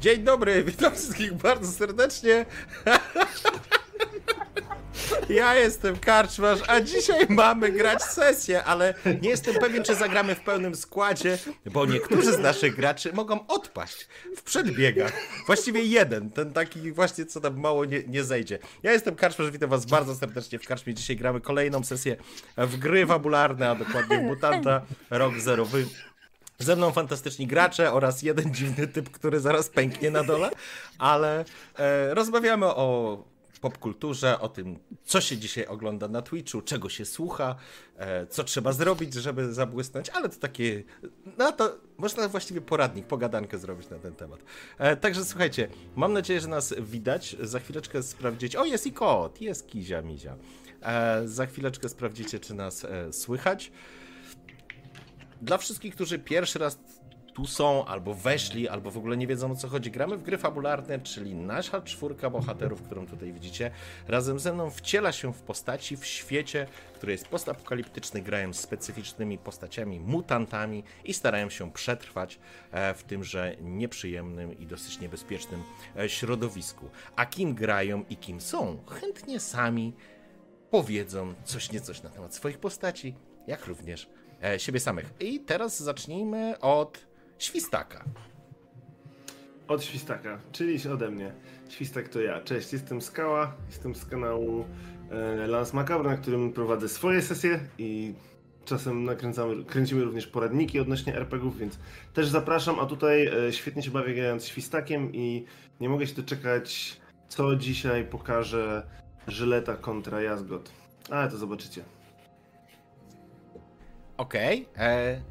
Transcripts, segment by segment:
Dzień dobry, witam wszystkich bardzo serdecznie. Ja jestem Karczmarz, a dzisiaj mamy grać sesję, ale nie jestem pewien, czy zagramy w pełnym składzie, bo niektórzy z naszych graczy mogą odpaść w przedbiegach. Właściwie jeden, ten taki właśnie, co tam mało nie, nie zejdzie. Ja jestem Karczmarz, witam was bardzo serdecznie w Karczmie. Dzisiaj gramy kolejną sesję w gry fabularne, a dokładnie w Mutanta Rok Zerowy. Ze mną fantastyczni gracze oraz jeden dziwny typ, który zaraz pęknie na dole, ale e, rozmawiamy o popkulturze, o tym, co się dzisiaj ogląda na Twitchu, czego się słucha, e, co trzeba zrobić, żeby zabłysnąć, ale to takie, no to można właściwie poradnik, pogadankę zrobić na ten temat. E, także słuchajcie, mam nadzieję, że nas widać. Za chwileczkę sprawdzicie, o jest i kot, jest Kizia Mizia. E, za chwileczkę sprawdzicie, czy nas e, słychać. Dla wszystkich, którzy pierwszy raz tu są, albo weszli, albo w ogóle nie wiedzą o co chodzi, gramy w gry fabularne, czyli nasza czwórka bohaterów, którą tutaj widzicie, razem ze mną wciela się w postaci w świecie, który jest postapokaliptyczny, grają z specyficznymi postaciami, mutantami i starają się przetrwać e, w tymże nieprzyjemnym i dosyć niebezpiecznym e, środowisku. A kim grają i kim są, chętnie sami powiedzą coś niecoś na temat swoich postaci, jak również siebie samych. I teraz zacznijmy od świstaka. Od świstaka, czyli ode mnie. Świstak to ja. Cześć, jestem Skała, jestem z kanału e, Lance Macabre, na którym prowadzę swoje sesje i czasem nakręcamy, kręcimy również poradniki odnośnie RPGów, więc też zapraszam, a tutaj e, świetnie się bawię grając świstakiem i nie mogę się doczekać, co dzisiaj pokaże Żyleta kontra Jazgot. Ale to zobaczycie. Okej. Okay.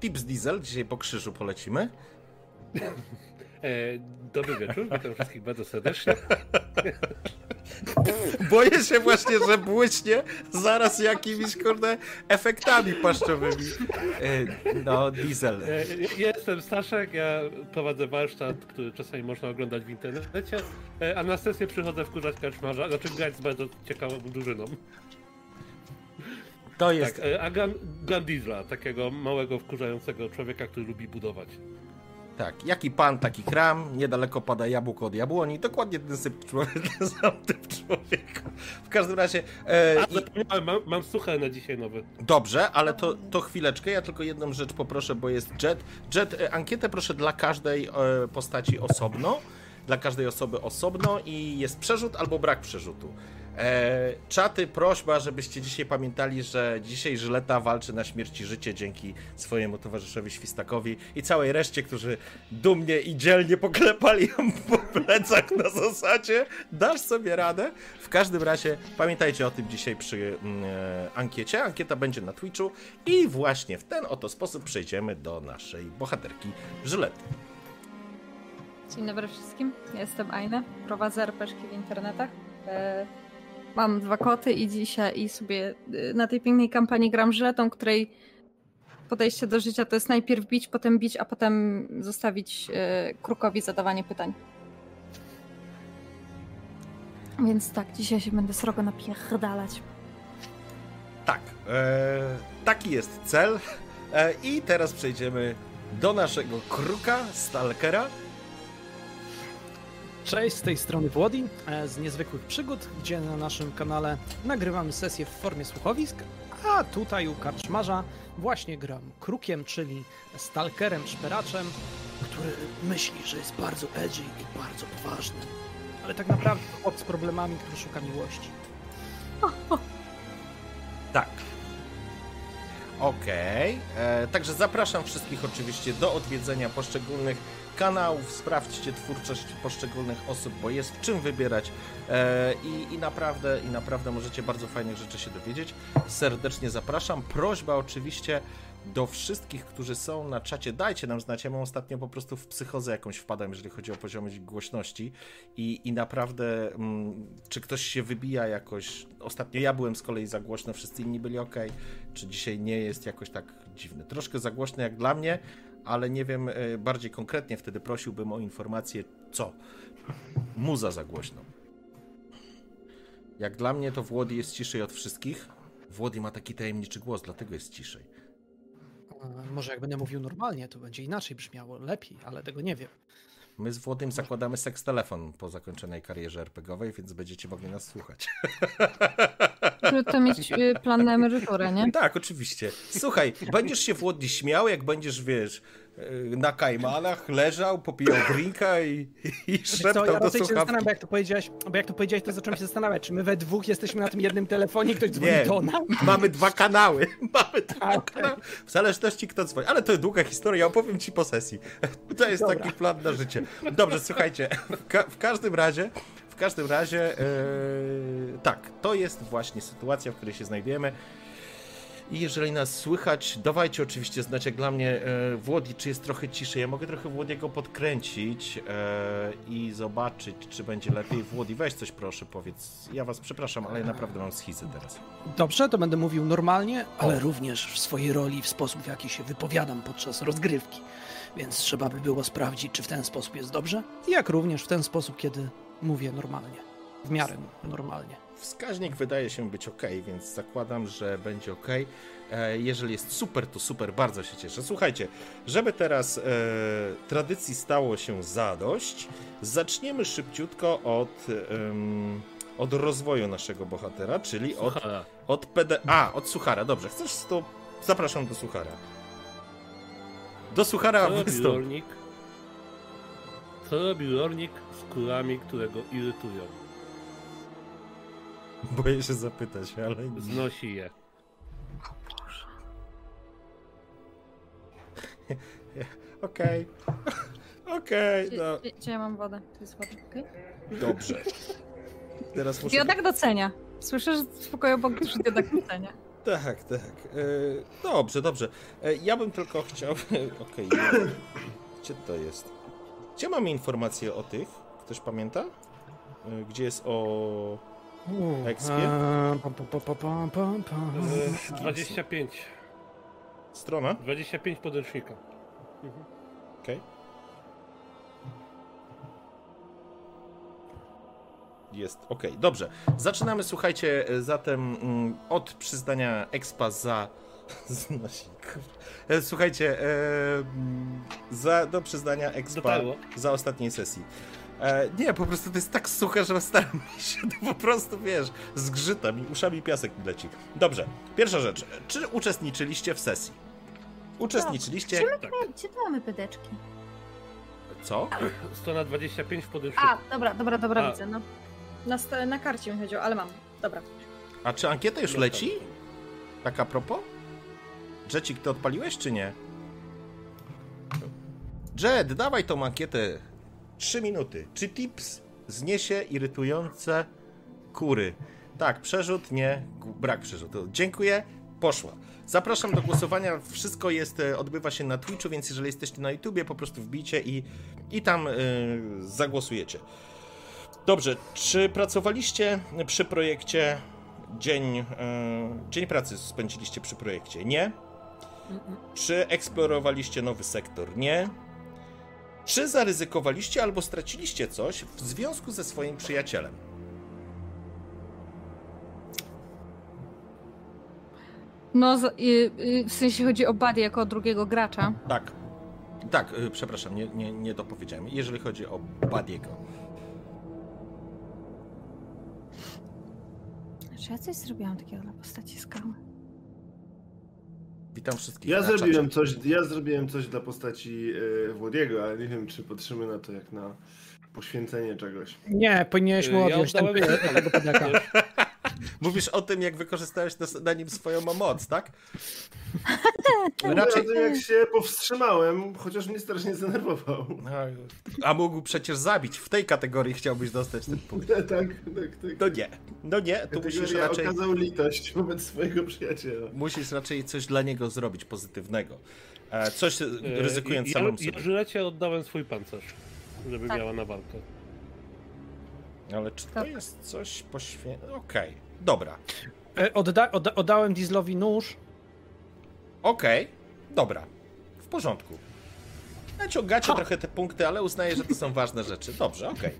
Tips Diesel, dzisiaj po krzyżu polecimy. E, dobry wieczór, witam wszystkich bardzo serdecznie. Boję się właśnie, że błyśnie zaraz jakimiś, kurde, efektami paszczowymi. E, no, Diesel. E, jestem Staszek, ja prowadzę warsztat, który czasami można oglądać w internecie, e, a na sesję przychodzę wkurzać karczmarza, znaczy grać z bardzo ciekawą drużyną. To jest. Tak, a Diesla, takiego małego, wkurzającego człowieka, który lubi budować. Tak, jaki pan, taki kram, niedaleko pada jabłko od jabłoni, dokładnie ten syp człowiek, ten sam typ człowieka. W każdym razie... E, A, mam, mam na dzisiaj nowy. Dobrze, ale to, to chwileczkę, ja tylko jedną rzecz poproszę, bo jest Jet. Jet, e, ankietę proszę dla każdej e, postaci osobno, dla każdej osoby osobno i jest przerzut albo brak przerzutu. E, czaty, prośba, żebyście dzisiaj pamiętali, że dzisiaj Żyleta walczy na śmierć i życie dzięki swojemu towarzyszowi Świstakowi i całej reszcie, którzy dumnie i dzielnie poklepali ją po plecach na zasadzie dasz sobie radę. W każdym razie pamiętajcie o tym dzisiaj przy mm, e, ankiecie. Ankieta będzie na Twitchu i właśnie w ten oto sposób przejdziemy do naszej bohaterki Żylety. Dzień dobry wszystkim, jestem Aina, prowadzę RPG w internetach. E, mam dwa koty i dzisiaj i sobie y, na tej pięknej kampanii gram żyletą, której podejście do życia to jest najpierw bić, potem bić, a potem zostawić y, krukowi zadawanie pytań. Więc tak, dzisiaj się będę srogo napierdalać. Tak, e, taki jest cel. E, I teraz przejdziemy do naszego kruka, stalkera, Cześć, z tej strony Włodi e, z Niezwykłych Przygód, gdzie na naszym kanale nagrywamy sesje w formie słuchowisk, a tutaj u Karczmarza właśnie gram Krukiem, czyli stalkerem, szperaczem, który myśli, że jest bardzo edgy i bardzo poważny, ale tak naprawdę chłop z problemami, który szuka miłości. Tak. Okej. Okay. E, także zapraszam wszystkich oczywiście do odwiedzenia poszczególnych kanałów, sprawdźcie twórczość poszczególnych osób, bo jest w czym wybierać e, i, i, naprawdę, i naprawdę możecie bardzo fajnych rzeczy się dowiedzieć. Serdecznie zapraszam. Prośba oczywiście do wszystkich, którzy są na czacie, dajcie nam znać. Ja mam ostatnio po prostu w psychozę jakąś wpadam, jeżeli chodzi o poziom głośności i, i naprawdę, mm, czy ktoś się wybija jakoś. Ostatnio ja byłem z kolei za głośno, wszyscy inni byli ok. Czy dzisiaj nie jest jakoś tak dziwny? Troszkę za głośno jak dla mnie, ale nie wiem e, bardziej konkretnie, wtedy prosiłbym o informację, co. Muza za głośno. Jak dla mnie to Włody jest ciszej od wszystkich. Włody ma taki tajemniczy głos, dlatego jest ciszej. Może jak będę mówił normalnie, to będzie inaczej brzmiało, lepiej, ale tego nie wiem. My z Włodym zakładamy seks telefon po zakończonej karierze RPGowej, więc będziecie mogli nas słuchać. Żeby to mieć y, plan na emeryturę, nie? Tak, oczywiście. Słuchaj, będziesz się Włodzi śmiał, jak będziesz, wiesz, na kajmanach leżał, popijał drinka i, i co, szeptał ja do raczej się słuchawki. zastanawiam, bo jak to powiedziałeś, bo jak to powiedziałeś, to zacząłem się zastanawiać, czy my we dwóch jesteśmy na tym jednym telefonie ktoś dzwoni Nie, do nas? mamy dwa kanały. Mamy dwa A, okej. kanały. W zależności kto dzwoni. Ale to długa historia, opowiem ci po sesji. To jest Dobra. taki plan na życie. Dobrze, słuchajcie. W, ka w każdym razie, w każdym razie, yy, tak, to jest właśnie sytuacja, w której się znajdujemy. I jeżeli nas słychać, dawajcie oczywiście znać, jak dla mnie e, Włodi, czy jest trochę ciszej. Ja mogę trochę Włodiego podkręcić e, i zobaczyć, czy będzie lepiej. Włodi, weź coś proszę, powiedz. Ja was przepraszam, ale ja naprawdę mam schizy teraz. Dobrze, to będę mówił normalnie, ale również w swojej roli, w sposób w jaki się wypowiadam podczas rozgrywki. Więc trzeba by było sprawdzić, czy w ten sposób jest dobrze, jak również w ten sposób, kiedy mówię normalnie. W miarę normalnie. Wskaźnik wydaje się być ok, więc zakładam, że będzie ok. E, Jeżeli jest super, to super, bardzo się cieszę. Słuchajcie, żeby teraz e, tradycji stało się zadość, zaczniemy szybciutko od, em, od rozwoju naszego bohatera, czyli od, Suchara. od PD. A, od Suchara, dobrze. Chcesz to. Zapraszam do Suchara. Do Suchara wystąp. Co robi rolnik z kurami, które go irytują? Boję się zapytać, ale. Znosi je. Okej. Okej, Gdzie, no, ja mam wodę? Tu jest woda, okej? dobrze. Teraz muszę. Diodak docenia. Słyszę, że w pokoju obok już Diodak docenia. Tak, tak. E, dobrze, dobrze. E, ja bym tylko chciał. Okej. Gdzie to jest? Gdzie mamy informacje o tych? Ktoś pamięta? E, Gdzie jest o. Ekspie? Eee, pam, pam, pam, pam, pam, pam. E, 25. Strona? 25 podręcznika. Okej. Jest, okej, dobrze. Zaczynamy, słuchajcie, e, zatem mm, od przyznania expa za... Znosik. E, Słuchajcie, e, mm, za, do przyznania expa Dotarło. za ostatniej sesji. E, nie, po prostu to jest tak suche, że staram się to po prostu, wiesz, zgrzyta mi, uszami piasek mi leci. Dobrze, pierwsza rzecz. Czy uczestniczyliście w sesji? Uczestniczyliście? Tak. Gdzie tu mamy pedeczki? Co? Strona 25 w podręczniku. A, dobra, dobra, dobra, A. widzę, no. Na, na karcie mi chodziło, ale mam. Dobra. A czy ankieta już leci? tak. Tak a propos? Jecik, ty odpaliłeś czy nie? Jet, dawaj tą ankietę. Trzy minuty. Czy tips zniesie irytujące kury? Tak, przerzut, nie, brak przerzutu. Dziękuję, poszła. Zapraszam do głosowania. Wszystko jest, e, odbywa się na Twitchu, więc jeżeli jesteście na YouTubie, po prostu wbijcie i, i tam y, zagłosujecie. Dobrze, czy pracowaliście przy projekcie dzień, e, dzień pracy spędziliście przy projekcie? Nie. Czy eksplorowaliście nowy sektor? Nie. Czy zaryzykowaliście albo straciliście coś w związku ze swoim przyjacielem? No, z, y, y, w sensie chodzi o Buddy jako o drugiego gracza. Tak. Tak, y, przepraszam, nie, nie, nie dopowiedziałem. Jeżeli chodzi o Badiego. Czy ja coś zrobiłam takiego dla postaci skały? Witam wszystkich. Ja na zrobiłem czacie. coś, ja zrobiłem coś dla postaci e, Włodiego, ale nie wiem, czy patrzymy na to jak na poświęcenie czegoś. Nie, powinieneś mu Ja odjąć ten, tego pedeka. Mówisz o tym, jak wykorzystałeś na, nim swoją moc, tak? Raczej jak się powstrzymałem, chociaż mnie strasznie zdenerwował. A mógł przecież zabić. W tej kategorii chciałbyś dostać ten punkt. tak, tak, tak. No nie. No nie, tu musisz raczej. okazał litość wobec swojego przyjaciela. Musisz raczej coś dla niego zrobić pozytywnego. E, Coś e, ryzykując ja, samym ja, sobie. ja Żylecie oddałem swój pancerz, żeby Tak. miała na walkę. Ale czy to Tak. jest coś poświęcone? Okej, dobra. E, Odda, odda, oddałem Dieslowi nóż. Okej, dobra. W porządku. Naciągacie trochę te punkty, ale uznaję, że to są ważne rzeczy. Dobrze, okej.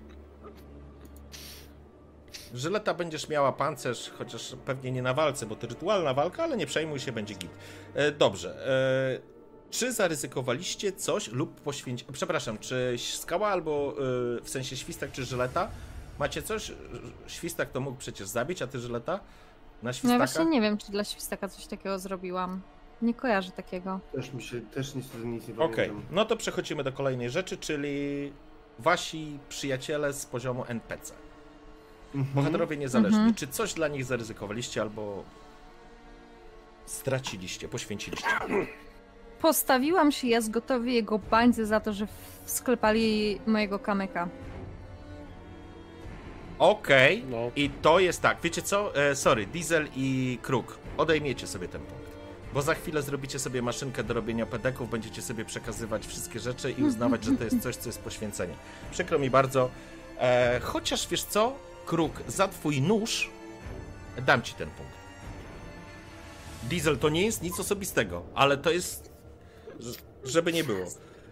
Żyleta będziesz miała pancerz, chociaż pewnie nie na walce, bo to rytualna walka, ale nie przejmuj się, będzie git. E, dobrze. E, Czy zaryzykowaliście coś lub poświęci... Przepraszam, czy skała albo y, w sensie świstak czy żyleta? Macie coś? Świstak to mógł przecież zabić, a ty żyleta? Na No ja świstaka? właśnie nie wiem, czy dla świstaka coś takiego zrobiłam. Nie kojarzę takiego. Też mi się, też niestety nic nie Okej, pamiętam. no to przechodzimy do kolejnej rzeczy, czyli wasi przyjaciele z poziomu NPC. Mhm. Bohaterowie niezależni. Mhm. Czy coś dla nich zaryzykowaliście albo straciliście, poświęciliście? Postawiłam się jazgotowi jego bańce za to, że sklepali mojego kamyka. Okej. No. I to jest tak, wiecie co? E, sorry, Diesel i Kruk, odejmiecie sobie ten punkt. Bo za chwilę zrobicie sobie maszynkę do robienia pedeków, będziecie sobie przekazywać wszystkie rzeczy i uznawać, że to jest coś, co jest poświęcenie. Przykro mi bardzo. E, chociaż wiesz co, Kruk, za twój nóż dam ci ten punkt. Diesel to nie jest nic osobistego, ale to jest. Żeby nie było.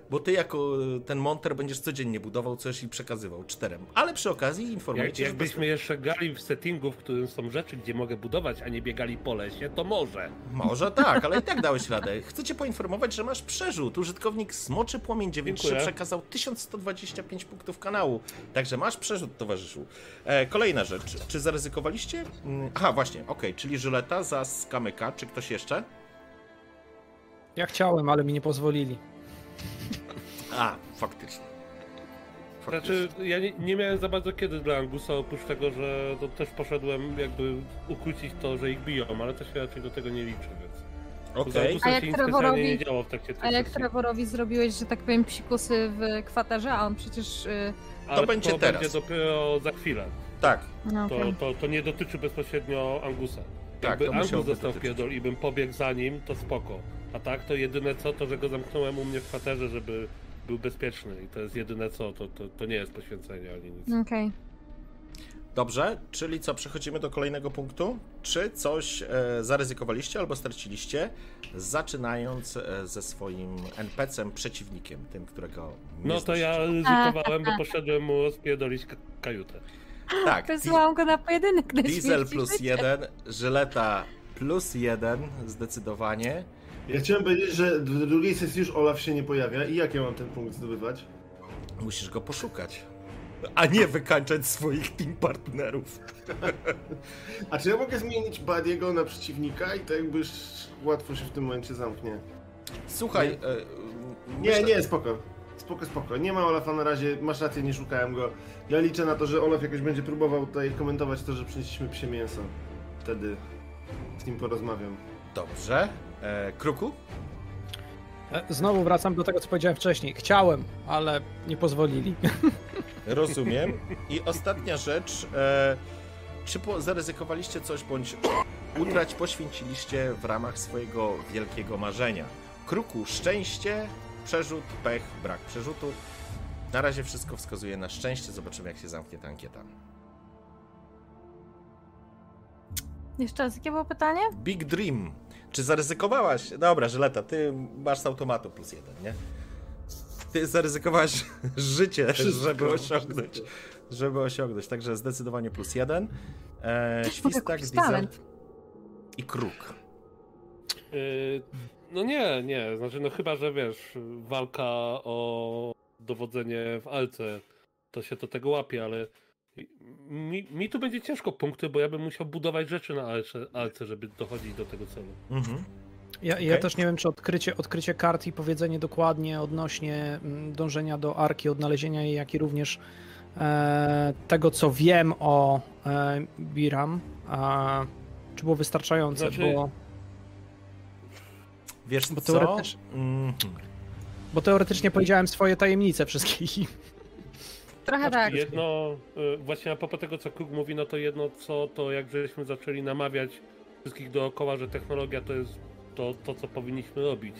Bo ty jako e, ten monter będziesz codziennie budował coś i przekazywał czterem. Ale przy okazji informuję Jak, cię, jakbyśmy jeszcze grali w settingu, w którym są rzeczy, gdzie mogę budować, a nie biegali po lesie, to może. Może tak, ale i tak dałeś radę. Chcę cię poinformować, że masz przerzut. Użytkownik Smoczy Płomień 93 Dziękuję. przekazał 1125 punktów kanału. Także masz przerzut, towarzyszu. E, kolejna rzecz. Czy zaryzykowaliście? Mm, Aha, właśnie, okej, czyli Żyleta za Skamyka. Czy ktoś jeszcze? Ja chciałem, ale mi nie pozwolili. A, faktycznie. Znaczy, ja nie, nie miałem za bardzo kiedy dla Angusa, oprócz tego, że to też poszedłem jakby ukrócić to, że ich biją, ale to się raczej do tego nie liczy, więc... Okej. Angusem A jak Trevorowi- nie działo w trakcie tej A jak. Trevorowi zrobiłeś, że tak powiem, psikusy w kwaterze, a on przecież... y, Ale będzie to teraz. będzie dopiero za chwilę. Tak, No, To, to, to nie dotyczy bezpośrednio Angusa. Tak, Jakby to Angus dotyczyć. pierdol i bym pobiegł za nim, to spoko. A tak, to jedyne co, to że go zamknąłem u mnie w kwaterze, żeby był bezpieczny. I to jest jedyne co, to, to, to nie jest poświęcenie ani nic. Okej. dobrze. Czyli co, przechodzimy do kolejnego punktu? Czy coś e, zaryzykowaliście albo straciliście, zaczynając e, ze swoim NPC-em, przeciwnikiem, tym, którego nie No to ja ryzykowałem, bo poszedłem mu rozpierdolić ka- kajutę. Tak, Wysłałam go na pojedynek na Diesel plus jeden, Żyleta plus jeden, zdecydowanie. Ja chciałem powiedzieć, że w drugiej sesji już Olaf się nie pojawia i jak ja mam ten punkt zdobywać? Musisz go poszukać. A nie wykańczać swoich team partnerów. A czy ja mogę zmienić Badiego na przeciwnika i to jakby łatwo się w tym momencie zamknie? Słuchaj, e, Nie, myślę- nie, spoko. Spoko, spoko. Nie ma Olafa na razie, masz rację, nie szukałem go. Ja liczę na to, że Olaf jakoś będzie próbował tutaj komentować to, że przynieśliśmy psie mięso. Wtedy z nim porozmawiam. Dobrze. E, Kruku? E, Znowu wracam do tego, co powiedziałem wcześniej. Chciałem, ale nie pozwolili. Rozumiem. I ostatnia rzecz. E, czy po, zaryzykowaliście coś, bądź utrać poświęciliście w ramach swojego wielkiego marzenia? Kruku, szczęście, przerzut, pech, brak przerzutu. Na razie wszystko wskazuje na szczęście. Zobaczymy, jak się zamknie ta ankieta. Jeszcze raz, jakie było pytanie? Big Dream. Czy zaryzykowałaś? Dobra, Żyleta, ty masz z automatu plus jeden, nie? Ty zaryzykowałaś życie, Wszystko, żeby osiągnąć. wszystko. Żeby osiągnąć, także zdecydowanie plus jeden. E, świstak, diesel talent. i kruk. Yy, no nie, nie, znaczy no chyba, że wiesz, walka o dowodzenie w Alce, to się do tego łapie, ale mi, mi tu będzie ciężko punkty, bo ja bym musiał budować rzeczy na Alce, Alce żeby dochodzić do tego celu. Mhm. Ja, ja Okej. też nie wiem, czy odkrycie, odkrycie kart i powiedzenie dokładnie odnośnie mm, dążenia do arki, odnalezienia jej, jak i również e, tego, co wiem o e, Biram, a, czy było wystarczające, Znaczy- bo, Wiesz Bo co? teoretycz- Mhm. bo teoretycznie powiedziałem swoje tajemnice wszystkie. Trochę tak. Jedno, y, właśnie a propos tego, co Krug mówi, no to jedno co, to jak żeśmy zaczęli namawiać wszystkich dookoła, że technologia to jest to, to co powinniśmy robić,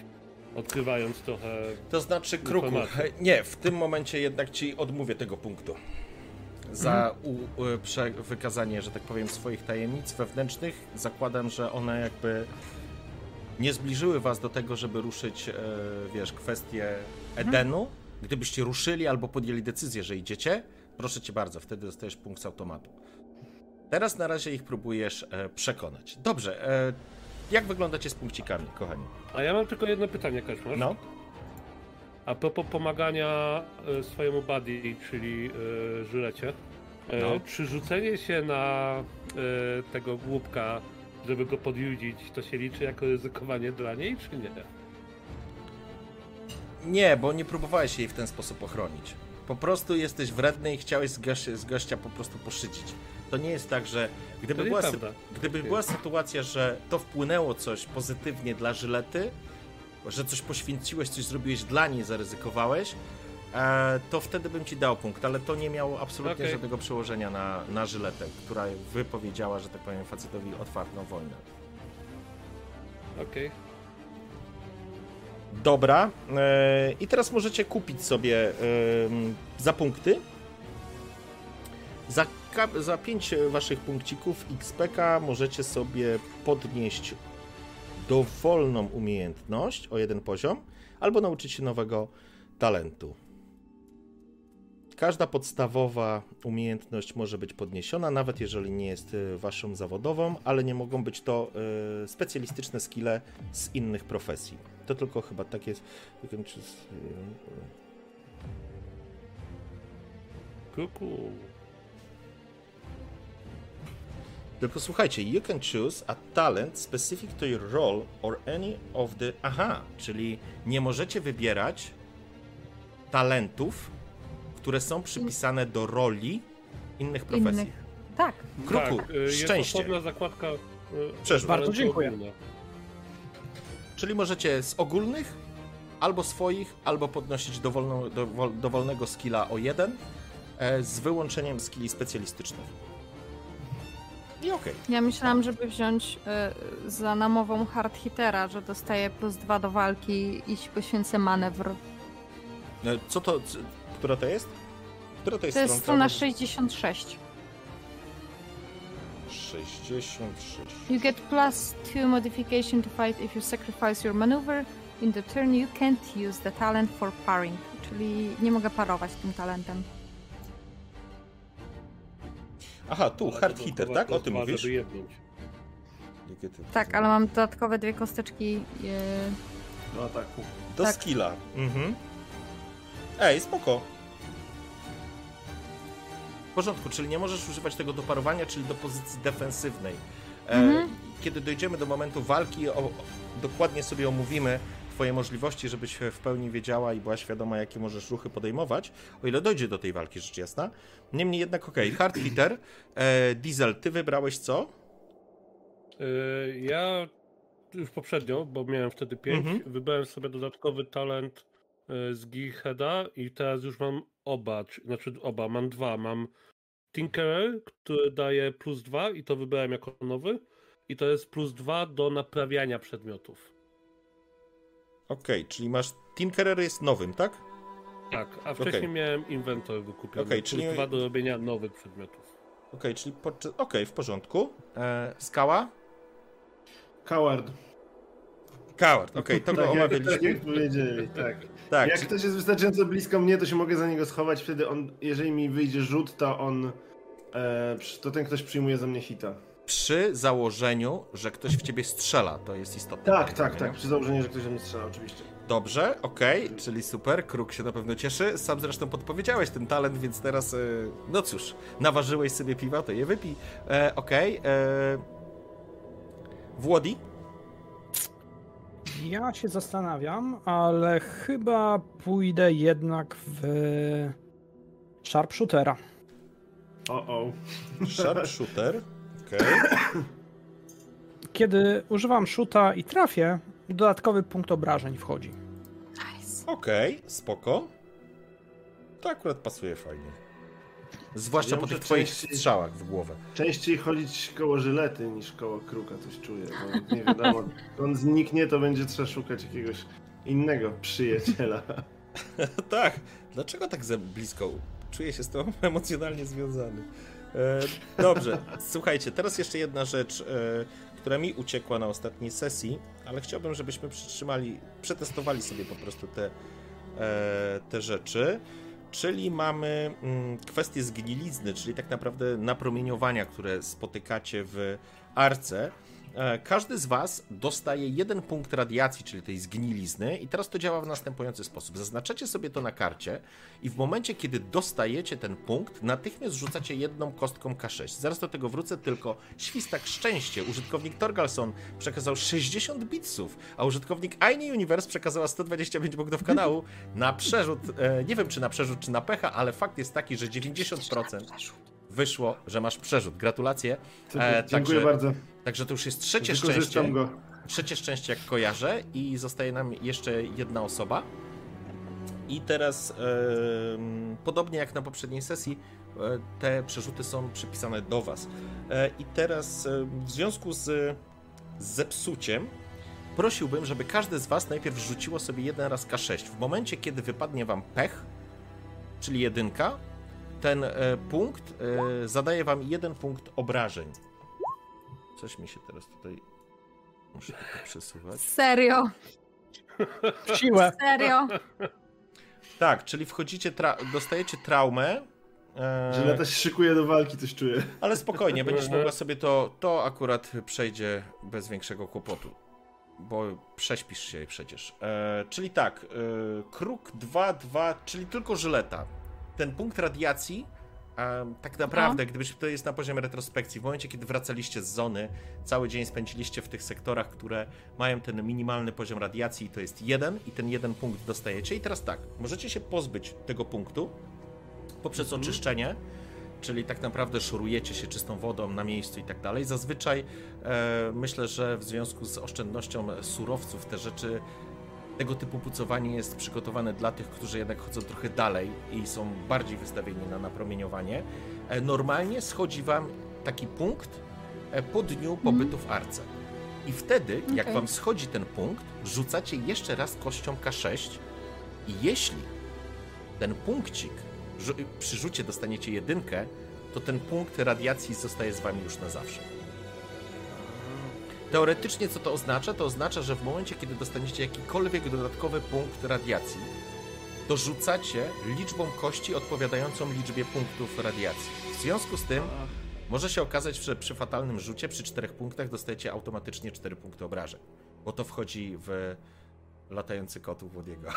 odkrywając trochę... To znaczy, Kruku, Informacje. he- nie, w tym momencie jednak ci odmówię tego punktu. Za Mhm. u, u, prze, wykazanie, że tak powiem, swoich tajemnic wewnętrznych. Zakładam, że one jakby nie zbliżyły was do tego, żeby ruszyć, e, wiesz, kwestię Edenu. Gdybyście ruszyli albo podjęli decyzję, że idziecie, proszę cię bardzo, wtedy dostajesz punkt z automatu. Teraz na razie ich próbujesz e, przekonać. Dobrze, e, Jak wyglądacie z punkcikami, kochani? A ja mam tylko jedno pytanie, Kaczmarz. No, A propos pomagania e, swojemu buddy, czyli e, żylecie. E, No. Czy rzucenie się na e, tego głupka, żeby go podjudzić, to się liczy jako ryzykowanie dla niej, czy nie? Nie, bo nie próbowałeś jej w ten sposób ochronić. Po prostu jesteś wredny i chciałeś z, goś- z gościa po prostu poszydzić. To nie jest tak, że gdyby, była, sy- gdyby była sytuacja, że to wpłynęło coś pozytywnie dla Żylety, że coś poświęciłeś, coś zrobiłeś dla niej, zaryzykowałeś, e, to wtedy bym ci dał punkt, ale to nie miało absolutnie Okej. żadnego przełożenia na, na Żyletę, która wypowiedziała, że tak powiem, facetowi otwartą wojnę. Okej. Dobra, e, i teraz możecie kupić sobie za punkty. Za, za 5 waszych punkcików XPK możecie sobie podnieść dowolną umiejętność o jeden poziom, albo nauczyć się nowego talentu. Każda podstawowa umiejętność może być podniesiona, nawet jeżeli nie jest e, waszą zawodową, ale nie mogą być to e, specjalistyczne skille z innych profesji. To tylko chyba tak jest. Kuku. Tylko słuchajcie, you can choose a talent specific to your role or any of the. Aha, czyli nie możecie wybierać talentów, które są przypisane do roli innych profesji. Innych. Tak. Kruku, tak, jest szczęście. osobna zakładka. Przeżył. Bardzo dziękuję. Czyli możecie z ogólnych, albo swoich, albo podnosić dowolną, dowol, dowolnego skilla o jeden, e, z wyłączeniem skilli specjalistycznych. I okej. Ja myślałam, żeby wziąć y, za namową hard hitera, że dostaje plus dwa do walki i poświęcę manewr. E, Co to. Która to jest? Która to jest To jest strona 66. 66. You get plus two modification to fight if you sacrifice your maneuver. In the turn you can't use the talent for parring. Czyli nie mogę parować tym talentem. Aha, tu, hard hitter, tak? O tym mówisz? Tak, ale mam dodatkowe dwie kosteczki. y, Do ataku. Do tak. skilla. Mhm. Ej, spoko. Porządku, czyli nie możesz używać tego do parowania, czyli do pozycji defensywnej. E, Mhm. Kiedy dojdziemy do momentu walki, o, dokładnie sobie omówimy Twoje możliwości, żebyś w pełni wiedziała i była świadoma, jakie możesz ruchy podejmować, o ile dojdzie do tej walki, rzecz jasna. Niemniej jednak, okej, hard hitter. E, Diesel, ty wybrałeś co? E, Ja już poprzednio, bo miałem wtedy 5, Mhm. wybrałem sobie dodatkowy talent z Gearheada i teraz już mam oba, czy- znaczy oba, mam dwa. Mam Tinkerer, który daje plus 2 i to wybrałem jako nowy. I to jest plus 2 do naprawiania przedmiotów. Okej, czyli masz. Tinkerer jest nowym, tak? Tak, a wcześniej Okej. miałem Inventor wykupiony. Okej, plus czyli- 2 do robienia nowych przedmiotów. Okej, czyli podczas... Okej, w porządku. E, skała? Coward. Coward, okej, to go Tak tak omawialiśmy. powiedzieli, tak. Tak, Jak ktoś jest wystarczająco blisko mnie, to się mogę za niego schować, wtedy on, jeżeli mi wyjdzie rzut, to on, e, to ten ktoś przyjmuje za mnie hita. przy założeniu, że ktoś w ciebie strzela, to jest istotne. Tak, tak, tak, przy założeniu, że ktoś we mnie strzela, oczywiście. Dobrze, okej, czyli super, Kruk się na pewno cieszy. Sam zresztą podpowiedziałeś ten talent, więc teraz, e, no cóż, naważyłeś sobie piwa, to je wypij. E, okej, e, Włodi? Ja się zastanawiam, ale chyba pójdę jednak w Sharpshootera. O, o. Sharpshooter, okej. Kiedy używam shoota i trafię, dodatkowy punkt obrażeń wchodzi. Nice. Okej, spoko. To akurat pasuje fajnie. Zwłaszcza Ja po tych twoich częściej- strzałach w głowę. Częściej chodzić koło żylety niż koło kruka, coś czuję, bo nie wiadomo, on zniknie, to będzie trzeba szukać jakiegoś innego przyjaciela. tak, dlaczego tak za blisko? Czuję się z tobą emocjonalnie związany. E, dobrze, słuchajcie, teraz jeszcze jedna rzecz, e, która mi uciekła na ostatniej sesji, ale chciałbym, żebyśmy przytrzymali, przetestowali sobie po prostu te, e, te rzeczy. Czyli mamy mm, kwestię zgnilizny, czyli tak naprawdę napromieniowania, które spotykacie w arce. E, każdy z Was dostaje jeden punkt radiacji, czyli tej zgnilizny, i teraz to działa w następujący sposób. Zaznaczacie sobie to na karcie, i w momencie, kiedy dostajecie ten punkt, natychmiast rzucacie jedną kostką K6. Zaraz do tego wrócę, tylko świstak szczęście. Użytkownik Torgalson przekazał 60 bitsów, a użytkownik Aini Universe przekazała 125 punktów kanału na przerzut. E, nie wiem, czy na przerzut, czy na pecha, ale fakt jest taki, że 90% wyszło, że masz przerzut. Gratulacje. E, Dziękuję bardzo. Także to już jest trzecie szczęście. Go. Trzecie szczęście, jak kojarzę, i zostaje nam jeszcze jedna osoba. I teraz, e, podobnie jak na poprzedniej sesji, e, te przerzuty są przypisane do Was. E, I teraz, w związku z, z zepsuciem, prosiłbym, żeby każdy z Was najpierw rzuciło sobie jeden raz K6. W momencie, kiedy wypadnie Wam pech, czyli jedynka, ten e, punkt e, zadaje Wam jeden punkt obrażeń. Coś mi się teraz tutaj. Muszę to przesuwać. Serio. W siłę. Serio. Tak, czyli wchodzicie, tra- dostajecie traumę. E... Że lata się szykuje do walki, coś czuję. Ale spokojnie, będziesz mogła sobie to. To akurat przejdzie bez większego kłopotu. Bo prześpisz się przecież. E, czyli tak, e, kruk 2-2, czyli tylko żyleta. Ten punkt radiacji tak naprawdę, no. gdybyś to jest na poziomie retrospekcji, w momencie, kiedy wracaliście z zony, cały dzień spędziliście w tych sektorach, które mają ten minimalny poziom radiacji, to jest jeden i ten jeden punkt dostajecie. I teraz tak, możecie się pozbyć tego punktu poprzez mhm. oczyszczenie, czyli tak naprawdę szurujecie się czystą wodą na miejscu i tak dalej. Zazwyczaj e, myślę, że w związku z oszczędnością surowców te rzeczy tego typu pucowanie jest przygotowane dla tych, którzy jednak chodzą trochę dalej i są bardziej wystawieni na napromieniowanie. E, normalnie schodzi wam taki punkt e, po dniu pobytu w arce. I wtedy, okay. jak wam schodzi ten punkt, rzucacie jeszcze raz kością K6 i jeśli ten punkcik przy rzucie dostaniecie jedynkę, to ten punkt radiacji zostaje z wami już na zawsze. Teoretycznie co to oznacza? To oznacza, że w momencie, kiedy dostaniecie jakikolwiek dodatkowy punkt radiacji, to rzucacie liczbą kości odpowiadającą liczbie punktów radiacji. W związku z tym może się okazać, że przy fatalnym rzucie, przy czterech punktach, dostajecie automatycznie cztery punkty obrażeń, bo to wchodzi w latający kot u Wodiego.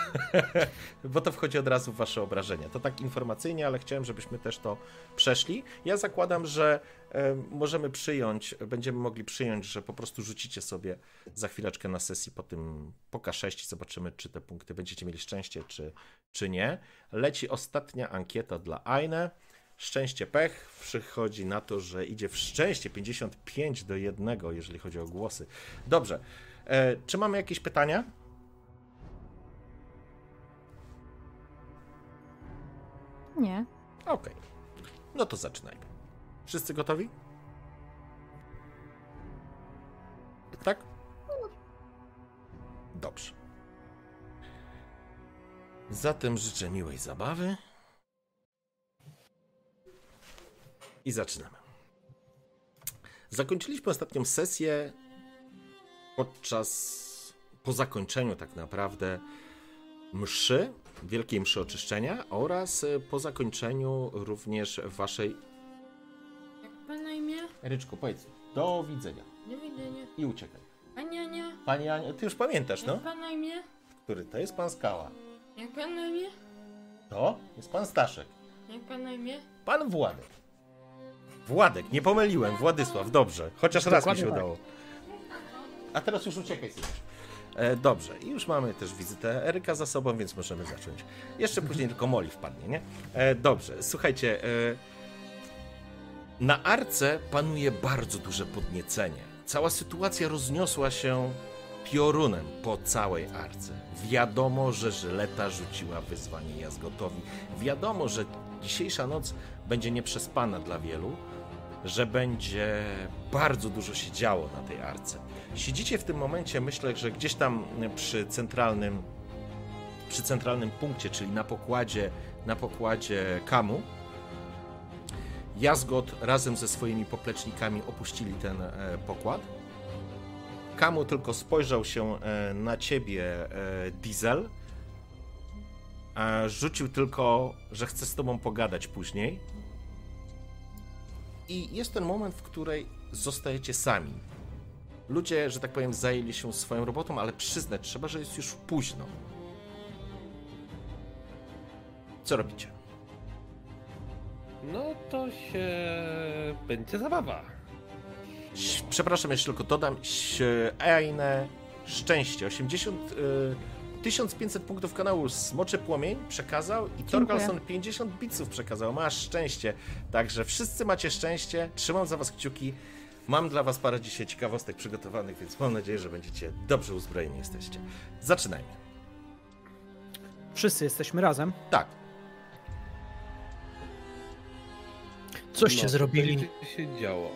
Bo to wchodzi od razu w wasze obrażenia. To tak informacyjnie, ale chciałem, żebyśmy też to przeszli. Ja zakładam, że możemy przyjąć, będziemy mogli przyjąć, że po prostu rzucicie sobie za chwileczkę na sesji po tym po K6 i zobaczymy, czy te punkty będziecie mieli szczęście, czy, czy nie. Leci ostatnia ankieta dla Aine. Szczęście pech przychodzi na to, że idzie w szczęście 55 do 1, jeżeli chodzi o głosy. Dobrze. E, czy mamy jakieś pytania? Nie. Okej. Okay. No to zaczynajmy. Wszyscy gotowi? Tak? Dobrze. Zatem życzę miłej zabawy. I zaczynamy. Zakończyliśmy ostatnią sesję podczas, po zakończeniu tak naprawdę mszy Wielkiej Mszy Oczyszczenia oraz po zakończeniu również waszej... Ryczku, powiedz, do widzenia. Do widzenia. I uciekaj. Pani Ania? Pani Ania, ty już pamiętasz, no? Jak pan na imię? Który to jest pan Skała. Jak pan na imię? To jest pan Staszek. Jak pan na imię? Pan Władek. Władek, nie pomyliłem, Władysław, dobrze. Chociaż raz mi się tak. udało. A teraz już uciekaj, synuś. E, dobrze, i już mamy też wizytę Eryka za sobą, więc możemy zacząć. Jeszcze później tylko Moli wpadnie, nie? E, dobrze, słuchajcie. E, na arce panuje bardzo duże podniecenie. Cała sytuacja rozniosła się piorunem po całej arce. Wiadomo, że Żyleta rzuciła wyzwanie Jazgotowi. Wiadomo, że dzisiejsza noc będzie nieprzespana dla wielu, że będzie bardzo dużo się działo na tej arce. Siedzicie w tym momencie, myślę, że gdzieś tam przy centralnym, przy centralnym punkcie, czyli na pokładzie, na pokładzie Kamu. Jazgot razem ze swoimi poplecznikami opuścili ten e, pokład. Kamu tylko spojrzał się e, na ciebie, e, Diesel. Rzucił tylko, że chce z tobą pogadać później. I jest ten moment, w której zostajecie sami ludzie, że tak powiem, zajęli się swoją robotą, ale przyznać trzeba, że jest już późno. Co robicie? No to się będzie zabawa. Przepraszam, jeszcze tylko dodam. Ejne szczęście. 80. Y, 1500 punktów kanału Smoczy Płomień przekazał i Torgalson 50 bitsów przekazał. Masz szczęście. Także wszyscy macie szczęście. Trzymam za was kciuki. Mam dla was parę dzisiaj ciekawostek przygotowanych, więc mam nadzieję, że będziecie dobrze uzbrojeni jesteście. Zaczynajmy. Wszyscy jesteśmy razem. Tak. Coście No, zrobili. Co się działo?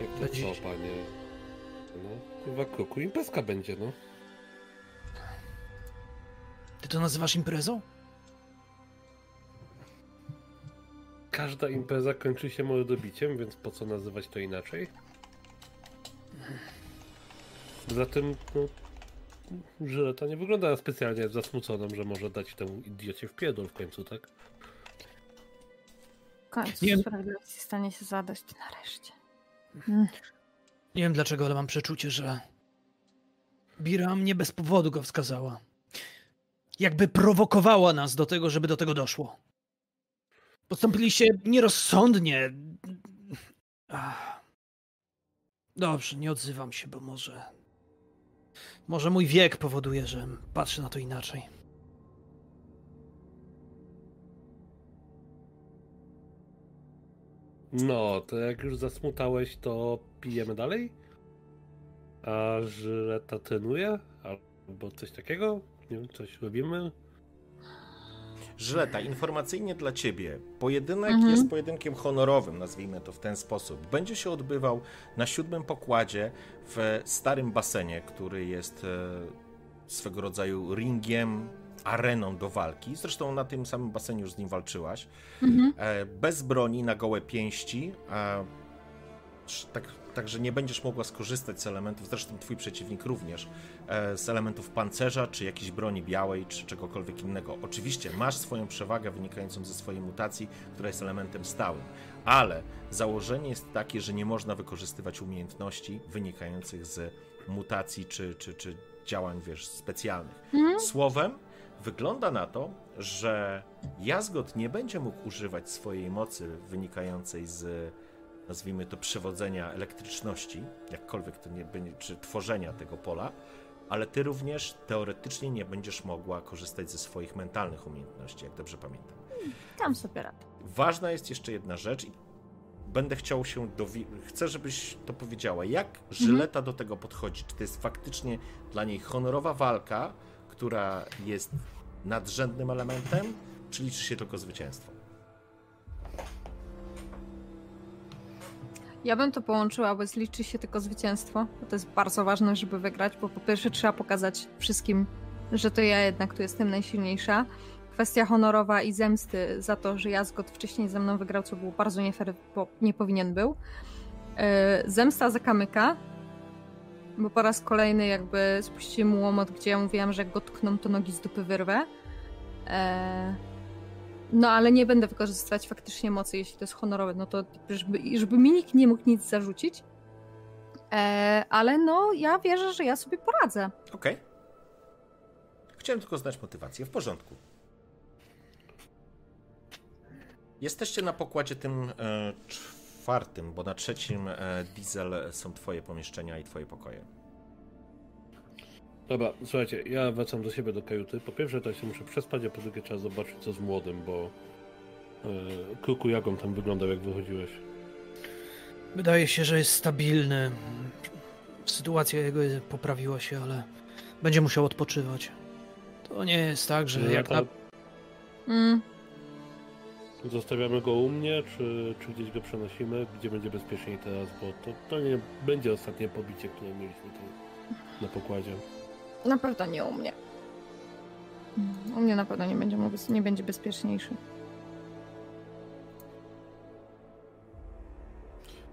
Jak to Będzie- co, panie? No, chyba kruku imprezka będzie, no. Ty to nazywasz imprezą? Każda impreza kończy się mordobiciem, więc po co nazywać to inaczej? Zatem, no, Żyleta nie wygląda specjalnie zasmuconą, że może dać temu idiocie w pierdol w końcu, tak? W końcu Nie wiem- sprawiedliwości stanie się zadość nareszcie. Nie wiem dlaczego, ale mam przeczucie, że Biram nie bez powodu go wskazała. Jakby prowokowała nas do tego, żeby do tego doszło. Postąpiliście nierozsądnie. Ach. Dobrze, nie odzywam się, bo może. Może mój wiek powoduje, że patrzę na to inaczej. No, to jak już zasmutałeś, to pijemy dalej? A Żyleta trenuje? Albo coś takiego? Nie wiem, coś robimy? Żyleta, informacyjnie dla ciebie. Pojedynek Mhm. jest pojedynkiem honorowym, nazwijmy to w ten sposób. Będzie się odbywał na siódmym pokładzie w starym basenie, który jest e, swego rodzaju ringiem, areną do walki. Zresztą na tym samym basenie już z nim walczyłaś. Mhm. E, bez broni, na gołe pięści. E, tak, także nie będziesz mogła skorzystać z elementów, zresztą twój przeciwnik również, e, z elementów pancerza, czy jakiejś broni białej, czy czegokolwiek innego. Oczywiście masz swoją przewagę wynikającą ze swojej mutacji, która jest elementem stałym, ale założenie jest takie, że nie można wykorzystywać umiejętności wynikających z mutacji, czy, czy, czy działań, wiesz, specjalnych. Mhm. Słowem, wygląda na to, że Jazgot nie będzie mógł używać swojej mocy wynikającej z, nazwijmy to, przewodzenia elektryczności, jakkolwiek to nie będzie, czy tworzenia tego pola, ale ty również teoretycznie nie będziesz mogła korzystać ze swoich mentalnych umiejętności, jak dobrze pamiętam. Tam sobie radę. Ważna jest jeszcze jedna rzecz i będę chciał się dowi- chcę, żebyś to powiedziała. Jak Żyleta do tego podchodzi? Czy to jest faktycznie dla niej honorowa walka, która jest nadrzędnym elementem, czy liczy się tylko zwycięstwo? Ja bym to połączyła, bo liczy się tylko zwycięstwo. To jest bardzo ważne, żeby wygrać, bo po pierwsze trzeba pokazać wszystkim, że to ja jednak tu jestem najsilniejsza. Kwestia honorowa i zemsty za to, że Jazgot wcześniej ze mną wygrał, co było bardzo nie fair, bo nie powinien był. Yy, Zemsta za kamyka, bo po raz kolejny jakby spuściłem łomot, gdzie ja mówiłam, że jak go tkną, to nogi z dupy wyrwę. Eee, no ale nie będę wykorzystywać faktycznie mocy, jeśli to jest honorowe, no to żeby, żeby mi nikt nie mógł nic zarzucić. Eee, ale no, ja wierzę, że ja sobie poradzę. Okej. Chciałem tylko znać motywację. W porządku. Jesteście na pokładzie tym e, czwartym, bo na trzecim e, diesel są twoje pomieszczenia i twoje pokoje. Dobra, słuchajcie, ja wracam do siebie do kajuty. Po pierwsze, to się muszę przespać, a po drugie trzeba zobaczyć, co z młodym, bo yy, Kruku, jak on tam wyglądał, jak wychodziłeś? Wydaje się, że jest stabilny. Sytuacja jego poprawiła się, ale będzie musiał odpoczywać. To nie jest tak, że jak na... Mm, Zostawiamy go u mnie, czy, czy gdzieś go przenosimy? Gdzie będzie bezpieczniej teraz, bo to, to nie będzie ostatnie pobicie, które mieliśmy tu na pokładzie. na pewno nie u mnie. U mnie na pewno nie będzie, nie będzie bezpieczniejszy.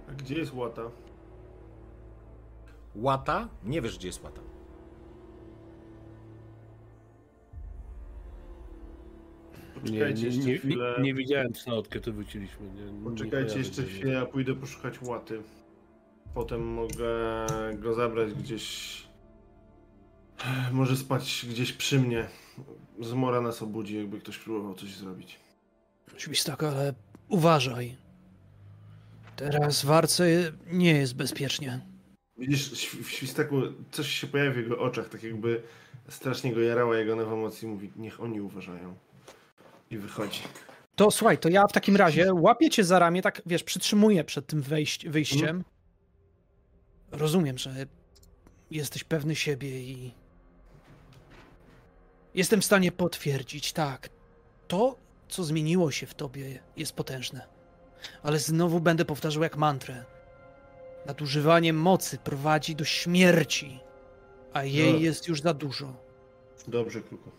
A gdzie jest łata? Łata? Nie wiesz, gdzie jest łata. Poczekajcie nie, jeszcze nie, chwilę. nie, nie widziałem psa, od kiedy wróciliśmy. Poczekajcie jeszcze chwilę, ja pójdę poszukać łaty. potem mogę go zabrać gdzieś. Może spać gdzieś przy mnie. Zmora nas obudzi, jakby ktoś próbował coś zrobić. Świstak, ale uważaj. Teraz w Arce nie jest bezpiecznie. Widzisz, w świstaku coś się pojawia w jego oczach, tak jakby strasznie go jarała jego nowa moc i mówi, niech oni uważają. I wychodzi. To słuchaj, to ja w takim razie łapię cię za ramię, tak wiesz, przytrzymuję przed tym wejść, wyjściem. Mhm. Rozumiem, że jesteś pewny siebie i. Jestem w stanie potwierdzić, tak. To, co zmieniło się w tobie, jest potężne. Ale znowu będę powtarzał jak mantrę. Nadużywanie mocy prowadzi do śmierci, a jej No. jest już za dużo. Dobrze, Kruku.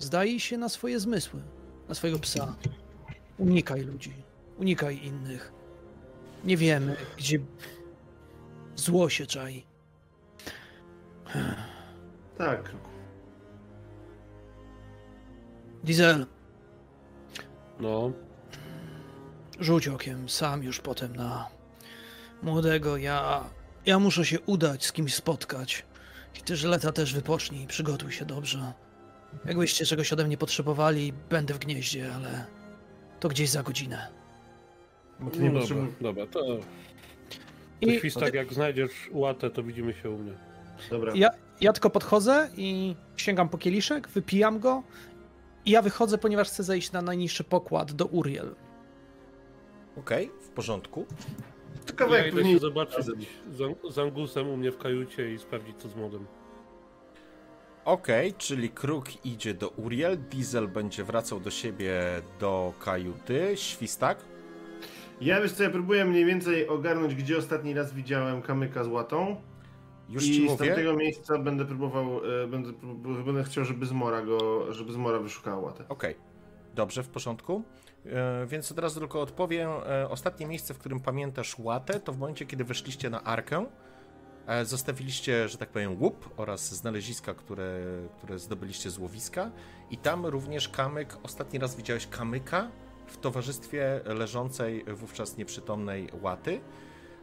Zdaj się na swoje zmysły, na swojego psa. Unikaj ludzi, unikaj innych. Nie wiemy, gdzie zło się czai. Tak. Diesel, No, rzuć okiem sam już potem na młodego. Ja, ja muszę się udać, z kimś spotkać. I ty, Żyleta, też wypocznij, przygotuj się dobrze. Jakbyście czegoś ode mnie potrzebowali, będę w gnieździe, ale to gdzieś za godzinę. No nie dobra, potrzebujesz. dobra, to, to I świstak, jak znajdziesz łatę, to widzimy się u mnie. Dobra. Ja, ja tylko podchodzę i sięgam po kieliszek, wypijam go i ja wychodzę, ponieważ chcę zejść na najniższy pokład do Uriel. Okej, w porządku. To Ja kawałek idę się zobaczyć z, z Angusem u mnie w kajucie i sprawdzić co z młodym. Okej, czyli Kruk idzie do Uriel, Diesel będzie wracał do siebie do kajuty, Świstak. Ja wiesz co, ja próbuję mniej więcej ogarnąć, gdzie ostatni raz widziałem kamyka z łatą. Już I ci z mówię. tamtego miejsca będę próbował, e, będę, będę chciał, żeby Zmora go, żeby Zmora wyszukała łatę. Okej, dobrze, w porządku. E, więc od razu tylko odpowiem. E, ostatnie miejsce, w którym pamiętasz łatę, to w momencie, kiedy weszliście na arkę, zostawiliście, że tak powiem, łup oraz znaleziska, które, które zdobyliście z łowiska. I tam również kamyk, ostatni raz widziałeś kamyka w towarzystwie leżącej wówczas nieprzytomnej łaty.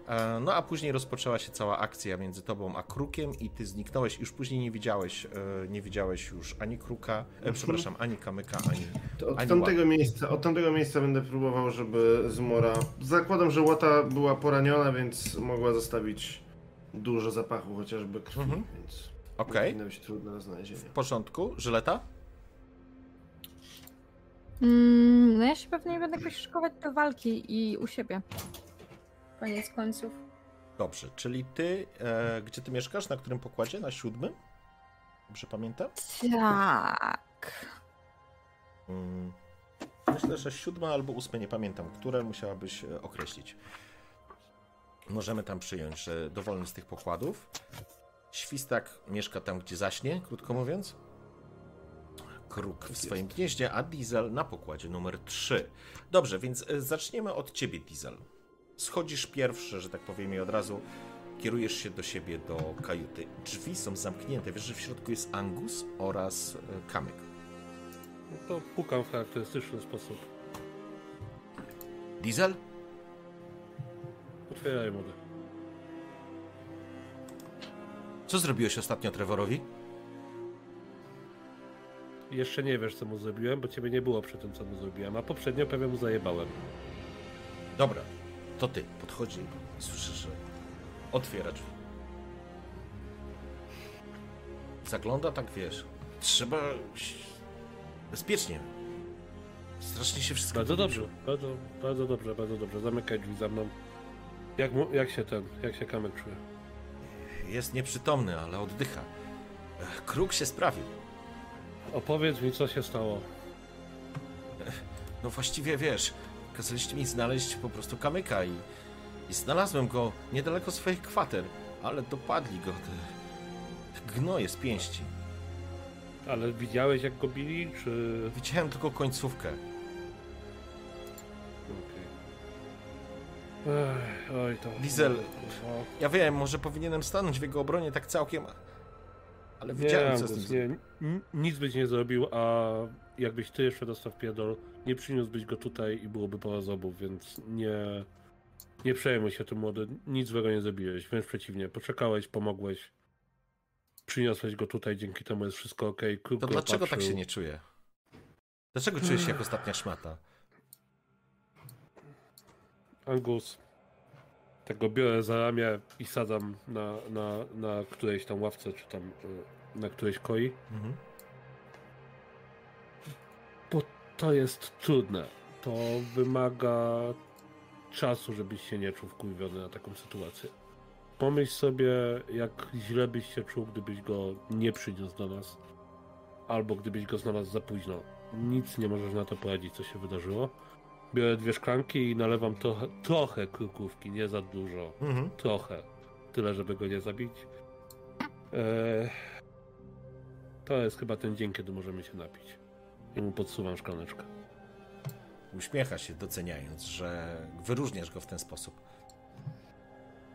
E, No a później rozpoczęła się cała akcja między tobą a krukiem i ty zniknąłeś. Już później nie widziałeś, e, nie widziałeś już ani kruka, e, przepraszam, ani kamyka, ani To od Ani tamtego, miejsca, od tamtego miejsca będę próbował, żeby Zmora... Zakładam, że łata była poraniona, więc mogła zostawić dużo zapachu, chociażby krwi, Mhm. więc Okej. powinno być trudne do znalezienia. W porządku. Żyleta? Mm, no ja się pewnie będę jakoś szykować do walki i u siebie. Koniec końców. Dobrze, czyli ty, e, gdzie ty mieszkasz? Na którym pokładzie? Na siódmym? Dobrze pamiętam? Tak. Mm, Myślę, że siódme albo ósme, nie pamiętam, które musiałabyś e, określić. Możemy tam przyjąć, że dowolny z tych pokładów. Świstak mieszka tam, gdzie zaśnie, krótko mówiąc. Kruk w swoim gnieździe, a Diesel na pokładzie numer 3. Dobrze, więc e, zaczniemy od ciebie, Diesel. Schodzisz pierwszy, że tak powiem, i od razu kierujesz się do siebie, do kajuty. Drzwi są zamknięte. Wiesz, że w środku jest Angus oraz e, Kamyk. No to pukam w charakterystyczny sposób. Diesel? Otwieraj młody. Co zrobiłeś ostatnio Trevorowi? Jeszcze nie wiesz co mu zrobiłem, bo ciebie nie było przy tym co mu zrobiłem, a poprzednio pewnie mu zajebałem. Dobra, to ty. Podchodzi słyszysz, że otwiera drzwi. Zagląda tak, wiesz. Trzeba... Bezpiecznie. Strasznie się wszystko Bardzo dobrze, bardzo, bardzo dobrze, bardzo dobrze. Zamykaj drzwi za mną. Jak, mu, jak się ten, jak się kamek czuje? Jest nieprzytomny, ale oddycha. Kruk się sprawił. Opowiedz mi co się stało. No właściwie wiesz, kazaliście mi znaleźć po prostu kamyka i, i znalazłem go niedaleko swoich kwater, ale dopadli go te, te gnoje z pięści. Ale widziałeś jak go bili, czy... Widziałem tylko końcówkę. Ech, Oj to... Diesel. No, Ja wiem, może powinienem stanąć w jego obronie tak całkiem, ale widziałem co z tym nie, nic byś nie zrobił, a jakbyś ty jeszcze dostał pierdol, nie przyniósłbyś go tutaj i byłoby po obu, więc nie... Nie przejmuj się tym młody, nic złego nie zrobiłeś, wręcz przeciwnie, poczekałeś, pomogłeś, przyniosłeś go tutaj, dzięki temu jest wszystko ok. To dlaczego tak się nie czuje? Dlaczego czujesz się jak ostatnia szmata? Angus, tego biorę za ramię i sadzam na, na, na którejś tam ławce, czy tam y, na którejś koi. Mhm. Bo to jest trudne. To wymaga czasu, żebyś się nie czuł wkurwiony na taką sytuację. Pomyśl sobie, jak źle byś się czuł, gdybyś go nie przyniósł do nas. Albo gdybyś go znalazł za późno. Nic nie możesz na to poradzić, co się wydarzyło. Biorę dwie szklanki i nalewam trochę, trochę krukówki, nie za dużo. Mhm. Trochę. Tyle, żeby go nie zabić. Eee, to jest chyba ten dzień, kiedy możemy się napić. I mu podsuwam szklaneczkę. Uśmiecha się, doceniając, że wyróżniasz go w ten sposób.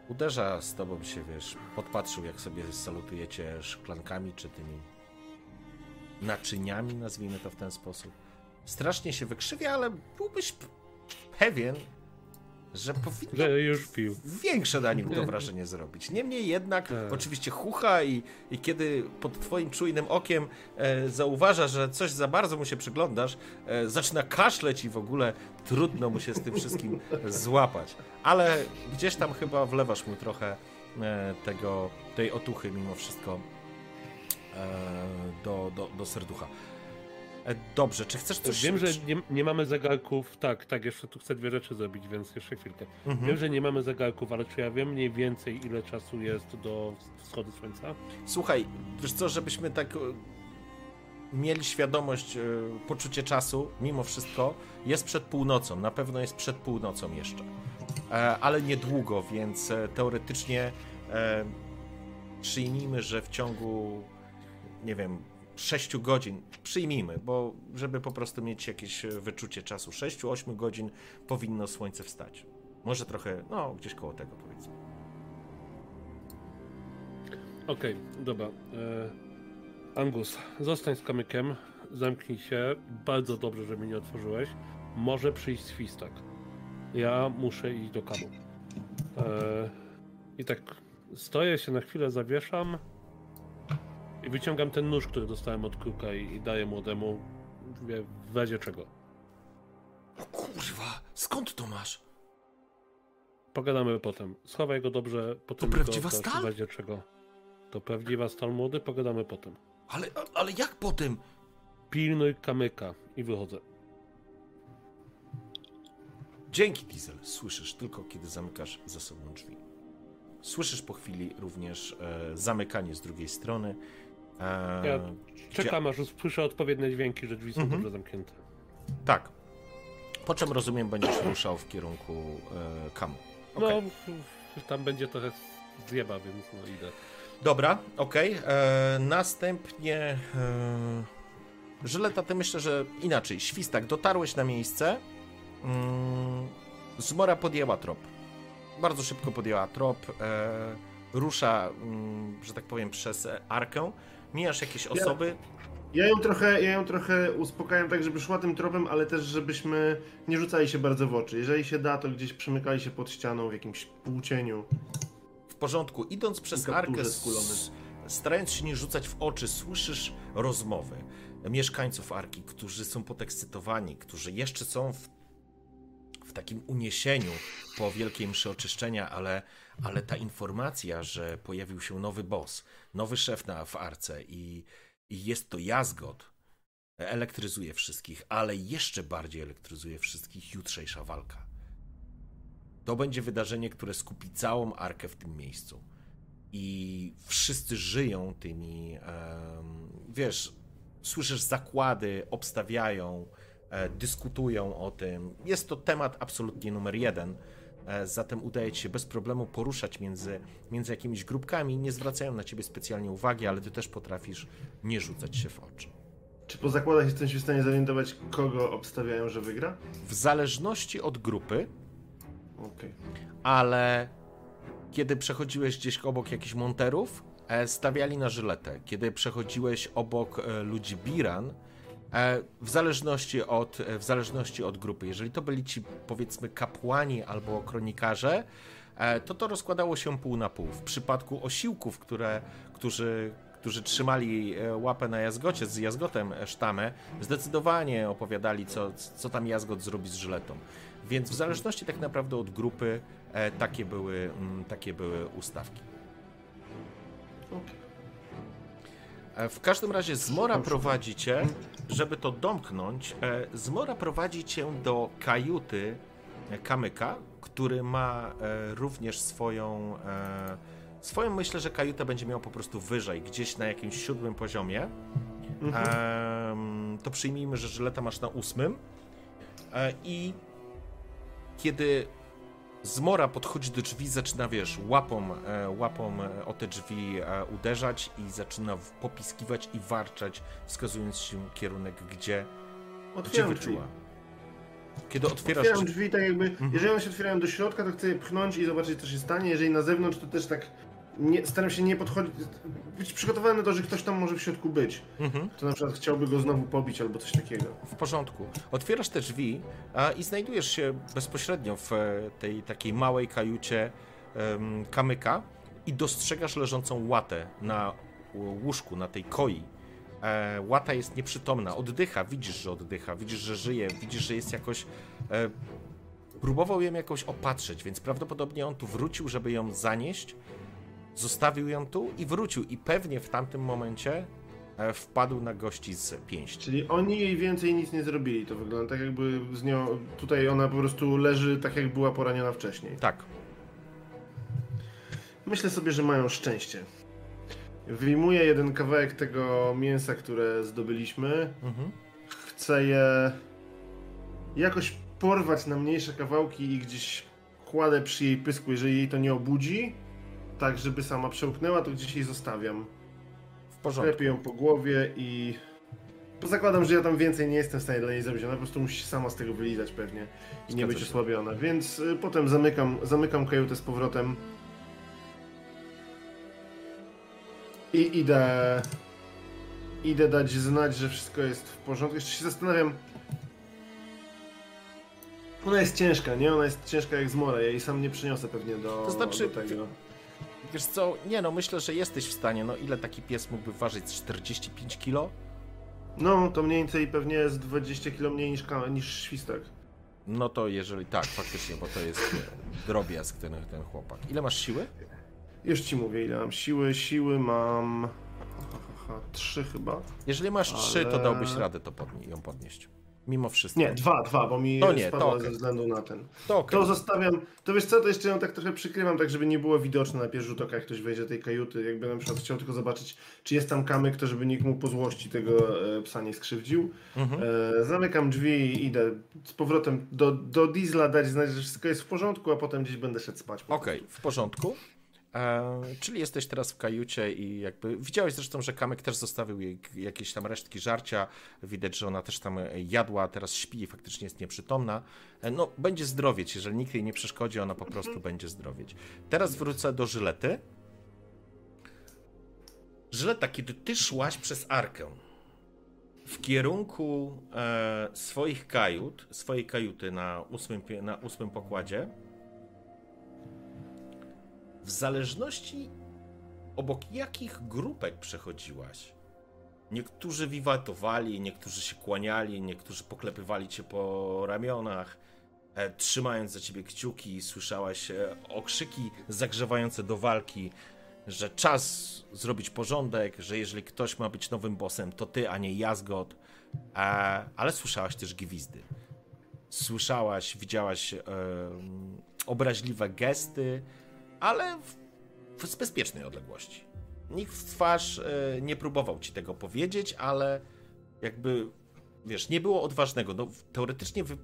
Uderza z tobą się, wiesz, podpatrzył, jak sobie salutujecie szklankami, czy tymi naczyniami, nazwijmy to w ten sposób. Strasznie się wykrzywia, ale byłbyś pewien, że powinno Że już pił. większe na nim to wrażenie zrobić. Niemniej jednak, Tak. oczywiście chucha i, i kiedy pod twoim czujnym okiem e, zauważa, że coś za bardzo mu się przyglądasz, e, zaczyna kaszleć i w ogóle trudno mu się z tym wszystkim złapać. Ale gdzieś tam chyba wlewasz mu trochę e, tego, tej otuchy mimo wszystko e, do, do, do serducha. E, dobrze, czy chcesz coś... Wiem, że nie, nie mamy zegarków. Tak, tak, jeszcze tu chcę dwie rzeczy zrobić, więc jeszcze chwilkę. Mhm. Wiem, że nie mamy zegarków, ale czy ja wiem mniej więcej, ile czasu jest do wschodu słońca? Słuchaj, wiesz co, żebyśmy tak e, mieli świadomość, e, poczucie czasu, mimo wszystko, jest przed północą, na pewno jest przed północą jeszcze, ale niedługo, więc teoretycznie przyjmijmy, że w ciągu, nie wiem, 6 godzin, przyjmijmy, bo żeby po prostu mieć jakieś e, wyczucie czasu, 6-8 godzin powinno słońce wstać. Może trochę, no, gdzieś koło tego powiedzmy. Okej, dobra. E, Angus, zostań z kamykiem, zamknij się. Bardzo dobrze, że mi nie otworzyłeś. Może przyjść świstak. Ja muszę iść do kamu. E, I tak stoję się na chwilę, zawieszam i wyciągam ten nóż, który dostałem od kruka i, i daję młodemu. Mówię, w razie czego. O kurwa, skąd to masz? Pogadamy potem. Schowaj go dobrze, potem To prawdziwa go stal? w razie czego. To prawdziwa stal młody, pogadamy potem. Ale, ale jak po tym? Pilnuj kamyka i wychodzę. Dzięki, Diesel. Słyszysz tylko, kiedy zamykasz za sobą drzwi. Słyszysz po chwili również e, zamykanie z drugiej strony. E, Ja Czekam, aż usłyszę odpowiednie dźwięki, że drzwi są Mhm. dobrze zamknięte. Tak. Po czym rozumiem, będziesz ruszał w kierunku e, kamu. No, Okej. f- tam będzie trochę zjeba, więc no idę. Dobra, okej. E, Następnie. E, Żyleta, ty myślę, że inaczej. Świstak, dotarłeś na miejsce. Mm, Zmora podjęła trop. Bardzo szybko podjęła trop. E, rusza, mm, że tak powiem, przez e, arkę. Mijasz jakieś osoby. Ja ją trochę, ja ją trochę uspokajam tak, żeby szła tym tropem, ale też żebyśmy nie rzucali się bardzo w oczy. Jeżeli się da, to gdzieś przymykali się pod ścianą w jakimś półcieniu. W porządku, idąc przez arkę, starając się nie rzucać w oczy, słyszysz rozmowy mieszkańców arki, którzy są podekscytowani, którzy jeszcze są w, w takim uniesieniu po wielkiej mszy oczyszczenia, ale, ale ta informacja, że pojawił się nowy boss, nowy szef na, w arce i, i jest to Jazgot, elektryzuje wszystkich, ale jeszcze bardziej elektryzuje wszystkich jutrzejsza walka. To będzie wydarzenie, które skupi całą arkę w tym miejscu. I wszyscy żyją tymi, wiesz, słyszysz zakłady, obstawiają, e, dyskutują o tym. Jest to temat absolutnie numer jeden. E, zatem udaje ci się bez problemu poruszać między, między jakimiś grupkami. Nie zwracają na ciebie specjalnie uwagi, ale ty też potrafisz nie rzucać się w oczy. Czy po zakładach jestem się w stanie zorientować, kogo obstawiają, że wygra? W zależności od grupy, Okej. ale kiedy przechodziłeś gdzieś obok jakichś monterów, e, stawiali na żyletę. Kiedy przechodziłeś obok e, ludzi Biran, w zależności, od, e, w zależności od grupy. Jeżeli to byli ci, powiedzmy, kapłani albo kronikarze, e, to to rozkładało się pół na pół. W przypadku osiłków, które, którzy, którzy trzymali łapę na jazgocie, z jazgotem sztamę, zdecydowanie opowiadali, co, co tam jazgot zrobi z żyletą. Więc w zależności tak naprawdę od grupy, takie były, mm, takie były ustawki. W każdym razie Zmora prowadzi cię, żeby to domknąć, Zmora prowadzi cię do kajuty Kamyka, który ma również swoją swoją myślę, że kajutę będzie miał po prostu wyżej, gdzieś na jakimś siódmym poziomie. Mhm. to przyjmijmy, że żyleta masz na ósmym. I kiedy Zmora podchodzi do drzwi, zaczyna, wiesz, łapą, e, łapą e, o te drzwi e, uderzać i zaczyna popiskiwać i warczać, wskazując się kierunek, gdzie, gdzie wyczuła. Kiedy otwierasz Otwieram drzwi, tak jakby, mhm. jeżeli one się otwierają do środka, to chcę je pchnąć i zobaczyć, co się stanie. Jeżeli na zewnątrz, to też tak nie, staram się nie podchodzić, być przygotowany na to, że ktoś tam może w środku być. Mhm. To na przykład chciałby go znowu pobić albo coś takiego. W porządku. Otwierasz te drzwi a, i znajdujesz się bezpośrednio w e, tej takiej małej kajucie um, kamyka i dostrzegasz leżącą łatę na łóżku, na tej koi. E, łata jest nieprzytomna, oddycha, widzisz, że oddycha, widzisz, że żyje, widzisz, że jest jakoś... E, próbował ją jakoś opatrzyć, więc prawdopodobnie on tu wrócił, żeby ją zanieść, Zostawił ją tu i wrócił i pewnie w tamtym momencie e, wpadł na gości z pięści. Czyli oni jej więcej nic nie zrobili. To wygląda tak jakby z nią, tutaj ona po prostu leży tak jak była poraniona wcześniej. Tak. Myślę sobie, że mają szczęście. Wyjmuję jeden kawałek tego mięsa, które zdobyliśmy. Mhm. Chcę je jakoś porwać na mniejsze kawałki i gdzieś kładę przy jej pysku, jeżeli jej to nie obudzi tak, żeby sama przełknęła, to gdzieś jej zostawiam. W porządku. Lepiej ją po głowie i... Zakładam, że ja tam więcej nie jestem w stanie dla niej zrobić, ona po prostu musi się sama z tego wylizać pewnie i nie być osłabiona, więc y, potem zamykam, zamykam kajutę z powrotem i idę idę dać znać, że wszystko jest w porządku. Jeszcze się zastanawiam, ona jest ciężka, nie? Ona jest ciężka jak zmora. Ja jej sam nie przyniosę pewnie do, to znaczy, do tego. Wiesz co, nie no, myślę, że jesteś w stanie, no ile taki pies mógłby ważyć? 45 kilo? No, to mniej więcej pewnie jest 20 kilo mniej niż, niż świstek. No to jeżeli tak, faktycznie, bo to jest drobiazg ten, ten chłopak. Ile masz siły? Już ci mówię, ile mam siły. Siły mam... Trzy chyba. Jeżeli masz ale... trzy, to dałbyś radę to podnie ją podnieść. Mimo wszystko. Nie, dwa, dwa, bo mi to nie, to okay. ze względu na ten. To, okay. to zostawiam, to wiesz co, to jeszcze ją tak trochę przykrywam, tak żeby nie było widoczne na pierwszy rzut oka, jak ktoś wejdzie do tej kajuty, jakby na przykład chciał tylko zobaczyć, czy jest tam kamyk, to żeby nikt mu po złości tego e, psa nie skrzywdził. Mhm. E, zamykam drzwi i idę z powrotem do, do diesla dać znać, że wszystko jest w porządku, a potem gdzieś będę szedł spać. Okej, okay, w porządku. E, czyli jesteś teraz w kajucie i jakby widziałeś zresztą, że Kamek też zostawił jej jakieś tam resztki żarcia. Widać, że ona też tam jadła, teraz śpi i faktycznie jest nieprzytomna. E, no, będzie zdrowieć, jeżeli nikt jej nie przeszkodzi, ona po prostu będzie zdrowieć. Teraz wrócę do Żylety. Żyleta, kiedy ty szłaś przez arkę w kierunku e, swoich kajut, swojej kajuty na ósmym, na ósmym pokładzie, w zależności obok jakich grupek przechodziłaś. Niektórzy wiwatowali, niektórzy się kłaniali, niektórzy poklepywali cię po ramionach, e, trzymając za ciebie kciuki, słyszałaś e, okrzyki zagrzewające do walki, że czas zrobić porządek, że jeżeli ktoś ma być nowym bossem, to ty, a nie Jazgot. E, ale słyszałaś też gwizdy. Słyszałaś, widziałaś e, obraźliwe gesty, ale w, w bezpiecznej odległości. Nikt w twarz e, nie próbował ci tego powiedzieć, ale jakby, wiesz, nie było odważnego. No, teoretycznie wy,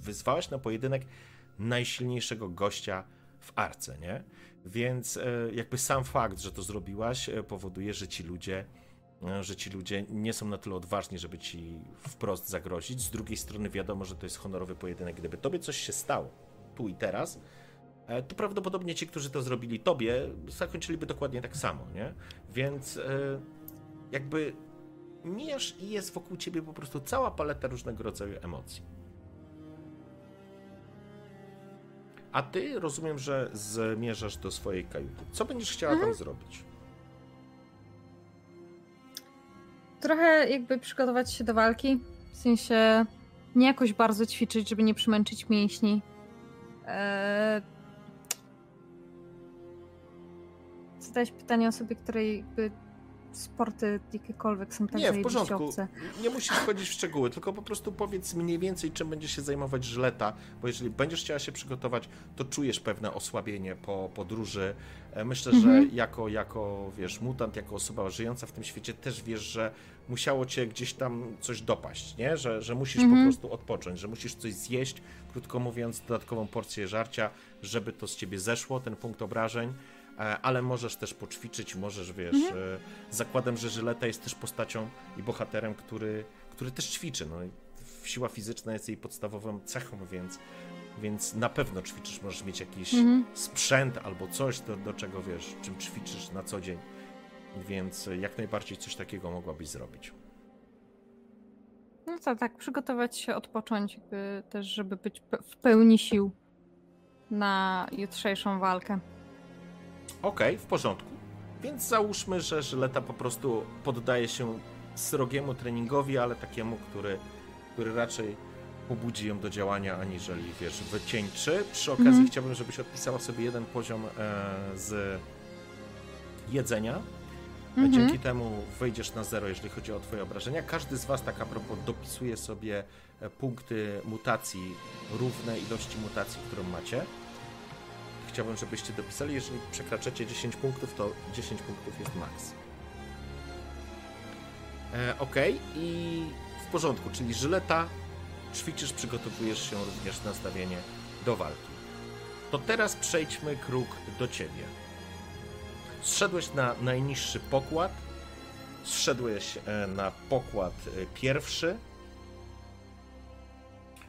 wyzwałaś na pojedynek najsilniejszego gościa w arce, nie? Więc e, jakby sam fakt, że to zrobiłaś, e, powoduje, że ci ludzie że ci ludzie nie są na tyle odważni, żeby ci wprost zagrozić. Z drugiej strony wiadomo, że to jest honorowy pojedynek. Gdyby tobie coś się stało tu i teraz, to prawdopodobnie ci, którzy to zrobili tobie, zakończyliby dokładnie tak samo, nie? Więc e, jakby mijasz i jest wokół ciebie po prostu cała paleta różnego rodzaju emocji. A ty rozumiem, że zmierzasz do swojej kajuty. Co będziesz chciała tam zrobić? Trochę jakby przygotować się do walki. W sensie nie jakoś bardzo ćwiczyć, żeby nie przymęczyć mięśni. Eee... Zadałeś pytanie osobie, której jakby sporty jakiekolwiek są tak Nie, w porządku. obce. Nie musisz wchodzić w szczegóły, tylko po prostu powiedz mniej więcej, czym będzie się zajmować żyleta, bo jeżeli będziesz chciała się przygotować, to czujesz pewne osłabienie po podróży. E, Myślę, Mhm. że jako, jako, wiesz, mutant, jako osoba żyjąca w tym świecie, też wiesz, że musiało cię gdzieś tam coś dopaść, nie? Że, że musisz Mhm. po prostu odpocząć, że musisz coś zjeść, krótko mówiąc, dodatkową porcję żarcia, żeby to z ciebie zeszło, ten punkt obrażeń. E, Ale możesz też poćwiczyć, możesz, wiesz, Mhm. e, zakładam, że Żyleta jest też postacią i bohaterem, który, który też ćwiczy. No, siła fizyczna jest jej podstawową cechą, więc, więc na pewno ćwiczysz. Możesz mieć jakiś Mhm. sprzęt albo coś, do, do czego wiesz, czym ćwiczysz na co dzień. Więc jak najbardziej coś takiego mogłabyś zrobić. No to tak, przygotować się, odpocząć, jakby też, żeby być w pełni sił na jutrzejszą walkę. Okej, w porządku. Więc załóżmy, że Żyleta po prostu poddaje się srogiemu treningowi, ale takiemu, który, który raczej pobudzi ją do działania, aniżeli, wiesz, wycieńczy. Przy okazji Mhm. chciałbym, żebyś odpisała sobie jeden poziom e, z jedzenia. E, Mhm. Dzięki temu wyjdziesz na zero, jeżeli chodzi o twoje obrażenia. Każdy z was, tak a propos, dopisuje sobie e, punkty mutacji, równe ilości mutacji, którą macie. Chciałbym, żebyście dopisali, jeżeli przekraczacie 10 punktów, to 10 punktów jest maks. E, ok, i w porządku, czyli żyleta, ćwiczysz, przygotowujesz się również na stawienie do walki. To teraz przejdźmy kruk do ciebie. Zszedłeś na najniższy pokład, zszedłeś e, na pokład e, pierwszy,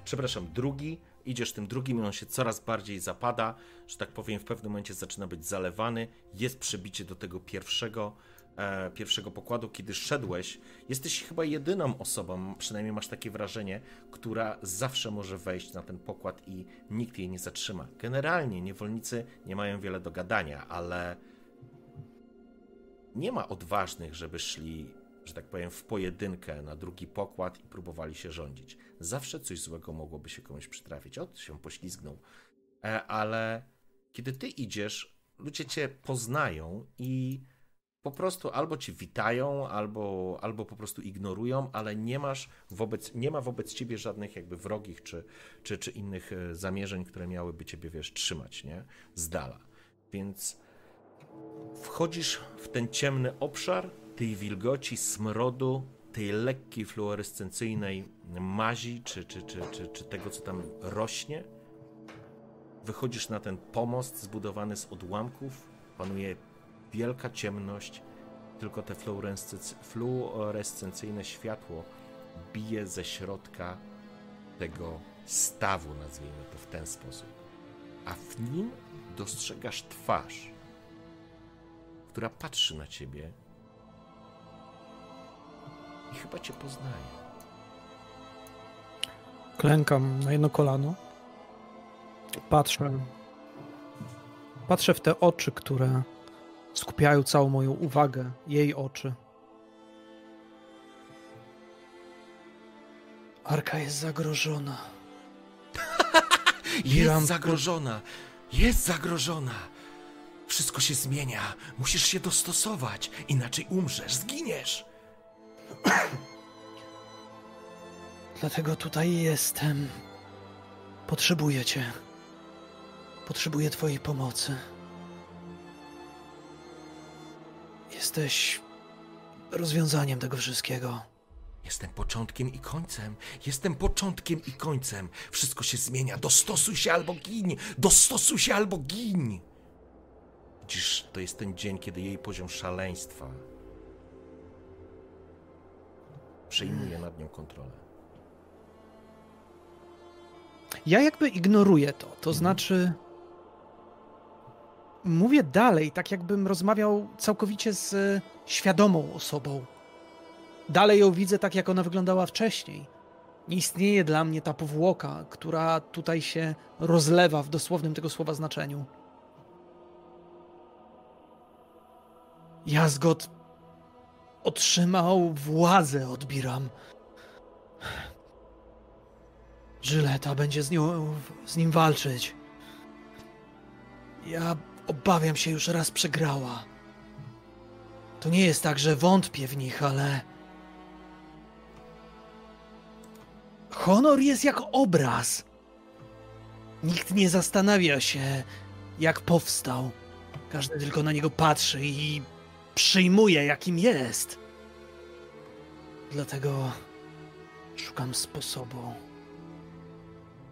przepraszam, drugi, idziesz tym drugim i on się coraz bardziej zapada, że tak powiem, w pewnym momencie zaczyna być zalewany, jest przebicie do tego pierwszego, e, pierwszego pokładu, kiedy szedłeś, jesteś chyba jedyną osobą, przynajmniej masz takie wrażenie, która zawsze może wejść na ten pokład i nikt jej nie zatrzyma. Generalnie niewolnicy nie mają wiele do gadania, ale nie ma odważnych, żeby szli, że tak powiem, w pojedynkę na drugi pokład i próbowali się rządzić. Zawsze coś złego mogłoby się komuś przytrafić. Ot, się poślizgnął. E, ale kiedy ty idziesz, ludzie cię poznają i po prostu albo ci witają, albo, albo po prostu ignorują, ale nie masz wobec, nie ma wobec ciebie żadnych jakby wrogich czy, czy, czy innych e, zamierzeń, które miałyby ciebie, wiesz, trzymać, nie? Z dala. Więc wchodzisz w ten ciemny obszar tej wilgoci, smrodu, tej lekkiej fluorescencyjnej mazi, czy, czy, czy, czy, czy tego, co tam rośnie. Wychodzisz na ten pomost zbudowany z odłamków. Panuje wielka ciemność. Tylko te fluorescency- fluorescencyjne światło bije ze środka tego stawu, nazwijmy to w ten sposób. A w nim dostrzegasz twarz, która patrzy na ciebie i chyba cię poznaje. Klękam na jedno kolano. Patrzę. Patrzę w te oczy, które skupiają całą moją uwagę. Jej oczy. Arka jest zagrożona. Jest zagrożona! Jest zagrożona! Wszystko się zmienia. Musisz się dostosować, inaczej umrzesz, zginiesz. Dlatego tutaj jestem. Potrzebuję cię. Potrzebuję twojej pomocy. Jesteś rozwiązaniem tego wszystkiego. Jestem początkiem i końcem. Jestem początkiem i końcem. Wszystko się zmienia. Dostosuj się albo gin. Dostosuj się albo gin. Widzisz, to jest ten dzień, kiedy jej poziom szaleństwa przejmuje nad nią kontrolę. Ja jakby ignoruję to. To znaczy. Mówię dalej, tak jakbym rozmawiał całkowicie z świadomą osobą. dalej ją widzę tak, jak ona wyglądała wcześniej. Nie istnieje dla mnie ta powłoka, która tutaj się rozlewa w dosłownym tego słowa znaczeniu. Jazgot otrzymał władzę od Biram. Żyleta będzie z, nią, z nim walczyć. Ja obawiam się, już raz przegrała. To nie jest tak, że wątpię w nich, ale. Honor jest jak obraz. Nikt nie zastanawia się, jak powstał. Każdy tylko na niego patrzy i przyjmuje, jakim jest. Dlatego szukam sposobu.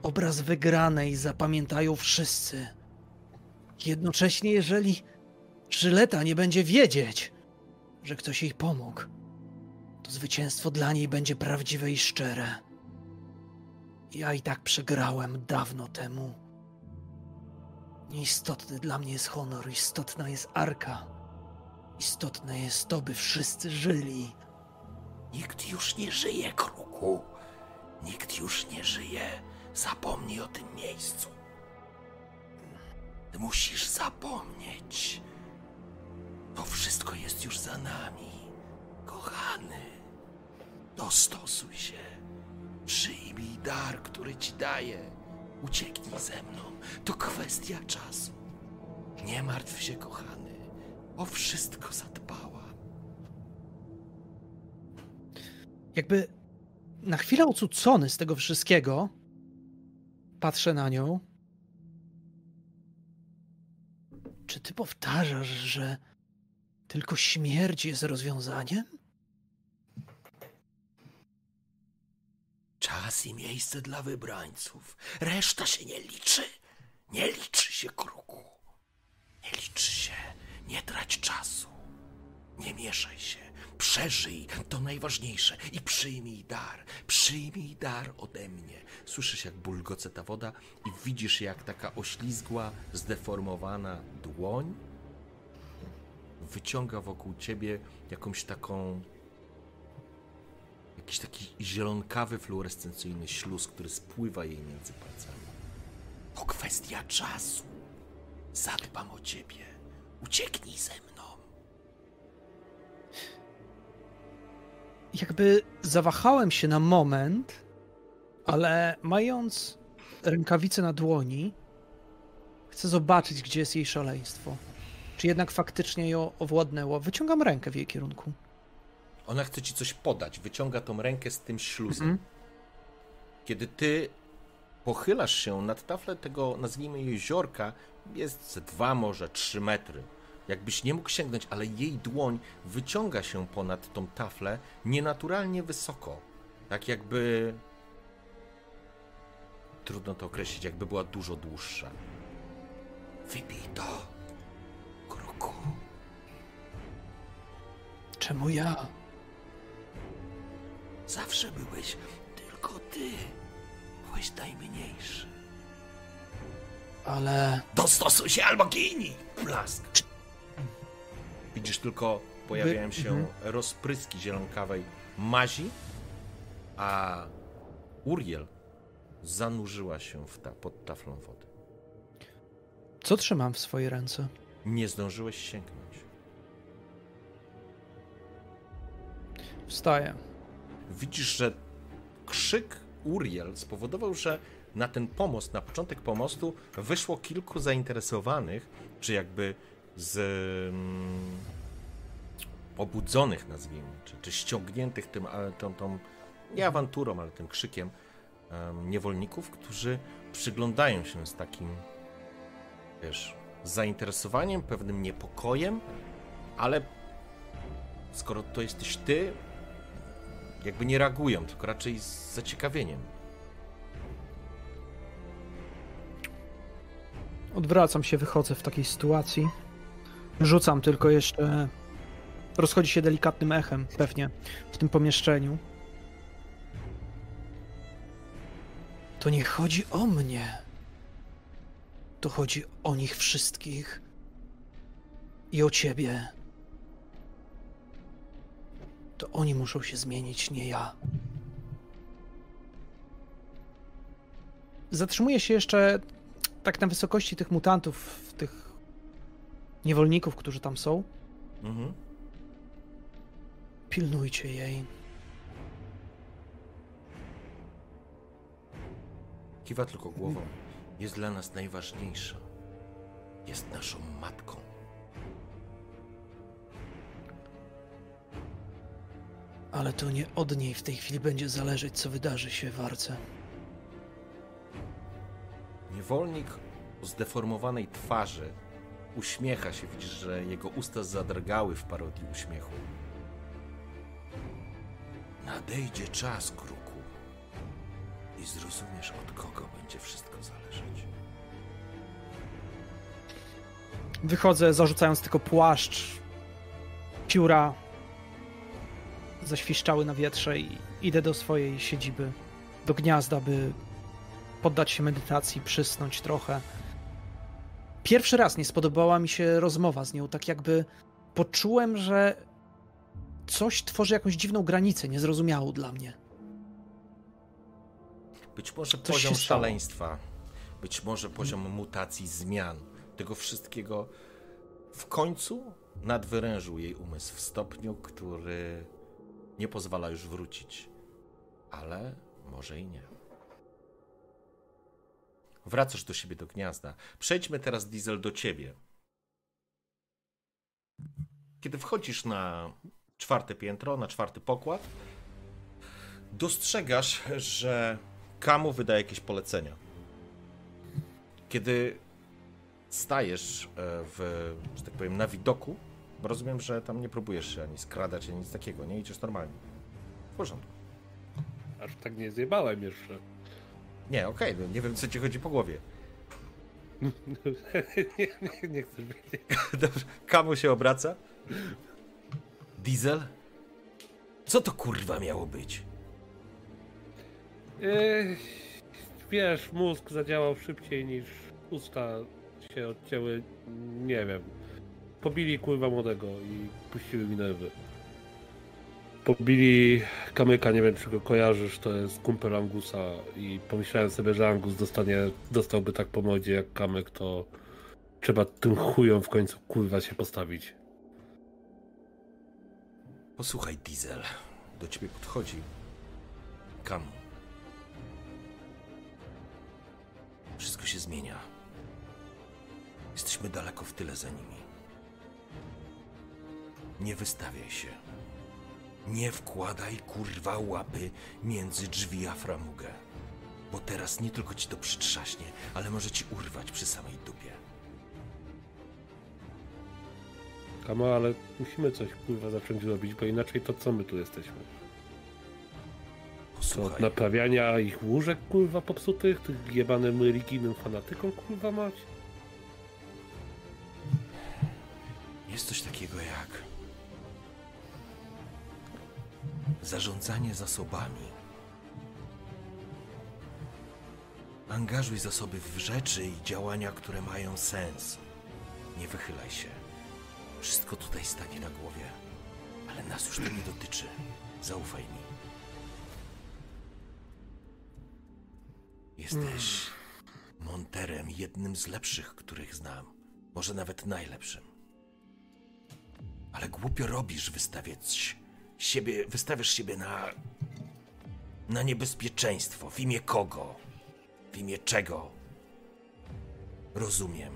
Obraz wygranej zapamiętają wszyscy. Jednocześnie, jeżeli Żyleta nie będzie wiedzieć, że ktoś jej pomógł, to zwycięstwo dla niej będzie prawdziwe i szczere. Ja i tak przegrałem dawno temu. Nieistotny dla mnie jest honor, istotna jest arka. Istotne jest to, by wszyscy żyli. Nikt już nie żyje, kruku. Nikt już nie żyje. Zapomnij o tym miejscu. Ty musisz zapomnieć. To wszystko jest już za nami. Kochany, dostosuj się. Przyjmij dar, który ci daję. Ucieknij ze mną. To kwestia czasu. Nie martw się, kochany. O wszystko zadbałam. Jakby na chwilę ocucony z tego wszystkiego, patrzę na nią. Czy ty powtarzasz, że tylko śmierć jest rozwiązaniem? Czas i miejsce dla wybrańców. Reszta się nie liczy. Nie liczy się, kruku. Nie liczy się. Nie trać czasu. Nie mieszaj się. Przeżyj to najważniejsze i przyjmij dar. Przyjmij dar ode mnie. Słyszysz, jak bulgoce ta woda i widzisz, jak taka oślizgła, zdeformowana dłoń wyciąga wokół ciebie jakąś taką jakiś taki zielonkawy, fluorescencyjny śluz, który spływa jej między palcami. To kwestia czasu. Zadbam o ciebie. Ucieknij ze mną. Jakby zawahałem się na moment, ale mając rękawice na dłoni, chcę zobaczyć, gdzie jest jej szaleństwo. Czy jednak faktycznie ją owładnęło. Wyciągam rękę w jej kierunku. Ona chce ci coś podać. Wyciąga tą rękę z tym śluzem. Mhm. Kiedy ty pochylasz się nad taflę tego, nazwijmy jeziorka, jest ze dwa, może trzy metry. Jakbyś nie mógł sięgnąć, ale jej dłoń wyciąga się ponad tą taflę nienaturalnie wysoko. Tak jakby. Trudno to określić, jakby była dużo dłuższa. Wypij to, kruku. Czemu ja? Zawsze byłeś tylko ty. Byłeś najmniejszy. Ale Dostosuj się albo ginij! Blask. Widzisz tylko, pojawiają się mhm. rozpryski zielonkawej mazi, a Uriel zanurzyła się w ta, pod taflą wody. co trzymam w swojej ręce? Nie zdążyłeś sięgnąć. Wstaję. Widzisz, że krzyk Uriel spowodował, że na ten pomost, na początek pomostu wyszło kilku zainteresowanych, czy jakby z mm, obudzonych, nazwijmy, czy, czy ściągniętych tym, tą, tą nie awanturą, ale tym krzykiem em, niewolników, którzy przyglądają się z takim, wiesz, zainteresowaniem, pewnym niepokojem, ale skoro to jesteś ty, jakby nie reagują, tylko raczej z zaciekawieniem. Odwracam się, wychodzę w takiej sytuacji. Rzucam tylko jeszcze. Rozchodzi się delikatnym echem, pewnie, w tym pomieszczeniu. To nie chodzi o mnie. To chodzi o nich wszystkich. I o ciebie. To oni muszą się zmienić, nie ja. Zatrzymuję się jeszcze tak na wysokości tych mutantów, tych niewolników, którzy tam są. Mhm. Pilnujcie jej. Kiwa tylko głową. Jest dla nas najważniejsza. Jest naszą matką. Ale to nie od niej w tej chwili będzie zależeć, co wydarzy się w Arce. Niewolnik o zdeformowanej twarzy uśmiecha się. Widzisz, że jego usta zadrgały w parodii uśmiechu. Nadejdzie czas, kruku. I zrozumiesz, od kogo będzie wszystko zależeć. Wychodzę, zarzucając tylko płaszcz. Pióra zaświszczały na wietrze i idę do swojej siedziby, do gniazda, by poddać się medytacji, przysnąć trochę. Pierwszy raz nie spodobała mi się rozmowa z nią, tak jakby poczułem, że coś tworzy jakąś dziwną granicę, niezrozumiałą dla mnie. Być może Coś poziom szaleństwa, być może poziom mutacji, zmian, tego wszystkiego w końcu nadwyrężył jej umysł w stopniu, który nie pozwala już wrócić. Ale może i nie. Wracasz do siebie do gniazda. Przejdźmy teraz, Diesel, do ciebie. Kiedy wchodzisz na czwarte piętro, na czwarty pokład, dostrzegasz, że Kamu wydaje jakieś polecenia. Kiedy stajesz e, w, że tak powiem, na widoku, rozumiem, że tam nie próbujesz się ani skradać, ani nic takiego, nie idziesz normalnie. W porządku. Aż tak nie zjebałem jeszcze. Nie, okej, no nie wiem, co ci chodzi po głowie. nie, nie, nie chcę wiedzieć. Dobrze, Kamu się obraca. Diesel? Co to kurwa miało być? Yy, wiesz, mózg zadziałał szybciej niż usta się odcięły. Nie wiem. Pobili kurwa młodego i puściły mi nerwy. Pobili kamyka, nie wiem czy go kojarzysz, to jest kumpel Angusa i pomyślałem sobie, że Angus dostanie, dostałby tak po mordzie jak kamyk, to trzeba tym chujom w końcu kurwa się postawić. Posłuchaj, Diesel. Do ciebie podchodzi. Kamu. Wszystko się zmienia. Jesteśmy daleko w tyle za nimi. Nie wystawiaj się. Nie wkładaj kurwa łapy między drzwi a framugę. Bo teraz nie tylko ci to przytrzaśnie, ale może ci urwać przy samej dupie. Kamo, ale musimy coś kurwa zacząć robić, bo inaczej to co my tu jesteśmy? To od naprawiania ich łóżek kurwa popsutych, tych jebanym religijnym fanatykom kurwa mać? Jest coś takiego jak zarządzanie zasobami. Angażuj zasoby w rzeczy i działania, które mają sens. Nie wychylaj się. Wszystko tutaj stanie na głowie, ale nas już to nie dotyczy. Zaufaj mi. Jesteś monterem, jednym z lepszych, których znam. Może nawet najlepszym. Ale głupio robisz wystawiać siebie, wystawiasz siebie na na niebezpieczeństwo. W imię kogo? W imię czego? Rozumiem.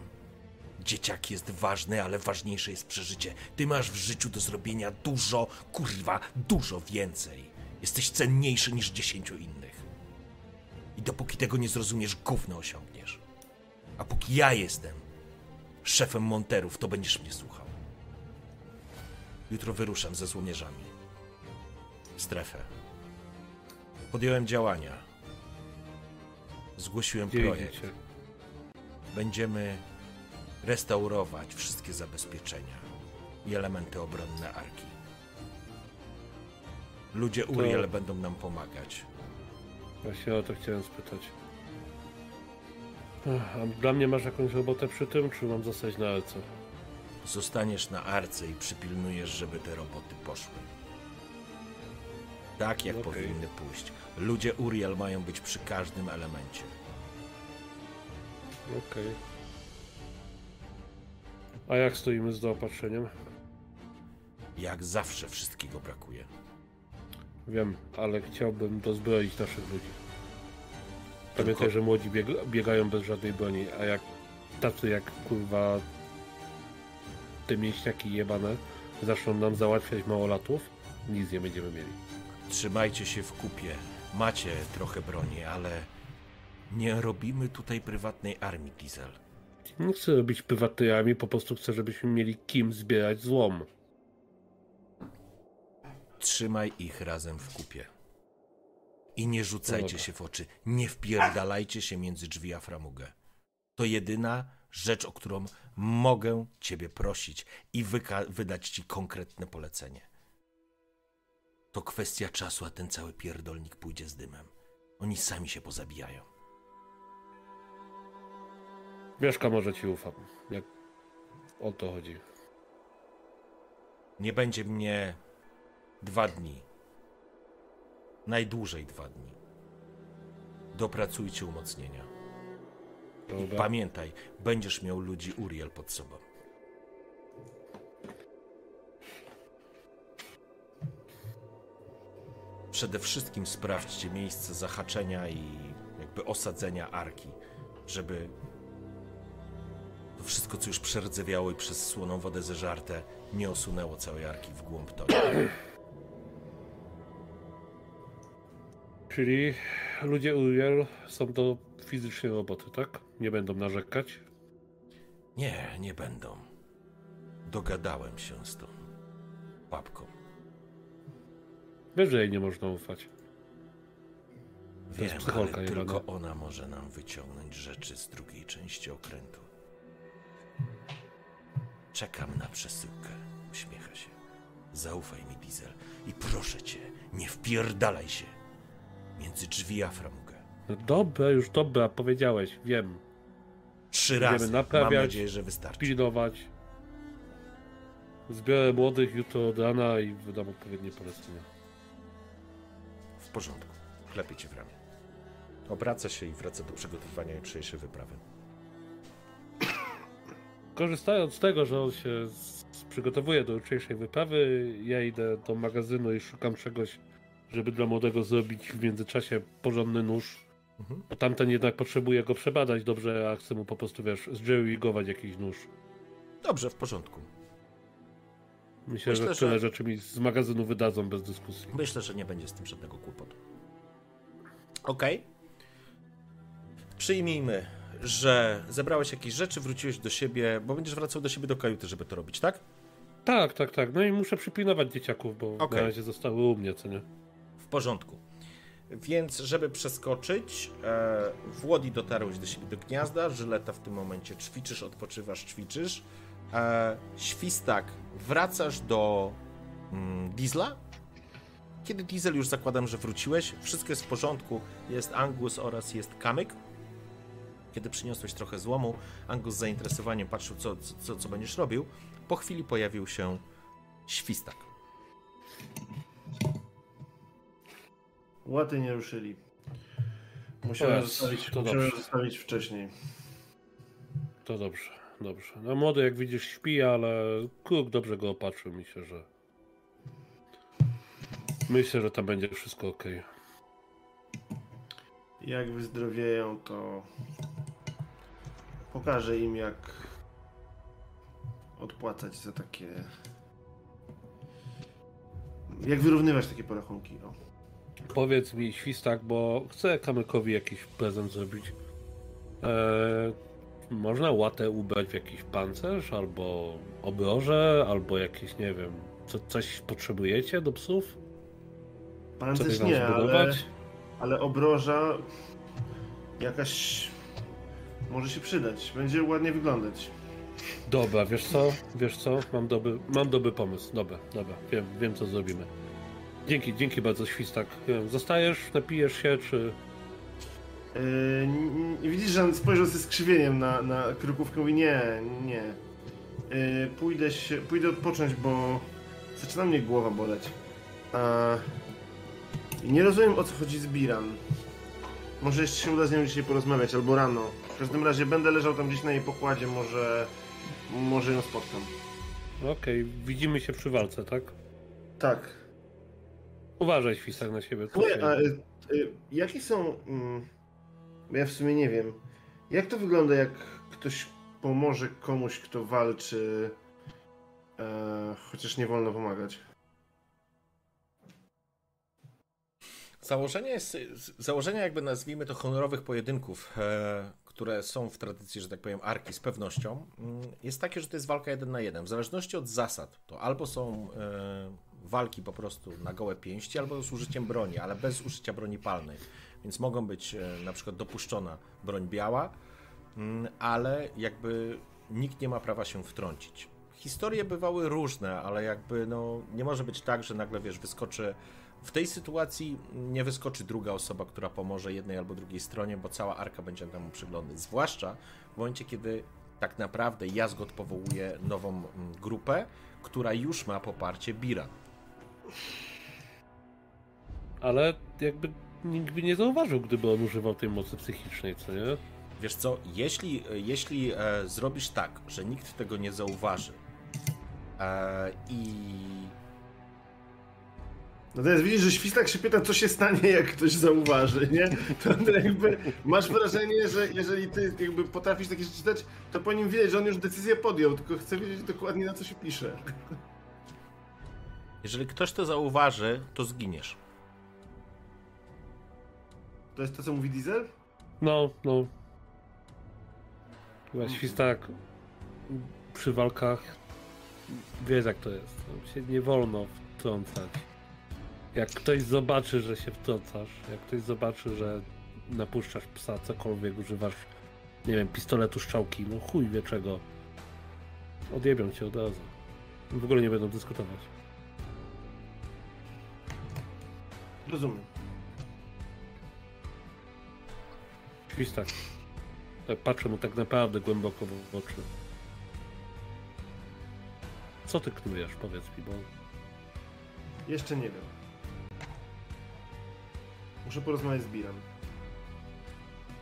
Dzieciak jest ważny, ale ważniejsze jest przeżycie. Ty masz w życiu do zrobienia dużo, kurwa, dużo więcej. Jesteś cenniejszy niż dziesięciu innych. I dopóki tego nie zrozumiesz, gówno osiągniesz. A póki ja jestem szefem monterów, to będziesz mnie słuchał. Jutro wyruszam ze złomierzami. Strefę. Podjąłem działania. Zgłosiłem Gdzie projekt. idziecie? Będziemy restaurować wszystkie zabezpieczenia i elementy obronne arki. Ludzie Uriel będą nam pomagać. Właśnie o to chciałem spytać. A dla mnie masz jakąś robotę przy tym, czy mam zostać na Elce? Zostaniesz na arce i przypilnujesz, żeby te roboty poszły. Tak jak Okej. powinny pójść. Ludzie Uriel mają być przy każdym elemencie. Okej. A jak stoimy z zaopatrzeniem? Jak zawsze wszystkiego brakuje. Wiem, ale chciałbym dozbroić naszych ludzi. Pamiętaj, Tylko- że młodzi bieg- biegają bez żadnej broni, a jak tacy jak kurwa te mięśniaki jebane zaczną nam załatwiać małolatów, nic nie będziemy mieli. Trzymajcie się w kupie. Macie trochę broni, ale nie robimy tutaj prywatnej armii, Diesel. Nie chcę robić prywatnej armii, po prostu chcę, żebyśmy mieli kim zbierać złom. Trzymaj ich razem w kupie. I nie rzucajcie się w oczy. Nie wpierdalajcie się między drzwi Aframugę. To jedyna rzecz, o którą mogę ciebie prosić i wydać ci konkretne polecenie. To kwestia czasu, a ten cały pierdolnik pójdzie z dymem. Oni sami się pozabijają. Mieszka może ci ufam, jak o to chodzi. Nie będzie mnie dwa dni. Najdłużej dwa dni. Dopracujcie umocnienia. I Dobra. pamiętaj, będziesz miał ludzi Uriel pod sobą. Przede wszystkim sprawdźcie miejsce zahaczenia i jakby osadzenia arki, żeby to wszystko, co już przerdzewiało i przez słoną wodę zeżarte, nie osunęło całej arki w głąb toru. Czyli ludzie Uriel są to fizyczne roboty, tak? Nie będą narzekać? Nie, nie będą. Dogadałem się z tą babką. Wiesz, że jej nie można ufać. To Wiem, ale jebana. tylko ona może nam wyciągnąć rzeczy z drugiej części okrętu. Czekam na przesyłkę. Uśmiecha się. Zaufaj mi, Diesel. I proszę cię, nie wpierdalaj się między drzwi Aframugę. No dobra, już dobra, powiedziałeś, wiem. Trzy Będziemy razy. Mam naprawiać, nadzieję, że wystarczy. Pilnować. Zbiorę młodych jutro od rana i wydam odpowiednie polecenia. W porządku. Klepie cię w ramię. Obraca się i wraca do przygotowania jutrzejszej wyprawy. Korzystając z tego, że on się przygotowuje do jutrzejszej wyprawy, ja idę do magazynu i szukam czegoś, żeby dla młodego zrobić w międzyczasie porządny nóż. Mhm. Bo tamten jednak potrzebuje go przebadać dobrze, a chcę mu po prostu, wiesz, zjerwigować jakiś nóż. Dobrze, w porządku. Myślę, Myślę, że tyle że- rzeczy mi z magazynu wydadzą bez dyskusji. Myślę, że nie będzie z tym żadnego kłopotu. Okej. Przyjmijmy, że zebrałeś jakieś rzeczy, wróciłeś do siebie, bo będziesz wracał do siebie do kajuty, żeby to robić, tak? Tak, tak, tak. No i muszę przypilnować dzieciaków, bo Okej. na razie zostały u mnie, co nie? W porządku. Więc, żeby przeskoczyć, e, Włodi dotarłeś do siebie do gniazda, Żyleta w tym momencie ćwiczysz, odpoczywasz, ćwiczysz. E, Świstak, wracasz do mm, Diesla. Kiedy Diesel już zakładam, że wróciłeś, wszystko jest w porządku, jest Angus oraz jest Kamyk. Kiedy przyniosłeś trochę złomu, Angus z zainteresowaniem patrzył, co, co, co będziesz robił. Po chwili pojawił się Świstak. Łaty nie ruszyli. Musiałem jest- zostawić, to musiałem dobrze. zostawić wcześniej. To dobrze, dobrze. No młody, jak widzisz, śpi, ale kruk dobrze go opatrzył. Myślę, że. Myślę, że tam będzie wszystko ok. Jak wyzdrowieją, to pokażę im, jak odpłacać za takie. Jak wyrównywać takie porachunki. O. Powiedz mi, świstak, bo chcę Kamykowi jakiś prezent zrobić. Eee, można łatę ubrać w jakiś pancerz, albo obroże, albo jakieś, nie wiem, co, coś potrzebujecie do psów? Pancerz nie, ale, ale obroża jakaś może się przydać. Będzie ładnie wyglądać. Dobra, wiesz co? Wiesz co? Mam dobry, mam dobry pomysł. Dobra, dobra, wiem, wiem co zrobimy. Dzięki, dzięki bardzo, Świstak. Zostajesz, napijesz się, czy... Yy, widzisz, że on spojrzał ze skrzywieniem na, na krukówkę i mówi nie, nie. Yy, pójdę, się, pójdę odpocząć, bo zaczyna mnie głowa boleć. A nie rozumiem o co chodzi z Biran. Może jeszcze się uda z nią dzisiaj porozmawiać, albo rano. W każdym razie będę leżał tam gdzieś na jej pokładzie, może... Może ją spotkam. Okej, widzimy się przy walce, tak? Tak. Uważaj, Świstak, na siebie. Słuchaj, a y, y, jakie są... Mm, ja w sumie nie wiem. Jak to wygląda, jak ktoś pomoże komuś, kto walczy, e, chociaż nie wolno pomagać? Założenie, jest, założenie jakby nazwijmy to honorowych pojedynków, e, które są w tradycji, że tak powiem, arki z pewnością, mm, jest takie, że to jest walka jeden na jeden. W zależności od zasad, to albo są e, walki po prostu na gołe pięści, albo z użyciem broni, ale bez użycia broni palnej. Więc mogą być e, na przykład dopuszczona broń biała, mm, ale jakby nikt nie ma prawa się wtrącić. Historie bywały różne, ale jakby no, nie może być tak, że nagle wiesz, wyskoczy w tej sytuacji nie wyskoczy druga osoba, która pomoże jednej albo drugiej stronie, bo cała arka będzie temu przyglądać. Zwłaszcza w momencie, kiedy tak naprawdę Jazgot powołuje nową mm, grupę, która już ma poparcie Bira. Ale jakby nikt by nie zauważył, gdyby on używał tej mocy psychicznej, co nie? Wiesz co, jeśli, jeśli e, zrobisz tak, że nikt tego nie zauważy e, i No teraz widzisz, że Świstak się pyta, co się stanie, jak ktoś zauważy, nie? To, jakby masz wrażenie, że jeżeli ty jakby potrafisz takie rzeczy czytać, to po nim widać, że on już decyzję podjął, tylko chce wiedzieć dokładnie na co się pisze. jeżeli ktoś to zauważy, to zginiesz. To jest to, co mówi Diesel? No, no. Chyba Świstak przy walkach wiesz jak to jest. Tam się nie wolno wtrącać. Jak ktoś zobaczy, że się wtrącasz, jak ktoś zobaczy, że napuszczasz psa, cokolwiek, używasz, nie wiem, pistoletu, strzałki, no chuj wie czego, odjebią cię od razu. W ogóle nie będą dyskutować. Rozumiem. Świstak. Tak patrzę mu tak naprawdę głęboko w oczy. Co ty knujesz, powiedz mi, bo Jeszcze nie wiem. Muszę porozmawiać z Biram.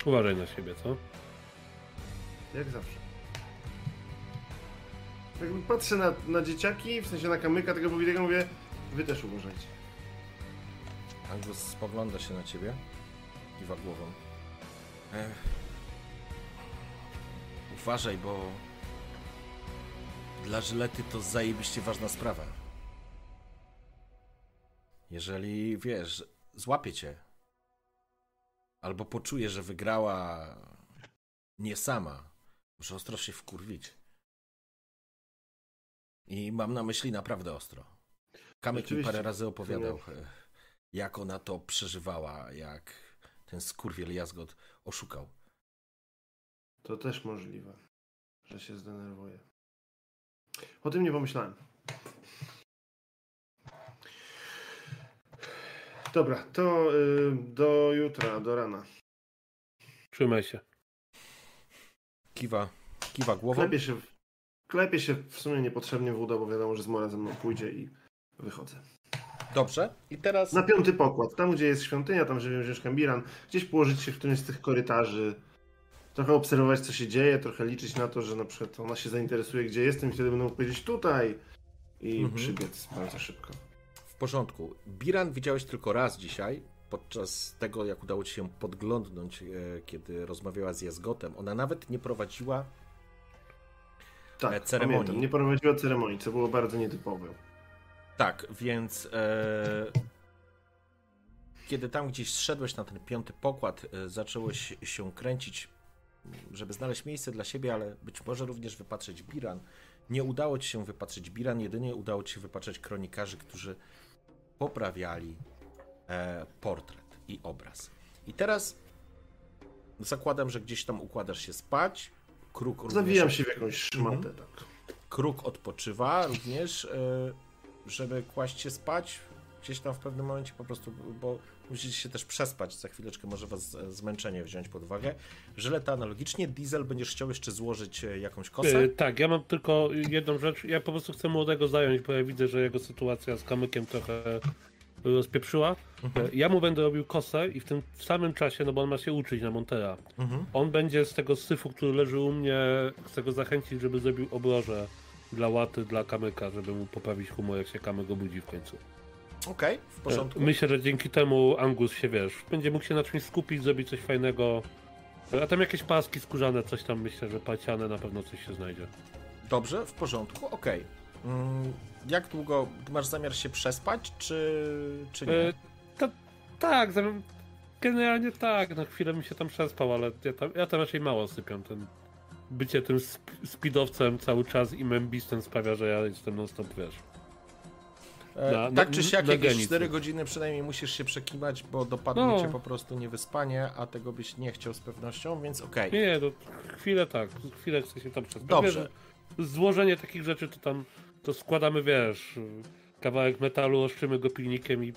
uważaj na siebie, co? Jak zawsze. Jakby patrzę na, na dzieciaki, w sensie na kamyka tego powitego, mówię, wy też uważajcie. Angus spogląda się na ciebie, kiwa głową. Uważaj, bo dla Żylety to zajebiście ważna sprawa. Jeżeli, wiesz, złapie cię, albo poczuje, że wygrała nie sama, muszę ostro się wkurwić. I mam na myśli naprawdę ostro. Kamek mi parę razy opowiadał, jak ona to przeżywała, jak ten skurwiel Jazgot oszukał. To też możliwe, że się zdenerwuję. O tym nie pomyślałem. Dobra, to y, do jutra, do rana. Trzymaj się. Kiwa, kiwa głową. Klepie się, w- klepie się w sumie niepotrzebnie w uda, bo wiadomo, że Zmora ze mną pójdzie i wychodzę. Dobrze. I teraz Na piąty pokład, tam gdzie jest świątynia, tam gdzie wziąć Kambiran, gdzieś położyć się w którymś z tych korytarzy, trochę obserwować co się dzieje, trochę liczyć na to, że na przykład ona się zainteresuje gdzie jestem i wtedy będę mógł powiedzieć tutaj i Mhm. przybiec bardzo szybko. w porządku. Biran widziałeś tylko raz dzisiaj, podczas tego, jak udało ci się podglądnąć, e, kiedy rozmawiała z Jazgotem. Ona nawet nie prowadziła E, Tak, ceremonii. pamiętam, nie prowadziła ceremonii, co było bardzo nietypowe. Tak, więc e, kiedy tam gdzieś zszedłeś na ten piąty pokład, e, zacząłeś się kręcić, żeby znaleźć miejsce dla siebie, ale być może również wypatrzeć Biran. Nie udało ci się wypatrzeć Biran, jedynie udało ci się wypatrzeć kronikarzy, którzy poprawiali e, portret i obraz. I teraz zakładam, że gdzieś tam układasz się spać. Kruk również Zawijam się w jakąś szmatę, tak. Kruk odpoczywa również, e, żeby kłaść się spać. Gdzieś tam w pewnym momencie po prostu, bo musicie się też przespać. Za chwileczkę może was zmęczenie wziąć pod uwagę. Żyleta analogicznie. Diesel będziesz chciał jeszcze złożyć e, jakąś kosę? E, tak, ja mam tylko jedną rzecz. Ja po prostu chcę młodego zająć, bo ja widzę, że jego sytuacja z kamykiem trochę rozpieprzyła. Mhm. E, Ja mu będę robił kosę i w tym samym czasie, no bo on ma się uczyć na Montera, Mhm. on będzie z tego syfu, który leży u mnie, chcę go zachęcić, żeby zrobił obroże dla łaty, dla kamyka, żeby mu poprawić humor, jak się kamyk obudzi w końcu. Okej, w porządku. E, Myślę, że dzięki temu Angus się, wiesz, będzie mógł się na czymś skupić, zrobić coś fajnego. A tam jakieś paski skórzane, coś tam myślę, że palciane, na pewno coś się znajdzie. Dobrze, w porządku, okej. Mm, Jak długo masz zamiar się przespać, czy, czy nie? E, to, tak, generalnie tak, na chwilę mi się tam przespał, ale ja tam, ja tam raczej mało sypiam. Ten bycie tym sp- speedowcem cały czas i membistem sprawia, że ja jestem non stop, wiesz. E, na- tak na- czy siak, jakieś genicy. 4 godziny przynajmniej musisz się przekiwać, bo dopadnie No. cię po prostu niewyspanie, a tego byś nie chciał z pewnością, więc okej. Nie, nie, to chwilę tak, chwilę chcę się tam przespać. Dobrze. Wiesz, złożenie takich rzeczy to tam, to składamy, wiesz, kawałek metalu, oszczymy go pilnikiem i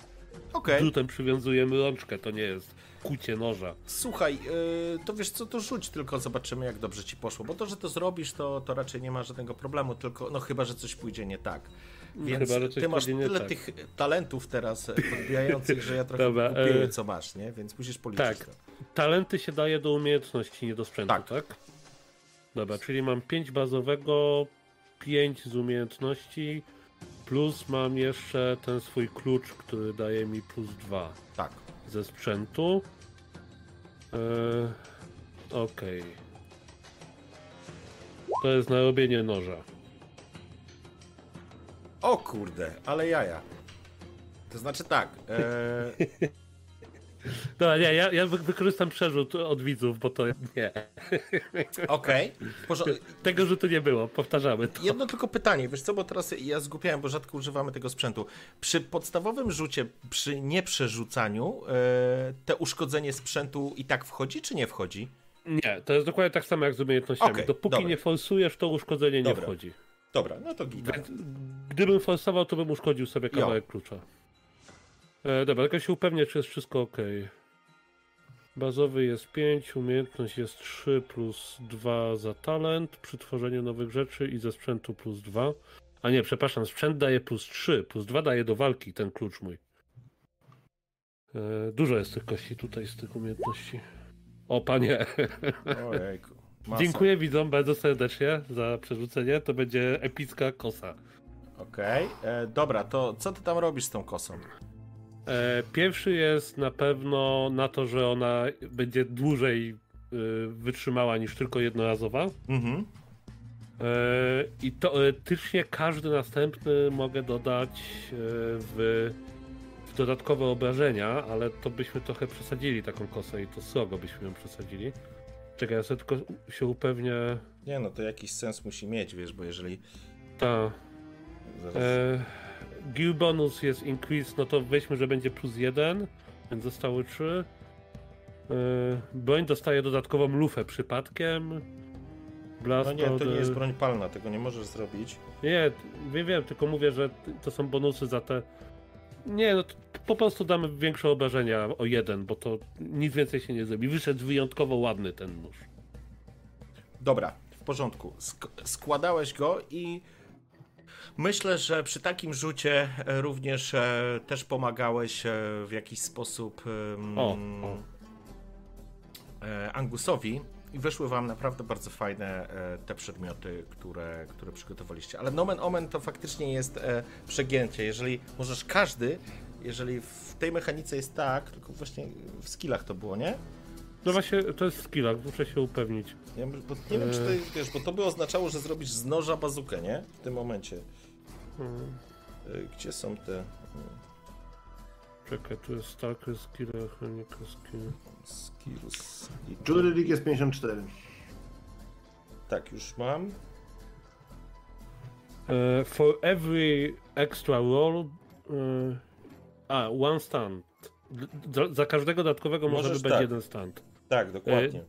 drutem przywiązujemy rączkę, to nie jest kucie noża. Słuchaj, yy, to wiesz co, to rzuć tylko, zobaczymy jak dobrze ci poszło, bo to, że to zrobisz, to, to raczej nie ma żadnego problemu, tylko no chyba, że coś pójdzie nie tak. Więc Chyba, ty masz tyle tak. tych talentów teraz e, podbijających, że ja trochę Dobra, kupieję e, co masz, nie? Więc musisz policzyć tak. to. Talenty się daje do umiejętności, nie do sprzętu, Tak. tak? Dobra, czyli mam 5 bazowego, 5 z umiejętności, plus mam jeszcze ten swój klucz, który daje mi plus 2 Tak. ze sprzętu. Eee, Okej. To jest na robienie noża. O kurde, ale jaja. To znaczy tak, e, Dobra, nie, ja, ja wy- wykorzystam przerzut od widzów, bo to nie. okej. porząd- Tego rzutu nie było, powtarzamy to. Jedno tylko pytanie, wiesz co, bo teraz ja zgupiałem, bo rzadko używamy tego sprzętu. Przy podstawowym rzucie, przy nieprzerzucaniu, e, te uszkodzenie sprzętu i tak wchodzi, czy nie wchodzi? Nie, to jest dokładnie tak samo jak z umiejętnościami. Okej, Dopóki dobra. nie forsujesz, to uszkodzenie nie Dobra. wchodzi. Dobra, no to git. Gdybym forsował, to bym uszkodził sobie Jo. kawałek klucza. E, dobra, tylko się upewnię, czy jest wszystko ok. Bazowy jest 5, umiejętność jest 3 plus 2 za talent przy tworzeniu nowych rzeczy i ze sprzętu plus 2. A nie, przepraszam, sprzęt daje plus 3, plus 2 daje do walki ten klucz mój. E, dużo jest tych kości tutaj z tych umiejętności. O panie, Ojejku. Masa. dziękuję widzom bardzo serdecznie za przerzucenie, to będzie epicka kosa. Okej, e, dobra, to co ty tam robisz z tą kosą? E, Pierwszy jest na pewno na to, że ona będzie dłużej y, wytrzymała niż tylko jednorazowa. Mhm. E, I teoretycznie każdy następny mogę dodać e, w, w dodatkowe obrażenia, ale to byśmy trochę przesadzili taką kosę i to srogo byśmy ją przesadzili. Czekaj, ja sobie tylko się upewnię. Nie no, to jakiś sens musi mieć, wiesz, bo jeżeli... Ta. Zaraz... E, gear bonus jest increase, no to weźmy, że będzie plus jeden, więc zostały trzy. E, broń dostaje dodatkową lufę przypadkiem. Blast No nie, to nie jest broń palna, tego nie możesz zrobić. Nie, wiem, wiem, tylko mówię, że to są bonusy za te. Nie, no to po prostu damy większe obrażenia o jeden, bo to nic więcej się nie zrobi. Wyszedł wyjątkowo ładny ten nóż. Dobra, w porządku. Sk- składałeś go i myślę, że przy takim rzucie e, również e, też pomagałeś e, w jakiś sposób O, o. Angusowi i wyszły wam naprawdę bardzo fajne te przedmioty, które, które przygotowaliście. Ale nomen omen to faktycznie jest przegięcie. Jeżeli możesz każdy, jeżeli w tej mechanice jest tak, tylko właśnie w skillach to było, nie? No właśnie, to jest skilla, muszę się upewnić. Ja, nie wiem, czy to jest, wiesz, bo to by oznaczało, że zrobisz z noża bazukę, nie? W tym momencie. Hmm. Gdzie są te... Czekaj, tu jest Stalker skill, Chronika skill. Skills. Jury League jest 54. Tak, już mam. E, for every extra roll. e, a, one stand. D- Za, za każdego dodatkowego może być tak. jeden stand. Tak, dokładnie.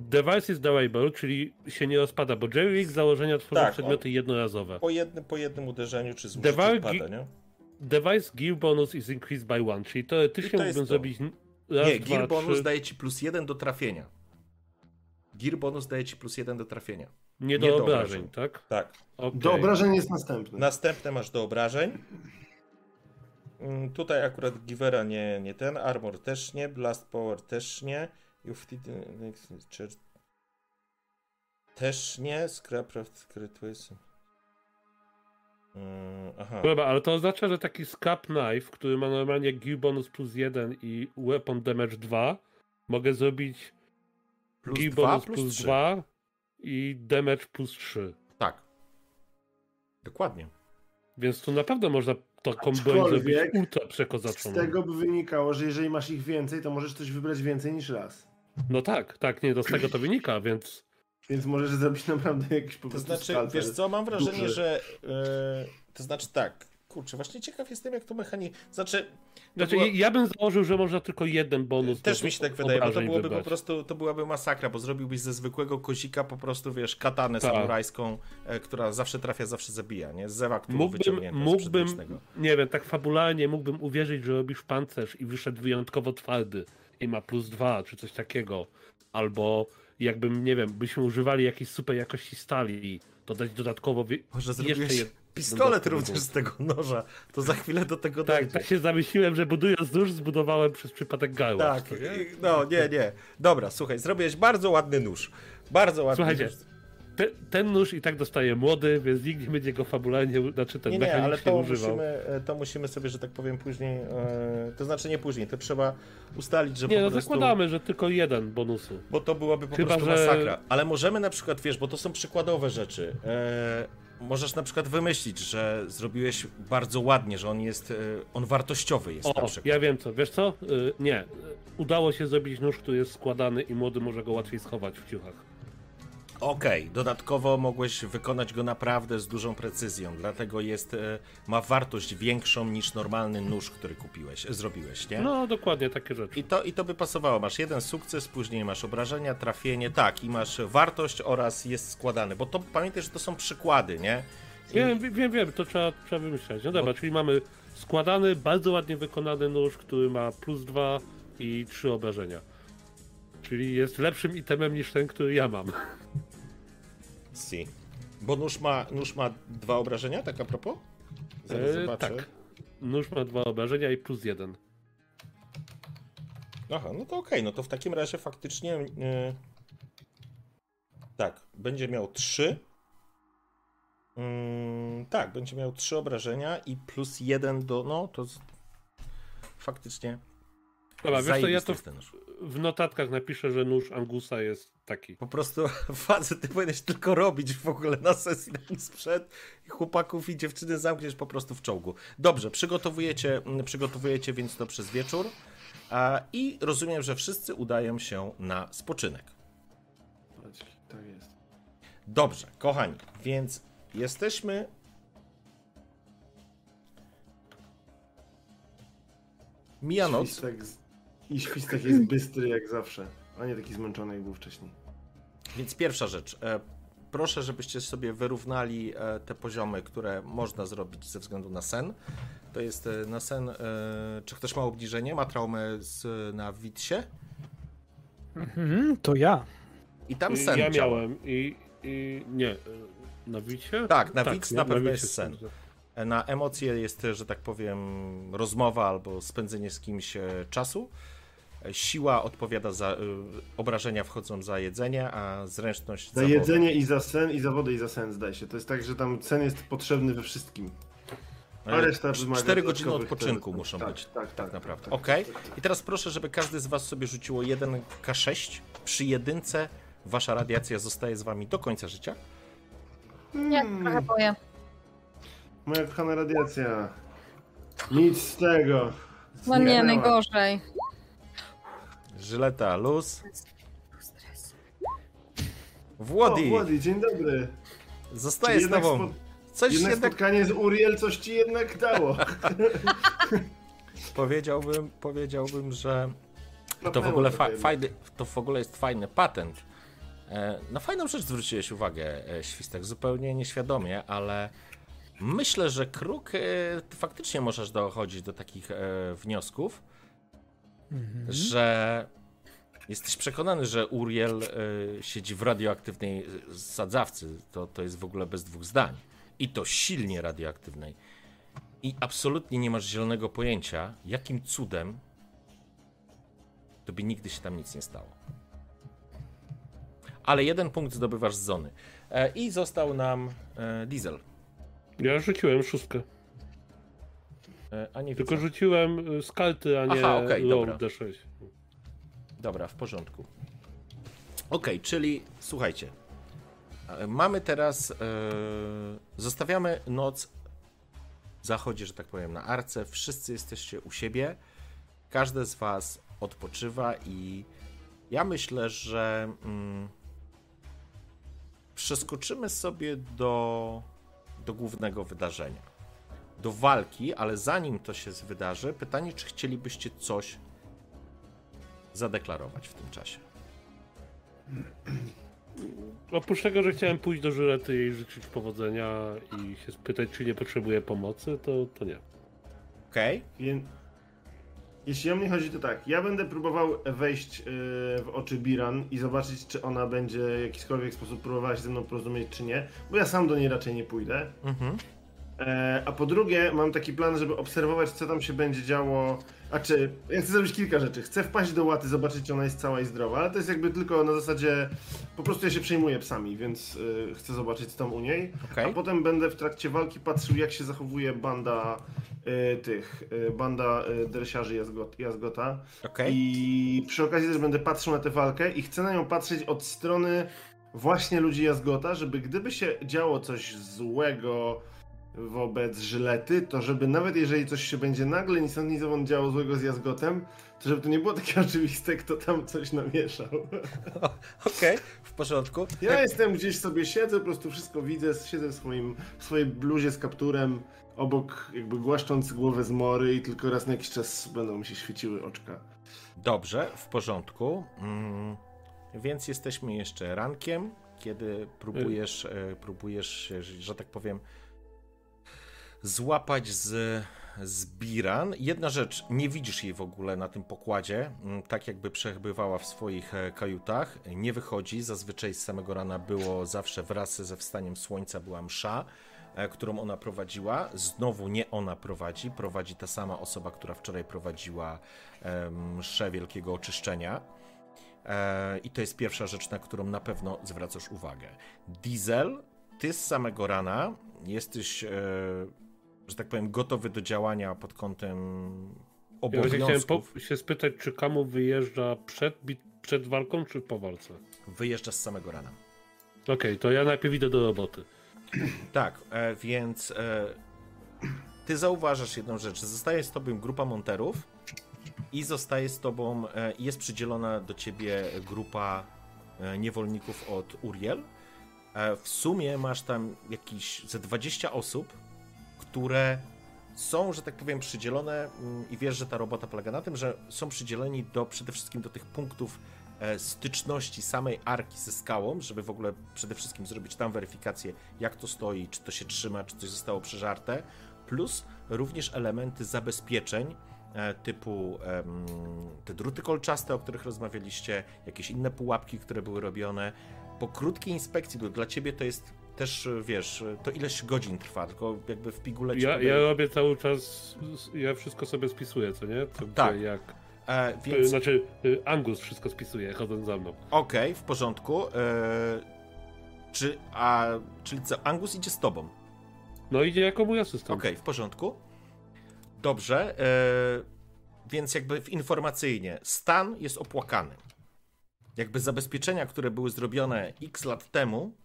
Device is durable, czyli się nie rozpada, bo Jerry Rig z założenia tworzy Tak, przedmioty jednorazowe. Po jednym, po jednym uderzeniu czy zużyciu pada, nie? Device gear bonus is increased by one, czyli teoretycznie mógłbym to. zrobić raz, Nie, dwa, gear bonus trzy, daje ci plus jeden do trafienia. Gear bonus daje ci plus jeden do trafienia. nie do nie do obrażeń, obrażeń. tak? Tak. Okej. Do obrażeń jest następny. Następne masz do obrażeń. Mm, Tutaj akurat Givera nie, nie ten, Armor też nie, Blast Power też nie, Youth- też nie, Scrapcraft, Crytways. Mm, Aha. Dobra, ale to oznacza, że taki Scap Knife, który ma normalnie Gear bonus plus 1 i Weapon Damage 2, mogę zrobić Plus Gear 2 bonus plus plus 3. 2 i Damage plus 3. Tak. Dokładnie. Więc tu naprawdę można taką broń zrobić ultra Z przekozaczoną. tego by wynikało, że jeżeli masz ich więcej, to możesz coś wybrać więcej niż raz. No tak, tak, nie, to z tego to wynika, więc Więc możesz zrobić naprawdę jakiś po To prostu znaczy, skalpel. wiesz co, mam wrażenie, duży. że. e, to znaczy tak. Kurczę, właśnie ciekaw jestem, jak to mechani. Znaczy. To Znaczy, była- ja bym założył, że można tylko jeden bonus. Też do mi się tak wydaje, bo to byłoby wybrać. po prostu, to byłaby masakra, bo zrobiłbyś ze zwykłego kozika po prostu, wiesz, katanę Tak. samurajską, e, która zawsze trafia, zawsze zabija, nie? Z zewa, który Mógłbym, mógłbym, nie wiem, tak fabularnie mógłbym uwierzyć, że robisz pancerz i wyszedł wyjątkowo twardy i ma plus dwa, czy coś takiego. Albo jakbym, nie wiem, byśmy używali jakiejś super jakości stali, to dać dodatkowo. Może jeszcze zrobiłeś jed- pistolet również z tego noża, to za chwilę do tego Tak, dojdzie. tak się zamyśliłem, że budując nóż zbudowałem przez przypadek gałąź. Tak, nie? no nie, nie. Dobra, słuchaj, zrobiłeś bardzo ładny nóż. Bardzo ładny Słuchajcie, nóż. Te, ten nóż i tak dostaje młody, więc nikt nie będzie go fabularnie, znaczy ten Nie, nie, ale to używał. musimy, e, to musimy sobie, że tak powiem, później, e, to znaczy nie później, to trzeba ustalić, że Nie, po no prostu... zakładamy, że tylko jeden bonusu. Bo to byłaby po Chyba, prostu że- masakra. Ale możemy na przykład, wiesz, bo to są przykładowe rzeczy. E, możesz na przykład wymyślić, że zrobiłeś bardzo ładnie, że on jest, on wartościowy jest na O, przykład. ja wiem co, wiesz co? Nie, udało się zrobić nóż, który jest składany i młody może go łatwiej schować w ciuchach. Okej, dodatkowo mogłeś wykonać go naprawdę z dużą precyzją, dlatego jest, e, ma wartość większą niż normalny nóż, który kupiłeś, e, zrobiłeś, nie? No, dokładnie takie rzeczy. I to, I to by pasowało. Masz jeden sukces, później masz obrażenia, trafienie, tak, i masz wartość oraz jest składany. Bo to pamiętaj, że to są przykłady, nie? I, Wiem, wiem, wiem, to trzeba, trzeba wymyśleć. No dobra, czyli mamy składany, bardzo ładnie wykonany nóż, który ma plus dwa i trzy obrażenia. Czyli jest lepszym itemem niż ten, który ja mam. Si. Bo nóż ma, nóż ma dwa obrażenia, tak a propos? Zaraz E, zobaczę. tak. Nóż ma dwa obrażenia i plus jeden. Aha, no to okej, no to w takim razie faktycznie. e, tak, będzie miał trzy. Mm, tak, będzie miał trzy obrażenia i plus jeden do. No to. Z... Faktycznie. Dobra, wiesz co, ja to jest ten nóż. W notatkach napiszę, że nóż Angusa jest taki. Po prostu fazę ty powinieneś tylko robić w ogóle na sesji na sprzęt i chłopaków i dziewczyny zamkniesz po prostu w czołgu. Dobrze, przygotowujecie, mm, przygotowujecie więc to przez wieczór a, i rozumiem, że wszyscy udają się na spoczynek. Tak jest. Dobrze, kochani, więc jesteśmy. Mija noc. Świstek z... I świstek jest bystry jak zawsze, a nie taki zmęczony jak był wcześniej. Więc pierwsza rzecz. E, proszę, żebyście sobie wyrównali e, te poziomy, które można zrobić ze względu na sen. To jest e, na sen. Czy ktoś ma obniżenie? Ma traumę z, na Witsie? Mhm, to ja. I tam sen. ja działa. miałem i, i nie. y, Na Wicie? Tak, na Wic na pewno Wicie jest sen. Na emocje jest, że tak powiem, rozmowa albo spędzenie z kimś czasu. Siła odpowiada za. e, Obrażenia wchodzą za jedzenie, a zręczność Za wodę. jedzenie i za sen, i za wodę i za sen zdaje się. To jest tak, że tam sen jest potrzebny we wszystkim. A E, reszta wymaga Cztery godziny dodatkowych odpoczynku muszą tak, być. Tak, tak, tak naprawdę. tak, tak, tak, tak. I teraz proszę, żeby każdy z Was sobie rzuciło jeden K6. Przy jedynce Wasza radiacja zostaje z Wami do końca życia. Ja Hmm. trochę boję. Moja kochana radiacja. Nic z tego. No nie, najgorzej. Żyleta luz. O, Włodi, Włody, dzień dobry. zostaje z Tobą. spo- Coś Jednak jednak spotkanie z Uriel coś ci jednak dało. powiedziałbym, powiedziałbym, że to w ogóle fa- fajny, to w ogóle jest fajny patent. E, Na fajną rzecz zwróciłeś uwagę, e, Świstek, zupełnie nieświadomie, ale myślę, że kruk e, faktycznie możesz dochodzić do takich e, wniosków, że jesteś przekonany, że Uriel e, siedzi w radioaktywnej e, sadzawcy. To, to jest w ogóle bez dwóch zdań. I to silnie radioaktywnej. I absolutnie nie masz zielonego pojęcia, jakim cudem tobie nigdy się tam nic nie stało. Ale jeden punkt zdobywasz z zony. E, I został nam e, Diesel. Ja rzuciłem szóstkę. E, a nie Tylko widzę. rzuciłem y, skalty, a nie Aha, low dobra. D6. Dobra, w porządku. Okej, czyli słuchajcie. e, Mamy teraz. e, zostawiamy noc. Zachodzi, że tak powiem, na arce. Wszyscy jesteście u siebie. Każdy z Was odpoczywa i ja myślę, że mm, przeskoczymy sobie do, do głównego wydarzenia. Do walki, ale zanim to się wydarzy, pytanie, czy chcielibyście coś zadeklarować w tym czasie. Oprócz tego, że chciałem pójść do Żylety i jej życzyć powodzenia i się spytać, czy nie potrzebuje pomocy, to, to nie. Okej? Więc jeśli o mnie chodzi, to tak. Ja będę próbował wejść yy, w oczy Biran i zobaczyć, czy ona będzie w jakikolwiek sposób próbowała się ze mną porozumieć, czy nie, bo ja sam do niej raczej nie pójdę. Mhm. E, a po drugie, mam taki plan, żeby obserwować, co tam się będzie działo. A czy ja chcę zrobić kilka rzeczy. Chcę wpaść do łaty, zobaczyć, czy ona jest cała i zdrowa, ale to jest jakby tylko na zasadzie. Po prostu ja się przejmuję psami, więc y, chcę zobaczyć, co tam u niej. Okej. A potem będę w trakcie walki patrzył, jak się zachowuje banda y, tych, y, banda y, dresiarzy Jazgot, Jazgota. Okej. I przy okazji też będę patrzył na tę walkę i chcę na nią patrzeć od strony właśnie ludzi Jazgota, żeby gdyby się działo coś złego wobec Żylety, to żeby nawet jeżeli coś się będzie nagle ni stąd ni zowąd działo złego z Jazgotem, to żeby to nie było takie oczywiste, kto tam coś namieszał. Okej, w porządku. Ja jestem gdzieś sobie siedzę, po prostu wszystko widzę, siedzę w, swoim, w swojej bluzie z kapturem, obok jakby głaszcząc głowę z mory i tylko raz na jakiś czas będą mi się świeciły oczka. Dobrze, w porządku. Mm, więc jesteśmy jeszcze rankiem, kiedy próbujesz, e, próbujesz że tak powiem, złapać z, z Biran. Jedna rzecz, nie widzisz jej w ogóle na tym pokładzie, mm, tak jakby przebywała w swoich e, kajutach. Nie wychodzi, zazwyczaj z samego rana było zawsze wraz ze wstaniem słońca była msza, e, którą ona prowadziła. Znowu nie ona prowadzi, prowadzi ta sama osoba, która wczoraj prowadziła e, mszę wielkiego oczyszczenia. I to jest pierwsza rzecz, na którą na pewno zwracasz uwagę. Diesel, ty z samego rana jesteś, że tak powiem, gotowy do działania pod kątem Ja właśnie chciałem obowiązków. się spytać, czy Kamu wyjeżdża przed, przed walką, czy po walce? Wyjeżdżasz z samego rana. Okej, to ja najpierw idę do roboty. Tak, e, więc e, ty zauważasz jedną rzecz. Zostaje z tobą grupa monterów i zostaje z tobą, e, jest przydzielona do ciebie grupa e, niewolników od Uriel. E, w sumie masz tam jakieś ze 20 osób, które są, że tak powiem, przydzielone mm, i wiesz, że ta robota polega na tym, że są przydzieleni do przede wszystkim do tych punktów e, styczności samej arki ze skałą, żeby w ogóle przede wszystkim zrobić tam weryfikację, jak to stoi, czy to się trzyma, czy coś zostało przeżarte, plus również elementy zabezpieczeń e, typu te druty kolczaste, o których rozmawialiście, jakieś inne pułapki, które były robione. Po krótkiej inspekcji, bo dla ciebie to jest też, e, wiesz, to ileś godzin trwa, tylko jakby w pigule ci Ja, ja robię cały czas, ja wszystko sobie spisuję, co nie? To, Tak. gdzie, Jak, E, więc Znaczy, y, Angus wszystko spisuje, chodząc za mną. okej, w porządku. E, czy, a, czyli co, Angus idzie z tobą? No idzie jako mój asystent. Okej, w porządku. Dobrze, e, więc jakby w informacyjnie stan jest opłakany. Jakby zabezpieczenia, które były zrobione x lat temu,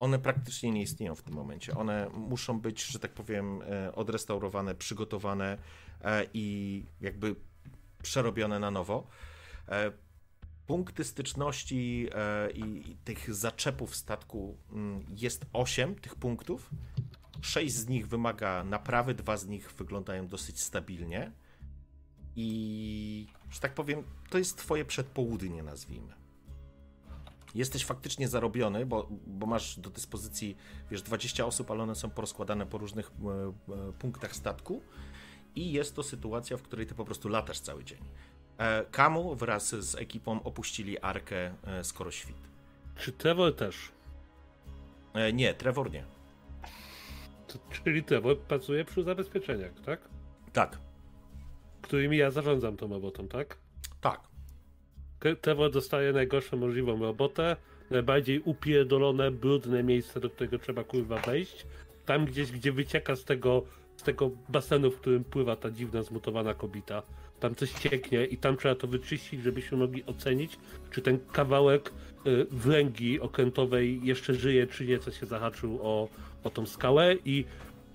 one praktycznie nie istnieją w tym momencie. One muszą być, że tak powiem, e, odrestaurowane, przygotowane e, i jakby przerobione na nowo. E, Punkty styczności i tych zaczepów statku mm, jest 8 tych punktów. Sześć z nich wymaga naprawy, dwa z nich wyglądają dosyć stabilnie. I, że tak powiem, to jest twoje przedpołudnie, nazwijmy. Jesteś faktycznie zarobiony, bo, bo masz do dyspozycji, wiesz, 20 osób, ale one są porozkładane po różnych e, e, punktach statku. I jest to sytuacja, w której ty po prostu latasz cały dzień. E, Kamu wraz z ekipą opuścili arkę skoro świt. Czy Trevor też? Nie, Trevor nie. To, czyli Trevor pracuje przy zabezpieczeniach, tak? Tak, Którymi ja zarządzam tą robotą, tak. Trevor dostaje najgorszą możliwą robotę, najbardziej upierdolone, brudne miejsce, do którego trzeba kurwa wejść. Tam gdzieś, gdzie wycieka z tego, z tego basenu, w którym pływa ta dziwna, zmutowana kobita. Tam coś cieknie i tam trzeba to wyczyścić, żebyśmy mogli ocenić, czy ten kawałek y, wlęgi okrętowej jeszcze żyje, czy nie, co się zahaczył o, o tą skałę. I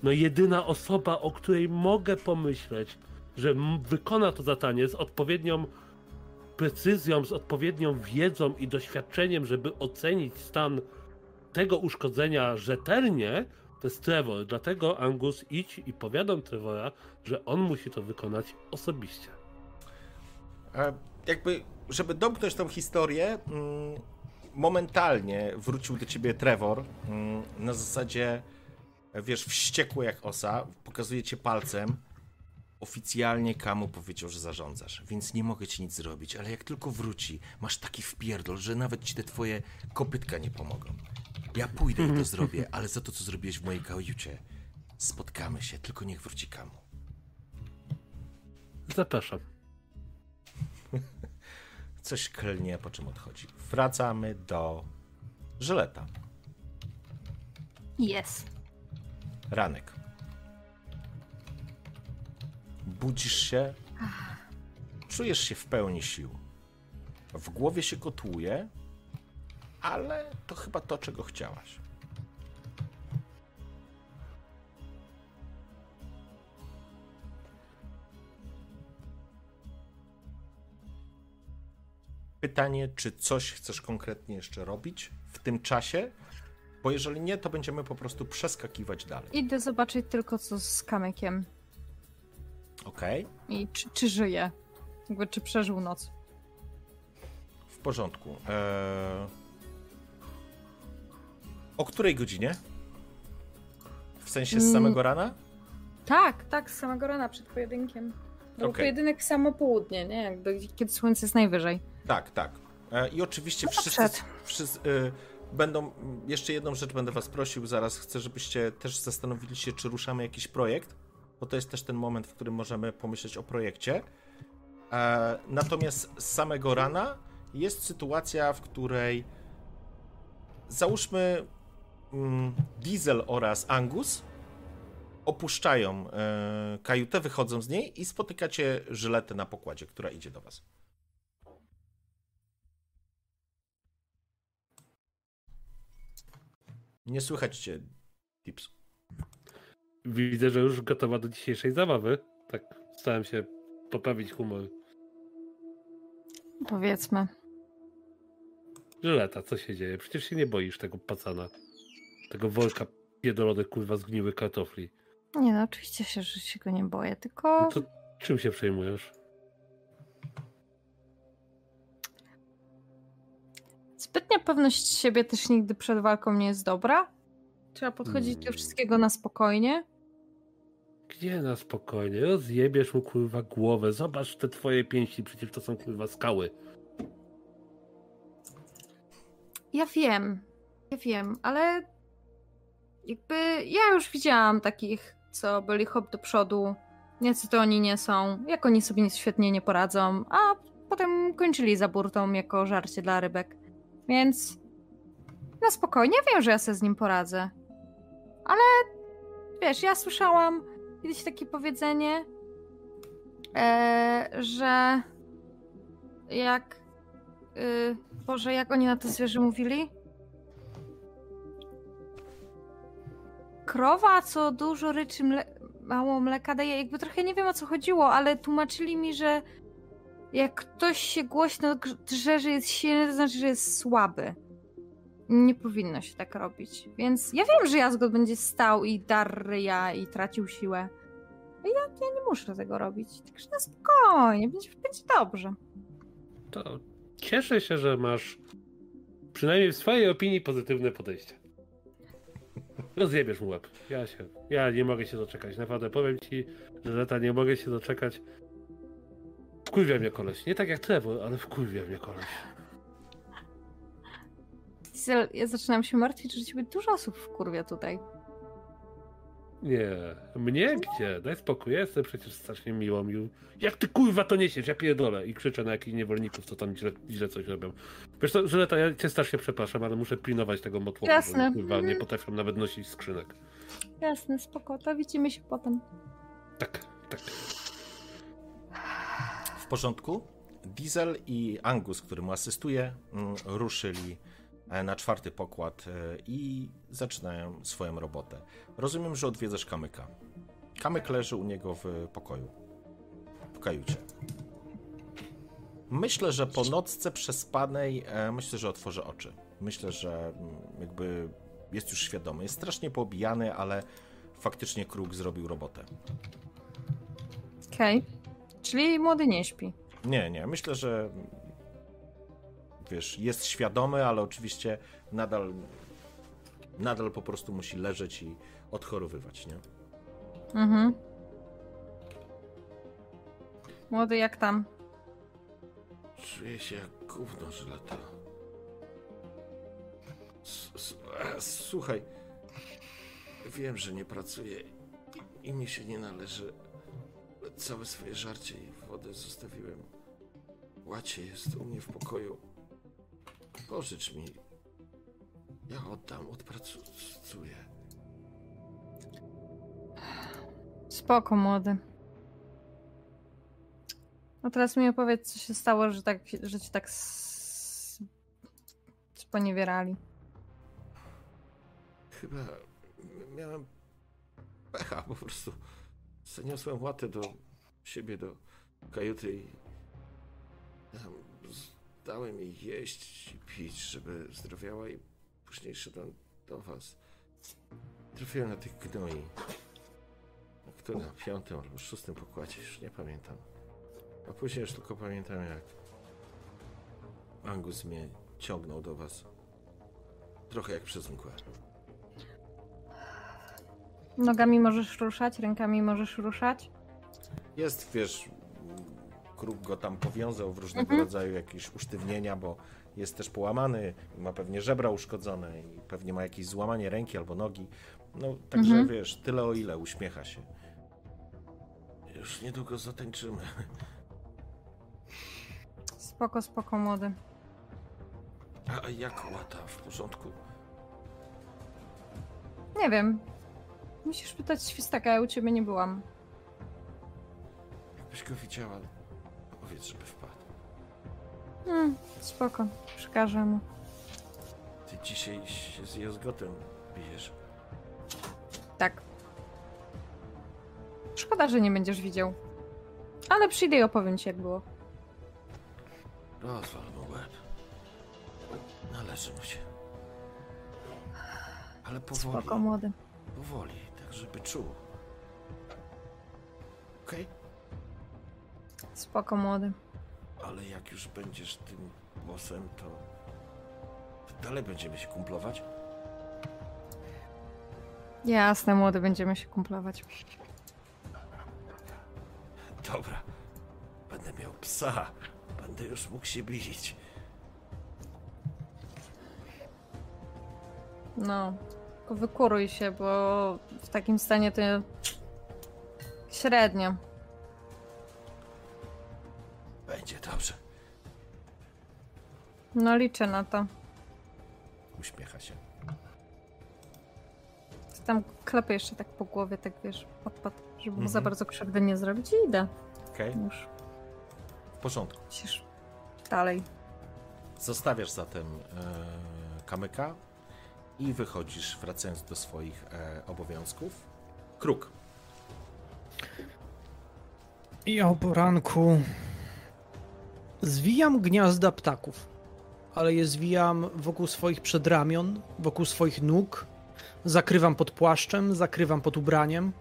no jedyna osoba, o której mogę pomyśleć, że wykona to zadanie z odpowiednią precyzją, z odpowiednią wiedzą i doświadczeniem, żeby ocenić stan tego uszkodzenia rzetelnie, to jest Trevor. Dlatego Angus idź i powiadam Trevora, że on musi to wykonać osobiście. E, jakby, żeby domknąć tą historię, mm, momentalnie wrócił do ciebie Trevor mm, na zasadzie, wiesz, wściekły jak osa, pokazuje cię palcem. Oficjalnie Kamu powiedział, że zarządzasz, więc nie mogę ci nic zrobić, ale jak tylko wróci, masz taki wpierdol, że nawet ci te twoje kopytka nie pomogą. Ja pójdę i to zrobię, ale za to, co zrobiłeś w mojej kajucie, spotkamy się, tylko niech wróci Kamu. Zapraszam. Coś klnie, po czym odchodzi. Wracamy do Żyleta. Jest. Ranek. Budzisz się, czujesz się w pełni sił. W głowie się kotłuje, ale to chyba to, czego chciałaś. Pytanie, czy coś chcesz konkretnie jeszcze robić w tym czasie? Bo jeżeli nie, to będziemy po prostu przeskakiwać dalej. Idę zobaczyć tylko co z kamykiem Okej? i czy, czy żyje. Jakby czy przeżył noc. W porządku. Eee... O której godzinie? W sensie z Mm. samego rana? Tak, tak, z samego rana przed pojedynkiem. Był Okej. pojedynek samo południe, nie? Jakby, kiedy słońce jest najwyżej. Tak, tak. E, I oczywiście No wszyscy, przed. wszyscy e, będą. Jeszcze jedną rzecz będę Was prosił. Zaraz chcę, żebyście też zastanowili się, czy ruszamy jakiś projekt, bo to jest też ten moment, w którym możemy pomyśleć o projekcie. E, natomiast z samego rana jest sytuacja, w której załóżmy mm, Diesel oraz Angus opuszczają e, kajutę, wychodzą z niej i spotykacie żyletę na pokładzie, która idzie do Was. Nie słychać cię. Widzę, że już gotowa do dzisiejszej zabawy. Tak, starałem się poprawić humor. Powiedzmy. Żyleta, co się dzieje? Przecież się nie boisz tego pacana. Tego worka pierdolonych kurwa zgniłych kartofli. Nie no, oczywiście się, że się go nie boję, tylko No to czym się przejmujesz? zbytnia pewność siebie też nigdy przed walką nie jest dobra. Trzeba podchodzić do Hmm. wszystkiego na spokojnie. Gdzie na spokojnie? Rozjebiesz mu kurwa głowę. Zobacz te twoje pięści, przecież to są kurwa skały. Ja wiem, ja wiem, ale jakby ja już widziałam takich, co byli hop do przodu, jacy to oni nie są, jak oni sobie świetnie nie poradzą, a potem kończyli za burtą jako żarcie dla rybek. Więc na spokojnie, wiem, że ja sobie z nim poradzę. Ale wiesz, ja słyszałam kiedyś takie powiedzenie, e, że jak y, Boże, jak oni na to zwierzę mówili? Krowa, co dużo ryczy, mle mało mleka daje. Jakby trochę nie wiem o co chodziło, ale tłumaczyli mi, że jak ktoś się głośno drze, że jest silny, to znaczy, że jest słaby. Nie powinno się tak robić. Więc ja wiem, że Jazgot będzie stał i dar ryja i tracił siłę. Ja, ja nie muszę tego robić. Także na spokojnie, będzie, będzie dobrze. To cieszę się, że masz przynajmniej w swojej opinii pozytywne podejście. Rozjebiesz mu łeb. Ja się. Ja nie mogę się doczekać. Naprawdę powiem ci, że Leta nie mogę się doczekać. Wkurwia mnie koleś. Nie tak jak Trevor, ale wkurwia mnie koleś. Diesel, ja zaczynam się martwić, że ciebie dużo osób wkurwia tutaj. Nie, mnie gdzie? Daj spokój, ja jestem przecież strasznie miłą jak ty kurwa to niesiesz, ja pierdolę i krzyczę na jakichś niewolników, co tam źle, źle coś robią. Wiesz co, Żyleta, ja cię strasznie przepraszam, ale muszę pilnować tego motłochu, Jasne. bo kurwa nie potrafią nawet nosić skrzynek. Jasne, spoko, to widzimy się potem. Tak, tak. W porządku? Diesel i Angus, który mu asystuje, mm, ruszyli na czwarty pokład e, i zaczynają swoją robotę. Rozumiem, że odwiedzasz Kamyka. Kamyk leży u niego w pokoju. W kajucie. Myślę, że po nocce przespanej, e, myślę, że otworzy oczy. Myślę, że mm, jakby jest już świadomy. Jest strasznie poobijany, ale faktycznie Kruk zrobił robotę. Okej. Czyli młody nie śpi. Nie, nie. Myślę, że wiesz, jest świadomy, ale oczywiście nadal nadal po prostu musi leżeć i odchorowywać, nie? Mhm. Młody, jak tam? Czuję się jak gówno żyleta. E, Słuchaj, wiem, że nie pracuję i- mi się nie należy. ale Całe swoje żarcie i wodę zostawiłem. Łacie jest u mnie w pokoju. Pożycz mi. Ja oddam, odpracuję. Spoko, młody. No teraz mi opowiedz, co się stało, że, tak, że cię tak sponiewierali. Chyba miałem pecha po prostu. Zaniosłem łatę do siebie, do kajuty i tam dałem jej jeść i pić, żeby zdrowiała i później szedłem do was. Trafiłem na tych gnoi. Na którym? Na piątym albo szóstym pokładzie, już nie pamiętam. A później już tylko pamiętam jak Angus mnie ciągnął do was. Trochę jak przez mgłę. Nogami możesz ruszać, rękami możesz ruszać. Jest, wiesz, kruk go tam powiązał w różnego Mhm. rodzaju jakieś usztywnienia, bo jest też połamany, ma pewnie żebra uszkodzone i pewnie ma jakieś złamanie ręki albo nogi. No, także Mhm. wiesz, tyle o ile uśmiecha się. Już niedługo zatańczymy. Spoko, spoko, młody. A jak łata w porządku? Nie wiem. Musisz pytać świstaka, ja u ciebie nie byłam. Jakbyś go widziała, powiedz, żeby wpadł. Hmm, spoko, przekażę mu. Ty dzisiaj się z Jozgotem bijesz. Tak. Szkoda, że nie będziesz widział. Ale przyjdę i opowiem ci, jak było. Rozwal mu łeb. Należy mu się. Ale powoli. Spoko, młody. Powoli, tak żeby czuł. Okej? Spoko, młody. Ale jak już będziesz tym to... to dalej będziemy się kumplować? Jasne, młody, będziemy się kumplować. Dobra. Będę miał psa. Będę już mógł się bić. No, tylko wykuruj się, bo w takim stanie to średnio. Będzie dobrze. No, liczę na to. Uśmiecha się. Tam klepę jeszcze tak po głowie, tak wiesz, pat, żeby mu za Mhm. bardzo krzywdy nie zrobić i idę Okej? już. W porządku. Musisz dalej. Zostawiasz zatem e, kamyka i wychodzisz, wracając do swoich e, obowiązków. Kruk. I o poranku zwijam gniazda ptaków, ale je zwijam wokół swoich przedramion, wokół swoich nóg, zakrywam pod płaszczem, zakrywam pod ubraniem.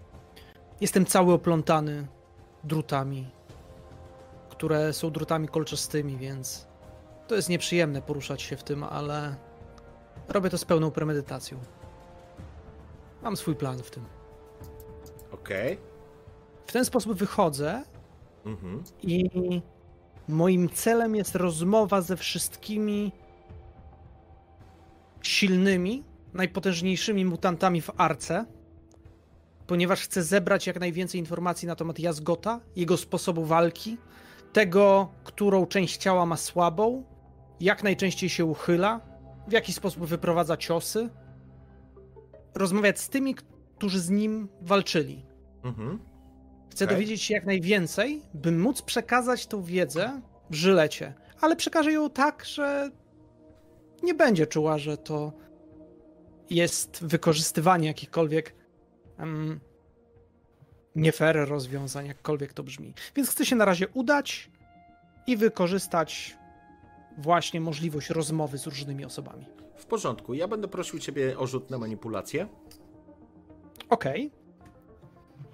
Jestem cały oplątany drutami, które są drutami kolczastymi, więc to jest nieprzyjemne poruszać się w tym, ale robię to z pełną premedytacją. Mam swój plan w tym. Okej. W ten sposób wychodzę Mhm. I moim celem jest rozmowa ze wszystkimi silnymi, najpotężniejszymi mutantami w arce, ponieważ chce zebrać jak najwięcej informacji na temat Jazgota, jego sposobu walki, tego, którą część ciała ma słabą, jak najczęściej się uchyla, w jaki sposób wyprowadza ciosy. Rozmawiać z tymi, którzy z nim walczyli. Mhm. Chcę Okej. dowiedzieć się jak najwięcej, by móc przekazać tą wiedzę w Żylecie, ale przekażę ją tak, że nie będzie czuła, że to jest wykorzystywanie jakichkolwiek um, nie fair rozwiązań, jakkolwiek to brzmi. Więc chcę się na razie udać i wykorzystać właśnie możliwość rozmowy z różnymi osobami. W porządku. Ja będę prosił ciebie o rzut na manipulację. Okej,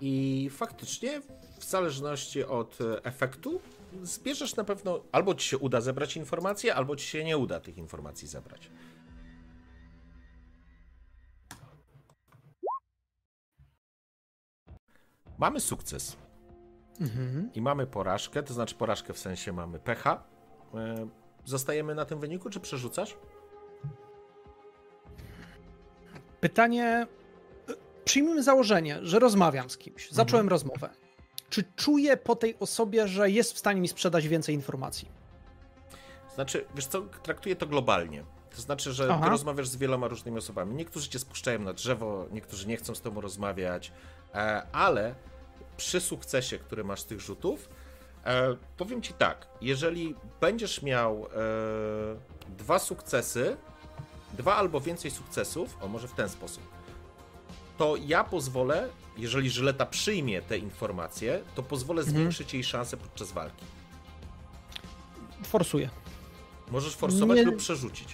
I faktycznie, w zależności od e, efektu, zbierzesz na pewno, albo ci się uda zebrać informacje, albo ci się nie uda tych informacji zebrać. Mamy sukces mhm. i mamy porażkę, to znaczy porażkę w sensie mamy pecha. E, Zostajemy na tym wyniku, czy przerzucasz? Pytanie. Przyjmijmy założenie, że rozmawiam z kimś. Zacząłem rozmowę. Czy czuję po tej osobie, że jest w stanie mi sprzedać więcej informacji? Znaczy, wiesz co, traktuję to globalnie. To znaczy, że ty Aha. rozmawiasz z wieloma różnymi osobami. Niektórzy cię spuszczają na drzewo, niektórzy nie chcą z tobą rozmawiać, e, ale przy sukcesie, który masz z tych rzutów, e, powiem ci tak, jeżeli będziesz miał e, dwa sukcesy, dwa albo więcej sukcesów, o może w ten sposób, to ja pozwolę, jeżeli Żyleta przyjmie te informacje, to pozwolę Mhm. zwiększyć jej szanse podczas walki. Forsuję. Możesz forsować Nie- lub przerzucić.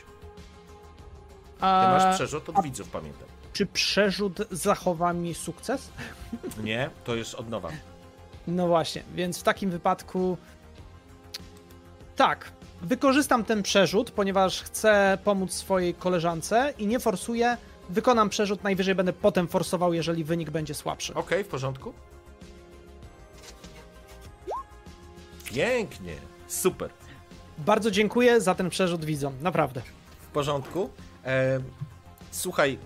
Ty A masz przerzut od widzów, pamiętam. czy przerzut zachowa mi sukces? Nie, to jest od nowa. No właśnie, więc w takim wypadku. Tak, wykorzystam ten przerzut, ponieważ chcę pomóc swojej koleżance i nie forsuję. Wykonam przerzut, najwyżej będę potem forsował, jeżeli wynik będzie słabszy. Okej, w porządku. Pięknie, super. Bardzo dziękuję za ten przerzut widzom, naprawdę. W porządku. E, słuchaj,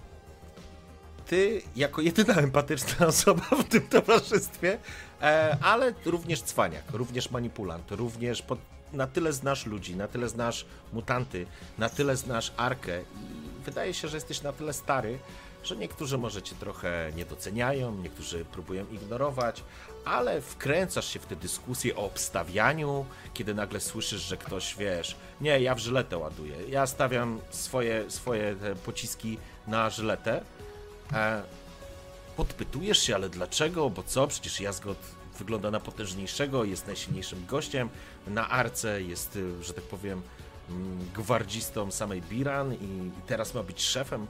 ty jako jedyna empatyczna osoba w tym towarzystwie, e, ale również cwaniak, również manipulant, również pod, na tyle znasz ludzi, na tyle znasz mutanty, na tyle znasz Arkę i wydaje się, że jesteś na tyle stary, że niektórzy może cię trochę nie doceniają, niektórzy próbują ignorować, ale wkręcasz się w te dyskusje o obstawianiu, kiedy nagle słyszysz, że ktoś, wiesz, nie, ja w żyletę ładuję, ja stawiam swoje, swoje te pociski na żyletę, e, podpytujesz się, ale dlaczego, bo co, przecież Jazgot wygląda na potężniejszego, jest najsilniejszym gościem, na arce jest, y, że tak powiem, gwardzistą samej Biran i, teraz ma być szefem.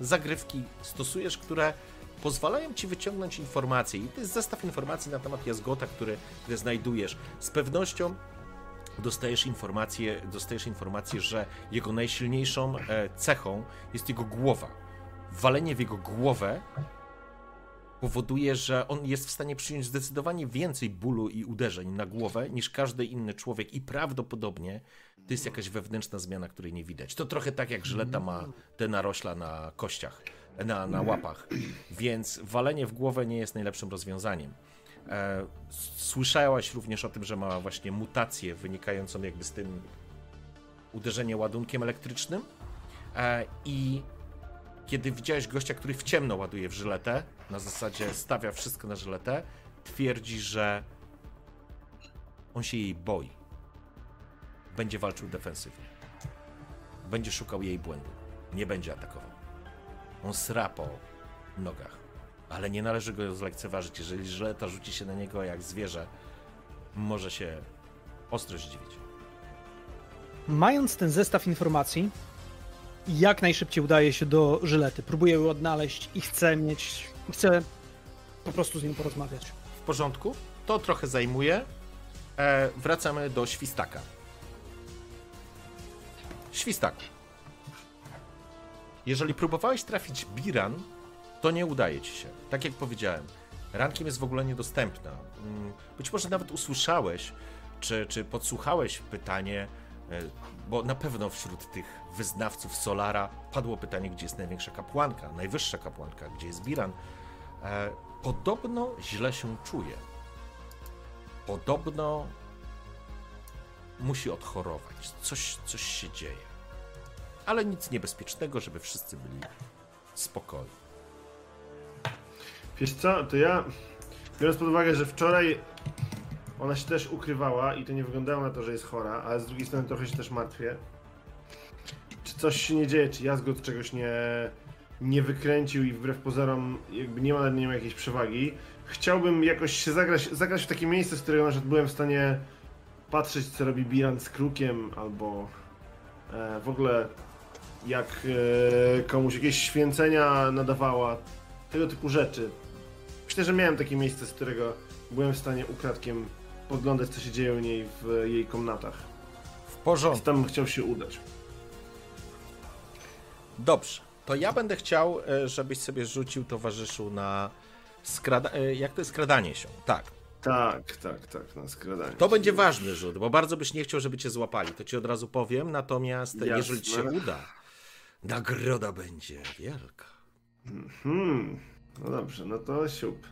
Zagrywki stosujesz, które pozwalają ci wyciągnąć informacje i to jest zestaw informacji na temat Jazgota, który, który znajdujesz. Z pewnością dostajesz informację, dostajesz informację, że jego najsilniejszą e, cechą jest jego głowa. Walenie w jego głowę powoduje, że on jest w stanie przyjąć zdecydowanie więcej bólu i uderzeń na głowę niż każdy inny człowiek i prawdopodobnie to jest jakaś wewnętrzna zmiana, której nie widać. To trochę tak jak żyleta ma te narośla na kościach, na, na łapach, więc walenie w głowę nie jest najlepszym rozwiązaniem. E, Słyszałaś również o tym, że ma właśnie mutację wynikającą jakby z tym uderzenie ładunkiem elektrycznym e, i kiedy widziałeś gościa, który w ciemno ładuje w żyletę, na zasadzie stawia wszystko na żyletę, twierdzi, że on się jej boi. Będzie walczył defensywnie. Będzie szukał jej błędu. Nie będzie atakował. On sra po nogach. Ale nie należy go zlekceważyć. Jeżeli żyleta rzuci się na niego jak zwierzę, może się ostro zdziwić. Mając ten zestaw informacji, jak najszybciej udaje się do Żylety. Próbuję ją odnaleźć i chcę mieć. Chcę po prostu z nim porozmawiać. W porządku? To trochę zajmuje. E, wracamy do świstaka. Świstak. Jeżeli próbowałeś trafić Biran, to nie udaje ci się. Tak jak powiedziałem, rankiem jest w ogóle niedostępna. Mm, Być może nawet usłyszałeś, czy, czy podsłuchałeś pytanie, bo na pewno wśród tych wyznawców Solara padło pytanie, gdzie jest największa kapłanka, najwyższa kapłanka, gdzie jest Biran. E, Podobno źle się czuje. Podobno musi odchorować. Coś, coś się dzieje. Ale nic niebezpiecznego, żeby wszyscy byli spokojni. Wiesz co, to ja, biorąc pod uwagę, że wczoraj ona się też ukrywała i to nie wyglądało na to, że jest chora, ale z drugiej strony trochę się też martwię. Czy coś się nie dzieje, czy Jazgot czegoś nie, nie wykręcił i wbrew pozorom jakby nie ma nad nim jakiejś przewagi. Chciałbym jakoś się zagrać, zagrać w takie miejsce, z którego byłem w stanie patrzeć, co robi Biran z Krukiem, albo e, w ogóle jak e, komuś jakieś święcenia nadawała, tego typu rzeczy. Myślę, że miałem takie miejsce, z którego byłem w stanie ukradkiem podglądać, co się dzieje u niej w jej komnatach. W porządku. tam chciał się udać. Dobrze. To ja będę chciał, e, żebyś sobie rzucił towarzyszu na skrada... e, jak to jest skradanie się. Tak. Tak, tak, tak, na skradanie. To będzie ważny rzut, bo bardzo byś nie chciał, żeby cię złapali. To ci od razu powiem. Natomiast Jasne. jeżeli ci się uda, nagroda będzie wielka. Hmm, no dobrze, no to siup.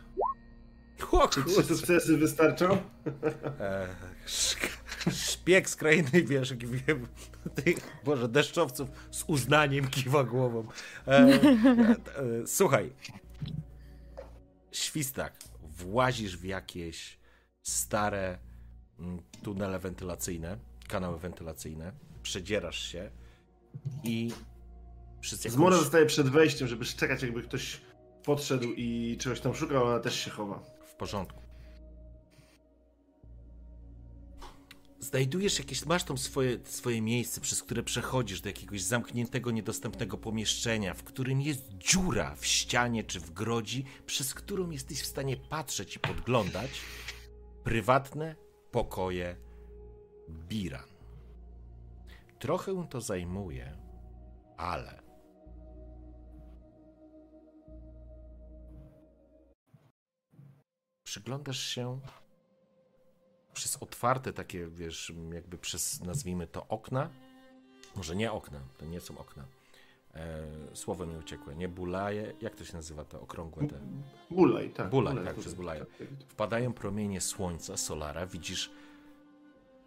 Czy sukcesy wystarczą? E, Szpieg z krainy, wiesz, wiem, tych, Boże, deszczowców z uznaniem kiwa głową. E, e, e, słuchaj, świstak, włazisz w jakieś stare mm, tunele wentylacyjne, kanały wentylacyjne, przedzierasz się i przez jakąś... Zmora zostaje przed wejściem, żeby czekać, jakby ktoś podszedł i czegoś tam szukał, ona też się chowa. Porządku. Znajdujesz jakieś, masz tam swoje, swoje miejsce, przez które przechodzisz do jakiegoś zamkniętego, niedostępnego pomieszczenia, w którym jest dziura w ścianie czy w grodzi, przez którą jesteś w stanie patrzeć i podglądać prywatne pokoje Biran. Trochę to zajmuje, ale przyglądasz się przez otwarte takie, wiesz, jakby przez, nazwijmy to, okna. Może nie okna, to nie są okna. E, słowo mi uciekło, nie bulaje, jak to się nazywa te okrągłe te? Bulaj, tak. Bulaj, tak, przez bulaj. tak, tak. Wpadają promienie słońca, solara, widzisz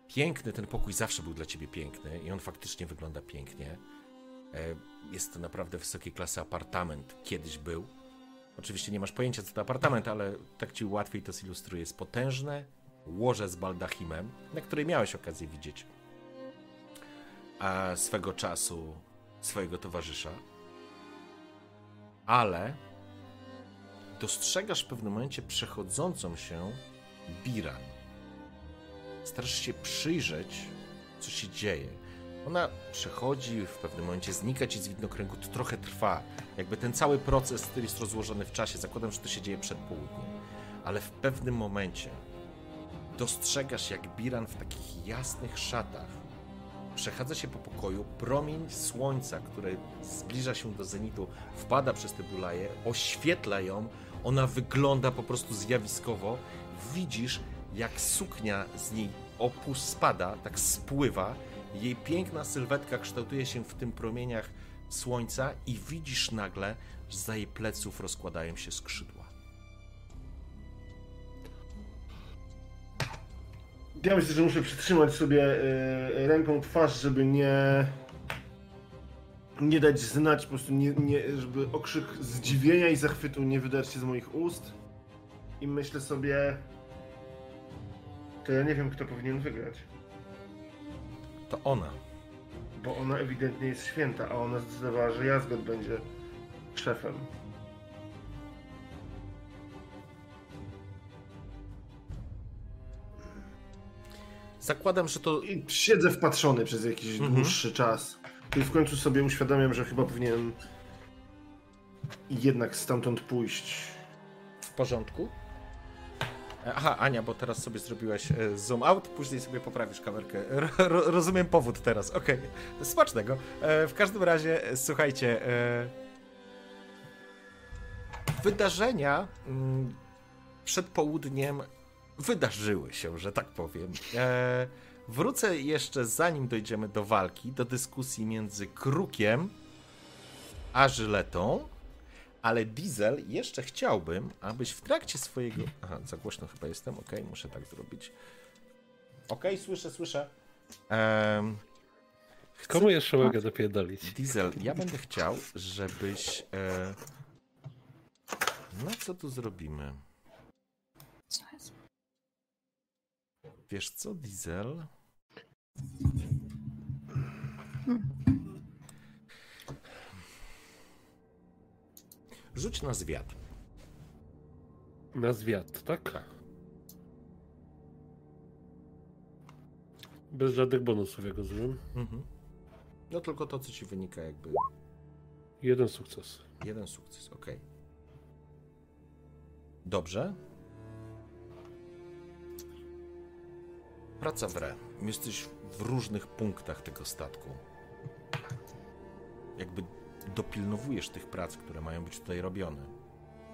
piękny, ten pokój zawsze był dla ciebie piękny i on faktycznie wygląda pięknie. E, Jest to naprawdę wysokiej klasy apartament, kiedyś był. Oczywiście nie masz pojęcia co to apartament, ale tak ci łatwiej to zilustruje. Jest potężne łoże z baldachimem, na której miałeś okazję widzieć a swego czasu swojego towarzysza. Ale dostrzegasz w pewnym momencie przechodzącą się Biran. Starasz się przyjrzeć, co się dzieje. Ona przechodzi, w pewnym momencie znika ci z widnokręgu, to trochę trwa. Jakby ten cały proces, jest rozłożony w czasie, zakładam, że to się dzieje przed południem. Ale w pewnym momencie dostrzegasz, jak Biran w takich jasnych szatach przechadza się po pokoju, promień słońca, który zbliża się do zenitu, wpada przez te bulaje, oświetla ją, ona wygląda po prostu zjawiskowo. Widzisz, jak suknia z niej opus spada, tak spływa, jej piękna sylwetka kształtuje się w tym promieniach słońca i widzisz nagle, że za jej pleców rozkładają się skrzydła. Ja myślę, że muszę przytrzymać sobie e, ręką twarz, żeby nie. Nie dać znać, po prostu nie, nie, żeby okrzyk zdziwienia i zachwytu nie wydać się z moich ust. I myślę sobie. To ja nie wiem, kto powinien wygrać. To ona. Bo ona ewidentnie jest święta, a ona zdecydowała, że Jazgot będzie szefem. Zakładam, że to I siedzę wpatrzony przez jakiś Mhm. dłuższy czas. I w końcu sobie uświadamiam, że chyba powinienem jednak stamtąd pójść. w porządku. E, Aha, Ania, bo teraz sobie zrobiłaś e, zoom out, później sobie poprawisz kamerkę. Ro, ro, rozumiem powód teraz, okej. Smacznego. E, w każdym razie, słuchajcie. Wydarzenia mm, przed południem wydarzyły się, że tak powiem. Wrócę jeszcze, zanim dojdziemy do walki, do dyskusji między Krukiem a Żyletą. Ale Diesel, jeszcze chciałbym, abyś w trakcie swojego. Aha, za głośno chyba jestem. Okej, muszę tak zrobić. Okej, słyszę, słyszę. Em, chcę- Komu jeszcze mogę dopierdolić? Diesel, ja będę chciał, żebyś. E... No co tu zrobimy? Wiesz co, Diesel? Rzuć na zwiat. Na zwiat, tak? Tak. Bez żadnych bonusów, jak rozumiem. Mhm. No tylko to, co ci wynika, jakby. Jeden sukces. Jeden sukces, ok. Dobrze. Praca w re. Jesteś w różnych punktach tego statku. Jakby dopilnowujesz tych prac, które mają być tutaj robione.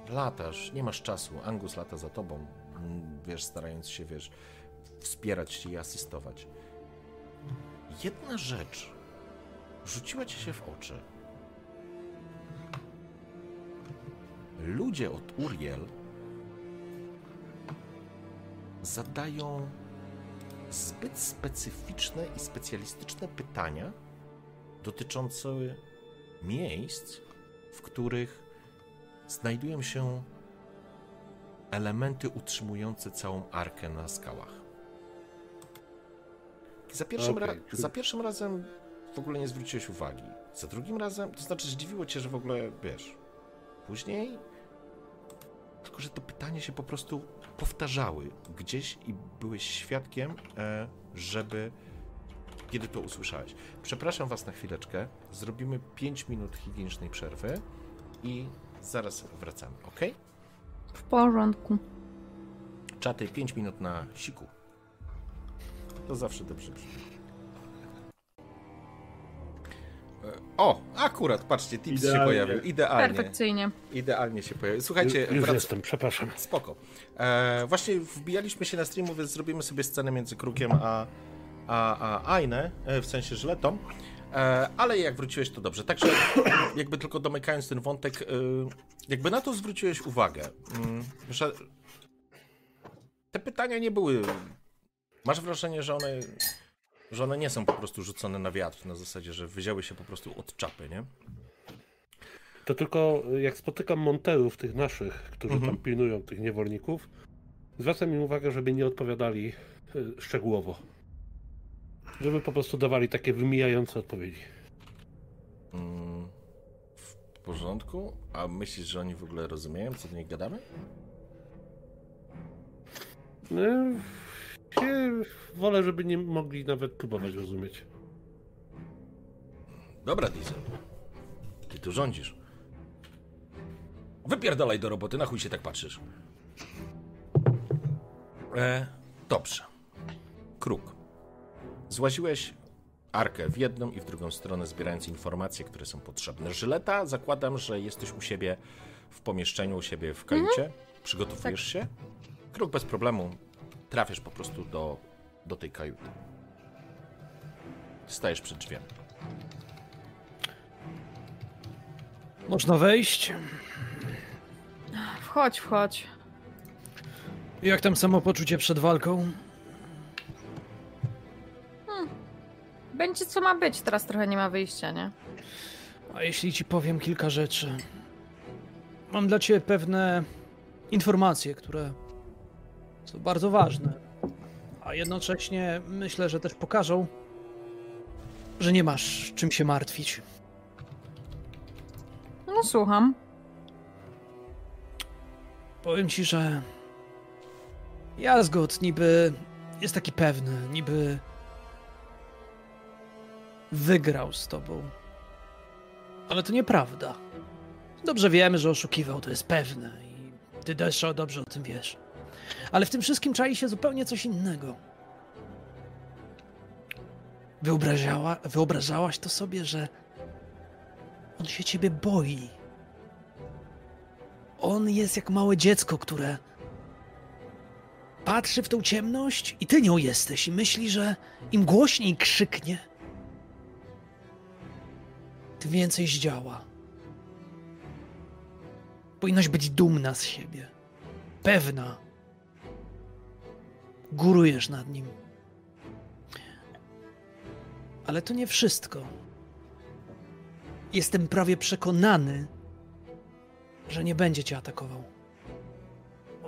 Latasz, nie masz czasu. Angus lata za tobą, mm, wiesz, starając się, wiesz, wspierać cię i asystować. Jedna rzecz rzuciła ci się w oczy. ludzie od Uriel zadają zbyt specyficzne i specjalistyczne pytania dotyczące miejsc, w których znajdują się elementy utrzymujące całą arkę na skałach. Za pierwszym, Okej, ra- za pierwszym razem w ogóle nie zwróciłeś uwagi. Za drugim razem, to znaczy zdziwiło cię, że w ogóle, wiesz, Później, tylko że to pytanie się po prostu powtarzały gdzieś i byłeś świadkiem, e, żeby kiedy to usłyszałeś. Przepraszam was na chwileczkę. Zrobimy 5 minut higienicznej przerwy i zaraz wracamy, ok? W porządku. Czaty 5 minut na siku. To zawsze dobrze brzmi. E, O, akurat, patrzcie, tips się Idealnie. pojawił. Idealnie. Perfekcyjnie. Idealnie się pojawił. Słuchajcie, Już wrac- jestem, przepraszam. Spoko. E, właśnie wbijaliśmy się na streamu, więc zrobimy sobie scenę między Krukiem a, a, a e, w sensie żletą. E, ale jak wróciłeś, to dobrze. Także jakby tylko domykając ten wątek, e, jakby na to zwróciłeś uwagę, mm, że te pytania nie były... Masz wrażenie, że one, że one nie są po prostu rzucone na wiatr, na zasadzie, że wyzięły się po prostu od czapy, nie? To tylko jak spotykam monterów tych naszych, którzy Mhm. tam pilnują tych niewolników, zwracam im uwagę, żeby nie odpowiadali szczegółowo. Żeby po prostu dawali takie wymijające odpowiedzi. Mm, w porządku? A myślisz, że oni w ogóle rozumieją, co do nich gadamy? No, wolę, żeby nie mogli nawet próbować rozumieć. Dobra, Diesel. Ty tu rządzisz. Wypierdalaj do roboty, na chuj się tak patrzysz. E, dobrze. Kruk. Złaziłeś arkę w jedną i w drugą stronę, zbierając informacje, które są potrzebne. Żyleta, zakładam, że jesteś u siebie w pomieszczeniu, u siebie w kajucie. Przygotowujesz się. Kruk bez problemu. Trafisz po prostu do, do tej kajuty. Stajesz przed drzwiami. Można wejść. Wchodź, wchodź. Jak tam samopoczucie przed walką? Będzie co ma być, teraz trochę nie ma wyjścia, nie? A jeśli ci powiem kilka rzeczy? Mam dla ciebie pewne informacje, które są bardzo ważne. A jednocześnie myślę, że też pokażą, że nie masz czym się martwić. No słucham. Powiem ci, że Jazgot niby jest taki pewny, niby wygrał z tobą. Ale to nieprawda. Dobrze wiemy, że oszukiwał, to jest pewne i ty też dobrze o tym wiesz. Ale w tym wszystkim czai się zupełnie coś innego. Wyobrażała, wyobrażałaś to sobie, że on się ciebie boi. On jest jak małe dziecko, które patrzy w tą ciemność i ty nią jesteś i myśli, że im głośniej krzyknie, tym więcej zdziała. Powinnaś być dumna z siebie. Pewna. Górujesz nad nim. Ale to nie wszystko. Jestem prawie przekonany, że nie będzie cię atakował.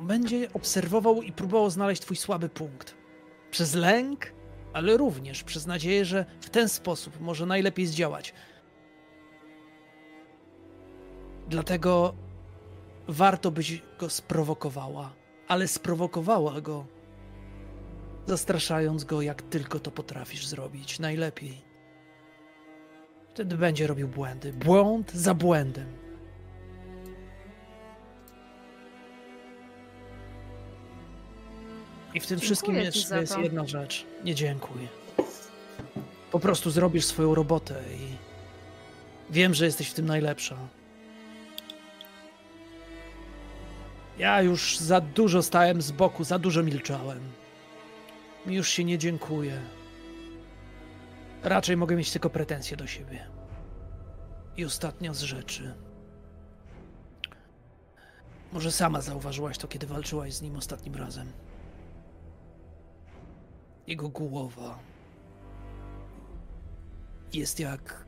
Będzie obserwował i próbował znaleźć twój słaby punkt. Przez lęk, ale również przez nadzieję, że w ten sposób może najlepiej zdziałać. Dlatego warto byś go sprowokowała, ale sprowokowała go, zastraszając go, jak tylko to potrafisz zrobić najlepiej. Wtedy będzie robił błędy. Błąd za błędem. I w tym Dziękuję wszystkim jest, jest jedna rzecz. Nie dziękuję. Po prostu zrobisz swoją robotę i wiem, że jesteś w tym najlepsza. Ja już za dużo stałem z boku, za dużo milczałem. Mi już się nie dziękuję. Raczej mogę mieć tylko pretensje do siebie. I ostatnia z rzeczy. Może sama zauważyłaś to, kiedy walczyłaś z nim ostatnim razem. Jego głowa jest jak.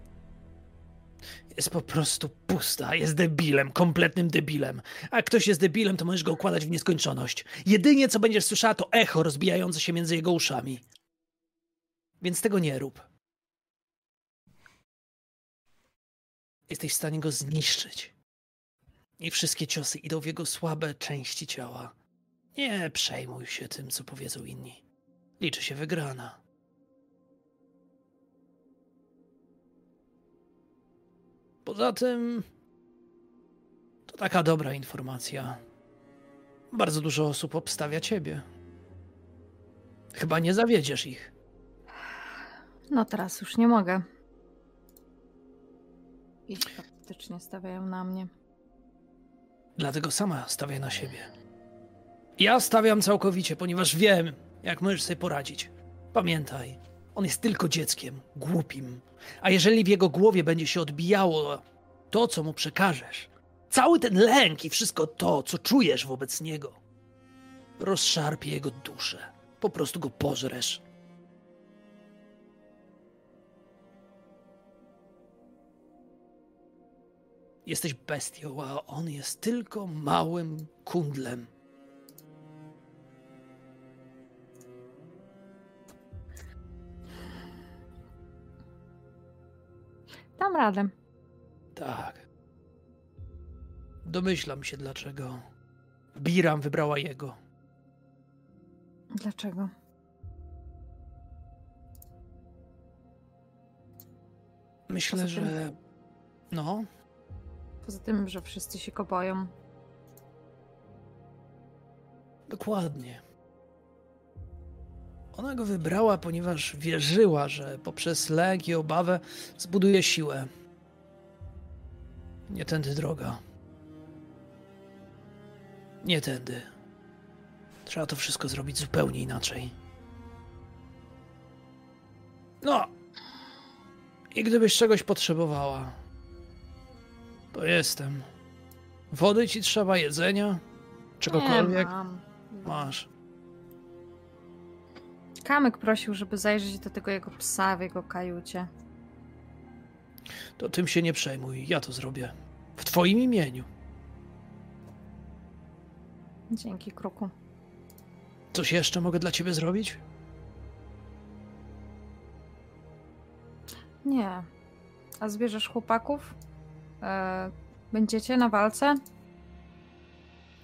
Jest po prostu pusta. Jest debilem, kompletnym debilem. A ktoś jest debilem, to możesz go układać w nieskończoność. Jedynie co będziesz słyszała, to echo rozbijające się między jego uszami. Więc tego nie rób. Jesteś w stanie go zniszczyć. I wszystkie ciosy idą w jego słabe części ciała. Nie przejmuj się tym, co powiedzą inni. Liczy się wygrana. Poza tym, to taka dobra informacja. Bardzo dużo osób obstawia ciebie. Chyba nie zawiedziesz ich. No teraz już nie mogę. I faktycznie stawiają na mnie. Dlatego sama stawiaj na siebie. Ja stawiam całkowicie, ponieważ wiem, jak możesz sobie poradzić. Pamiętaj, on jest tylko dzieckiem, głupim. A jeżeli w jego głowie będzie się odbijało to, co mu przekażesz, cały ten lęk i wszystko to, co czujesz wobec niego, rozszarpie jego duszę. Po prostu go pożresz. Jesteś bestią, a on jest tylko małym kundlem. Dam radę. Tak. Domyślam się dlaczego. Biram wybrała jego. Dlaczego? Myślę, Poza tym- że. No, Poza tym, że wszyscy się go boją. dokładnie. Ona go wybrała, ponieważ wierzyła, że poprzez lęk i obawę zbuduje siłę. Nie tędy droga. Nie tędy. Trzeba to wszystko zrobić zupełnie inaczej. No. I gdybyś czegoś potrzebowała, to jestem. Wody ci trzeba, jedzenia, czegokolwiek. Nie mam. Masz. Kamyk prosił, żeby zajrzeć do tego jego psa w jego kajucie. To tym się nie przejmuj, ja to zrobię. W twoim imieniu. Dzięki, kruku. Coś jeszcze mogę dla ciebie zrobić? Nie. A zbierzesz chłopaków? E, będziecie na walce?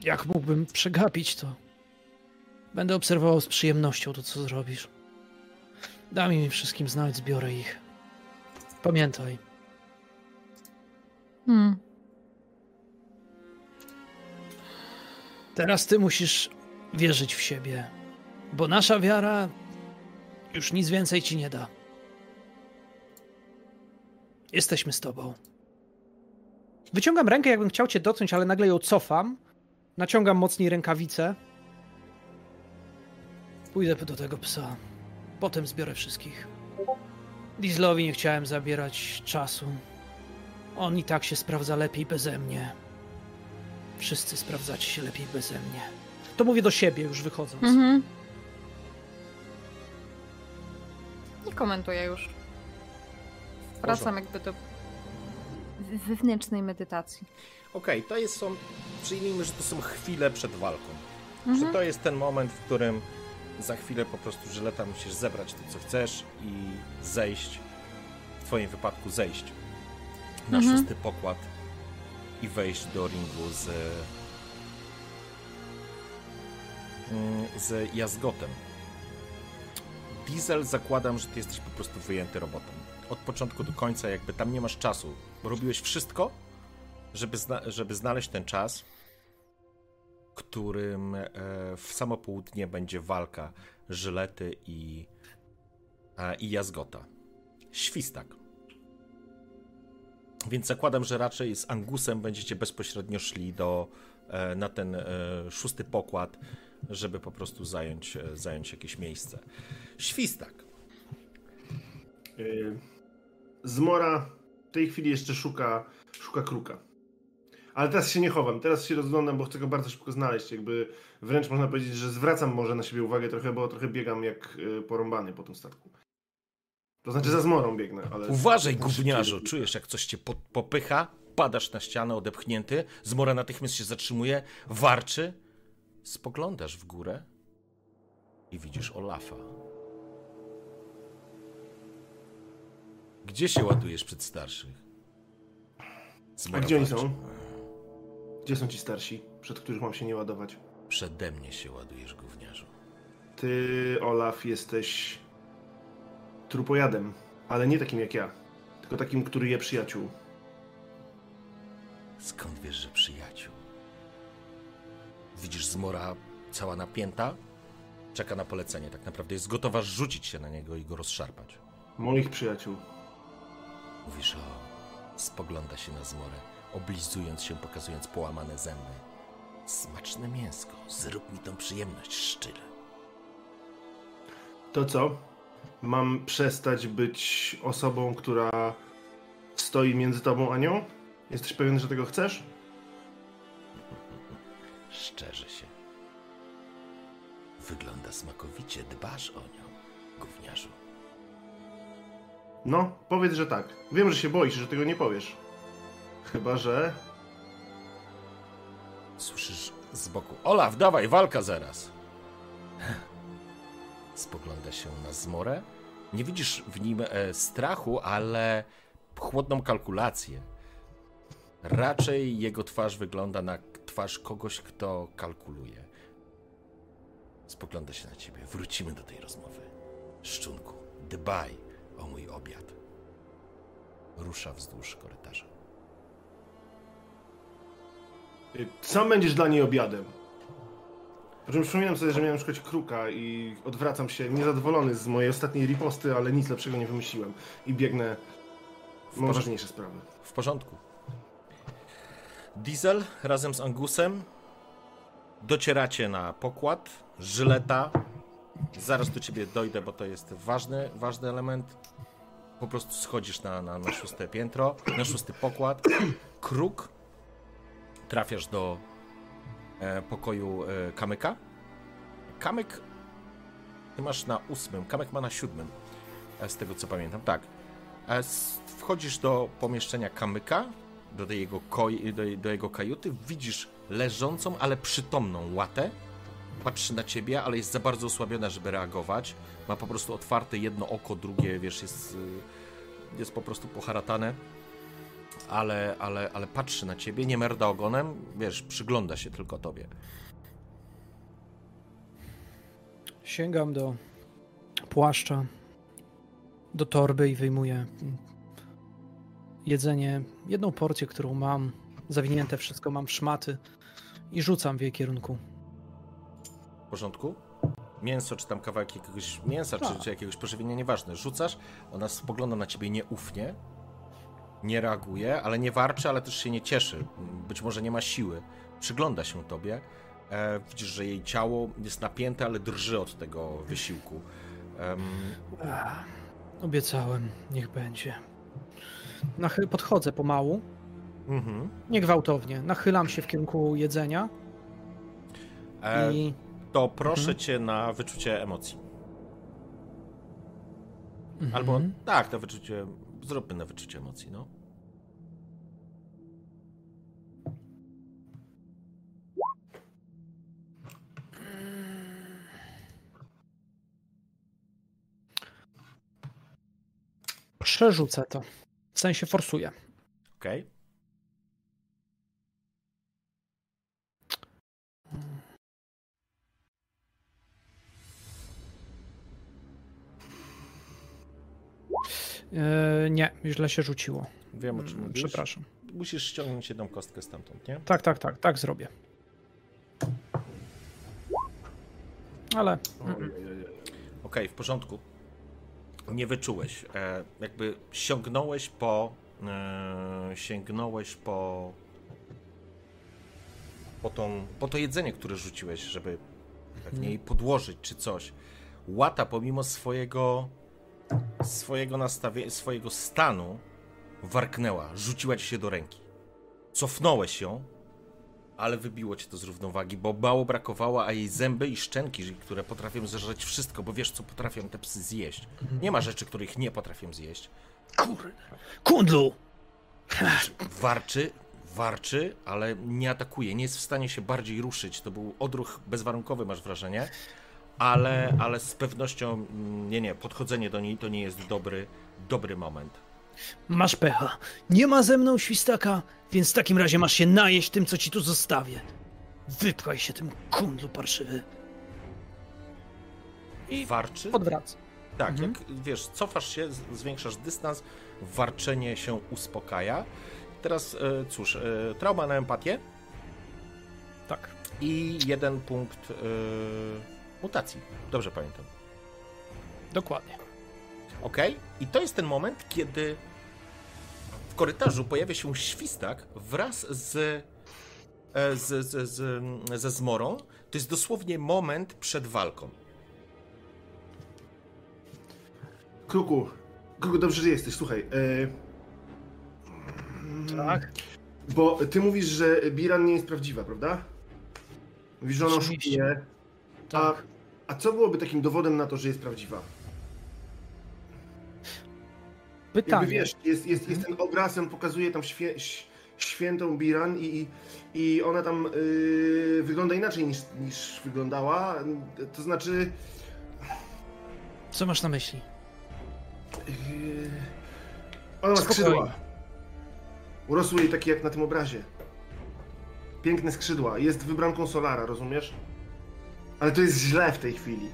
Jak mógłbym przegapić to? Będę obserwował z przyjemnością to, co zrobisz. Daj mi wszystkim znać, zbiorę ich. Pamiętaj, Hmm. teraz ty musisz wierzyć w siebie, bo nasza wiara już nic więcej ci nie da. Jesteśmy z tobą. Wyciągam rękę, jakbym chciał cię dotknąć, ale nagle ją cofam. Naciągam mocniej rękawice. Pójdę do tego psa. Potem zbiorę wszystkich. Dieslowi nie chciałem zabierać czasu. On i tak się sprawdza lepiej beze mnie. Wszyscy sprawdzacie się lepiej beze mnie. To mówię do siebie już wychodząc. Mhm. Nie komentuję już. Wracam jakby do wewnętrznej medytacji. Okej, to jest są. Przyjmijmy, że to są chwile przed walką. Mhm. Że to jest ten moment, w którym za chwilę po prostu żyleta musisz zebrać to, co chcesz i zejść. W twoim wypadku zejść na Mhm. szósty pokład i wejść do ringu z. mm, z Jazgotem. Diesel zakładam, że ty jesteś po prostu wyjęty robotą. Od początku do końca, jakby tam nie masz czasu. Robiłeś wszystko, żeby, zna- żeby znaleźć ten czas, którym e, w samo południe będzie walka Żylety i, i Jazgota. Świstak. Więc zakładam, że raczej z Angusem będziecie bezpośrednio szli do, e, na ten e, szósty pokład, żeby po prostu zająć, zająć jakieś miejsce. Świstak. Y, Zmora w tej chwili jeszcze szuka, szuka kruka. Ale teraz się nie chowam, teraz się rozglądam, bo chcę go bardzo szybko znaleźć. Jakby wręcz można powiedzieć, że zwracam może na siebie uwagę trochę, bo trochę biegam jak y, porąbany po tym statku. To znaczy za zmorą biegnę, ale... Uważaj, gówniarzu! Czujesz, jak coś cię po- popycha, padasz na ścianę odepchnięty, zmora natychmiast się zatrzymuje, warczy, spoglądasz w górę i widzisz Olafa. Gdzie się ładujesz przed starszych? A gdzie oni są? Gdzie są ci starsi, przed których mam się nie ładować? Przede mnie się ładujesz, gówniarzu. Ty, Olaf, jesteś trupojadem, ale nie takim jak ja, tylko takim, który je przyjaciół. Skąd wiesz, że przyjaciół? Widzisz zmora cała napięta? Czeka na polecenie. Tak naprawdę jest gotowa rzucić się na niego i go rozszarpać. Moich przyjaciół. Mówisz o... Spogląda się na zmorę, oblizując się, pokazując połamane zęby. Smaczne mięsko, zrób mi tą przyjemność, szczyle. To co? Mam przestać być osobą, która stoi między tobą a nią? Jesteś pewien, że tego chcesz? Szczerze się. Wygląda smakowicie, dbasz o nią, gówniarzu. No, powiedz, że tak. Wiem, że się boisz, że tego nie powiesz. Chyba, że... Słyszysz z boku. Olaf, dawaj, walka zaraz. Spogląda się na zmorę. Nie widzisz w nim e, strachu, ale chłodną kalkulację. Raczej jego twarz wygląda na twarz kogoś, kto kalkuluje. Spogląda się na ciebie. Wrócimy do tej rozmowy. Szczunku, dbaj o mój obiad. Rusza wzdłuż korytarza. Sam będziesz dla niej obiadem. Po czym przypominam sobie, że miałem szukać kruka i odwracam się niezadowolony z mojej ostatniej riposty, ale nic lepszego nie wymyśliłem. I biegnę... Porządku. ważniejsze sprawy. W porządku. Diesel razem z Angusem docieracie na pokład. Żyleta. Zaraz do ciebie dojdę, bo to jest ważny, ważny element. Po prostu schodzisz na, na, na szóste piętro, na szósty pokład. Kruk. Trafiasz do e, pokoju e, Kamyka. Kamyk ty masz na ósmym, Kamek ma na siódmym. E, z tego co pamiętam, tak. Wchodzisz do pomieszczenia Kamyka, do, jego, koi, do, do jego kajuty, widzisz leżącą, ale przytomną łatę. Patrzy na ciebie, ale jest za bardzo osłabiona, żeby reagować. Ma po prostu otwarte jedno oko, drugie, wiesz, jest, jest po prostu poharatane. Ale, ale, ale patrzy na ciebie, nie merda ogonem, wiesz, przygląda się tylko tobie. Sięgam do płaszcza, do torby i wyjmuję jedzenie, jedną porcję, którą mam, zawinięte wszystko mam w szmaty i rzucam w jej kierunku. W porządku? Mięso, czy tam kawałek jakiegoś mięsa, czy, Tak. czy jakiegoś pożywienia, nieważne. Rzucasz, ona spogląda na ciebie nieufnie, nie reaguje, ale nie warczy, ale też się nie cieszy. Być może nie ma siły. Przygląda się tobie. E, widzisz, że jej ciało jest napięte, ale drży od tego wysiłku. Em, Obiecałem, niech będzie. Nachy- podchodzę pomału. Mhm. Niegwałtownie. Nachylam się w kierunku jedzenia E, i... to proszę Mhm. cię na wyczucie emocji. Albo Mhm. tak, na wyczucie. Zróbmy na wyczucie emocji, no. Przerzucę to. W sensie forsuję. Okej. Yy, nie, źle się rzuciło. Wiem o czym Mm, mówisz. Przepraszam. Musisz ściągnąć jedną kostkę stamtąd, nie? Tak, tak, tak, tak zrobię. Ale Okej, w porządku. Nie wyczułeś. E, jakby sięgnąłeś po. E, sięgnąłeś po. Po, tą, po to jedzenie, które rzuciłeś, żeby pewnie jej podłożyć czy coś. Łata, pomimo swojego. Swojego nastawienia, swojego stanu, warknęła, rzuciła ci się do ręki. Cofnąłeś ją, ale wybiło cię to z równowagi, bo mało brakowało, a jej zęby i szczęki, które potrafią zeżreć wszystko, bo wiesz, co potrafią te psy zjeść. Nie ma rzeczy, których nie potrafią zjeść. Kurde. Kundlu! Warczy, warczy, ale nie atakuje, nie jest w stanie się bardziej ruszyć. To był odruch bezwarunkowy, masz wrażenie, ale, ale z pewnością, mm, nie, nie, podchodzenie do niej to nie jest dobry, dobry moment. Masz pecha. Nie ma ze mną świstaka, więc w takim razie masz się najeść tym, co ci tu zostawię. Wypchaj się tym kundlu parszywy. I Warczy? odwraca. Tak, Mhm. jak wiesz, cofasz się, zwiększasz dystans, warczenie się uspokaja. Teraz, e, cóż, e, trauma na empatię Tak. i jeden punkt e, mutacji. Dobrze pamiętam. Dokładnie. Ok? I to jest ten moment, kiedy w korytarzu pojawia się świstak wraz z, e, z, z, z, ze zmorą. To jest dosłownie moment przed walką. Kruku, Kruku, dobrze, że jesteś, słuchaj. E... Tak. Bo ty mówisz, że Biran nie jest prawdziwa, prawda? Mówisz, że ona oszukuje. A, Tak. A co byłoby takim dowodem na to, że jest prawdziwa? Jakby Pytanie. wiesz, jest, jest, jest ten obraz, on pokazuje tam świe, świętą Biran i, i, i ona tam yy, wygląda inaczej niż, niż wyglądała. To znaczy, Co masz na myśli? yy, ona ma Spokojnie. skrzydła. Urosły jej takie jak na tym obrazie. Piękne skrzydła. Jest wybranką Solara, rozumiesz? Ale to jest źle w tej chwili.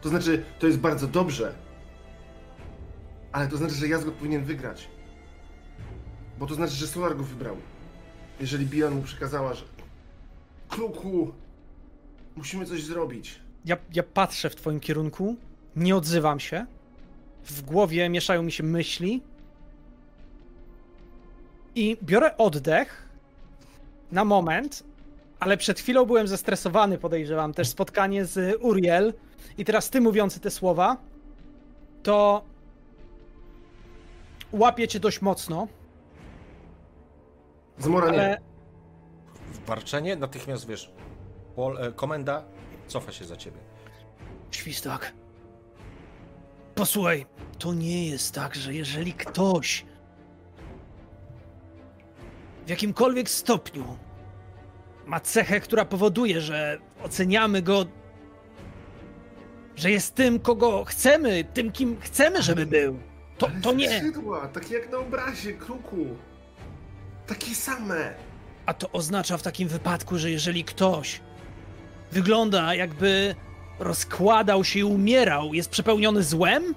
To znaczy, to jest bardzo dobrze. Ale to znaczy, że Jazgot powinien wygrać. Bo to znaczy, że Solar go wybrał. Jeżeli Bilan mu przekazała, że... Kruku! Musimy coś zrobić. Ja, ja patrzę w twoim kierunku, nie odzywam się. W głowie mieszają mi się myśli. I biorę oddech na moment, ale przed chwilą byłem zestresowany, podejrzewam. Też spotkanie z Uriel i teraz ty mówiący te słowa, to łapię cię dość mocno, Zmora nie. ale Warczenie, natychmiast wiesz, pol, e, komenda cofa się za ciebie. Świstak. Posłuchaj, to nie jest tak, że jeżeli ktoś w jakimkolwiek stopniu ma cechę, która powoduje, że oceniamy go, że jest tym, kogo chcemy, tym, kim chcemy, żeby był, to, Ale to nie. Skrzydła, takie jak na obrazie, Kruku. Takie same. A to oznacza w takim wypadku, że jeżeli ktoś wygląda jakby rozkładał się i umierał, jest przepełniony złem?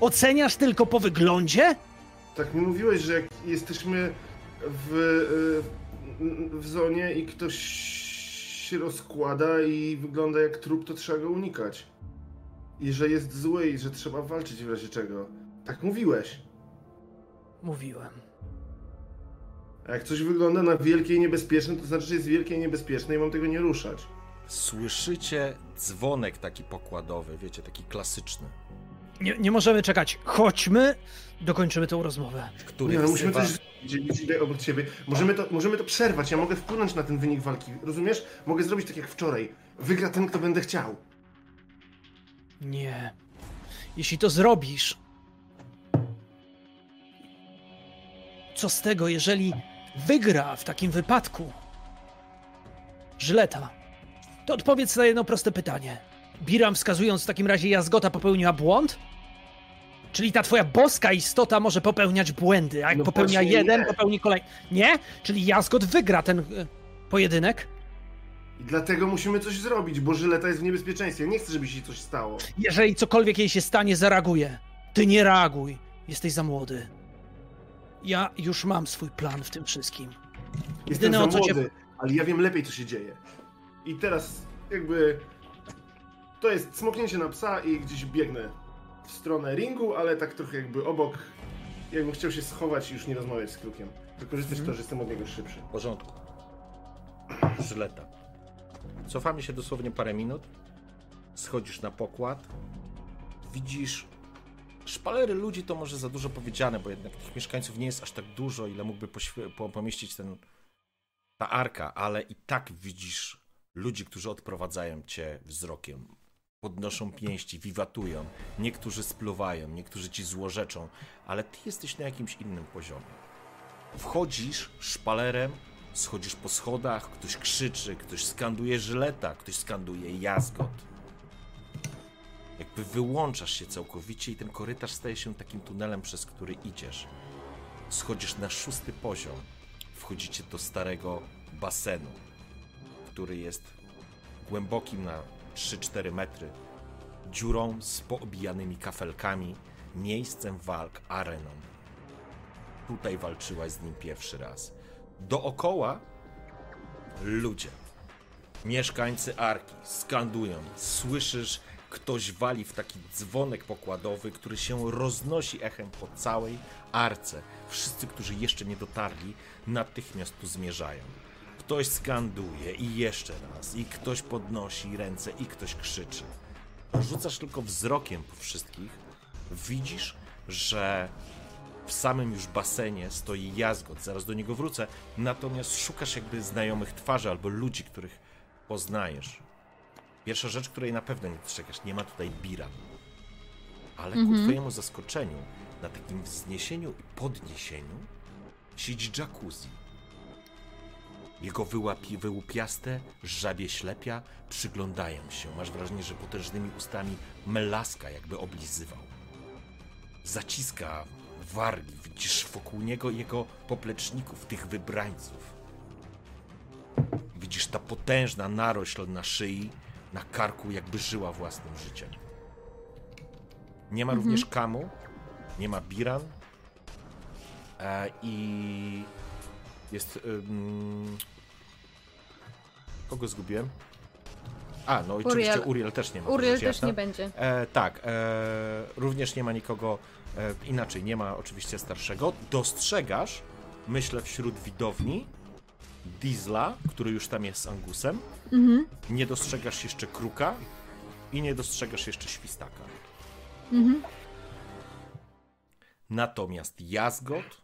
Oceniasz tylko po wyglądzie? Tak mi mówiłeś, że jak jesteśmy w, y, w zonie i ktoś się rozkłada i wygląda jak trup, to trzeba go unikać. I że jest zły i że trzeba walczyć w razie czego. Tak mówiłeś. Mówiłem. A jak coś wygląda na wielkie i niebezpieczne, to znaczy, że jest wielkie i niebezpieczne i mam tego nie ruszać. Słyszycie dzwonek taki pokładowy, wiecie, taki klasyczny. Nie, nie możemy czekać. Chodźmy dokończymy tą rozmowę. który Nie, no musimy coś dzielić idę obok ciebie. Możemy to, możemy to przerwać, ja mogę wpłynąć na ten wynik walki. Rozumiesz? Mogę zrobić tak jak wczoraj. Wygra ten, kto będę chciał. Nie. Jeśli to zrobisz. Co z tego, jeżeli wygra w takim wypadku Żyleta? To odpowiedz na jedno proste pytanie. Biram wskazując w takim razie Jazgota popełniła błąd? Czyli ta twoja boska istota może popełniać błędy, a jak No popełnia jeden, nie. popełni kolejny. Nie? Czyli Jazgot wygra ten e, pojedynek? I dlatego musimy coś zrobić, bo Żyleta jest w niebezpieczeństwie. Nie chcę, żeby się coś stało. Jeżeli cokolwiek jej się stanie, zareaguje. Ty nie reaguj. Jesteś za młody. Ja już mam swój plan w tym wszystkim. Jestem Jedyne, za co cię- młody, ale ja wiem lepiej, co się dzieje. I teraz jakby... To jest smoknięcie na psa i gdzieś biegnę w stronę ringu, ale tak trochę jakby obok. Jakbym chciał się schować i już nie rozmawiać z Krukiem. Wykorzystać Mhm. to, że jestem od niego szybszy. W porządku. Żyleta. Cofamy się dosłownie parę minut. Schodzisz na pokład. Widzisz. Szpalery ludzi to może za dużo powiedziane, bo jednak tych mieszkańców nie jest aż tak dużo, ile mógłby po- pomieścić ten, ta arka, ale i tak widzisz ludzi, którzy odprowadzają cię wzrokiem. Podnoszą pięści, wiwatują. Niektórzy spluwają, niektórzy ci złorzeczą, ale ty jesteś na jakimś innym poziomie. Wchodzisz szpalerem, schodzisz po schodach, ktoś krzyczy, ktoś skanduje żyleta, ktoś skanduje jazgot. Jakby wyłączasz się całkowicie i ten korytarz staje się takim tunelem, przez który idziesz. Schodzisz na szósty poziom. Wchodzicie do starego basenu, który jest głębokim na 3-4 metry, dziurą z poobijanymi kafelkami, miejscem walk, areną tutaj walczyłaś z nim pierwszy raz. Dookoła ludzie, mieszkańcy Arki skandują. Słyszysz, ktoś wali w taki dzwonek pokładowy, który się roznosi echem po całej Arce. Wszyscy, którzy jeszcze nie dotarli, natychmiast tu zmierzają. Ktoś skanduje i jeszcze raz, i ktoś podnosi ręce, i ktoś krzyczy. Rzucasz tylko wzrokiem po wszystkich, widzisz, że w samym już basenie stoi jazgot, zaraz do niego wrócę, natomiast szukasz jakby znajomych twarzy albo ludzi, których poznajesz. Pierwsza rzecz, której na pewno nie dostrzegasz, nie ma tutaj bira. Ale ku twojemu zaskoczeniu, na takim wzniesieniu i podniesieniu siedzi jacuzzi. Jego wyłapi, wyłupiaste, żabie ślepia przyglądają się. Masz wrażenie, że potężnymi ustami melaska jakby oblizywał zaciska wargi. Widzisz wokół niego jego popleczników, tych wybrańców. Widzisz ta potężna narośl na szyi, na karku, jakby żyła własnym życiem. Nie ma również kamu, nie ma biran e, i jest. kogo zgubiłem? A, no i oczywiście Uriel. Też nie ma. Uriel rzecz też nie będzie. E, tak, e, również nie ma nikogo e, inaczej, nie ma oczywiście starszego. Dostrzegasz, myślę, wśród widowni Diesla, który już tam jest z Angusem. Mhm. Nie dostrzegasz jeszcze Kruka i nie dostrzegasz jeszcze Świstaka. Mhm. Natomiast Jazgot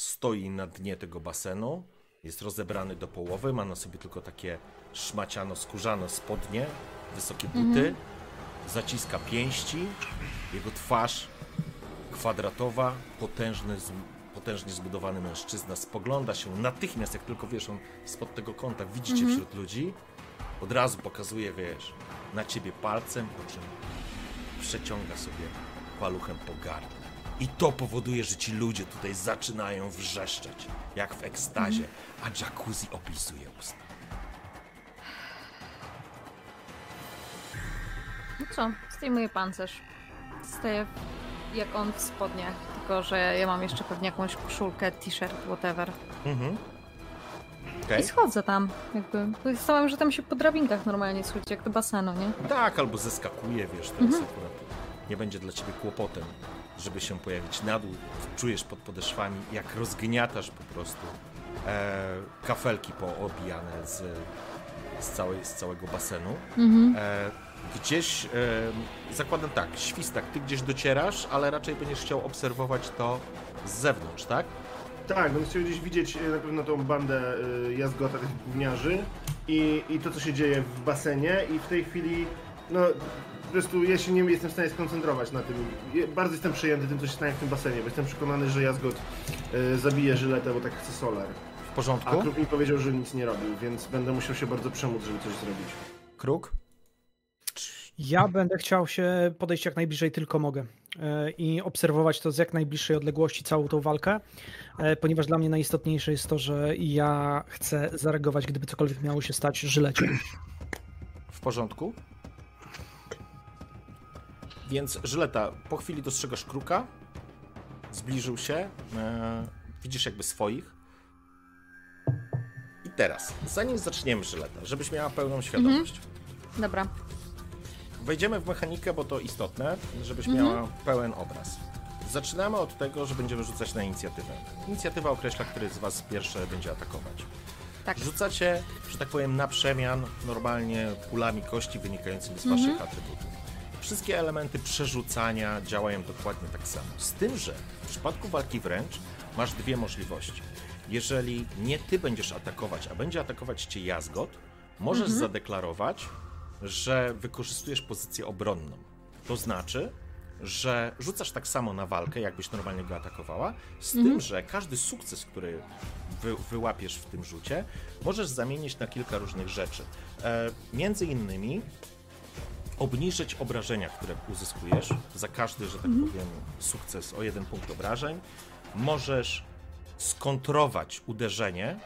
stoi na dnie tego basenu, jest rozebrany do połowy, ma na sobie tylko takie szmaciano, skórzane spodnie, wysokie buty, zaciska pięści, jego twarz kwadratowa, potężny, z- potężnie zbudowany mężczyzna spogląda się natychmiast, jak tylko wiesz, on spod tego kąta widzicie wśród ludzi, od razu pokazuje, wiesz, na ciebie palcem, po czym przeciąga sobie paluchem po gardle. I to powoduje, że ci ludzie tutaj zaczynają wrzeszczeć, jak w ekstazie, a jacuzzi opisuje usta. No co, zdejmuję pancerz. Staję jak on w spodniach, tylko że ja mam jeszcze pewnie jakąś koszulkę, t-shirt, whatever. Mhm. Okej. I schodzę tam, jakby. Stałam, że tam się po drabinkach normalnie schodzi, jak do basenu, nie? Tak, albo zeskakuje, wiesz, teraz akurat nie będzie dla ciebie kłopotem, żeby się pojawić na dół. Czujesz pod podeszwami, jak rozgniatasz po prostu e, kafelki poobijane z, z, całej, z całego basenu. Mhm. E, gdzieś, e, zakładam tak, świstak, ty gdzieś docierasz, ale raczej będziesz chciał obserwować to z zewnątrz, tak? Tak, będę chciał gdzieś widzieć e, na pewno tą bandę y, jazgota, tych gówniarzy i, i to, co się dzieje w basenie i w tej chwili, no po prostu ja się nie jestem w stanie skoncentrować na tym. Bardzo jestem przejęty tym, co się stanie w tym basenie, bo jestem przekonany, że jazgot y, zabije Żyletę, bo tak chce Solar. W A porządku? Kruk mi powiedział, że nic nie robił, więc będę musiał się bardzo przemóc, żeby coś zrobić. Kruk? Ja będę chciał się podejść jak najbliżej tylko mogę e, i obserwować to z jak najbliższej odległości całą tą walkę, e, ponieważ dla mnie najistotniejsze jest to, że ja chcę zareagować, gdyby cokolwiek miało się stać Żylecie. W porządku? Więc Żyleta, po chwili dostrzegasz kruka, zbliżył się, e, widzisz jakby swoich. I teraz, zanim zaczniemy Żyleta, żebyś miała pełną świadomość, Dobra. wejdziemy w mechanikę, bo to istotne, żebyś Mhm. miała pełen obraz. Zaczynamy od tego, że będziemy rzucać na inicjatywę. Inicjatywa określa, który z Was pierwszy będzie atakować. Tak. Rzucacie, że tak powiem, na przemian normalnie pulami kości wynikającymi z Waszych Mhm. atrybutów. Wszystkie elementy przerzucania działają dokładnie tak samo. Z tym, że w przypadku walki wręcz masz dwie możliwości. Jeżeli nie Ty będziesz atakować, a będzie atakować Cię Jazgot, możesz Mhm. zadeklarować, że wykorzystujesz pozycję obronną. To znaczy, że rzucasz tak samo na walkę, jakbyś normalnie go atakowała, z tym, że każdy sukces, który wy, wyłapiesz w tym rzucie, możesz zamienić na kilka różnych rzeczy. E, między innymi obniżyć obrażenia, które uzyskujesz za każdy, że tak powiem, sukces o jeden punkt obrażeń. Możesz skontrować uderzenie,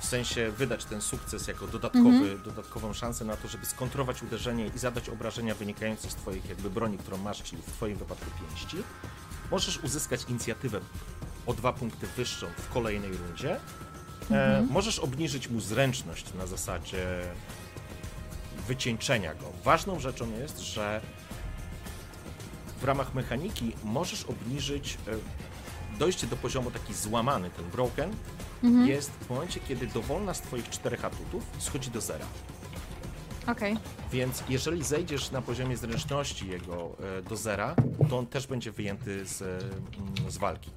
w sensie wydać ten sukces jako dodatkowy, dodatkową szansę na to, żeby skontrować uderzenie i zadać obrażenia wynikające z twoich jakby broni, którą masz, czyli w twoim wypadku pięści. Możesz uzyskać inicjatywę o dwa punkty wyższą w kolejnej rundzie. E, możesz obniżyć mu zręczność na zasadzie wycieńczenia go. Ważną rzeczą jest, że w ramach mechaniki możesz obniżyć e, dojście do poziomu taki złamany, ten broken, jest w momencie, kiedy dowolna z twoich czterech atutów schodzi do zera. Okej. Więc jeżeli zejdziesz na poziomie zręczności jego e, do zera, to on też będzie wyjęty z, mm, z walki.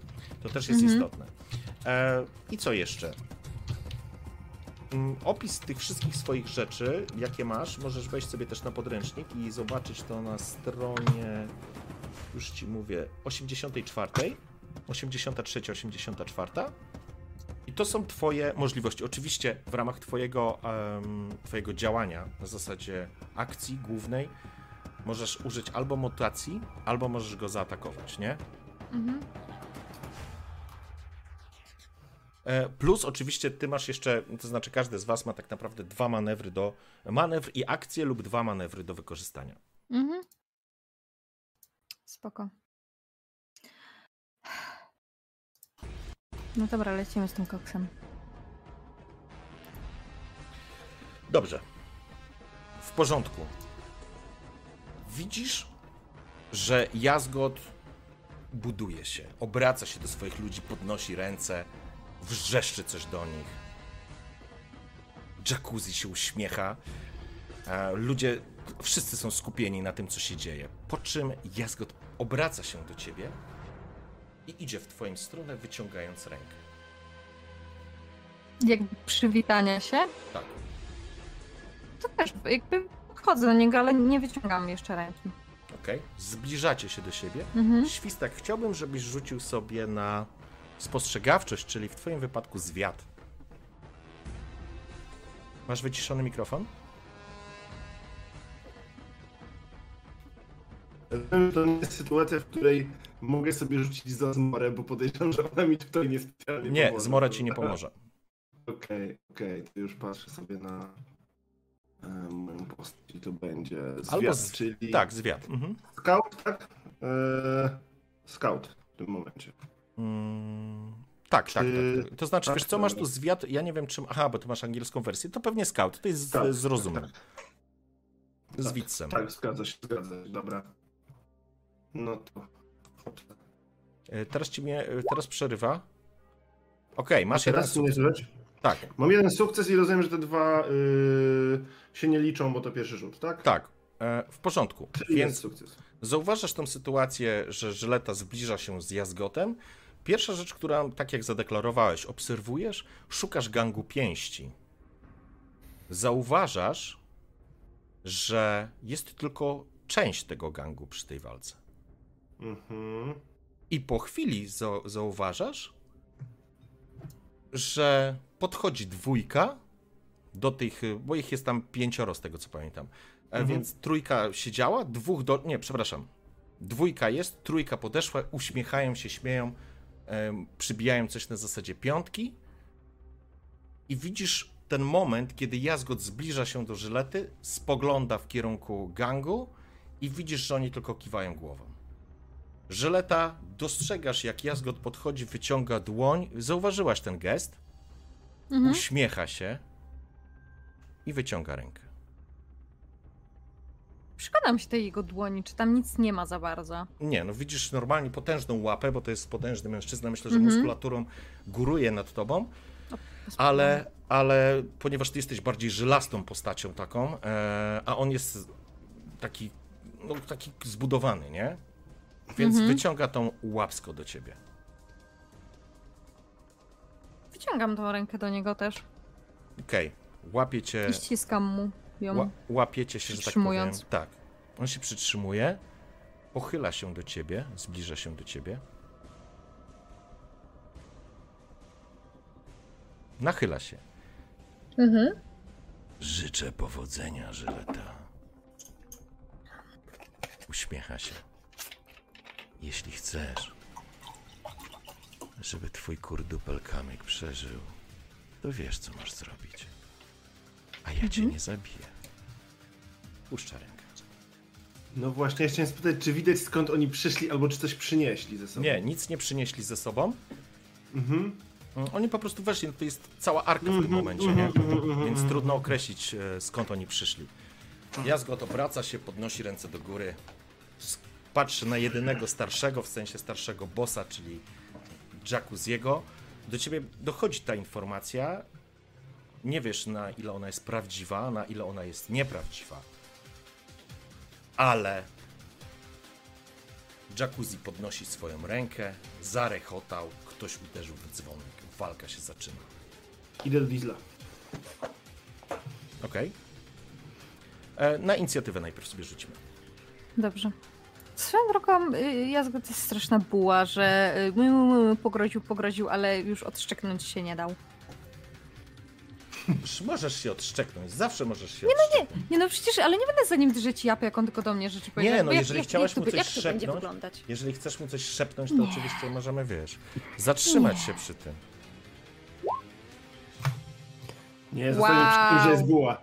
To też jest istotne. E, I co jeszcze? Mm, Opis tych wszystkich swoich rzeczy, jakie masz, możesz wejść sobie też na podręcznik i zobaczyć to na stronie, już ci mówię, 84, 83, 84. I to są Twoje możliwości. Oczywiście w ramach Twojego, em, twojego działania na zasadzie akcji głównej możesz użyć albo mutacji, albo możesz go zaatakować, nie? Mhm. E, Plus oczywiście ty masz jeszcze, to znaczy każdy z was ma tak naprawdę dwa manewry do, manewr i akcje lub dwa manewry do wykorzystania. Mhm. Spoko. No dobra, lecimy z tym koksem. Dobrze. W porządku. Widzisz, że Jazgot buduje się, obraca się do swoich ludzi, podnosi ręce, wrzeszczy coś do nich. Jacuzzi się uśmiecha. a Ludzie, wszyscy są skupieni na tym, co się dzieje. Po czym Jazgot obraca się do ciebie i idzie w twoją stronę, wyciągając rękę. Jakby przywitania się, Tak. to też jakby chodzę do niego, ale nie wyciągam jeszcze ręki. Okej. Zbliżacie się do siebie. Mhm. Świstak, chciałbym, żebyś rzucił sobie na spostrzegawczość, czyli w twoim wypadku zwiat. Masz wyciszony mikrofon? To nie jest sytuacja, w której mogę sobie rzucić za zmorę, bo podejrzewam, że ona mi tutaj Nie, pomoże. zmora ci nie pomoże. Okej, okej, to już patrzę sobie na e, moją postać i to będzie zwiat, Albo z... czyli Tak, zwiat. Mhm. scout, tak? E, scout w tym momencie. Mm, tak, tak, Czy- tak. To znaczy, tak, wiesz co, masz tu zwiat, ja nie wiem czym... Aha, bo ty masz angielską wersję. To pewnie scout, to jest Tak, z, z rozumem. Z Tak, widzem. Tak, zgadza się, zgadza się, dobra. No to... E, Teraz ci mnie, e, teraz przerywa. Okej, masz A jeden sukces. Tak, Mam jeden sukces i rozumiem, że te dwa y, się nie liczą, bo to pierwszy rzut, tak? tak. E, w porządku. Czyli Więc sukces. zauważasz tą sytuację, że żyleta zbliża się z jazgotem. Pierwsza rzecz, która, tak jak zadeklarowałeś, obserwujesz, szukasz gangu pięści. Zauważasz, że jest tylko część tego gangu przy tej walce. Mhm. I po chwili za- zauważasz, że podchodzi dwójka do tych, bo ich jest tam pięcioro z tego co pamiętam. E, Mhm. Więc trójka siedziała, dwóch do. Nie, przepraszam. Dwójka jest, trójka podeszła, uśmiechają się, śmieją, przybijają coś na zasadzie piątki. I widzisz ten moment, kiedy Jazgot zbliża się do żylety, spogląda w kierunku gangu i widzisz, że oni tylko kiwają głową. Żyleta, dostrzegasz jak Jazgot podchodzi, wyciąga dłoń. Zauważyłaś ten gest? Mhm. Uśmiecha się i wyciąga rękę. Przyglądam się tej jego dłoni, czy tam nic nie ma za bardzo. Nie, no widzisz normalnie potężną łapę, bo to jest potężny mężczyzna. Myślę, że Mhm. muskulaturą góruje nad tobą, ale, ale ponieważ ty jesteś bardziej żylastą postacią taką, e, a on jest taki, no, taki zbudowany, nie? Więc Mhm. wyciąga tą łapsko do ciebie. Wyciągam tą rękę do niego też Okej, łapie cię. i ściskam mu ją. Ła, łapiecie się, że tak powiem. Tak. On się przytrzymuje, pochyla się do ciebie, zbliża się do ciebie. Nachyla się. Mhm. Życzę powodzenia, Żyleta. Uśmiecha się. Jeśli chcesz, żeby twój kurdupel kamyk przeżył, to wiesz, co masz zrobić. A ja cię nie zabiję. Puszcza rękę. No właśnie, ja chciałem spytać, czy widać skąd oni przyszli, albo czy coś przynieśli ze sobą. Nie, nic nie przynieśli ze sobą. Mhm. Mm, Oni po prostu weszli, no to jest cała arka w tym Mhm, momencie, mhm, nie? mhm, Więc trudno określić, e, skąd oni przyszli. Jazgot obraca się, podnosi ręce do góry, patrzy na jedynego starszego, w sensie starszego bossa, czyli Jacuzziego. Do ciebie dochodzi ta informacja. Nie wiesz, na ile ona jest prawdziwa, na ile ona jest nieprawdziwa. Ale Jacuzzi podnosi swoją rękę, zarechotał, ktoś uderzył w dzwonek. Walka się zaczyna. Idę do Diesla. Okej. E, Na inicjatywę najpierw sobie rzucimy. Dobrze. Swoją drogą, y, Jazgot jest straszna buła, że y, pogroził, pogroził, ale już odszczeknąć się nie dał. Możesz się odszczeknąć, zawsze możesz się odszczeknąć. Nie no przecież, ale nie będę za nim drzeć japy, jak on tylko do mnie rzeczy powiedział. no Bo jeżeli chciałaś jak mu coś jak szepnąć- wyglądać? Jeżeli chcesz mu coś szepnąć, to oczywiście możemy, wiesz, zatrzymać się przy tym. Nie, zostaniemy przy tym, że jest buła.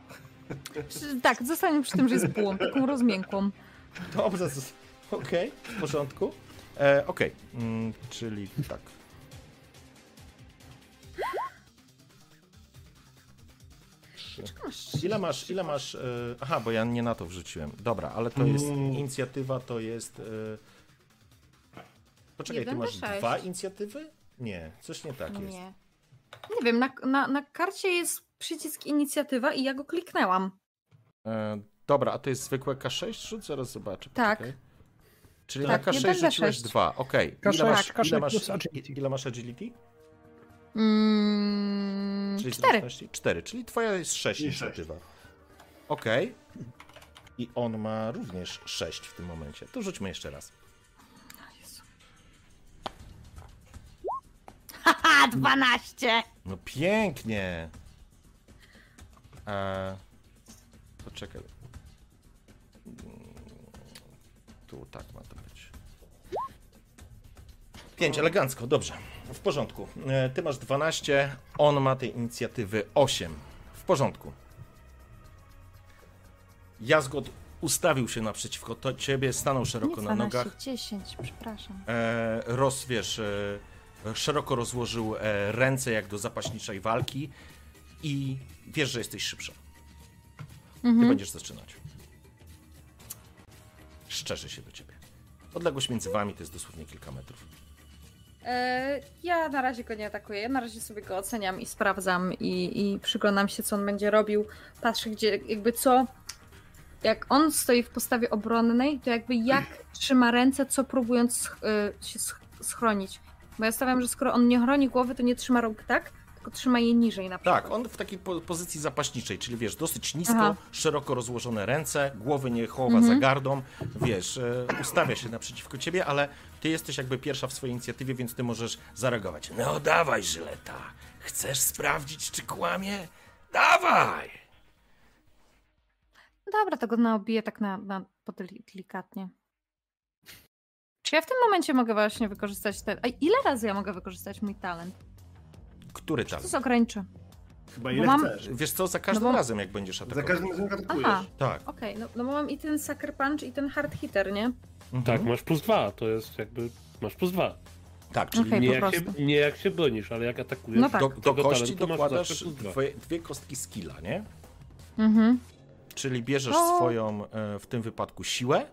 Tak, zostaniemy przy tym, że jest bułą, taką rozmiękłą. Dobrze, okej, w porządku. E, okej, mm, czyli tak. Trzy. Ile masz, ile masz, e, aha, bo ja nie na to wrzuciłem. Dobra, ale to jest, Mm. inicjatywa to jest, e, poczekaj, ty masz do sześć. dwa inicjatywy? Nie, coś nie tak jest. Nie. Nie wiem, na, na, na karcie jest przycisk inicjatywa i ja go kliknęłam. E, dobra, a to jest zwykłe K6? Rzuć, zaraz zobaczę. Tak. poczekaj. Czyli Tak, na K6 jeden D6. rzuciłeś dwa, okej. Ile K6, masz, K6 ile, masz, plus agility. ile masz agility? Mm, Czyli cztery. zręczności? Cztery, czyli twoja jest sześć I inicjatywa. Okej. I on ma również sześć w tym momencie. To rzućmy jeszcze raz. Haha, 12! No pięknie. E, poczekaj. Tu tak ma to być. Pięć, elegancko, dobrze. W porządku. E, Ty masz 12, on ma tej inicjatywy 8. W porządku. Jazgot ustawił się naprzeciwko to ciebie, stanął szeroko Nie na 12, nogach. 10, przepraszam. e, roz, wiesz, e, szeroko rozłożył e, ręce jak do zapaśniczej walki i wiesz, że jesteś szybsza. Ty Mhm. będziesz zaczynać. Szczerzy się do ciebie. Odległość między wami to jest dosłownie kilka metrów. E, ja na razie go nie atakuję. Ja na razie sobie go oceniam i sprawdzam i, i przyglądam się, co on będzie robił. Patrzę, gdzie jakby co. jak on stoi w postawie obronnej, to jakby jak trzyma ręce, co próbując sch- y, się sch- schronić. Bo ja stawiam, że skoro on nie chroni głowy, to nie trzyma rąk tak, tylko trzyma je niżej na przykład. Tak, on w takiej po pozycji zapaśniczej, czyli wiesz, dosyć nisko, Aha. szeroko rozłożone ręce, głowy nie chowa Mhm. za gardą, wiesz, e, ustawia się naprzeciwko ciebie, ale ty jesteś jakby pierwsza w swojej inicjatywie, więc ty możesz zareagować. No dawaj, Żyleta, chcesz sprawdzić, czy kłamie? Dawaj! Dobra, to go naobiję tak na, na delikatnie. Czy ja w tym momencie mogę właśnie wykorzystać ten... A ile razy ja mogę wykorzystać mój talent? Który To tam? jest ograniczy. Chyba Bo ile mam- chcesz. Wiesz co, za każdym No bo- razem, jak będziesz Za atakował. każdym razem atakujesz. Aha, Tak. okej, no, no bo mam i ten Sucker Punch i ten Hard Hitter, nie? Mhm. Tak, masz plus dwa, to jest jakby. Masz plus dwa. Tak, czyli Okej, Nie, jak się, nie jak się bronisz, ale jak atakujesz. No tak. do, z do kości talentu masz dokładasz dwie, dwie kostki skilla, nie? Mhm. Czyli bierzesz No. swoją, e, w tym wypadku, siłę,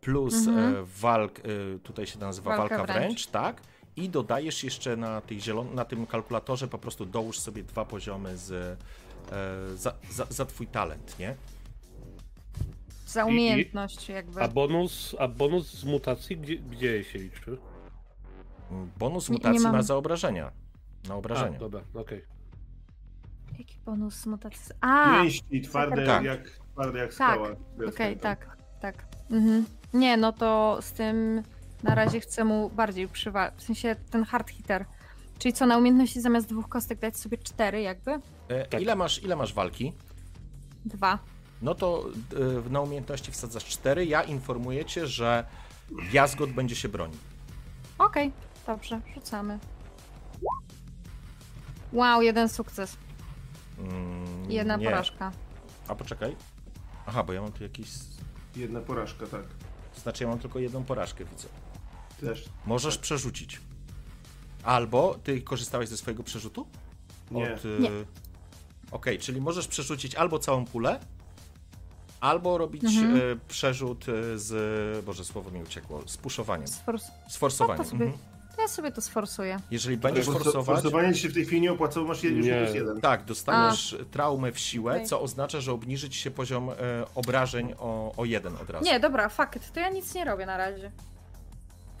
plus Mhm. e, walk, e, tutaj się nazywa Walka walka, wręcz. wręcz, tak? I dodajesz jeszcze na, tej zielon- na tym kalkulatorze, po prostu dołóż sobie dwa poziomy z, e, za, za, za twój talent, nie? Za I- i- umiejętność jakby. A bonus, a bonus z mutacji, gdzie, gdzie się liczy? Bonus Nie- nie mutacji mam- ma za obrażenia. Na A, obrażenia. dobra, okej. Jaki bonus mutacji? A, Pięści twarde Tak. jak, twarde jak Tak, skała. okej, tak, tak. Mhm. Nie, no to z tym na razie chcę mu bardziej przywalić. W sensie ten hard hitter. Czyli co, na umiejętności zamiast dwóch kostek dać sobie cztery jakby? E, Tak. ile, masz, ile masz walki? Dwa. No to e, na umiejętności wsadzasz cztery. Ja informuję cię, że Jazgot będzie się bronił. Okej, dobrze, rzucamy. Wow, jeden sukces. Mm, Jedna nie. porażka. A poczekaj. Aha, bo ja mam tu jakiś. Jedna porażka, tak. Znaczy, ja mam tylko jedną porażkę, widzę. Też. Możesz przerzucić. Albo ty korzystałeś ze swojego przerzutu? Nie. Od, y... Nie. Okej, czyli możesz przerzucić albo całą pulę, albo robić Mhm. y, przerzut y, z. Boże, słowo mi uciekło. Z puszowaniem. Sfors- Z forsowaniem. No to sobie- Mhm. ja sobie to sforsuję. Jeżeli będziesz Forso- forsować. Forsowanie się w tej chwili nie opłacało, masz już Nie. jeden. Tak, dostaniesz traumę w siłę, Okej. co oznacza, że obniży ci się poziom e, obrażeń o, o jeden od razu. Nie, dobra, fuck it. To ja nic nie robię na razie.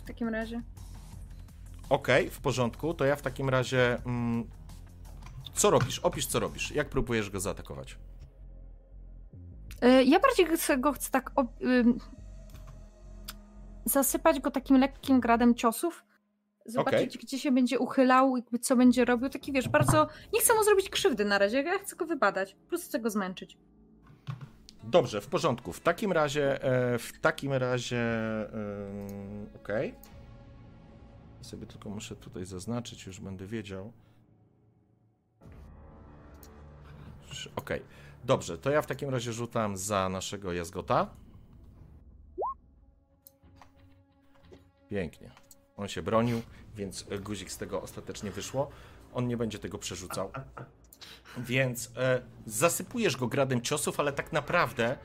W takim razie. Okej, w porządku, to ja w takim razie. Mm, co robisz? Opisz, co robisz. Jak próbujesz go zaatakować? Y, Ja bardziej chcę, go chcę tak zasypać go takim lekkim gradem ciosów. Zobaczyć, gdzie się będzie uchylał, jakby co będzie robił. Taki wiesz, bardzo. Nie chcę mu zrobić krzywdy na razie, ja chcę go wybadać. Po prostu chcę go zmęczyć. Dobrze, w porządku. W takim razie. E, w takim razie. ym, Okej. Sobie tylko muszę tutaj zaznaczyć, już będę wiedział. Okej. Dobrze, to ja w takim razie rzucam za naszego jazgota. Pięknie. On się bronił, więc e, guzik z tego ostatecznie wyszło. On nie będzie tego przerzucał. Więc e, zasypujesz go gradem ciosów, ale tak naprawdę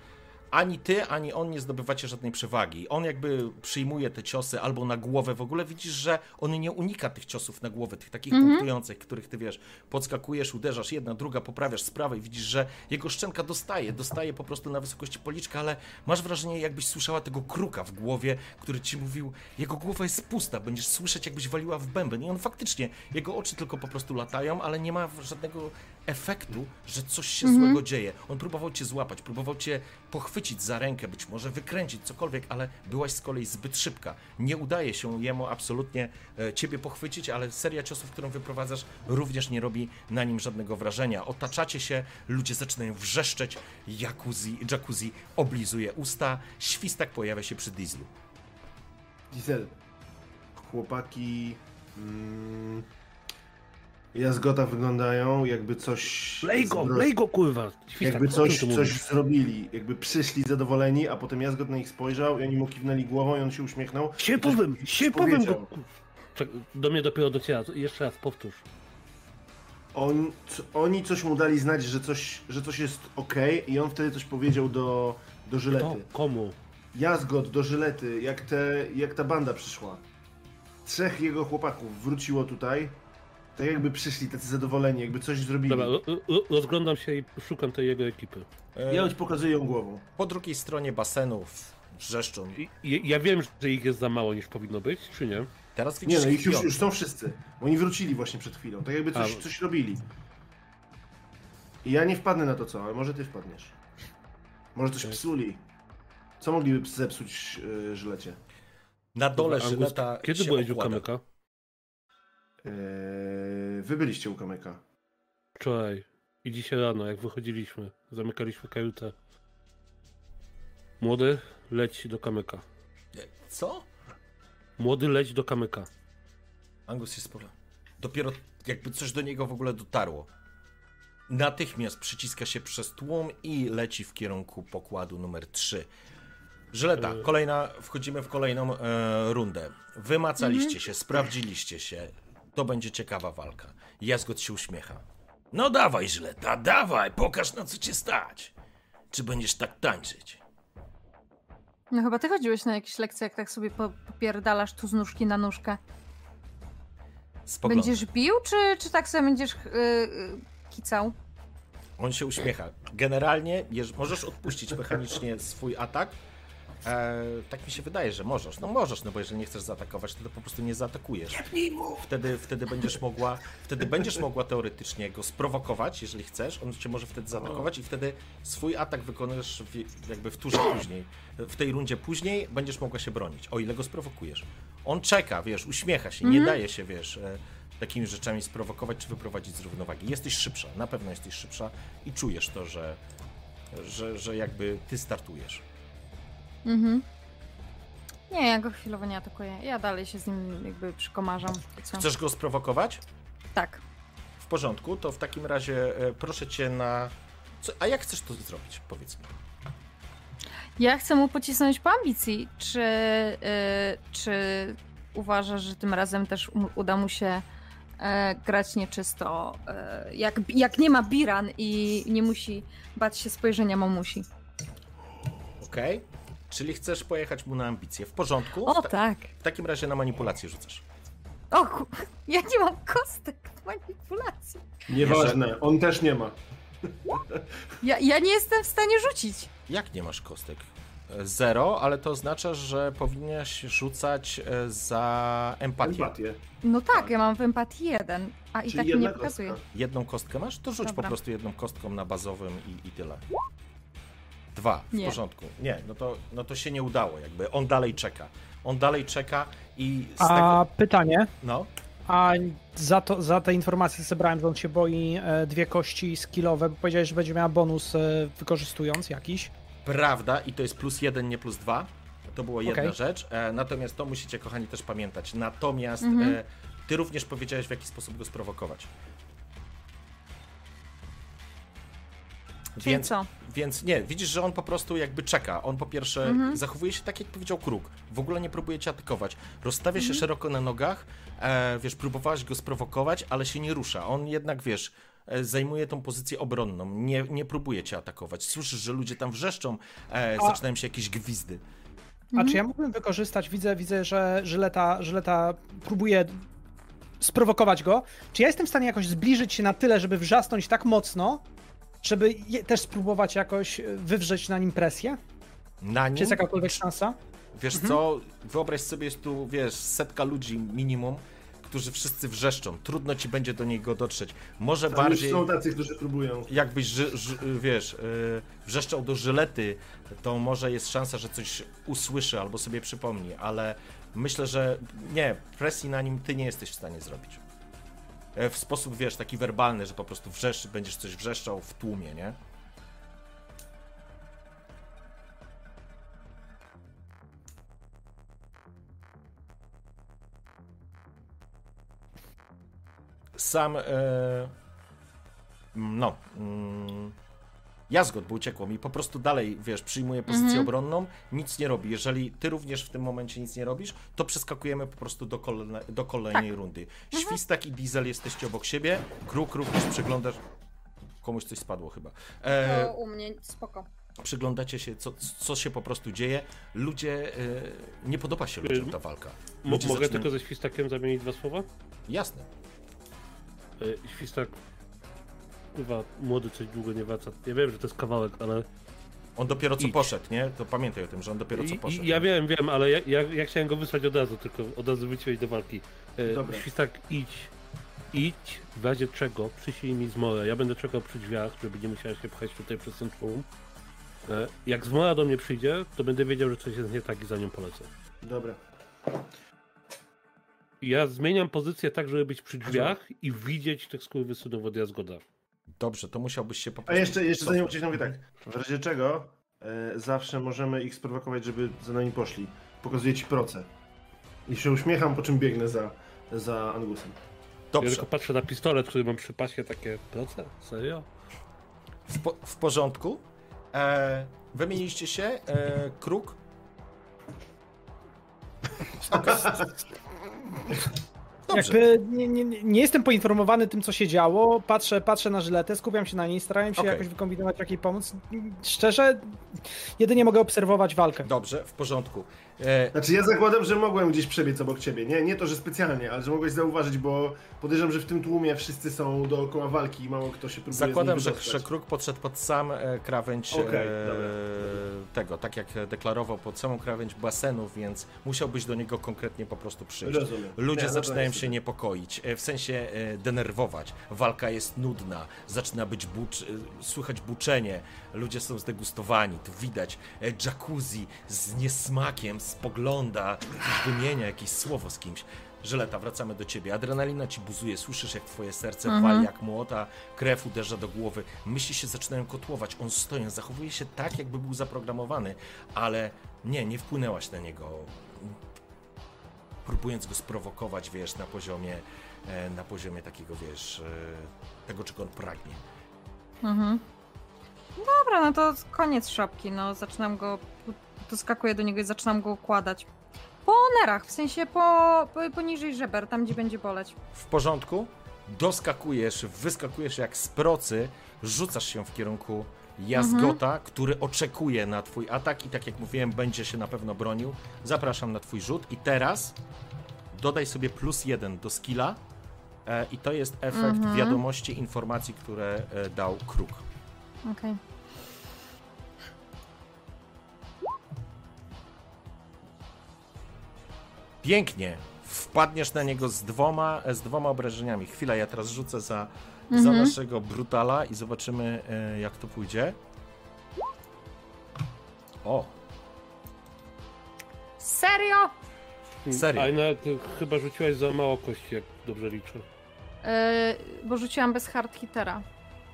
ani ty, ani on nie zdobywacie żadnej przewagi. On jakby przyjmuje te ciosy albo na głowę. W ogóle widzisz, że on nie unika tych ciosów na głowę, tych takich Mhm. punktujących, których ty wiesz, podskakujesz, uderzasz, jedna, druga, poprawiasz z prawej, widzisz, że jego szczęka dostaje, dostaje po prostu na wysokości policzka, ale masz wrażenie, jakbyś słyszała tego kruka w głowie, który ci mówił, jego głowa jest pusta, będziesz słyszeć, jakbyś waliła w bęben. I on faktycznie, jego oczy tylko po prostu latają, ale nie ma żadnego efektu, że coś się Mhm. złego dzieje. On próbował cię złapać, próbował cię pochwycić za rękę, być może wykręcić, cokolwiek, ale byłaś z kolei zbyt szybka. Nie udaje się jemu absolutnie e, ciebie pochwycić, ale seria ciosów, którą wyprowadzasz, również nie robi na nim żadnego wrażenia. Otaczacie się, ludzie zaczynają wrzeszczeć, jacuzzi, jacuzzi oblizuje usta, świstak pojawia się przy dieslu. Gisel, chłopaki mm, jazgota wyglądają jakby coś... Lej go, zbro- lej go, kurwa! Jakby coś, coś zrobili, jakby przyszli zadowoleni, a potem Jazgot na nich spojrzał i oni mu kiwnęli głową i on się uśmiechnął. Siepowym, Coś siepowym go! powiedział. Czek- Do mnie dopiero dociera, jeszcze raz powtórz. On, oni coś mu dali znać, że coś, że coś jest ok i on wtedy coś powiedział do, do Żylety. komu? Jazgot do Żylety, jak, te, jak ta banda przyszła. Trzech jego chłopaków wróciło tutaj. Tak jakby przyszli tacy zadowoleni, jakby coś zrobili. Dobra, ro- ro- rozglądam się i szukam tej jego ekipy. E, Ja ci pokazuję ją głową. Po drugiej stronie basenów wrzeszczą. I- ja wiem, że ich jest za mało niż powinno być, czy nie? Teraz widzisz Nie no, ich już, już są wszyscy. Oni wrócili właśnie przed chwilą, tak jakby coś, A. coś robili. I ja nie wpadnę na to co, ale może ty wpadniesz. Może coś Tak. psuli. Co mogliby zepsuć yy, żylecie? Na dole Angus, Żyleta Kiedy byłeś u kamyka? Yy, wy byliście u kamyka. Wczoraj. I dzisiaj rano, jak wychodziliśmy. Zamykaliśmy kajutę. Młody, leć do kamyka. Co? Młody, leć do kamyka. Angus się spola. Dopiero jakby coś do niego w ogóle dotarło. Natychmiast przyciska się przez tłum i leci w kierunku pokładu numer 3. Żyleta, E. kolejna, wchodzimy w kolejną e, rundę. Wymacaliście się, sprawdziliście się. To będzie ciekawa walka. Jazgot się uśmiecha. No dawaj, Żyleta, dawaj, pokaż na co cię stać. Czy będziesz tak tańczyć? No chyba ty chodziłeś na jakieś lekcje, jak tak sobie po- popierdalasz tu z nóżki na nóżkę. Spogląda. Będziesz bił, czy, czy tak sobie będziesz yy, kicał? On się uśmiecha. Generalnie możesz odpuścić mechanicznie swój atak. E, tak mi się wydaje, że możesz. No możesz, no bo jeżeli nie chcesz zaatakować, to, to po prostu nie zaatakujesz. Wtedy, wtedy będziesz mogła, wtedy będziesz mogła teoretycznie go sprowokować, jeżeli chcesz. On cię może wtedy zaatakować i wtedy swój atak wykonujesz w, jakby w turze później. W tej rundzie później będziesz mogła się bronić, o ile go sprowokujesz. On czeka, wiesz, uśmiecha się, nie daje się, wiesz, e, takimi rzeczami sprowokować czy wyprowadzić z równowagi. Jesteś szybsza, na pewno jesteś szybsza i czujesz to, że, że, że jakby ty startujesz. Mhm. Nie, ja go chwilowo nie atakuję. Ja dalej się z nim jakby przykomarzam. Co? Chcesz go sprowokować? Tak. W porządku, to w takim razie e, proszę cię na. Co, a jak chcesz to zrobić? Powiedz mi. Ja chcę mu pocisnąć po ambicji. Czy, yy, czy uważasz, że tym razem też uda mu się e, grać nieczysto? E, jak, jak nie ma Biran i nie musi bać się spojrzenia mamusi. Okej? Czyli chcesz pojechać mu na ambicje. W porządku? O w, ta- tak. w takim razie na manipulację rzucasz. O, ja nie mam kostek manipulacji. Nieważne, on też nie ma. Ja, ja nie jestem w stanie rzucić. Jak nie masz kostek? Zero, ale to oznacza, że powinnaś rzucać e, za empatię. Empatię. No tak, Tak. ja mam w empatii jeden, a i Czyli tak mi nie pokazuje. Jedną kostkę masz? To rzuć po Dobra. prostu jedną kostką na bazowym i, i tyle. Dwa, w Nie. porządku. Nie, no to, no to się nie udało, jakby. On dalej czeka. On dalej czeka i z A tego. pytanie, No, a za, to, za te informacje zebrałem, że on się boi e, dwie kości skillowe, bo powiedziałeś, że będzie miała bonus e, wykorzystując jakiś. prawda, i to jest plus jeden, nie plus dwa. To była jedna Okej. rzecz. E, natomiast to musicie, kochani, też pamiętać. Natomiast Mhm. ty również powiedziałeś, w jaki sposób go sprowokować. Czyli co? Więc nie, widzisz, że on po prostu jakby czeka. On po pierwsze Mhm. zachowuje się tak, jak powiedział Kruk. W ogóle nie próbuje cię atakować. Rozstawia Mhm. się szeroko na nogach, e, wiesz, próbowałaś go sprowokować, ale się nie rusza. On jednak, wiesz, e, zajmuje tą pozycję obronną. Nie, nie próbuje cię atakować. Słyszysz, że ludzie tam wrzeszczą, e, A- zaczynają się jakieś gwizdy. A czy ja mógłbym wykorzystać, widzę, widzę, że Żyleta, Żyleta próbuje sprowokować go. Czy ja jestem w stanie jakoś zbliżyć się na tyle, żeby wrzasnąć tak mocno, żeby je, też spróbować jakoś e, wywrzeć na nim presję? Na nim, Czy jest jakakolwiek szansa? wiesz co, wyobraź sobie, jest tu, wiesz, setka ludzi minimum, którzy wszyscy wrzeszczą. Trudno ci będzie do niego dotrzeć. Może Tam bardziej... już są tacy, którzy próbują. jakbyś, ży, ży, wiesz, yy, wrzeszczał do żylety, to może jest szansa, że coś usłyszy albo sobie przypomni, ale myślę, że nie, presji na nim ty nie jesteś w stanie zrobić. E, W sposób, wiesz, taki werbalny, że po prostu wrzesz, będziesz coś wrzeszczał w tłumie, nie? Sam, e, no, mm, Jazgot, bo uciekło mi, po prostu dalej, wiesz, przyjmuje pozycję Mhm. obronną, nic nie robi. Jeżeli ty również w tym momencie nic nie robisz, to przeskakujemy po prostu do, do kolejnej rundy. Świstak i Diesel jesteście obok siebie, Kruk również przyglądasz... Komuś coś spadło chyba. E, u mnie spoko. przyglądacie się, co, co się po prostu dzieje. Ludzie, e, nie podoba się ludziom ta walka. Ludzie mogę tylko ze świstakiem zamienić dwa słowa? Jasne. Y, Świstak, chyba młody coś długo nie wraca. Ja wiem, że to jest kawałek, ale... On dopiero co Idź. poszedł, nie? To pamiętaj o tym, że on dopiero co poszedł. i, ja wiem, wiem, ale ja, ja, ja chciałem go wysłać od razu, tylko od razu wyciąć do walki. Y, Dobra. Świstak, idź. Idź, w razie czego przyślij mi zmorę. Ja będę czekał przy drzwiach, żeby nie musiała się pchać tutaj przez ten tłum. E, Jak zmora do mnie przyjdzie, to będę wiedział, że coś jest nie tak i za nią polecę. Dobra. Ja zmieniam pozycję tak, żeby być przy drzwiach i widzieć tych skurwysynów od Jazgoda. Dobrze, to musiałbyś się po A prostu... jeszcze, jeszcze cofnąć. zanim uciekną, mówię tak. W razie czego e, zawsze możemy ich sprowokować, żeby za nami poszli. Pokazuję ci proce. I się uśmiecham, po czym biegnę za, za Angusem. Ja Dobrze, tylko patrzę na pistolet, który mam przy pasie, takie proce? Serio? w, po, w porządku. E, wymieniliście się, e, kruk. Dobrze. Jakby nie, nie, nie jestem poinformowany tym, co się działo. Patrzę, patrzę na żyletę, skupiam się na niej, starałem się Okej. jakoś wykombinować, jak jej pomóc. Szczerze, jedynie mogę obserwować walkę. Dobrze, w porządku. E, Znaczy ja zakładam, że mogłem gdzieś przebiec obok ciebie. Nie, nie to, że specjalnie, ale że mogłeś zauważyć, bo podejrzewam, że w tym tłumie wszyscy są dookoła walki i mało kto się próbuje zakładam, że, że kruk podszedł pod sam e, krawędź Okej, e, tego, tak jak deklarował, pod samą krawędź basenu, więc musiałbyś do niego konkretnie po prostu przyjść. Rozumiem. Ludzie Nie, no zaczynają się niepokoić, e, w sensie denerwować. Walka jest nudna, zaczyna być bucz, słychać buczenie, ludzie są zdegustowani, tu widać e, jacuzzi z niesmakiem, spogląda, wymienia jakieś słowo z kimś. Żyleta, wracamy do ciebie. Adrenalina ci buzuje, słyszysz jak twoje serce Mhm. wali jak młota, krew uderza do głowy, myśli się zaczynają kotłować. On stoi, zachowuje się tak, jakby był zaprogramowany, ale nie, nie wpłynęłaś na niego próbując go sprowokować, wiesz, na poziomie, e, na poziomie takiego, wiesz, e, tego, czego on pragnie. Mhm. Dobra, no to koniec szopki, no zaczynam go, doskakuję do niego i zaczynam go układać. Po nerach, w sensie po, po, poniżej żeber, tam gdzie będzie boleć. W porządku? Doskakujesz, wyskakujesz jak z procy, rzucasz się w kierunku Jazgota, który oczekuje na twój atak i tak jak mówiłem, będzie się na pewno bronił. Zapraszam na twój rzut i teraz dodaj sobie plus jeden do skilla e, i to jest efekt Mhm. wiadomości, informacji, które e, dał kruk. Okej. Pięknie. Wpadniesz na niego z dwoma, z dwoma obrażeniami. Chwila, ja teraz rzucę za, za Mhm. naszego brutala i zobaczymy, e, jak to pójdzie. O, Serio? Serio? A na, ty chyba rzuciłaś za mało kości, jak dobrze liczę. Yy, bo rzuciłam bez hard hittera.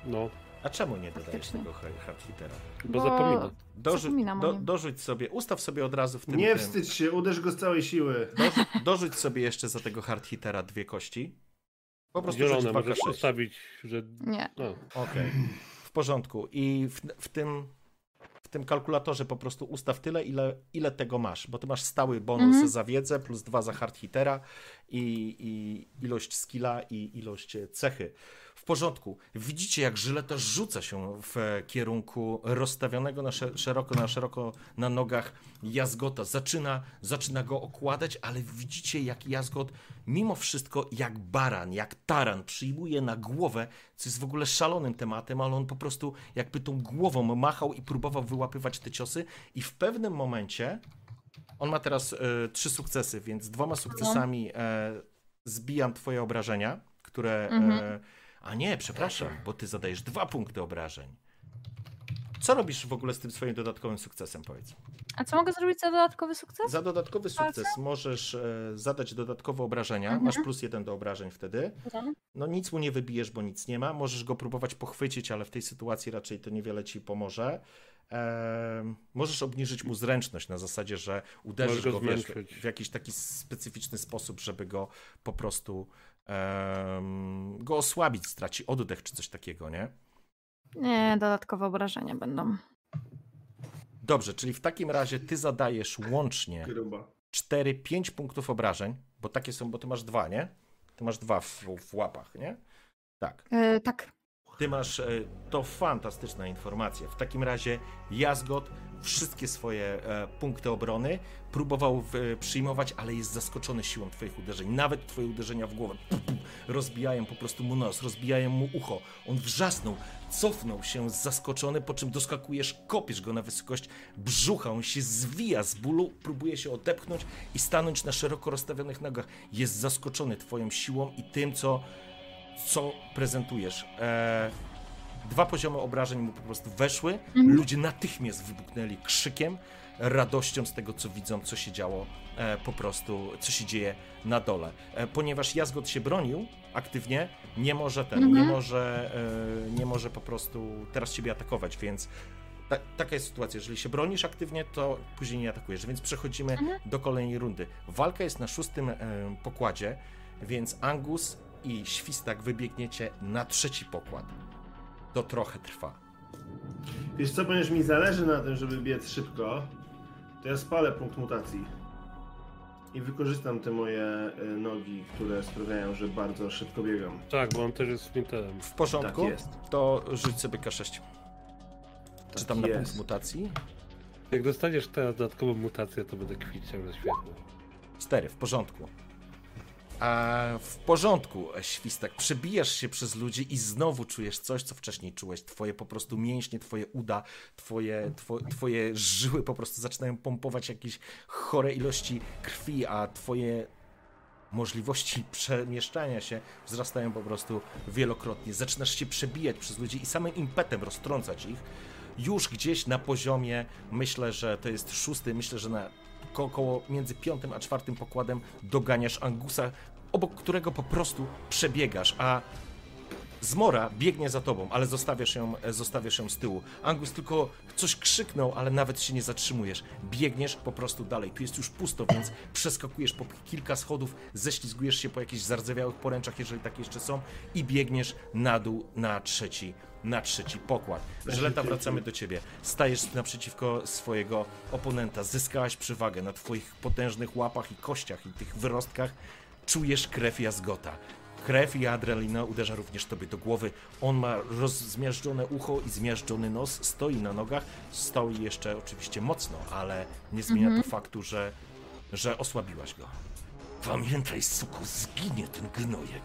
No, a czemu nie dodajesz Faktycznie. tego hard- hittera? bo, Bo- zapominam. Zapominam o do, nim. dorzuć sobie, ustaw sobie od razu w tym. Nie tym. wstydź się, uderz go z całej siły. Dorzuć, dorzuć sobie jeszcze za tego hard hittera dwie kości. Po prostu rzuć Zielone, 2 możesz 6 ustawić, że... Nie. No. Okej, w porządku. I w, w tym w tym kalkulatorze po prostu ustaw tyle, ile, ile tego masz, bo ty masz stały bonus Mhm. za wiedzę, plus dwa za hard hittera i, i ilość skilla i ilość cechy. W porządku. Widzicie, jak Żyleta rzuca się w kierunku rozstawionego na sze- szeroko, na szeroko na nogach Jazgota. Zaczyna, zaczyna go okładać, ale widzicie, jak Jazgot mimo wszystko jak baran, jak taran przyjmuje na głowę, co jest w ogóle szalonym tematem, ale on po prostu jakby tą głową machał i próbował wyłapywać te ciosy i w pewnym momencie on ma teraz e, trzy sukcesy, więc dwoma sukcesami e, zbijam twoje obrażenia, które... E, Mhm. A nie, przepraszam, bo ty zadajesz dwa punkty obrażeń. Co robisz w ogóle z tym swoim dodatkowym sukcesem, powiedz? A co mogę zrobić za dodatkowy sukces? Za dodatkowy sukces możesz e, zadać dodatkowe obrażenia. Mhm. Masz plus jeden do obrażeń wtedy. No nic mu nie wybijesz, bo nic nie ma. Możesz go próbować pochwycić, ale w tej sytuacji raczej to niewiele ci pomoże. Em, możesz obniżyć mu zręczność na zasadzie, że uderzysz Możesz go go wiesz, w jakiś taki specyficzny sposób, żeby go po prostu go osłabić, straci oddech czy coś takiego, nie? Nie, dodatkowe obrażenia będą. Dobrze, czyli w takim razie ty zadajesz łącznie Gruba. 4-5 punktów obrażeń, bo takie są, bo ty masz dwa, nie? Ty masz dwa w, w łapach, nie? Tak. Yy, tak. Ty masz e, to fantastyczna informacja. W takim razie Jazgot wszystkie swoje e, punkty obrony próbował w, przyjmować, ale jest zaskoczony siłą twoich uderzeń. Nawet twoje uderzenia w głowę rozbijają po prostu mu nos, rozbijają mu ucho. On wrzasnął, cofnął się zaskoczony, po czym doskakujesz, kopiesz go na wysokość brzucha. On się zwija z bólu, próbuje się odepchnąć i stanąć na szeroko rozstawionych nogach. Jest zaskoczony twoją siłą i tym, co co prezentujesz. E, dwa poziomy obrażeń mu po prostu weszły. Ludzie natychmiast wybuchnęli krzykiem, radością z tego, co widzą, co się działo, e, po prostu, co się dzieje na dole. E, ponieważ Jazgot się bronił aktywnie, nie może ten, nie może, e, nie może po prostu teraz ciebie atakować, więc ta, taka jest sytuacja. Jeżeli się bronisz aktywnie, to później nie atakujesz. Więc przechodzimy do kolejnej rundy. Walka jest na szóstym e, pokładzie, więc Angus i Świstak wybiegniecie na trzeci pokład. To trochę trwa. Wiesz co, ponieważ mi zależy na tym, żeby biec szybko, to ja spalę punkt mutacji. I wykorzystam te moje e, nogi, które sprawiają, że bardzo szybko biegam. Tak, bo on też jest sprinterem. W porządku? Tak jest. To rzuć sobie K6. Czy tam na jest. punkt mutacji? Jak dostaniesz teraz dodatkową mutację, to będę kwiciał ze śmiechu. 4, w porządku. A w porządku, Świstak. Przebijasz się przez ludzi i znowu czujesz coś, co wcześniej czułeś. Twoje po prostu mięśnie, twoje uda, twoje, two, twoje żyły po prostu zaczynają pompować jakieś chore ilości krwi, a twoje możliwości przemieszczania się wzrastają po prostu wielokrotnie. Zaczynasz się przebijać przez ludzi i samym impetem roztrącać ich. Już gdzieś na poziomie, myślę, że to jest szósty, myślę, że na około między piątym a czwartym pokładem doganiasz Angusa, obok którego po prostu przebiegasz, a Zmora biegnie za tobą, ale zostawiasz ją, zostawiasz ją z tyłu. Angus tylko coś krzyknął, ale nawet się nie zatrzymujesz. Biegniesz po prostu dalej. Tu jest już pusto, więc przeskakujesz po kilka schodów, ześlizgujesz się po jakichś zardzewiałych poręczach, jeżeli takie jeszcze są, i biegniesz na dół na trzeci, na trzeci pokład. Żeleta, wracamy do ciebie. Stajesz naprzeciwko swojego oponenta. Zyskałaś przewagę na twoich potężnych łapach i kościach i tych wyrostkach. Czujesz krew jazgota. Krew i adrenalina uderza również tobie do głowy. On ma rozmiażdżone ucho i zmiażdżony nos, stoi na nogach, stoi jeszcze oczywiście mocno, ale nie zmienia to faktu, że, że osłabiłaś go. Pamiętaj, suku, zginie ten gnojek.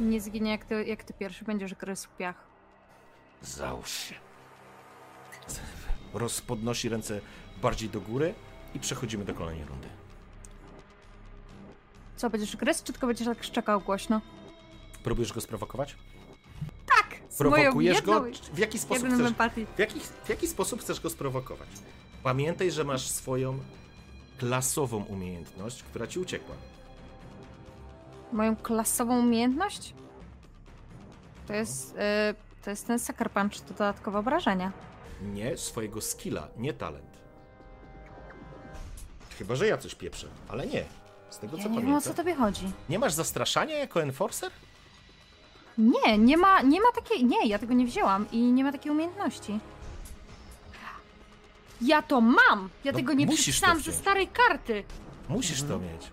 Nie zginie, jak ty, jak ty pierwszy będziesz gryzł piach. Załóż się. Rozpodnosi ręce bardziej do góry i przechodzimy do kolejnej rundy. Co, będziesz gryzł, czy tylko będziesz tak szczekał głośno? Próbujesz go sprowokować? Tak! Z Prowokujesz go? W jaki sposób chcesz... W jaki, w jaki sposób chcesz go sprowokować? Pamiętaj, że masz swoją klasową umiejętność, która ci uciekła. Moją klasową umiejętność? To jest, y, to jest ten sucker punch, to dodatkowe obrażenia. Nie swojego skilla, nie talent. Chyba, że ja coś pieprzę, ale nie. Z tego Ja co nie wiem, o pamiętam. co tobie chodzi. Nie masz zastraszania jako enforcer? Nie, nie ma, nie ma takiej, nie, ja tego nie wzięłam i nie ma takiej umiejętności. Ja to mam! Ja No, tego nie przeczytałam ze starej karty. Musisz to mieć.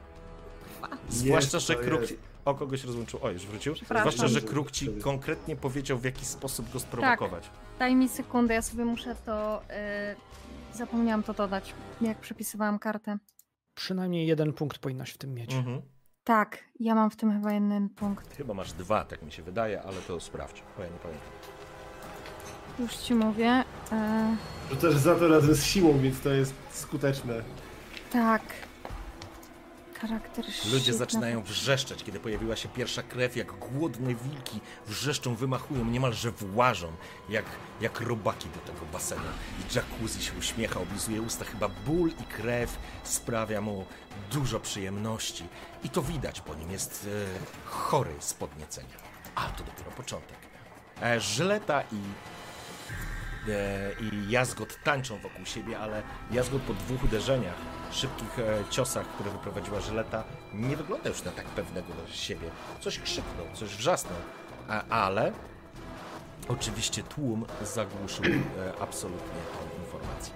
Zwłaszcza, że kruk. jest. O kogoś rozłączył. O, już wrócił. Zwłaszcza, że kruk ci konkretnie powiedział, w jaki sposób go sprowokować. Daj mi sekundę, ja sobie muszę to. y, zapomniałam to dodać, jak przepisywałam kartę. Przynajmniej jeden punkt powinnaś w tym mieć. Mhm. Tak, ja mam w tym chyba jeden punkt. Chyba masz dwa, tak mi się wydaje, ale to sprawdź, bo ja nie pamiętam. Już ci mówię. E, Rzucasz za to razem z siłą, więc to jest skuteczne. tak. Charakter Ludzie zaczynają wrzeszczeć, kiedy pojawiła się pierwsza krew, jak głodne wilki wrzeszczą, wymachują, niemalże włażą, jak, jak robaki do tego basenu. I jacuzzi się uśmiecha, oblizuje usta, chyba ból i krew sprawia mu dużo przyjemności. I to widać po nim, jest e, chory z podniecenia. A, to dopiero początek. E, Żyleta i e, i Jazgot tańczą wokół siebie, ale Jazgot po dwóch uderzeniach, szybkich e, ciosach, które wyprowadziła Żyleta, nie wygląda już na tak pewnego siebie. Coś krzyknął, coś wrzasnął, ale oczywiście tłum zagłuszył e, absolutnie tą informację.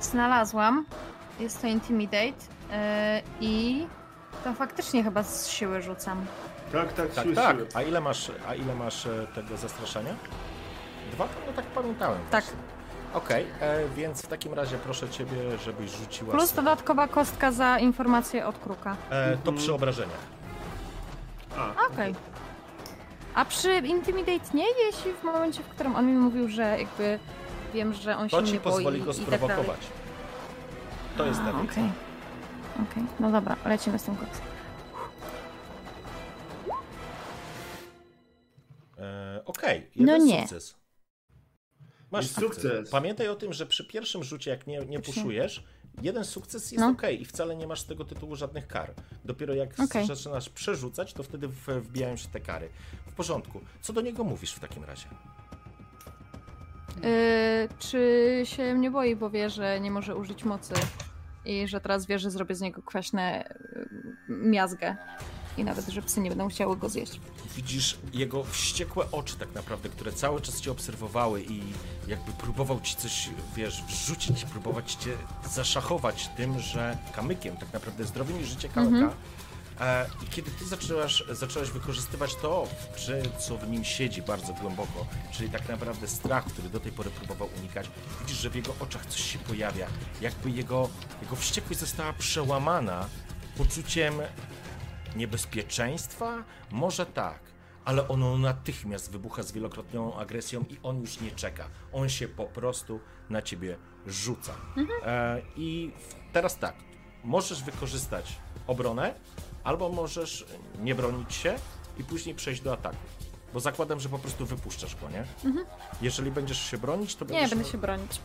Znalazłam. Jest to Intimidate. e, I To faktycznie chyba z siły rzucam. Tak, tak, Tak, siły, tak. siły. A ile masz, a ile masz tego zastraszania? Dwa? No tak pamiętałem. Tak. właśnie. Okej, e, więc w takim razie proszę ciebie, żebyś rzuciła... Plus sobie- dodatkowa kostka za informację od kruka. E, to przy obrażeniach. A, Okej. A przy Intimidate nie, jeśli w momencie, w którym on mi mówił, że jakby wiem, że on się To mnie ci pozwoli boi go i tak dalej. sprowokować. To jest. Okej. Okej, no dobra, lecimy z tym koksem. E, Okej, No jeden nie. sukces. Masz sukces. sukces. Pamiętaj o tym, że przy pierwszym rzucie, jak nie, nie puszujesz, jeden sukces jest No. ok i wcale nie masz z tego tytułu żadnych kar. Dopiero jak Okej. zaczynasz przerzucać, to wtedy wbijają się te kary. W porządku. Co do niego mówisz w takim razie? Yy, czy się mnie boi, bo wie, że nie może użyć mocy i że teraz wie, że zrobię z niego kwaśne yy, miazgę i nawet, że psy nie będą chciały go zjeść. Widzisz jego wściekłe oczy tak naprawdę, które cały czas cię obserwowały i jakby próbował ci coś, wiesz, wrzucić, próbować cię zaszachować tym, że kamykiem, tak naprawdę zdrowiem i życie kamyka. E, I kiedy ty zaczęłaś, zaczęłaś wykorzystywać to, czy, co w nim siedzi bardzo głęboko, czyli tak naprawdę strach, który do tej pory próbował unikać, widzisz, że w jego oczach coś się pojawia. Jakby jego, jego wściekłość została przełamana poczuciem niebezpieczeństwa? Może tak, ale ono natychmiast wybucha z wielokrotną agresją i on już nie czeka. On się po prostu na ciebie rzuca. E, I teraz tak, możesz wykorzystać obronę, albo możesz nie bronić się i później przejść do ataku. Bo zakładam, że po prostu wypuszczasz go, nie? Jeżeli będziesz się bronić, to Nie, będziesz... będę się bronić.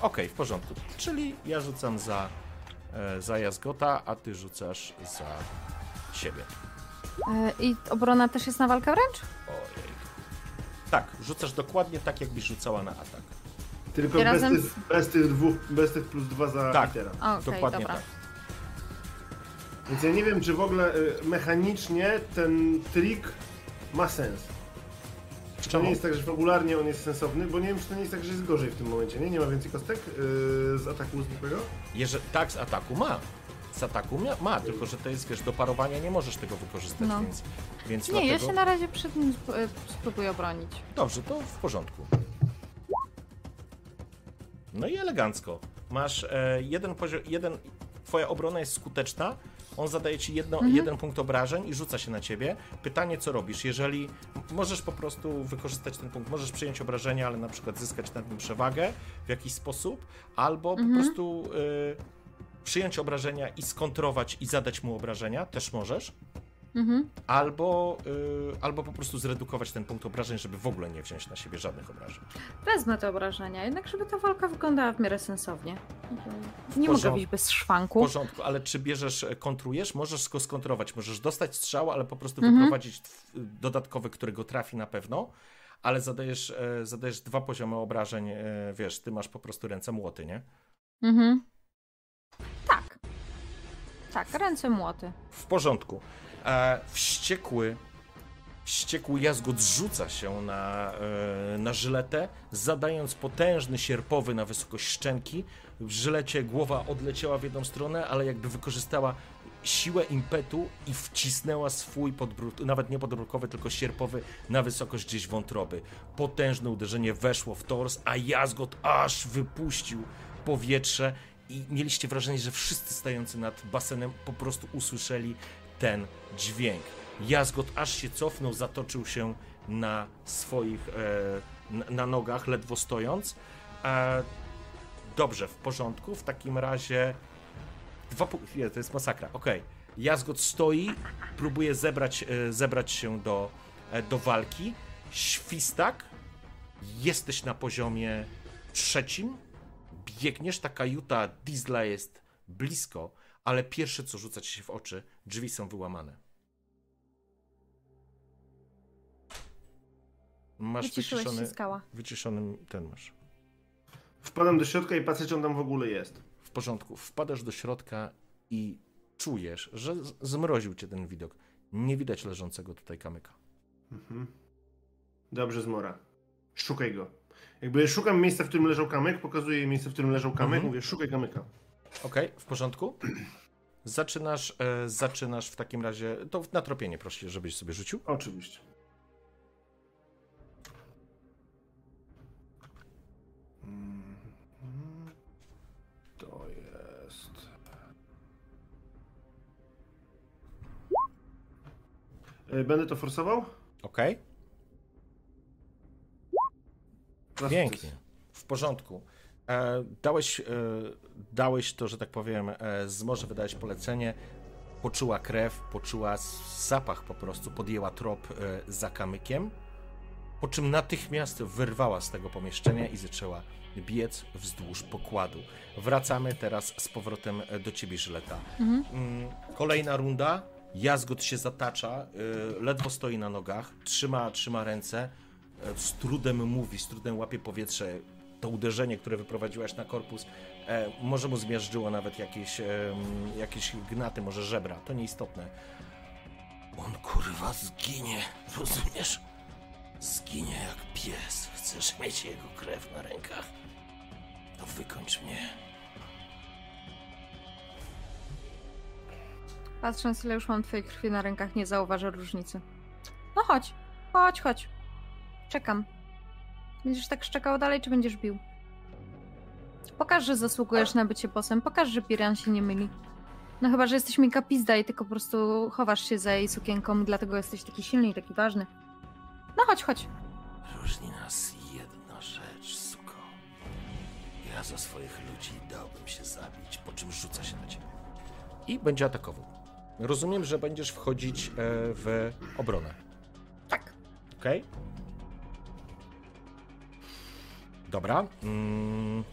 Okej, w porządku. Czyli ja rzucam za, e, za Jazgota, a ty rzucasz za siebie. Yy, I obrona też jest na walkę wręcz? Ojej. Tak, rzucasz dokładnie tak, jakbyś rzucała na atak. tylko bez, razem tych, bez tych dwóch, bez tych plus dwa za Tak. Petera. A, Okej, dokładnie dobra. tak. Więc ja nie wiem, czy w ogóle y, mechanicznie ten trik ma sens. Czy to Czemu? nie jest tak, że fabularnie on jest sensowny, bo nie wiem, czy to nie jest tak, że jest gorzej w tym momencie, nie? Nie ma więcej kostek yy, z ataku zwykłego? Jeżeli, tak, z ataku ma. Ataku ma, tylko że to jest, wiesz, do parowania nie możesz tego wykorzystać, No. więc, więc Nie, ja dlatego... się na razie przed nim yy, spróbuję obronić. Dobrze, to w porządku. No i elegancko. Masz e, jeden poziom, jeden, twoja obrona jest skuteczna, on zadaje ci jedno, jeden punkt obrażeń i rzuca się na ciebie. Pytanie, co robisz? Jeżeli możesz po prostu wykorzystać ten punkt, możesz przyjąć obrażenia, ale na przykład zyskać nad nim przewagę w jakiś sposób, albo po prostu e, przyjąć obrażenia i skontrować i zadać mu obrażenia, też możesz. Mhm. Albo, y, albo po prostu zredukować ten punkt obrażeń, żeby w ogóle nie wziąć na siebie żadnych obrażeń. Wezmę te obrażenia, jednak żeby ta walka wyglądała w miarę sensownie. Nie mogę wyjść bez W szwanku. porządku, ale czy bierzesz, e, kontrujesz, możesz go skontrować, możesz dostać strzał, ale po prostu Mhm. wyprowadzić tw- dodatkowy, który go trafi na pewno, ale zadajesz, e, zadajesz dwa poziomy obrażeń, e, wiesz, ty masz po prostu ręce młoty, nie? Mhm. Tak. Tak, ręce młoty. W porządku. E, wściekły, wściekły jazgot zrzuca się na, e, na żyletę, zadając potężny sierpowy na wysokość szczęki. W żylecie głowa odleciała w jedną stronę, ale jakby wykorzystała siłę impetu i wcisnęła swój podbród, nawet nie podbródkowy, tylko sierpowy na wysokość gdzieś wątroby. Potężne uderzenie weszło w tors, a jazgot aż wypuścił powietrze i mieliście wrażenie, że wszyscy stający nad basenem po prostu usłyszeli ten dźwięk. Jazgot aż się cofnął, zatoczył się na swoich, e, na, nogach, ledwo stojąc. E, dobrze, w porządku. W takim razie dwa. Nie, to jest masakra. Okej. Jazgot stoi, próbuje zebrać, e, zebrać się do, e, do walki. Świstak, jesteś na poziomie trzecim. Biegniesz, ta kajuta Diesla jest blisko, ale pierwsze co rzuca ci się w oczy, drzwi są wyłamane. Masz Wyciszyłeś wyciszony, skała. wyciszony ten masz. Wpadam do środka i patrzę, czy on tam w ogóle jest. W porządku. Wpadasz do środka i czujesz, że zmroził cię ten widok. Nie widać leżącego tutaj kamyka. Mhm. Dobrze, Zmora. Szukaj go. Jakby szukam miejsca, w którym leżał kamyk, pokazuję miejsce, w którym leżał kamyk, Mhm. mówię, szukaj kamyka. Okej, w porządku? Zaczynasz, e, zaczynasz w takim razie. To na tropienie proszę, żebyś sobie rzucił. Oczywiście. Mhm. To jest. E, Będę to forsował? Okej? Dwa Pięknie. sukcesy. W porządku. E, dałeś, e, dałeś to, że tak powiem, e, z morza wydałeś polecenie. Poczuła krew, poczuła zapach po prostu, podjęła trop e, za kamykiem. Po czym natychmiast wyrwała z tego pomieszczenia i zaczęła biec wzdłuż pokładu. Wracamy teraz z powrotem e, do ciebie, Żyleta. Mm, Kolejna runda. Jazgot się zatacza, y, ledwo stoi na nogach, trzyma, trzyma ręce, e, z trudem mówi, z trudem łapie powietrze. To uderzenie, które wyprowadziłaś na korpus, e, może mu zmiażdżyło nawet jakieś, jakieś gnaty, może żebra, to nieistotne. On kurwa zginie, rozumiesz? Zginie jak pies. Chcesz mieć jego krew na rękach? To wykończ mnie. Patrząc, ile już mam twojej krwi na rękach, nie zauważę różnicy. No chodź, chodź, chodź. Czekam. Będziesz tak szczekał dalej, czy będziesz bił? Pokaż, że zasługujesz na bycie posem. Pokaż, że Piran się nie myli. No chyba, że jesteś Mika Pizda i tylko po prostu chowasz się za jej sukienką dlatego jesteś taki silny i taki ważny. No chodź, chodź. Różni nas jedna rzecz, suko. Ja za swoich ludzi dałbym się zabić, po czym rzuca się na ciebie. I będzie atakował. Rozumiem, że będziesz wchodzić e, w obronę. Tak. Okej? Dobra. Mm.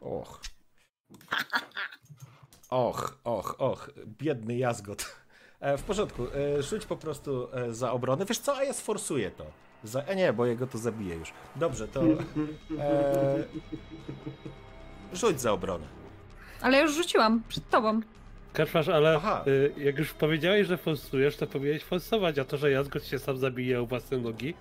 Och. Och, och, och. Biedny jazgot. E, w porządku. E, rzuć po prostu e, za obronę. Wiesz co, a ja sforsuję to. Za... E, nie, bo jego to zabije już. Dobrze, to... E, rzuć za obronę. Ale już rzuciłam przed tobą. Kaczmarz, ale Aha. y, jak już powiedziałeś, że forsujesz, to powinieneś forsować, a to, że Jazgot się sam zabije o własne nogi,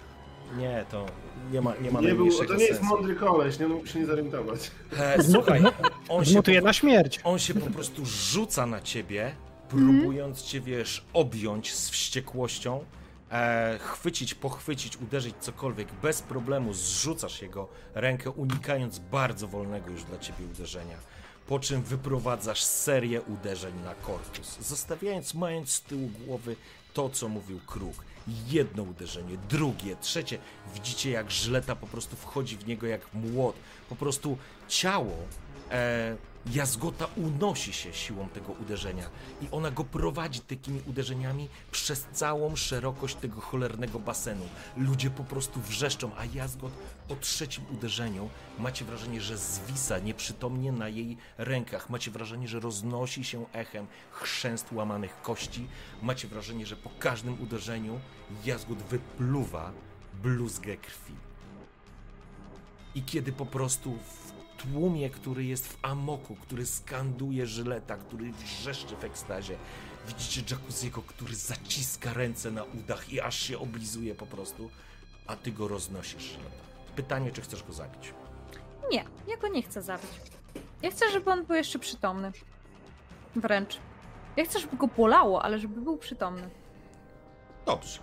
Nie, to nie ma, nie ma Nie był, to nie jest sensu. mądry koleś, nie mógł się nie zorientować. E, słuchaj, on się, po, na śmierć. on się po prostu rzuca na ciebie, próbując cię, wiesz, objąć z wściekłością, e, chwycić, pochwycić, uderzyć cokolwiek. Bez problemu zrzucasz jego rękę, unikając bardzo wolnego już dla ciebie uderzenia. Po czym wyprowadzasz serię uderzeń na korpus, zostawiając, mając z tyłu głowy to, co mówił Kruk. Jedno uderzenie, drugie, trzecie. Widzicie, jak żleta po prostu wchodzi w niego jak młot. Po prostu ciało e, jazgota unosi się siłą tego uderzenia i ona go prowadzi takimi uderzeniami przez całą szerokość tego cholernego basenu. Ludzie po prostu wrzeszczą, a jazgot po trzecim uderzeniu macie wrażenie, że zwisa nieprzytomnie na jej rękach. Macie wrażenie, że roznosi się echem chrzęst łamanych kości. Macie wrażenie, że po każdym uderzeniu jazgot wypluwa bluzgę krwi. I kiedy po prostu w tłumie, który jest w amoku, który skanduje żyleta, który wrzeszczy w ekstazie, widzicie Jacuzziego, który zaciska ręce na udach i aż się oblizuje po prostu, a ty go roznosisz, żyleta. Pytanie, czy chcesz go zabić? Nie, ja go nie chcę zabić. Ja chcę, żeby on był jeszcze przytomny. Wręcz. Ja chcę, żeby go bolało, ale żeby był przytomny. Dobrze.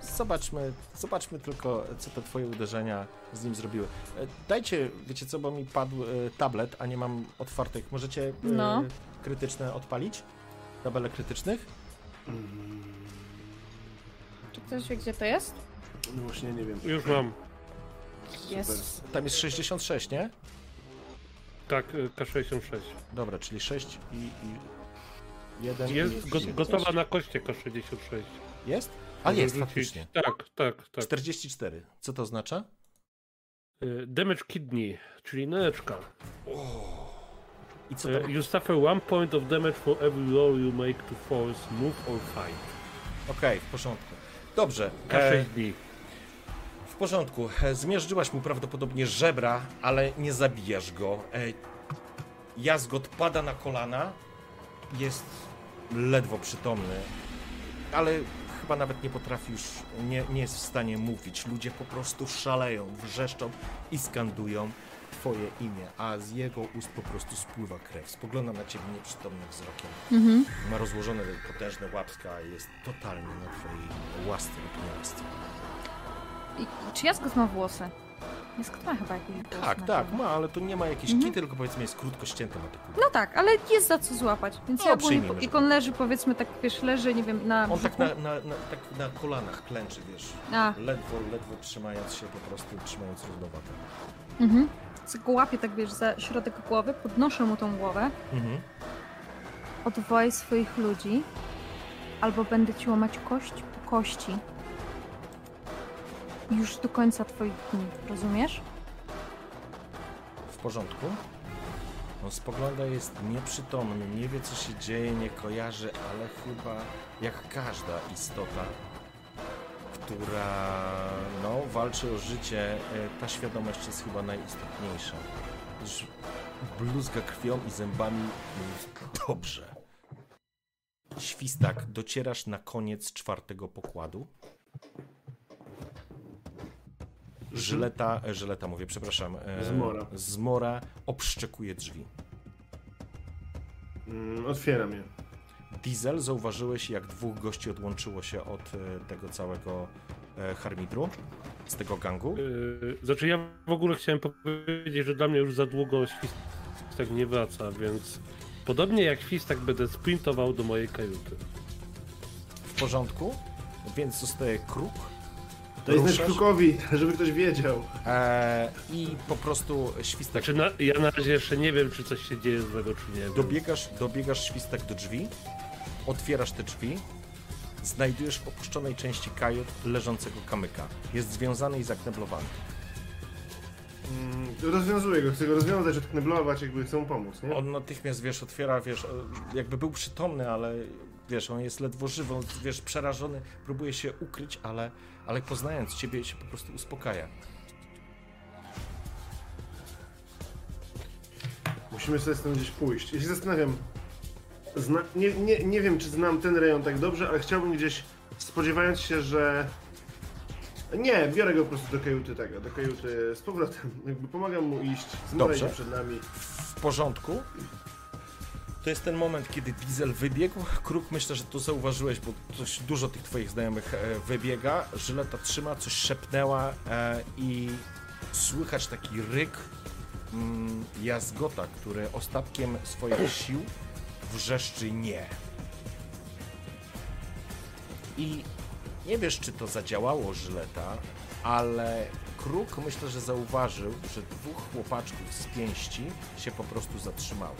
Zobaczmy, zobaczmy tylko, co te twoje uderzenia z nim zrobiły. E, Dajcie, wiecie co, bo mi padł e, tablet, a nie mam otwartych. Możecie e, No. krytyczne odpalić? Tabele krytycznych? Czy ktoś wie, gdzie to jest? No właśnie nie wiem. już mam. Jest. Tam jest 66, nie? Tak, y, K66. Dobra, czyli 6 i, i 1 Jest i go, gotowa na koście K66. Jest? A Może jest, faktycznie. Tak, tak, tak. 44. Co to oznacza? Y, Damage kidney, czyli neczka. I co Uh, to? you suffer one point of damage for every roll you make to force, move or fight. Okej, w porządku. Dobrze. E, K6 dni. W porządku. E, zmiażdżyłaś mu prawdopodobnie żebra, ale nie zabijasz go. E, Jazgot pada na kolana. Jest ledwo przytomny, ale chyba nawet nie potrafi już, nie, nie jest w stanie mówić. Ludzie po prostu szaleją, wrzeszczą i skandują. twoje imię, a z jego ust po prostu spływa krew. Spogląda na ciebie nieprzytomnym wzrokiem. Mhm. Ma rozłożone potężne łapska jest totalnie na twojej łasce lub. I, czy Jaskot ma włosy? Jaskot ma chyba jakieś włosy. Tak, tak, ma, ale to nie ma jakiejś Mhm. kity, tylko powiedzmy jest krótko ścięte na kulki. No tak, ale jest za co złapać. Więc No, ja ogólnie, jak że- on leży, powiedzmy tak, wiesz, leży, nie wiem, na On tak na, na, na, tak na kolanach klęczy, wiesz, A, ledwo, ledwo trzymając się, po prostu trzymając równowagę. mhm. Go łapię tak, wiesz, za środek głowy, podnoszę mu tą głowę, Mhm. odwołaj swoich ludzi, albo będę ci łamać kość po kości. Już do końca twoich dni, rozumiesz? W porządku? On spogląda, jest nieprzytomny, nie wie co się dzieje, nie kojarzy, ale chyba jak każda istota, która no, walczy o życie, e, ta świadomość jest chyba najistotniejsza. Już bluzga krwią i zębami dobrze. Świstak, docierasz na koniec czwartego pokładu. Żyleta, żyleta mówię, przepraszam. e, Zmora. Zmora obszczekuje drzwi. Mm, otwieram je. Diesel, zauważyłeś, jak dwóch gości odłączyło się od e, tego całego e, harmitru, z tego gangu. Yy, znaczy ja w ogóle chciałem powiedzieć, że dla mnie już za długo świstak nie wraca, więc podobnie jak świstak będę sprintował do mojej kajuty. W porządku, więc zostaje kruk. To znać krukowi, żeby ktoś wiedział. E, I po prostu świstak. Znaczy na, ja na razie jeszcze nie wiem, czy coś się dzieje złego, czy nie. Dobiegasz, dobiegasz świstak do drzwi, otwierasz te drzwi, znajdujesz w opuszczonej części kajut leżącego kamyka. Jest związany i zakneblowany. Mm, rozwiązuję go, chcę go rozwiązać, odkneblować, jakby chcę mu pomóc, nie? On natychmiast, wiesz, otwiera, wiesz, o, jakby był przytomny, ale wiesz, on jest ledwo żywy, on, wiesz, przerażony, próbuje się ukryć, ale, ale poznając ciebie się po prostu uspokaja. Musimy sobie stąd gdzieś pójść. Ja się zastanawiam, zna, nie, nie, nie wiem czy znam ten rejon tak dobrze, ale chciałbym gdzieś, spodziewając się, że... Nie, biorę go po prostu do kajuty tego, do kajuty z powrotem. Jakby pomagam mu iść, idzie przed nami. W porządku. To jest ten moment, kiedy Diesel wybiegł. Kruk, myślę, że to zauważyłeś, bo dość dużo tych twoich znajomych e, wybiega. Żyleta trzyma, coś szepnęła e, i słychać taki ryk mm, jazgota, który ostatkiem swoich sił wrzeszczy nie. I nie wiesz, czy to zadziałało Żyleta, ale Kruk myślę, że zauważył, że dwóch chłopaczków z pięści się po prostu zatrzymało.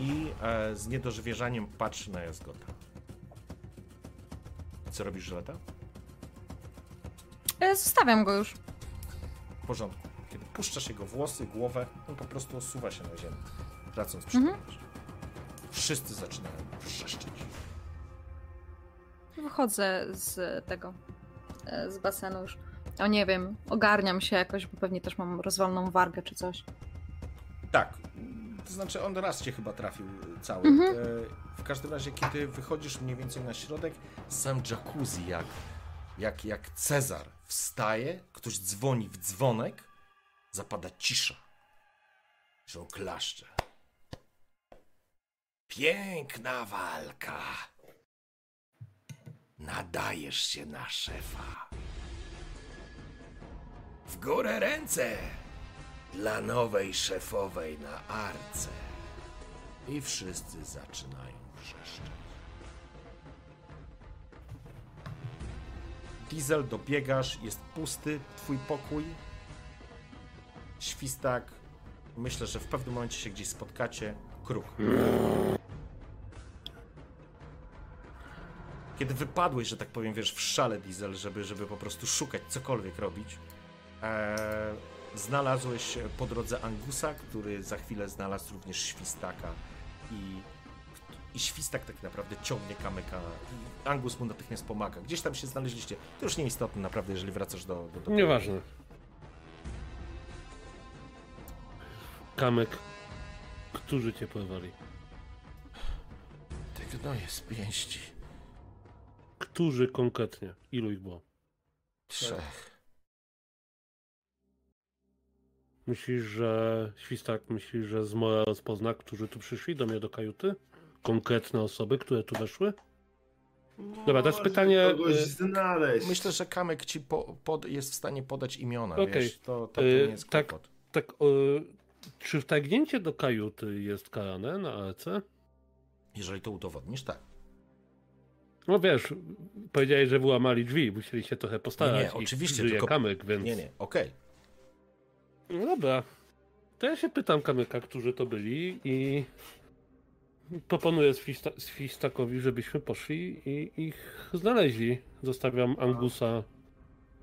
I e, z niedowierzaniem patrzy na Jazgota. Co robisz, Żyleta? E, Zostawiam go już. W porządku. Kiedy puszczasz jego włosy, głowę, on po prostu osuwa się na ziemię, tracąc przytomność. Wszyscy zaczynają wrzeszczeć. Wychodzę z tego, e, z basenu już. O nie wiem, ogarniam się jakoś, bo pewnie też mam rozwaloną wargę czy coś. Tak. To znaczy on raz cię chyba trafił cały. Mhm. E, w każdym razie, kiedy wychodzisz mniej więcej na środek, sam jacuzzi jak, jak, jak Cezar wstaje, ktoś dzwoni w dzwonek, zapada cisza. On klaszcze. Piękna walka. Nadajesz się na szefa. W górę ręce dla nowej szefowej na arce. I wszyscy zaczynają wrzeszczeć. Diesel, dobiegasz, jest pusty twój pokój. Świstak. Myślę, że w pewnym momencie się gdzieś spotkacie. Kruk. Kiedy wypadłeś, że tak powiem, wiesz, w szale Diesel, żeby, żeby po prostu szukać, cokolwiek robić, e, znalazłeś po drodze Angusa, który za chwilę znalazł również Świstaka i, i Świstak tak naprawdę ciągnie kamyka i Angus mu natychmiast pomaga. Gdzieś tam się znaleźliście. To już nieistotne naprawdę, jeżeli wracasz do... do, do Nieważne. Kamek, którzy cię porwali? Te gnoje z pięści. Którzy konkretnie? Ilu ich było? Trzech. Myślisz, że Świstak myśli, że Zmora rozpozna, którzy tu przyszli do mnie do kajuty? Konkretne osoby, które tu weszły? Dobra, teraz pytanie, Kogoś y, znaleźć. Myślę, że Kamek ci po, pod, jest w stanie podać imiona, Okej. wiesz? To, to, to Y, nie jest tak. kłopot. Tak, e, czy wtargnięcie do kajuty jest karane na ALC? Jeżeli to udowodnisz, tak. No wiesz, powiedziałeś, że wyłamali drzwi, musieli się trochę postarać. Nie, nie, oczywiście, tylko- kamyk, więc... Nie, nie, okej. No dobra. To ja się pytam kamyka, którzy to byli i proponuję Swista- Swistakowi, żebyśmy poszli i ich znaleźli. Zostawiam Angusa.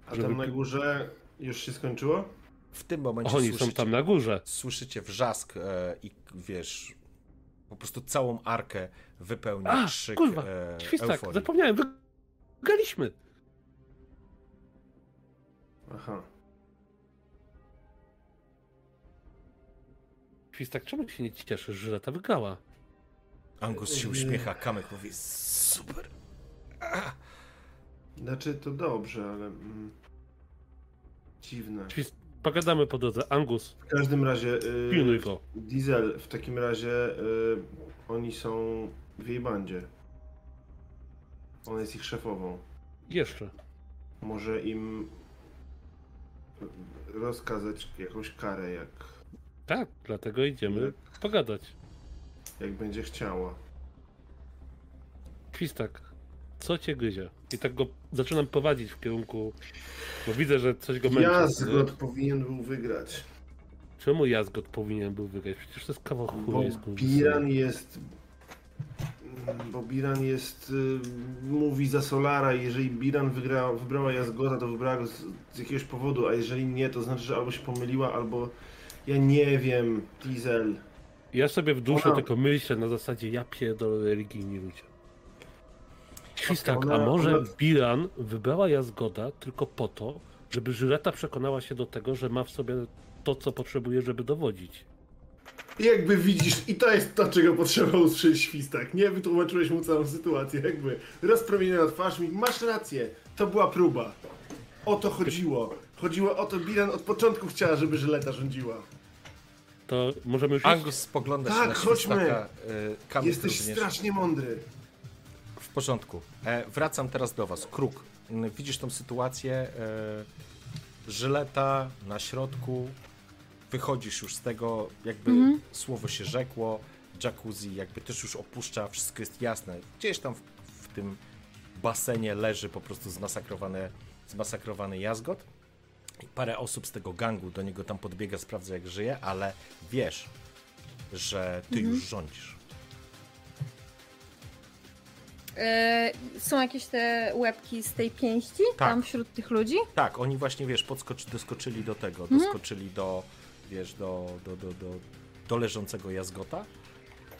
A żeby- tam na górze już się skończyło? W tym momencie Oni słyszycie, są tam na górze. słyszycie wrzask e, i wiesz, po prostu całą arkę wypełnia A, krzyk kurwa, e, Świstak, euforii. zapomniałem, wygraliśmy. Aha. Świstak, czemu się nie cieszysz, że lata wygrała? Angus się uśmiecha, Kamek mówi super. Znaczy to dobrze, ale... Mm, dziwne. Świst... Pogadamy po drodze. Angus, W każdym razie... y, pilnuj go. Diesel, w takim razie y, oni są w jej bandzie. Ona jest ich szefową. Jeszcze. Może im rozkazać jakąś karę, jak, Tak, dlatego idziemy pogadać. jak będzie chciała. Świstak, co cię gryzie? I tak go zaczynam prowadzić w kierunku, bo widzę, że coś go męczy. Jazgot powinien był wygrać. Czemu Jazgot powinien był wygrać? Przecież to jest kawał Bo chuja. jest Biran jest... Bo Biran jest... Y, mówi za Solara jeżeli Biran wygra, wybrała Jazgota, to wybrała go z, z jakiegoś powodu, a jeżeli nie, to znaczy, że albo się pomyliła, albo... Ja nie wiem, Diesel. Ja sobie w duszy Ona- tylko myślę na zasadzie, ja pierdolę religijni ludzie. Świstak, a Ona- może ona- Biran wybrała Jazgoda tylko po to, żeby Żyleta przekonała się do tego, że ma w sobie to, co potrzebuje, żeby dowodzić. Jakby widzisz, i to jest to, czego potrzeba usłyszeć świstak. Nie wytłumaczyłeś mu całą sytuację, jakby rozpromieniona twarz mi, masz rację, to była próba. O to chodziło. Chodziło o to, Biran od początku chciała, żeby Żyleta rządziła. To możemy już? Angus spogląda się Tak, na chodźmy. Świstaka. Kamek Jesteś również. strasznie mądry. W porządku. E, wracam teraz do was. Kruk. Mm, Widzisz tą sytuację. E, żyleta na środku. Wychodzisz już z tego, jakby Mhm. słowo się rzekło. Jacuzzi jakby też już opuszcza, wszystko jest jasne. Gdzieś tam w, w tym basenie leży po prostu zmasakrowany, zmasakrowany jazgot. Parę osób z tego gangu do niego tam podbiega, sprawdza jak żyje, ale wiesz, że ty już rządzisz. E, są jakieś te łebki z tej pięści Tak. tam wśród tych ludzi? Tak, oni właśnie, wiesz, podskoczy, doskoczyli do tego, Mhm. doskoczyli do, wiesz, do, do, do, do, do leżącego jazgota,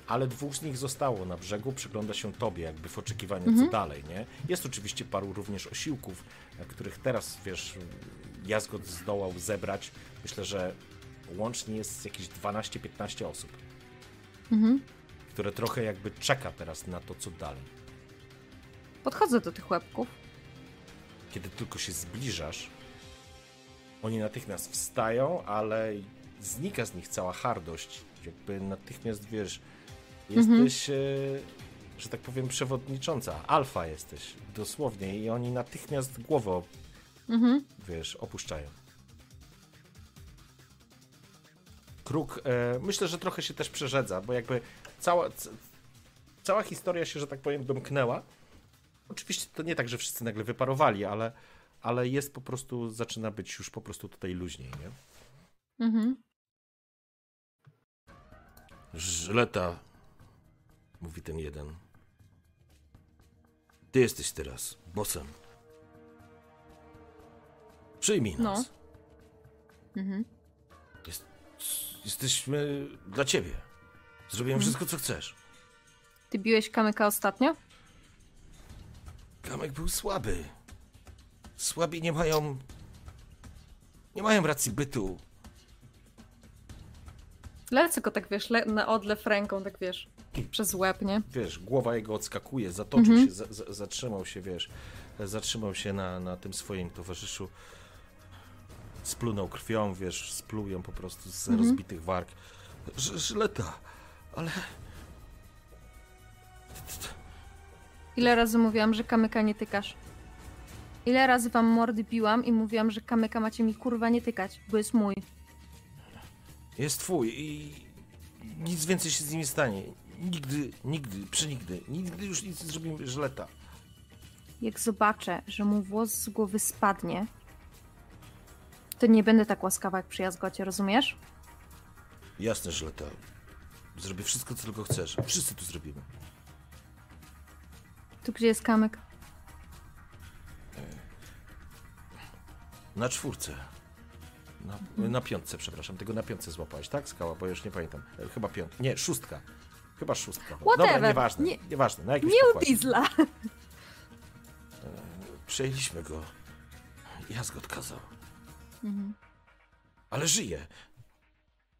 ale dwóch z nich zostało na brzegu, przygląda się tobie, jakby w oczekiwaniu, Mhm. co dalej, nie? Jest oczywiście paru również osiłków, e, których teraz, wiesz, jazgot zdołał zebrać. Myślę, że łącznie jest jakieś 12-15 osób, Mhm. które trochę jakby czeka teraz na to, co dalej. Podchodzę do tych łebków. Kiedy tylko się zbliżasz, oni natychmiast wstają, ale znika z nich cała hardość. Jakby natychmiast wiesz, jesteś, e, że tak powiem, przewodnicząca. Alfa jesteś, dosłownie. I oni natychmiast głowę, Mhm. wiesz, opuszczają. Kruk, e, myślę, że trochę się też przerzedza, bo jakby cała, cała historia się, że tak powiem, domknęła. Oczywiście to nie tak, że wszyscy nagle wyparowali, ale, ale jest po prostu, zaczyna być już po prostu tutaj luźniej, nie? Mhm. Żleta, mówi ten jeden. Ty jesteś teraz bossem. Przyjmij No. nas. Mhm. Jest, jesteśmy dla ciebie. Zrobiłem wszystko, co chcesz. Ty biłeś kamyka ostatnio? Kamek był słaby. Słabi nie mają. Nie mają racji bytu. Lecę go tak wiesz, le- na odlew ręką, tak wiesz, przez łeb, nie? Wiesz, głowa jego odskakuje, zatoczył Mhm. się, za, za, zatrzymał się, wiesz, zatrzymał się na, na tym swoim towarzyszu. Splunął krwią, wiesz, splują po prostu z Mhm. rozbitych warg. Ż- Żyleta, ale... Ile razy mówiłam, że kamyka nie tykasz? Ile razy wam mordy biłam i mówiłam, że kamyka macie mi kurwa nie tykać, bo jest mój. Jest twój i nic więcej się z nim nie stanie. Nigdy, nigdy, przenigdy, nigdy już nic nie zrobimy Żyleta. Jak zobaczę, że mu włos z głowy spadnie, to nie będę tak łaskawa jak przy jazgocie, rozumiesz? Jasne, Żyleta. Zrobię wszystko, co tylko chcesz. Wszyscy tu zrobimy. Tu gdzie jest kamyk? Na czwórce. Na, na piątce, przepraszam. Tego na piątce złapałeś, tak? Skała, bo już nie pamiętam. E, Chyba piątka. Nie, szóstka. Chyba szóstka. Dobra, Whatever. nieważne. Nie- Nieważne. Na jakimś Nie u pokładzie. Diesla! Przejęliśmy go. Jazgot kazał. Mhm. Ale żyje.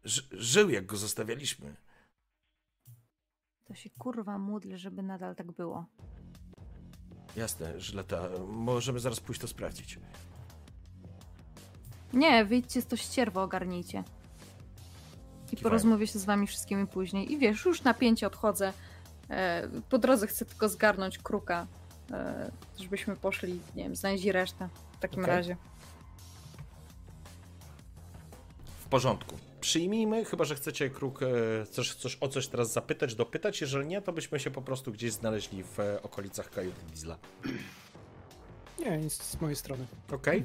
Ży, żył, jak go zostawialiśmy. To się kurwa módl, żeby nadal tak było. Jasne, Żyleta. Możemy zaraz pójść to sprawdzić. Nie, wyjdźcie z to ścierwo, ogarnijcie. I Kiwają. porozmawię się z wami wszystkimi później. I wiesz, już napięcie odchodzę. E, po drodze chcę tylko zgarnąć kruka, e, żebyśmy poszli, nie wiem, znaleźli resztę. W takim Okej. razie. W porządku. Przyjmijmy, chyba że chcecie kruk e, coś, coś, o coś teraz zapytać, dopytać. Jeżeli nie, to byśmy się po prostu gdzieś znaleźli w e, okolicach kajuty Diesla. Nie, nic z mojej strony. Okej?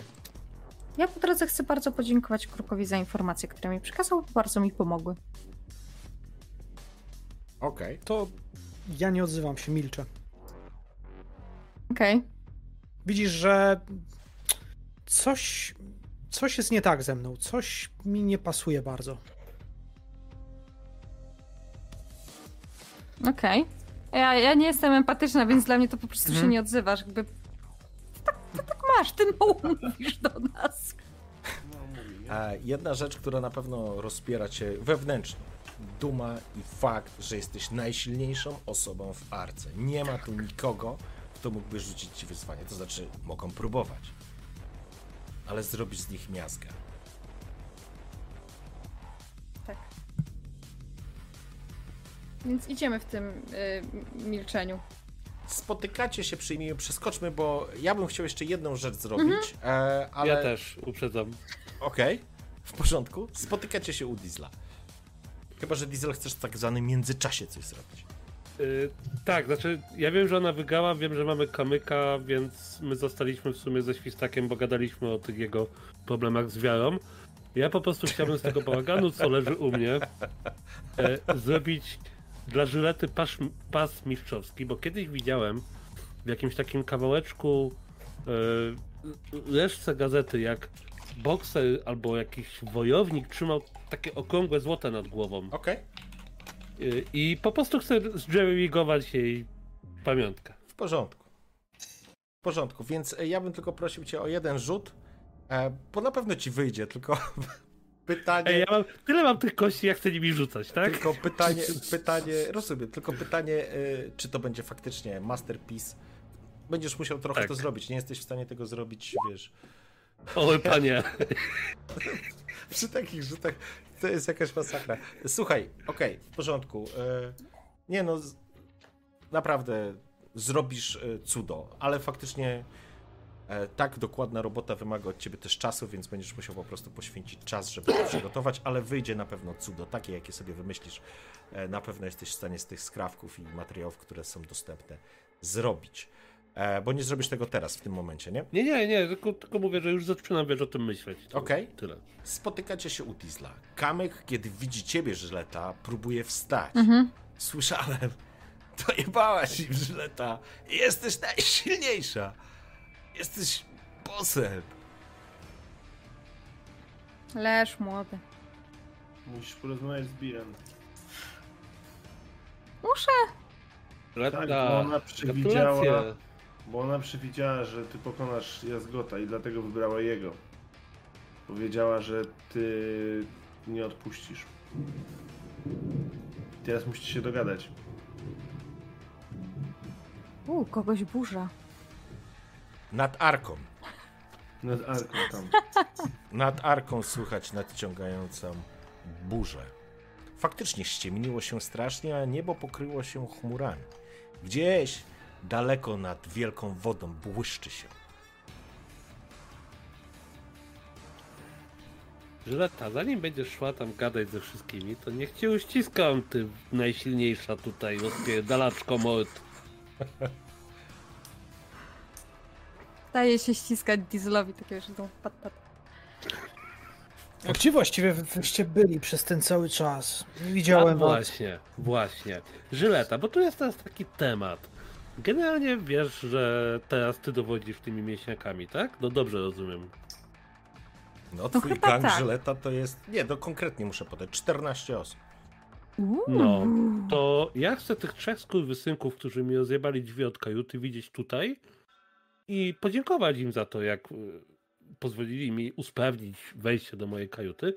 Ja po drodze chcę bardzo podziękować Krukowi za informacje, które mi przekazał, bo bardzo mi pomogły. Okej. To ja nie odzywam się, milczę. Okej. Widzisz, że coś, coś jest nie tak ze mną, coś mi nie pasuje bardzo. Okej. Ja, ja nie jestem empatyczna, więc dla mnie to po prostu Mhm. się nie odzywasz. Jakby... Tak, to tak masz, ty mało mówisz do nas. Jedna rzecz, która na pewno rozpiera cię wewnętrznie. Duma i fakt, że jesteś najsilniejszą osobą w arce. Nie ma tu nikogo, kto mógłby rzucić ci wyzwanie. To znaczy, mogą próbować. Ale zrobisz z nich miazgę. Tak. Więc idziemy w tym y, milczeniu. Spotykacie się, przyjmijmy, przeskoczmy, bo ja bym chciał jeszcze jedną rzecz zrobić, e, ale... Ja też, uprzedzam. Okej, w porządku. Spotykacie się u Diesla. Chyba, że Diesel chcesz w tak zwanym międzyczasie coś zrobić. Y, tak, znaczy ja wiem, że ona wygała, wiem, że mamy kamyka, więc my zostaliśmy w sumie ze Świstakiem, bo gadaliśmy o tych jego problemach z wiarą. Ja po prostu chciałbym z tego bałaganu, co leży u mnie, e, zrobić dla Żylety pas, pas mistrzowski, bo kiedyś widziałem w jakimś takim kawałeczku resztce gazety, jak bokser albo jakiś wojownik trzymał takie okrągłe złote nad głową. Okej, Y, I po prostu chcę zdżewigować jej pamiątkę. w porządku. W porządku, więc e, ja bym tylko prosił cię o jeden rzut, e, bo na pewno ci wyjdzie, tylko pytanie... Ej, ja mam, tyle mam tych kości, jak chcę nimi rzucać, tak? Tylko pytanie, pytanie, rozumiem, tylko pytanie, y, czy to będzie faktycznie masterpiece. Będziesz musiał trochę Tak. to zrobić, nie jesteś w stanie tego zrobić, wiesz. O, panie. Przy takich rzutach to jest jakaś masakra. Słuchaj, okej, w porządku. y, Nie no, naprawdę zrobisz y, cudo, ale faktycznie e, tak dokładna robota wymaga od ciebie też czasu, więc będziesz musiał po prostu poświęcić czas, żeby to przygotować, ale wyjdzie na pewno cudo, takie jakie sobie wymyślisz. E, Na pewno jesteś w stanie z tych skrawków i materiałów, które są dostępne, zrobić. E, Bo nie zrobisz tego teraz, w tym momencie, nie? Nie, nie, nie, tylko, tylko mówię, że już zaczynam, wiesz, o tym myśleć. Okej. Tyle. Spotykacie się u Diesla. Kamyk, kiedy widzi ciebie, Żyleta, próbuje wstać. Mhm. Słyszałem. To jebałaś im, Żyleta. Jesteś najsilniejsza. Jesteś bossem. Leż młody. Musisz porozmawiać z Birem. Muszę. Tak, Reta, bo ona przewidziała, gratulacje. Bo ona przewidziała, że ty pokonasz Jazgota i dlatego wybrała jego. Powiedziała, że ty nie odpuścisz. Teraz musicie się dogadać. U, kogoś burza. Nad arką. Nad Arką tam. Nad arką słychać nadciągającą burzę. Faktycznie ściemniło się strasznie, a niebo pokryło się chmurami. Gdzieś daleko nad wielką wodą błyszczy się. Żyleta, zanim będziesz szła tam gadać ze wszystkimi, to niech cię uściskam, ty najsilniejsza tutaj, dalaczko mod. Daje się ściskać Dieselowi takiego, że to pat, pat. A gdzie właściwie wy- wyście byli przez ten cały czas? Nie A widziałem was. właśnie, właśnie. Żyleta, bo tu jest teraz taki temat. Generalnie wiesz, że teraz ty dowodzisz tymi mięśniakami, tak? No dobrze rozumiem. No, twój chyba gang tak. Żyleta to jest. Nie, to konkretnie muszę podać. 14 osób. Uuu. No, to ja chcę tych trzech skurwysynków, którzy mi rozjebali drzwi od kajuty, widzieć tutaj i podziękować im za to, jak y, pozwolili mi usprawnić wejście do mojej kajuty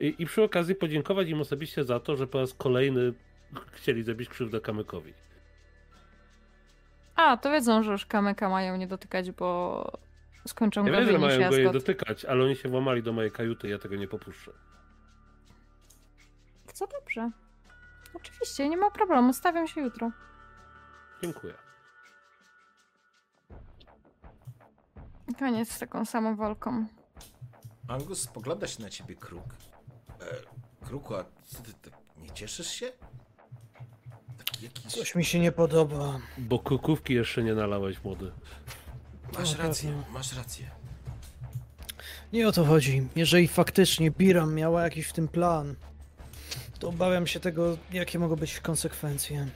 i, i przy okazji podziękować im osobiście za to, że po raz kolejny chcieli zrobić krzywdę Kamykowi. A, to wiedzą, że już kamyka mają nie dotykać, bo skończą Ja go wiem, że mają go je dotykać, ale oni się włamali do mojej kajuty, ja tego nie popuszczę. Co dobrze. Oczywiście, nie ma problemu, stawiam się jutro. Dziękuję. Koniec z taką samą walką. Angus spogląda się na ciebie kruk. E, kruku, a co ty tak nie cieszysz się? Jakiś. Coś mi się nie podoba. Bo kukówki jeszcze nie nalałeś młody. Masz No, rację, masz rację. Nie o to chodzi. Jeżeli faktycznie Biram miała jakiś w tym plan, to obawiam się tego, jakie mogą być konsekwencje.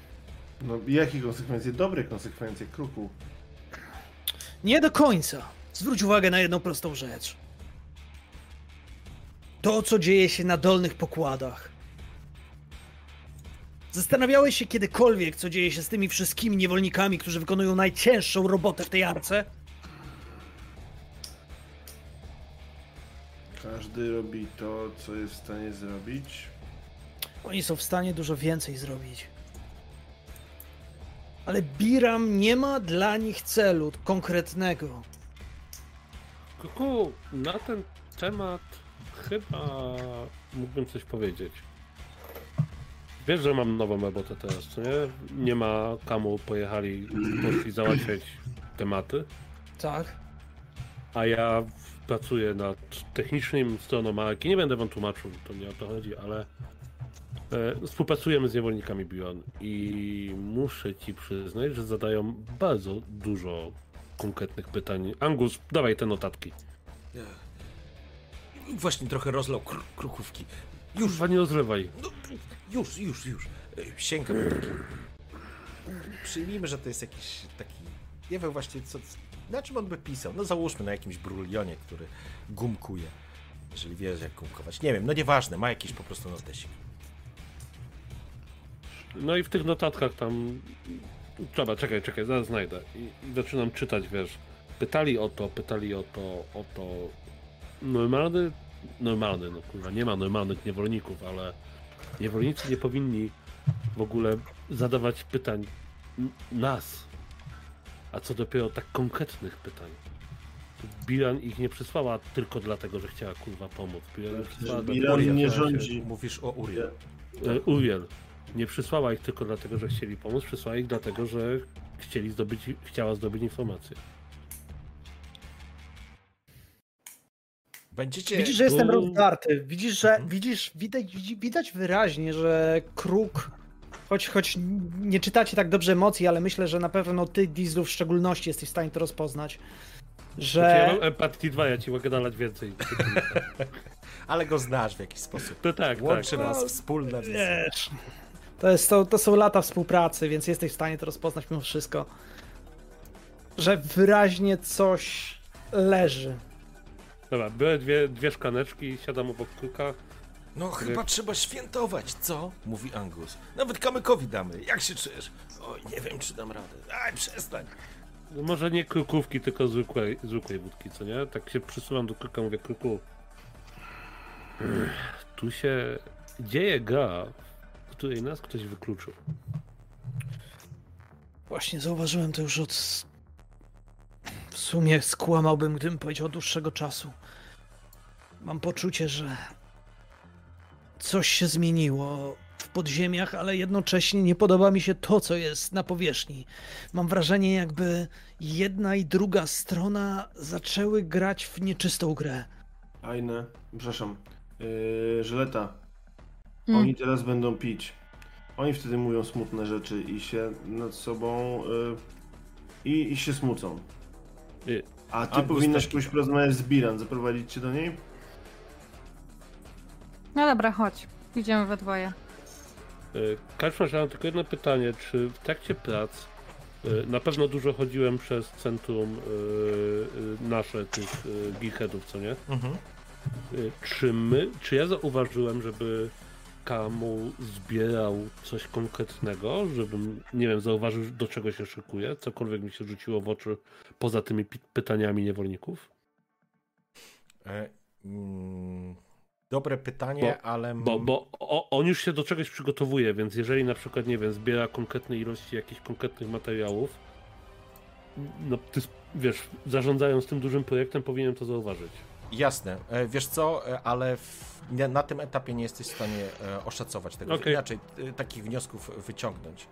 No jakie konsekwencje? Dobre konsekwencje, kruku. Nie do końca. Zwróć uwagę na jedną prostą rzecz. To, co dzieje się na dolnych pokładach. Zastanawiałeś się kiedykolwiek, co dzieje się z tymi wszystkimi niewolnikami, którzy wykonują najcięższą robotę w tej arce? Każdy robi to, co jest w stanie zrobić. Oni są w stanie dużo więcej zrobić. Ale Biram nie ma dla nich celu konkretnego. Kuku, na ten temat chyba mógłbym coś powiedzieć. Wiesz, że mam nową robotę teraz, co nie? Nie ma kamu, pojechali, poszli załatwiać tematy, Tak? a ja pracuję nad technicznym stroną marki. Nie będę wam tłumaczył, to nie o to chodzi, ale e, współpracujemy z niewolnikami Beyond i muszę ci przyznać, że zadają bardzo dużo konkretnych pytań. Angus, dawaj te notatki. Właśnie trochę rozlał kr- krukówki. Już, Już, nie rozrywaj. no, już, już, już. E, Sięgam. Przyjmijmy, że to jest jakiś taki. Nie wiem właśnie, co, na czym on by pisał. No załóżmy na jakimś brulionie, który gumkuje. Jeżeli wiesz, jak gumkować. Nie wiem, no nieważne, ma jakiś po prostu notesik. No i w tych notatkach tam. Dobra, czekaj, czekaj, zaraz znajdę. I, I zaczynam czytać, wiesz. Pytali o to, pytali o to, o to. Normalny. Normalny, no kurwa, nie ma normalnych niewolników, ale niewolnicy nie powinni w ogóle zadawać pytań nas. A co dopiero tak konkretnych pytań. Bilan ich nie przysłała tylko dlatego, że chciała kurwa pomóc. Bilan przysłała Bilan nie rządzi. Mówisz o Uriel. E, Uriel nie przysłała ich tylko dlatego, że chcieli pomóc, przysłała ich dlatego, że chcieli zdobyć, chciała zdobyć informacje. Będziecie. Widzisz, że jestem rozdarty. Widzisz, że widzisz, widać, widać wyraźnie, że kruk. Choć, choć nie czytacie tak dobrze emocji, ale myślę, że na pewno ty, Dieslu, w szczególności jesteś w stanie to rozpoznać. Znaczy, ja Że. mam empatii 2, ja ci mogę dać więcej. Ale go znasz w jakiś sposób. To tak, Łączy tak. nas wspólna wizja. Wiesz, to, jest, to, to są lata współpracy, więc jesteś w stanie to rozpoznać mimo wszystko. Że wyraźnie coś leży. Dobra, biorę dwie, dwie szklaneczki, siadam obok kruka. No chyba trzeba świętować, co? Mówi Angus. Nawet kamykowi damy. Jak się czujesz? Oj, nie wiem, czy dam radę. Aj, przestań. No Może nie krukówki, tylko zwykłej, zwykłej wódki, co nie? Tak się przysuwam do kruka, mówię, kruku. Tu się dzieje gra, w której nas ktoś wykluczył. Właśnie zauważyłem to już od. W sumie skłamałbym, gdybym powiedział od dłuższego czasu. Mam poczucie, że coś się zmieniło w podziemiach, ale jednocześnie nie podoba mi się to, co jest na powierzchni. Mam wrażenie, jakby jedna i druga strona zaczęły grać w nieczystą grę. Ajne, przepraszam, yy, Żyleta, Mm. oni teraz będą pić. Oni wtedy mówią smutne rzeczy i się nad sobą yy, i, i się smucą. Y, A ty powinnaś Gustawki. pójść porozmawiać z Biran, zaprowadzić cię do niej? No dobra, chodź. Idziemy we dwoje. Y, Kaczmarz, ja mam tylko jedno pytanie. Czy w trakcie prac y, na pewno dużo chodziłem przez centrum nasze tych geekheadów, co nie? Mhm. Czy my, czy ja zauważyłem, żeby Kamu zbierał coś konkretnego, żebym, nie wiem, zauważył, do czego się szykuje, cokolwiek mi się rzuciło w oczy poza tymi pytaniami niewolników? E, mm, dobre pytanie, ale... Bo, bo o, on już się do czegoś przygotowuje, więc jeżeli na przykład, nie wiem, zbiera konkretne ilości jakichś konkretnych materiałów, no ty, wiesz, zarządzając tym dużym projektem, powinien to zauważyć. Jasne. E, Wiesz co, e, ale w, na tym etapie nie jesteś w stanie e, oszacować tego. Okej. Inaczej, takich wniosków wyciągnąć.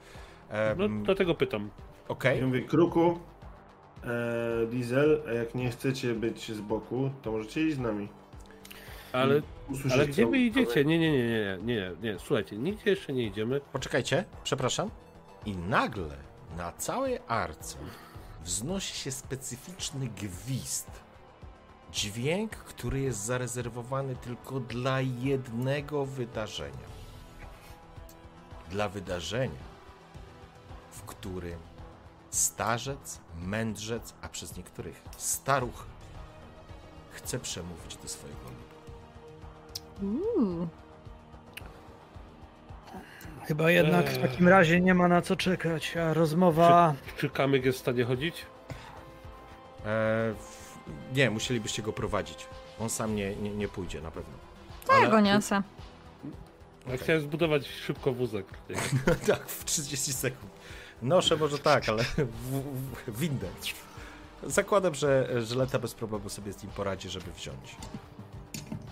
E, No dlatego pytam. Okej. Ja mówię, Kruku, e, Diesel, a jak nie chcecie być z boku, to możecie iść z nami. Ale, Usłyszeć, ale gdzie co- wy idziecie? Nie, nie, nie, nie, nie, nie, nie, słuchajcie, nigdzie jeszcze nie idziemy. Poczekajcie, przepraszam. I nagle na całej arce wznosi się specyficzny gwizd. Dźwięk, który jest zarezerwowany tylko dla jednego wydarzenia. Dla wydarzenia, w którym starzec, mędrzec, a przez niektórych staruch chce przemówić do swojego ludu. Uuu. Chyba jednak w Eee. takim razie nie ma na co czekać, a rozmowa... Czy Kamyk jest w stanie chodzić? E, w- nie, musielibyście go prowadzić. On sam nie, nie, nie pójdzie na pewno. Ja go niosę. Ja chciałem zbudować szybko wózek. tak, w 30 sekund. Noszę może tak, ale w, w, windę. Zakładam, że Żyleta bez problemu sobie z nim poradzi, żeby wziąć.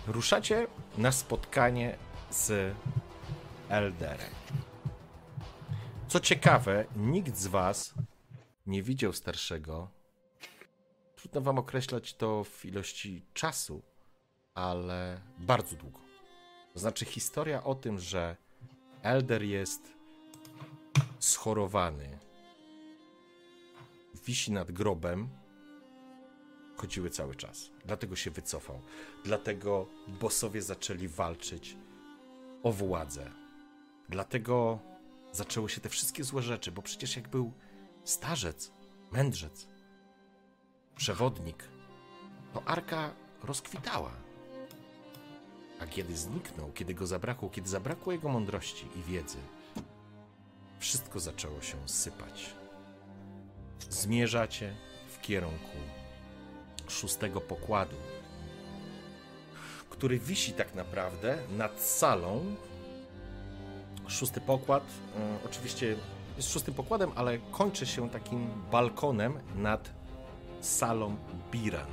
Ruszacie na spotkanie z Elderem. Co ciekawe, nikt z was nie widział starszego. Trudno wam określać to w ilości czasu, ale bardzo długo. To znaczy historia o tym, że Elder jest schorowany, wisi nad grobem, chodziły cały czas. Dlatego się wycofał. Dlatego bossowie zaczęli walczyć o władzę. Dlatego zaczęły się te wszystkie złe rzeczy, bo przecież jak był starzec, mędrzec, przewodnik, to arka rozkwitała. A kiedy zniknął, kiedy go zabrakło, kiedy zabrakło jego mądrości i wiedzy, wszystko zaczęło się sypać. Zmierzacie w kierunku szóstego pokładu, który wisi tak naprawdę nad salą. Szósty pokład, e, oczywiście jest szóstym pokładem, ale kończy się takim balkonem nad salą Biran.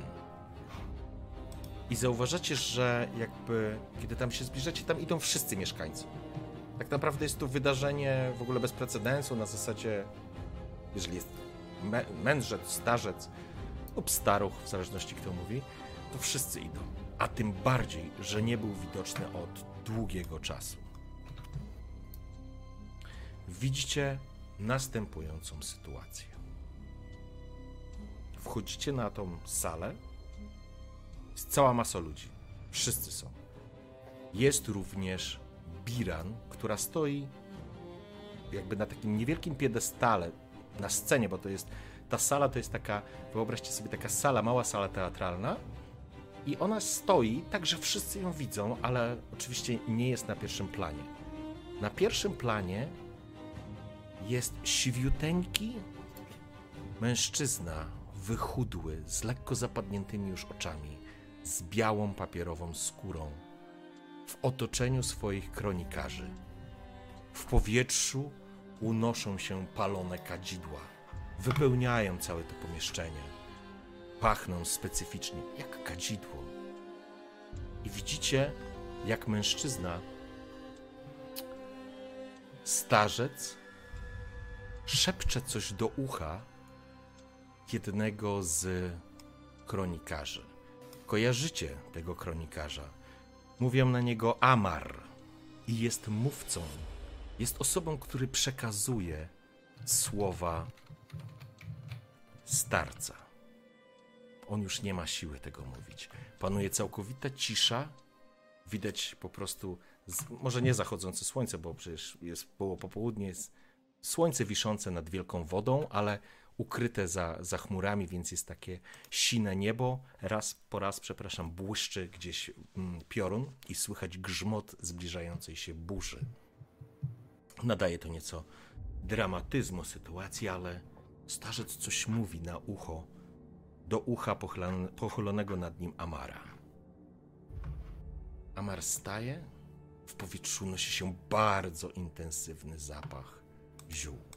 I zauważacie, że jakby, kiedy tam się zbliżacie, tam idą wszyscy mieszkańcy. Tak naprawdę jest to wydarzenie w ogóle bez precedensu, na zasadzie, jeżeli jest mę- mędrzec, starzec lub staruch, w zależności kto mówi, to wszyscy idą. A tym bardziej, że nie był widoczny od długiego czasu. Widzicie następującą sytuację. Wchodzicie na tą salę, jest cała masa ludzi. Wszyscy są. Jest również Biran, która stoi jakby na takim niewielkim piedestale na scenie, bo to jest ta sala to jest taka, wyobraźcie sobie taka sala, mała sala teatralna i ona stoi tak, że wszyscy ją widzą, ale oczywiście nie jest na pierwszym planie. Na pierwszym planie jest siwiuteńki mężczyzna, wychudły, z lekko zapadniętymi już oczami, z białą papierową skórą, w otoczeniu swoich kronikarzy. W powietrzu unoszą się palone kadzidła, wypełniają całe to pomieszczenie. Pachną specyficznie jak kadzidło. i widzicie, jak mężczyzna, starzec, szepcze coś do ucha jednego z kronikarzy. Kojarzycie tego kronikarza. Mówią na niego Amar i jest mówcą. Jest osobą, który przekazuje słowa starca. On już nie ma siły tego mówić. Panuje całkowita cisza. Widać po prostu, z, może nie zachodzące słońce, bo przecież jest było popołudnie, jest słońce wiszące nad wielką wodą, ale ukryte za, za chmurami, więc jest takie sine niebo. Raz po raz, przepraszam, błyszczy gdzieś mm, piorun i słychać grzmot zbliżającej się burzy. Nadaje to nieco dramatyzmu sytuacji, ale starzec coś mówi na ucho, do ucha pochylonego nad nim Amara. Amar staje, w powietrzu nosi się bardzo intensywny zapach ziół.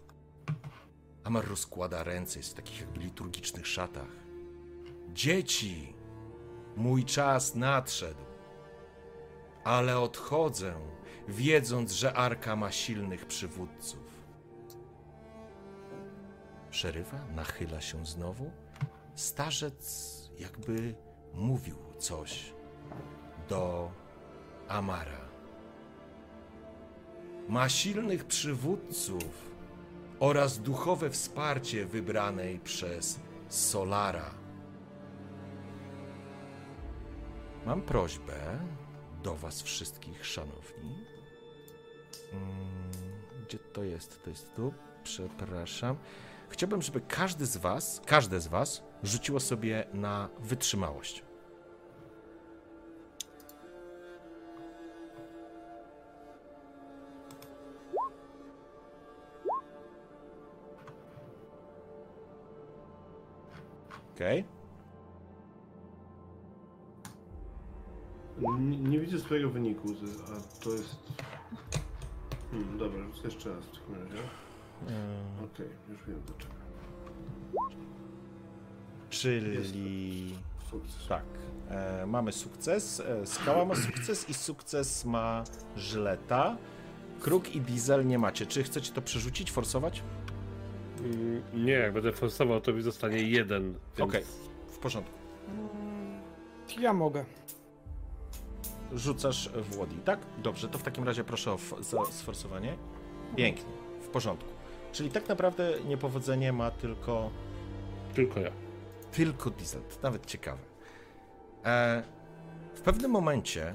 Amar rozkłada ręce, jest w takich jakby liturgicznych szatach. Dzieci, mój czas nadszedł, ale odchodzę, wiedząc, że Arka ma silnych przywódców. Przerywa, nachyla się znowu. Starzec jakby mówił coś do Amara. Ma silnych przywódców oraz duchowe wsparcie wybranej przez Solara. Mam prośbę do Was wszystkich, szanowni. Mm, Gdzie to jest? To jest tu. Przepraszam. Chciałbym, żeby każdy z Was, każde z Was rzuciło sobie na wytrzymałość. Okej. Nie, nie widzę swojego wyniku, a to jest... Hmm, dobra, rzucę jeszcze raz w takim razie. Ym, Okej, już wiem dlaczego. Czyli. Sukces. Tak. E, mamy sukces. E, skała ma sukces i sukces ma żyleta. Kruk i diesel nie macie. Czy chcecie to przerzucić, forsować? Mm, Nie, jak będę forsował, to mi zostanie jeden. Więc... Okej, w porządku. Ja mogę. Rzucasz w Łodzi, tak? Dobrze, to w takim razie proszę o sforsowanie. Pięknie, w porządku. Czyli tak naprawdę niepowodzenie ma tylko Tylko ja. tylko diesel. To nawet ciekawe. E, w pewnym momencie,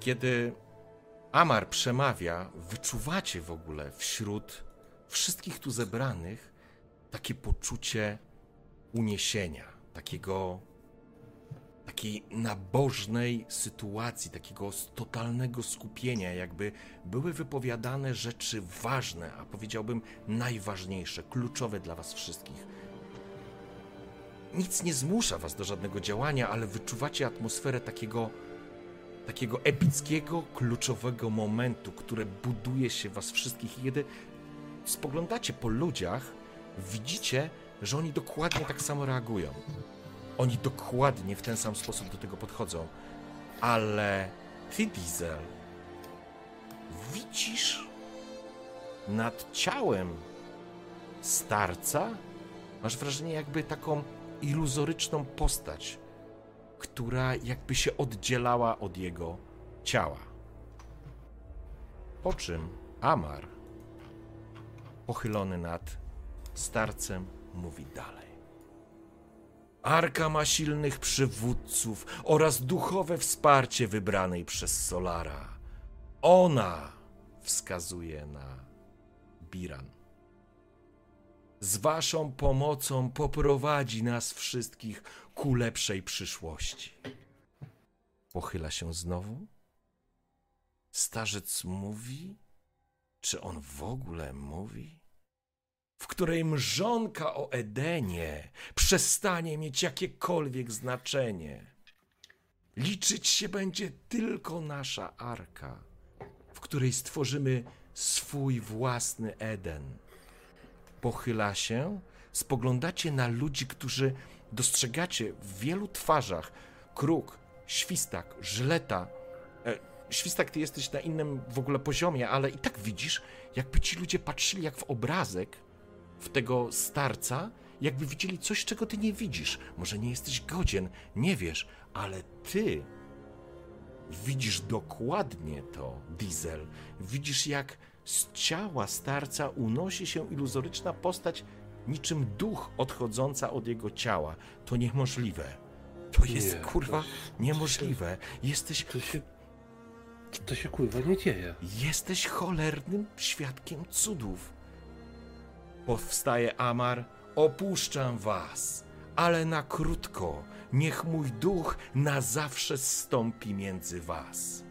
kiedy Amar przemawia, wyczuwacie w ogóle wśród wszystkich tu zebranych takie poczucie uniesienia, takiego takiej nabożnej sytuacji, takiego totalnego skupienia, jakby były wypowiadane rzeczy ważne, a powiedziałbym najważniejsze, kluczowe dla was wszystkich. Nic nie zmusza was do żadnego działania, ale wyczuwacie atmosferę takiego takiego epickiego, kluczowego momentu, które buduje się was wszystkich. Kiedy spoglądacie po ludziach, widzicie, że oni dokładnie tak samo reagują. Oni dokładnie w ten sam sposób do tego podchodzą. Ale ty, Diesel, widzisz nad ciałem starca, masz wrażenie jakby taką iluzoryczną postać, która jakby się oddzielała od jego ciała. Po czym Amar, pochylony nad starcem, mówi dalej. Arka ma silnych przywódców oraz duchowe wsparcie wybranej przez Solara. Ona wskazuje na Biran. Z waszą pomocą poprowadzi nas wszystkich ku lepszej przyszłości. Pochyla się znowu. Starzec mówi, czy on w ogóle mówi? W której mrzonka o Edenie przestanie mieć jakiekolwiek znaczenie. Liczyć się będzie tylko nasza arka, w której stworzymy swój własny Eden pochyla się, spoglądacie na ludzi, którzy dostrzegacie w wielu twarzach. Kruk, Świstak, Żleta. Świstak, ty jesteś na innym w ogóle poziomie, ale i tak widzisz, jakby ci ludzie patrzyli jak w obrazek w tego starca, jakby widzieli coś, czego ty nie widzisz. Może nie jesteś godzien, nie wiesz, ale ty widzisz dokładnie to, Diesel. Widzisz, jak z ciała starca unosi się iluzoryczna postać, niczym duch odchodząca od jego ciała. To niemożliwe. To jest Nie, kurwa to- niemożliwe. Jesteś. To się... To się kurwa nie dzieje. Jesteś cholernym świadkiem cudów. Powstaje Amar, opuszczam was, ale na krótko. Niech mój duch na zawsze zstąpi między was.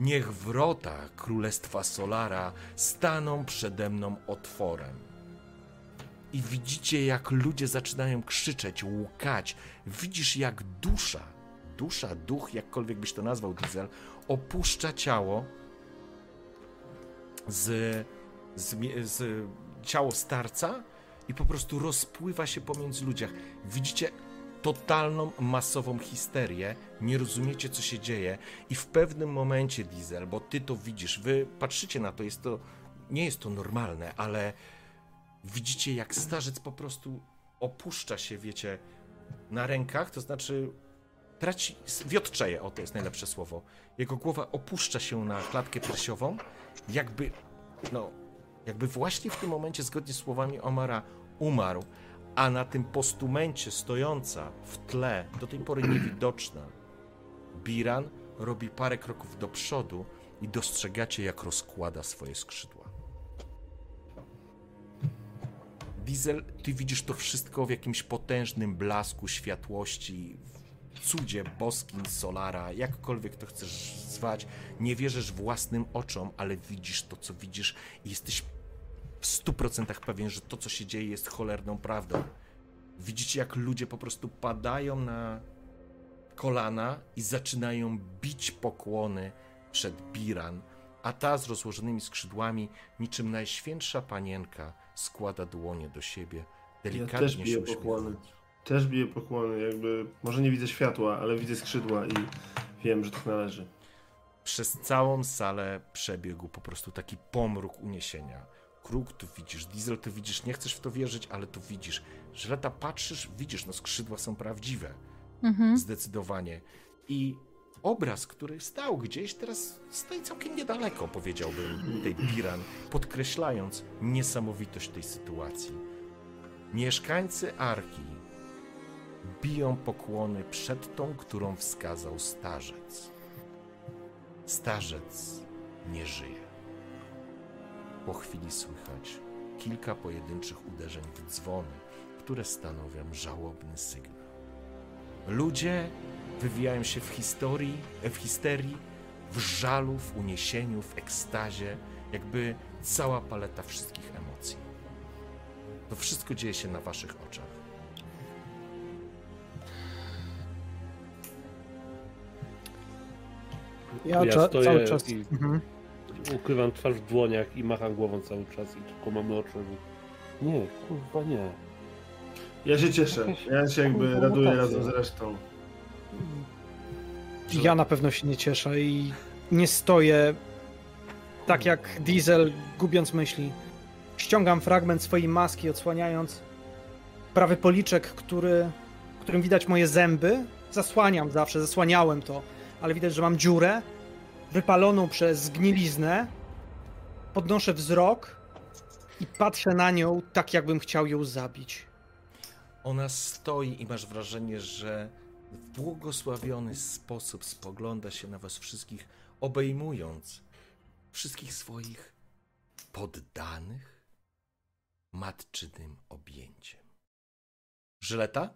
Niech wrota królestwa Solara staną przede mną otworem. I widzicie, jak ludzie zaczynają krzyczeć, łkać. Widzisz, jak dusza, dusza, duch, jakkolwiek byś to nazwał, Diesel, opuszcza ciało z, z, z ciało starca i po prostu rozpływa się pomiędzy ludziach. Widzicie totalną, masową histerię, nie rozumiecie, co się dzieje i w pewnym momencie, Diesel, bo ty to widzisz, wy patrzycie na to, jest to, nie jest to normalne, ale widzicie, jak starzec po prostu opuszcza się, wiecie, na rękach, to znaczy traci, wiotczeje, o to jest najlepsze słowo. Jego głowa opuszcza się na klatkę piersiową, jakby, no, jakby właśnie w tym momencie, zgodnie z słowami Omara, umarł, a na tym postumencie stojąca w tle, do tej pory niewidoczna, Biran robi parę kroków do przodu i dostrzegacie, jak rozkłada swoje skrzydła. Diesel, ty widzisz to wszystko w jakimś potężnym blasku światłości, cudzie boskim Solara, jakkolwiek to chcesz zwać. Nie wierzysz własnym oczom, ale widzisz to, co widzisz i jesteś w stu procentach pewien, że to, co się dzieje, jest cholerną prawdą. Widzicie, jak ludzie po prostu padają na kolana i zaczynają bić pokłony przed Biran, a ta z rozłożonymi skrzydłami, niczym najświętsza panienka, składa dłonie do siebie, Ja delikatnie też się uśmiecha. Też biję pokłony, jakby może nie widzę światła, ale widzę skrzydła i wiem, że tak należy. Przez całą salę przebiegł po prostu taki pomruk uniesienia. Kruk tu widzisz, Diesel tu widzisz, nie chcesz w to wierzyć, ale tu widzisz. Żleta patrzysz, widzisz, no skrzydła są prawdziwe. Mhm. Zdecydowanie. I obraz, który stał gdzieś, teraz stoi całkiem niedaleko, powiedziałbym, tej Biran, podkreślając niesamowitość tej sytuacji. Mieszkańcy Arki biją pokłony przed tą, którą wskazał starzec. Starzec nie żyje. Po chwili słychać kilka pojedynczych uderzeń w dzwony, które stanowią żałobny sygnał. Ludzie wywijają się w historii, w histerii, w żalu, w uniesieniu, w ekstazie, jakby cała paleta wszystkich emocji. To wszystko dzieje się na waszych oczach. Ja, Ja cza- stoję cały czas. i- Mhm. Ukrywam twarz w dłoniach i macham głową cały czas i tylko mamy oczy. Nie, kurwa nie. Ja się cieszę. Ja się jakby Kurwa, raduję mutacja. razem z resztą. Ja na pewno się nie cieszę i nie stoję tak jak Diesel, gubiąc myśli. Ściągam fragment swojej maski, odsłaniając prawy policzek, który, którym widać moje zęby. Zasłaniam zawsze, zasłaniałem to, ale widać, że mam dziurę wypaloną przez zgniliznę. Podnoszę wzrok i patrzę na nią tak, jakbym chciał ją zabić. Ona stoi i masz wrażenie, że w błogosławiony sposób spogląda się na was wszystkich, obejmując wszystkich swoich poddanych matczynym objęciem. Żyleta?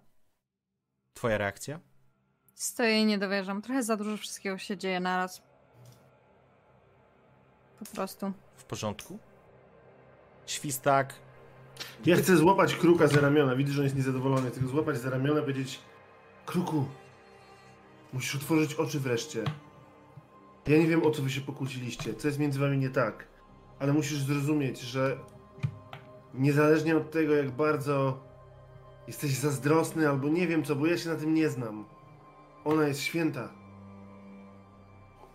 Twoja reakcja? Stoję i nie dowierzam. Trochę za dużo wszystkiego się dzieje naraz. Po prostu. W porządku? Świstak, Ja chcę złapać kruka za ramiona. Widzę, że on jest niezadowolony. Chcę złapać za ramiona i powiedzieć: Kruku, musisz otworzyć oczy wreszcie. Ja nie wiem, o co wy się pokłóciliście, co jest między wami nie tak, ale musisz zrozumieć, że niezależnie od tego, jak bardzo jesteś zazdrosny albo nie wiem co, bo ja się na tym nie znam, ona jest święta.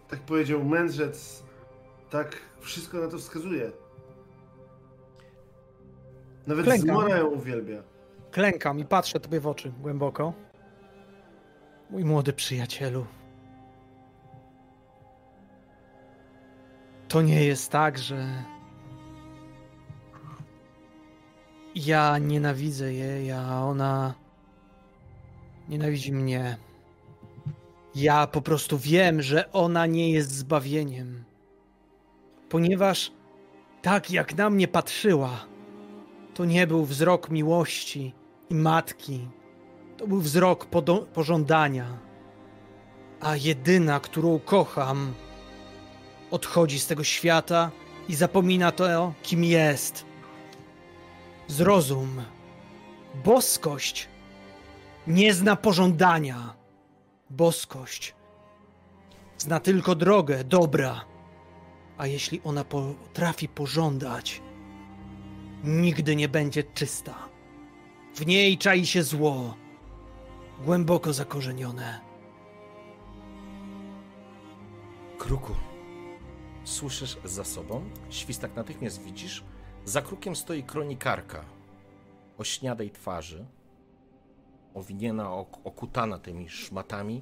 tak powiedział mędrzec, tak wszystko na to wskazuje. Nawet Klękam. Zmora ją uwielbia. Klękam i patrzę tobie w oczy głęboko. Mój młody przyjacielu. To nie jest tak, że. Ja nienawidzę jej, a ona nienawidzi mnie. Ja po prostu wiem, że ona nie jest zbawieniem. Ponieważ tak jak na mnie patrzyła, to nie był wzrok miłości i matki. To był wzrok pożądania. A jedyna, którą kocham, odchodzi z tego świata i zapomina to, kim jest. Zrozum. Boskość nie zna pożądania. Boskość zna tylko drogę dobra. A jeśli ona potrafi pożądać, nigdy nie będzie czysta. W niej czai się zło, głęboko zakorzenione. Kruku, słyszysz za sobą? Świstak natychmiast widzisz. Za krukiem stoi kronikarka o śniadej twarzy, owinięna, ok- okutana tymi szmatami.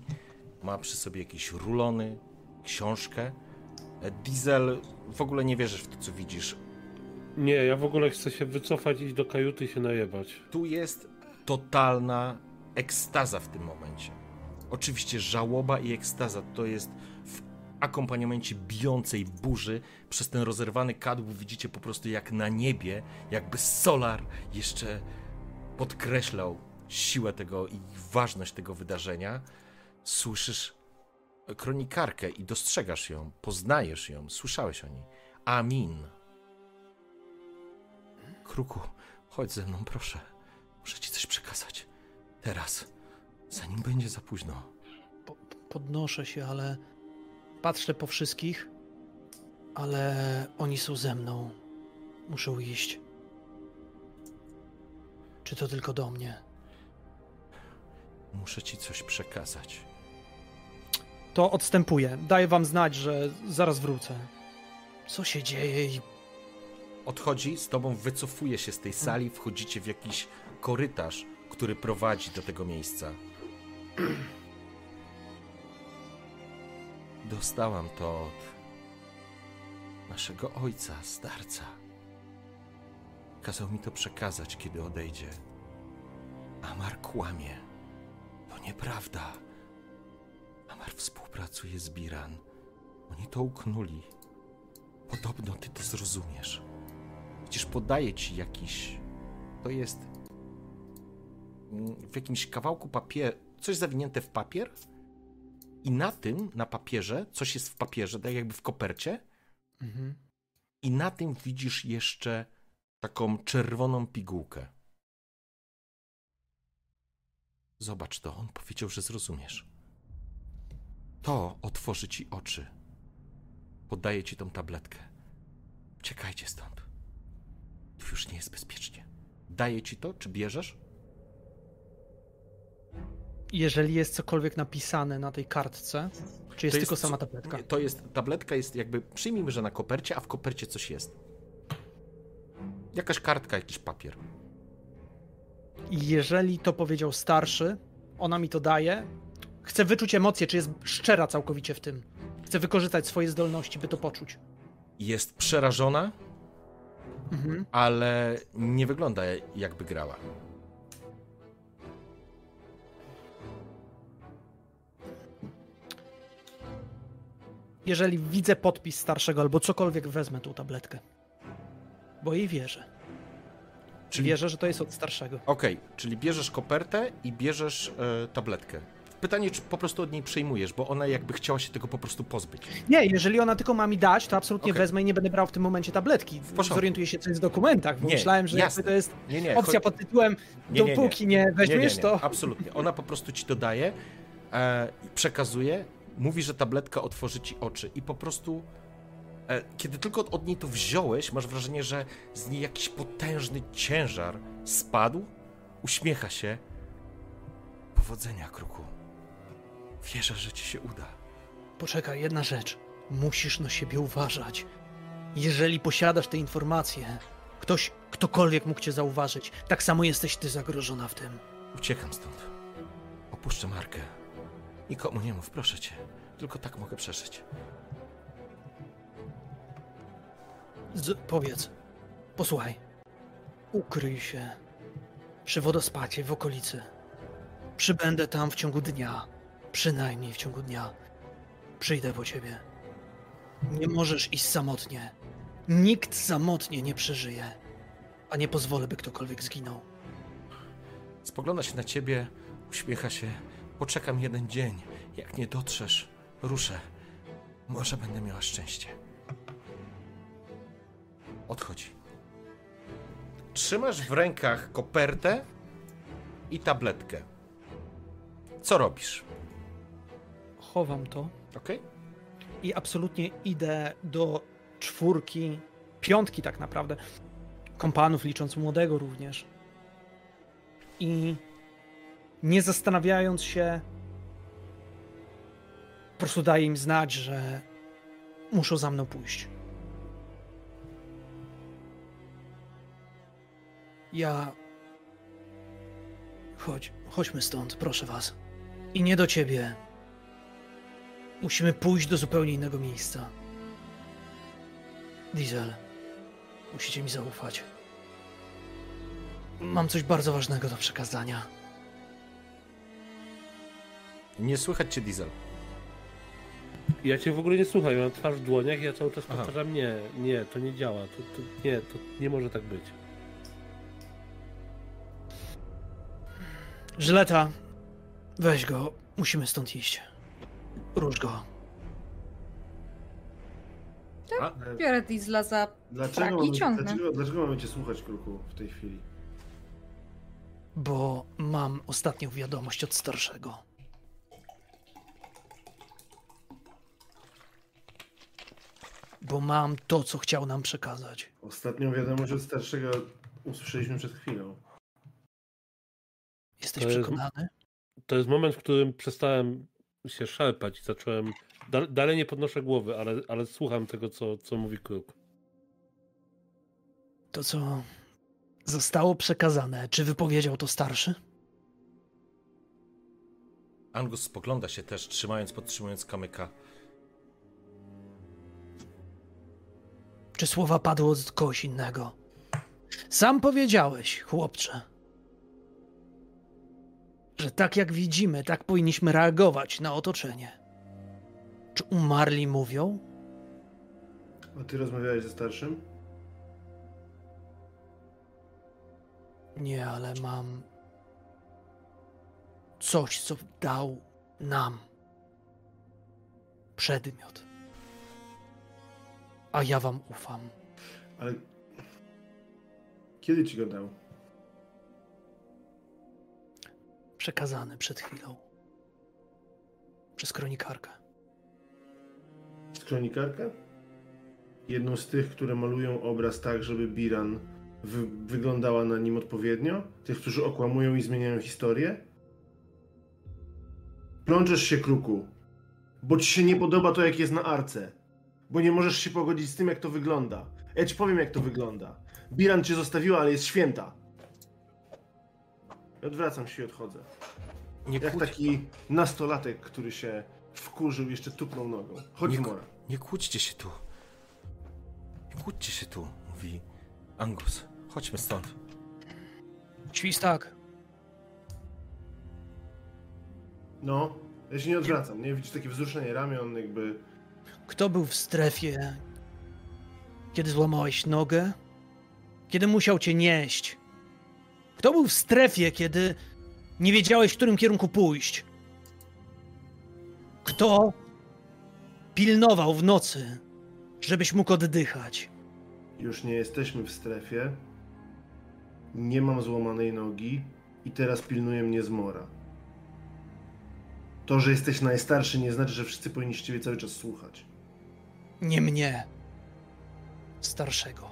Ma przy sobie jakieś rulony, książkę. E, Diesel, w ogóle nie wierzysz w to, co widzisz. Nie, ja w ogóle chcę się wycofać, iść do kajuty i się najebać. Tu jest totalna ekstaza w tym momencie. Oczywiście żałoba i ekstaza to jest w akompaniamencie bijącej burzy. Przez ten rozerwany kadłub widzicie po prostu jak na niebie, jakby solar jeszcze podkreślał siłę tego i ważność tego wydarzenia. Słyszysz kronikarkę i dostrzegasz ją, poznajesz ją, słyszałeś o niej. Amin. Kruku, chodź ze mną, proszę. Muszę ci coś przekazać. Teraz, zanim będzie za późno. Po- podnoszę się, ale patrzę po wszystkich, ale oni są ze mną. Muszę iść. Czy to tylko do mnie? Muszę ci coś przekazać. To odstępuję. Daję wam znać, że zaraz wrócę. Co się dzieje i Odchodzi, z tobą wycofuje się z tej sali, wchodzicie w jakiś korytarz, który prowadzi do tego miejsca. Dostałam to od naszego ojca, starca. Kazał mi to przekazać, kiedy odejdzie. Amar kłamie. Nieprawda. Amar współpracuje z Biran. Oni to uknuli. Podobno ty to zrozumiesz. Przecież podaje ci jakiś. To jest. mm, W jakimś kawałku papieru. Coś zawinięte w papier. I na tym, na papierze, coś jest w papierze, tak jakby w kopercie. Mhm. I na tym widzisz jeszcze taką czerwoną pigułkę. Zobacz to, on powiedział, że zrozumiesz. To otworzy ci oczy. Podaję ci tą tabletkę. Uciekajcie stąd. Tu już nie jest bezpiecznie. Daję ci to, czy bierzesz? jeżeli jest cokolwiek napisane na tej kartce, czy jest To tylko sama tabletka? Nie, to jest, tabletka jest jakby, przyjmijmy, że na kopercie, a w kopercie coś jest. Jakaś kartka, jakiś papier. Jeżeli to powiedział starszy, ona mi to daje, chcę wyczuć emocje, czy jest szczera całkowicie w tym. Chcę wykorzystać swoje zdolności, by to poczuć. Jest przerażona, Mhm. ale nie wygląda jakby grała. Jeżeli widzę podpis starszego albo cokolwiek, wezmę tą tabletkę. Bo jej wierzę. Czyli- Wierzę, że to jest od starszego. Okej, czyli bierzesz kopertę i bierzesz e, tabletkę. Pytanie, czy po prostu od niej przejmujesz, bo ona jakby chciała się tego po prostu pozbyć. Nie, jeżeli ona tylko ma mi dać, to absolutnie Okej. wezmę i nie będę brał w tym momencie tabletki. Zorientuję się, co jest w dokumentach, bo Nie, myślałem, że to jest Nie, nie. opcja pod tytułem Nie, nie, nie. dopóki nie, weźmiesz, nie, nie, nie. to... Absolutnie. Ona po prostu ci to daje, e, przekazuje, mówi, że tabletka otworzy ci oczy i po prostu kiedy tylko od, od niej to wziąłeś, masz wrażenie, że z niej jakiś potężny ciężar spadł, uśmiecha się. Powodzenia, kruku. Wierzę, że ci się uda. Poczekaj, jedna rzecz. Musisz na siebie uważać. Jeżeli posiadasz te informacje, ktoś, ktokolwiek mógł cię zauważyć, tak samo jesteś ty zagrożona w tym. Uciekam stąd. Opuszczę markę. Nikomu nie mów, proszę cię. Tylko tak mogę przeżyć. Z, powiedz, posłuchaj. Ukryj się przy wodospadzie w okolicy. Przybędę tam w ciągu dnia. Przynajmniej w ciągu dnia. Przyjdę po ciebie. Nie możesz iść samotnie. Nikt samotnie nie przeżyje. A nie pozwolę, by ktokolwiek zginął. Spogląda się na ciebie, uśmiecha się. Poczekam jeden dzień. Jak nie dotrzesz, ruszę. Może będę miała szczęście. Odchodzi. Trzymasz w rękach kopertę i tabletkę. Co robisz? Chowam to Okej? i absolutnie idę do czwórki, piątki tak naprawdę, kompanów, licząc młodego również. I nie zastanawiając się, po prostu daję im znać, że muszą za mną pójść. Ja. Chodź, chodźmy stąd, proszę was. I nie do ciebie. Musimy pójść do zupełnie innego miejsca. Diesel, musicie mi zaufać. Mam coś bardzo ważnego do przekazania. Nie słychać cię, Diesel. Ja cię w ogóle nie słucham, ja mam twarz w dłoniach i ja cały czas Aha. powtarzam nie, nie, to nie działa, to, to, nie, to nie może tak być. Żyleta, weź go, musimy stąd iść. Rusz go. A, Biorę Diesla za Dlaczego Tak, i mamy, ciągnę. dlaczego, dlaczego mamy cię słuchać, Kruku, w tej chwili? Bo mam ostatnią wiadomość od starszego. Bo mam to, co chciał nam przekazać. Ostatnią wiadomość od starszego usłyszeliśmy przed chwilą. Jesteś To jest- przekonany? To jest moment, w którym przestałem się szarpać i zacząłem, da, dalej nie podnoszę głowy, ale, ale słucham tego, co, co mówi Kruk. To, co zostało przekazane, czy wypowiedział to starszy? Angus spogląda się też, trzymając, podtrzymując kamyka. Czy słowa padły od kogoś innego? Sam powiedziałeś, chłopcze, że tak jak widzimy, tak powinniśmy reagować na otoczenie. Czy umarli mówią? A ty rozmawiałeś ze starszym? Nie, ale mam coś, co dał nam przedmiot. A ja wam ufam. Ale kiedy ci go dał? Przekazany przed chwilą. Przez kronikarkę. Kronikarkę? Jedną z tych, które malują obraz tak, żeby Biran wy wyglądała na nim odpowiednio? Tych, którzy okłamują i zmieniają historię? Plączesz się, Kruku, bo ci się nie podoba to, jak jest na arce. Bo nie możesz się pogodzić z tym, jak to wygląda. Ja ci powiem, jak to wygląda. Biran cię zostawiła, ale jest święta. Odwracam się i odchodzę. Nie, Jak kłóć, taki nastolatek, który się wkurzył, jeszcze tupnął nogą. Chodź, Nie- Mora. nie kłóćcie się tu. Nie kłóćcie się tu, mówi Angus. Chodźmy stąd. Świstak, No, ja się nie odwracam, nie? Widzisz takie wzruszenie ramion, jakby... kto był w strefie, kiedy złamałeś nogę? Kiedy musiał cię nieść? Kto był w strefie, kiedy nie wiedziałeś, w którym kierunku pójść? Kto pilnował w nocy, żebyś mógł oddychać? Już nie jesteśmy w strefie. Nie mam złamanej nogi i teraz pilnuje mnie zmora. To, że jesteś najstarszy nie znaczy, że wszyscy powinni ciebie cały czas słuchać. Nie mnie, starszego.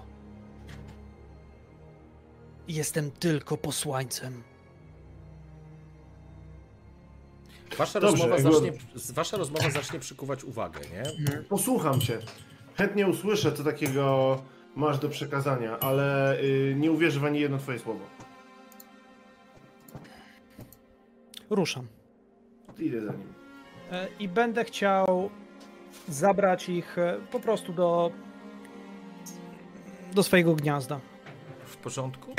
Jestem tylko posłańcem. Wasza, Dobrze, rozmowa zacznie, wasza rozmowa zacznie przykuwać uwagę, nie? Posłucham cię. Chętnie usłyszę, co takiego masz do przekazania, ale y, nie uwierzę w ani jedno twoje słowo. Ruszam. Idę za nim. E, I będę chciał zabrać ich e, po prostu do, do swojego gniazda. W porządku?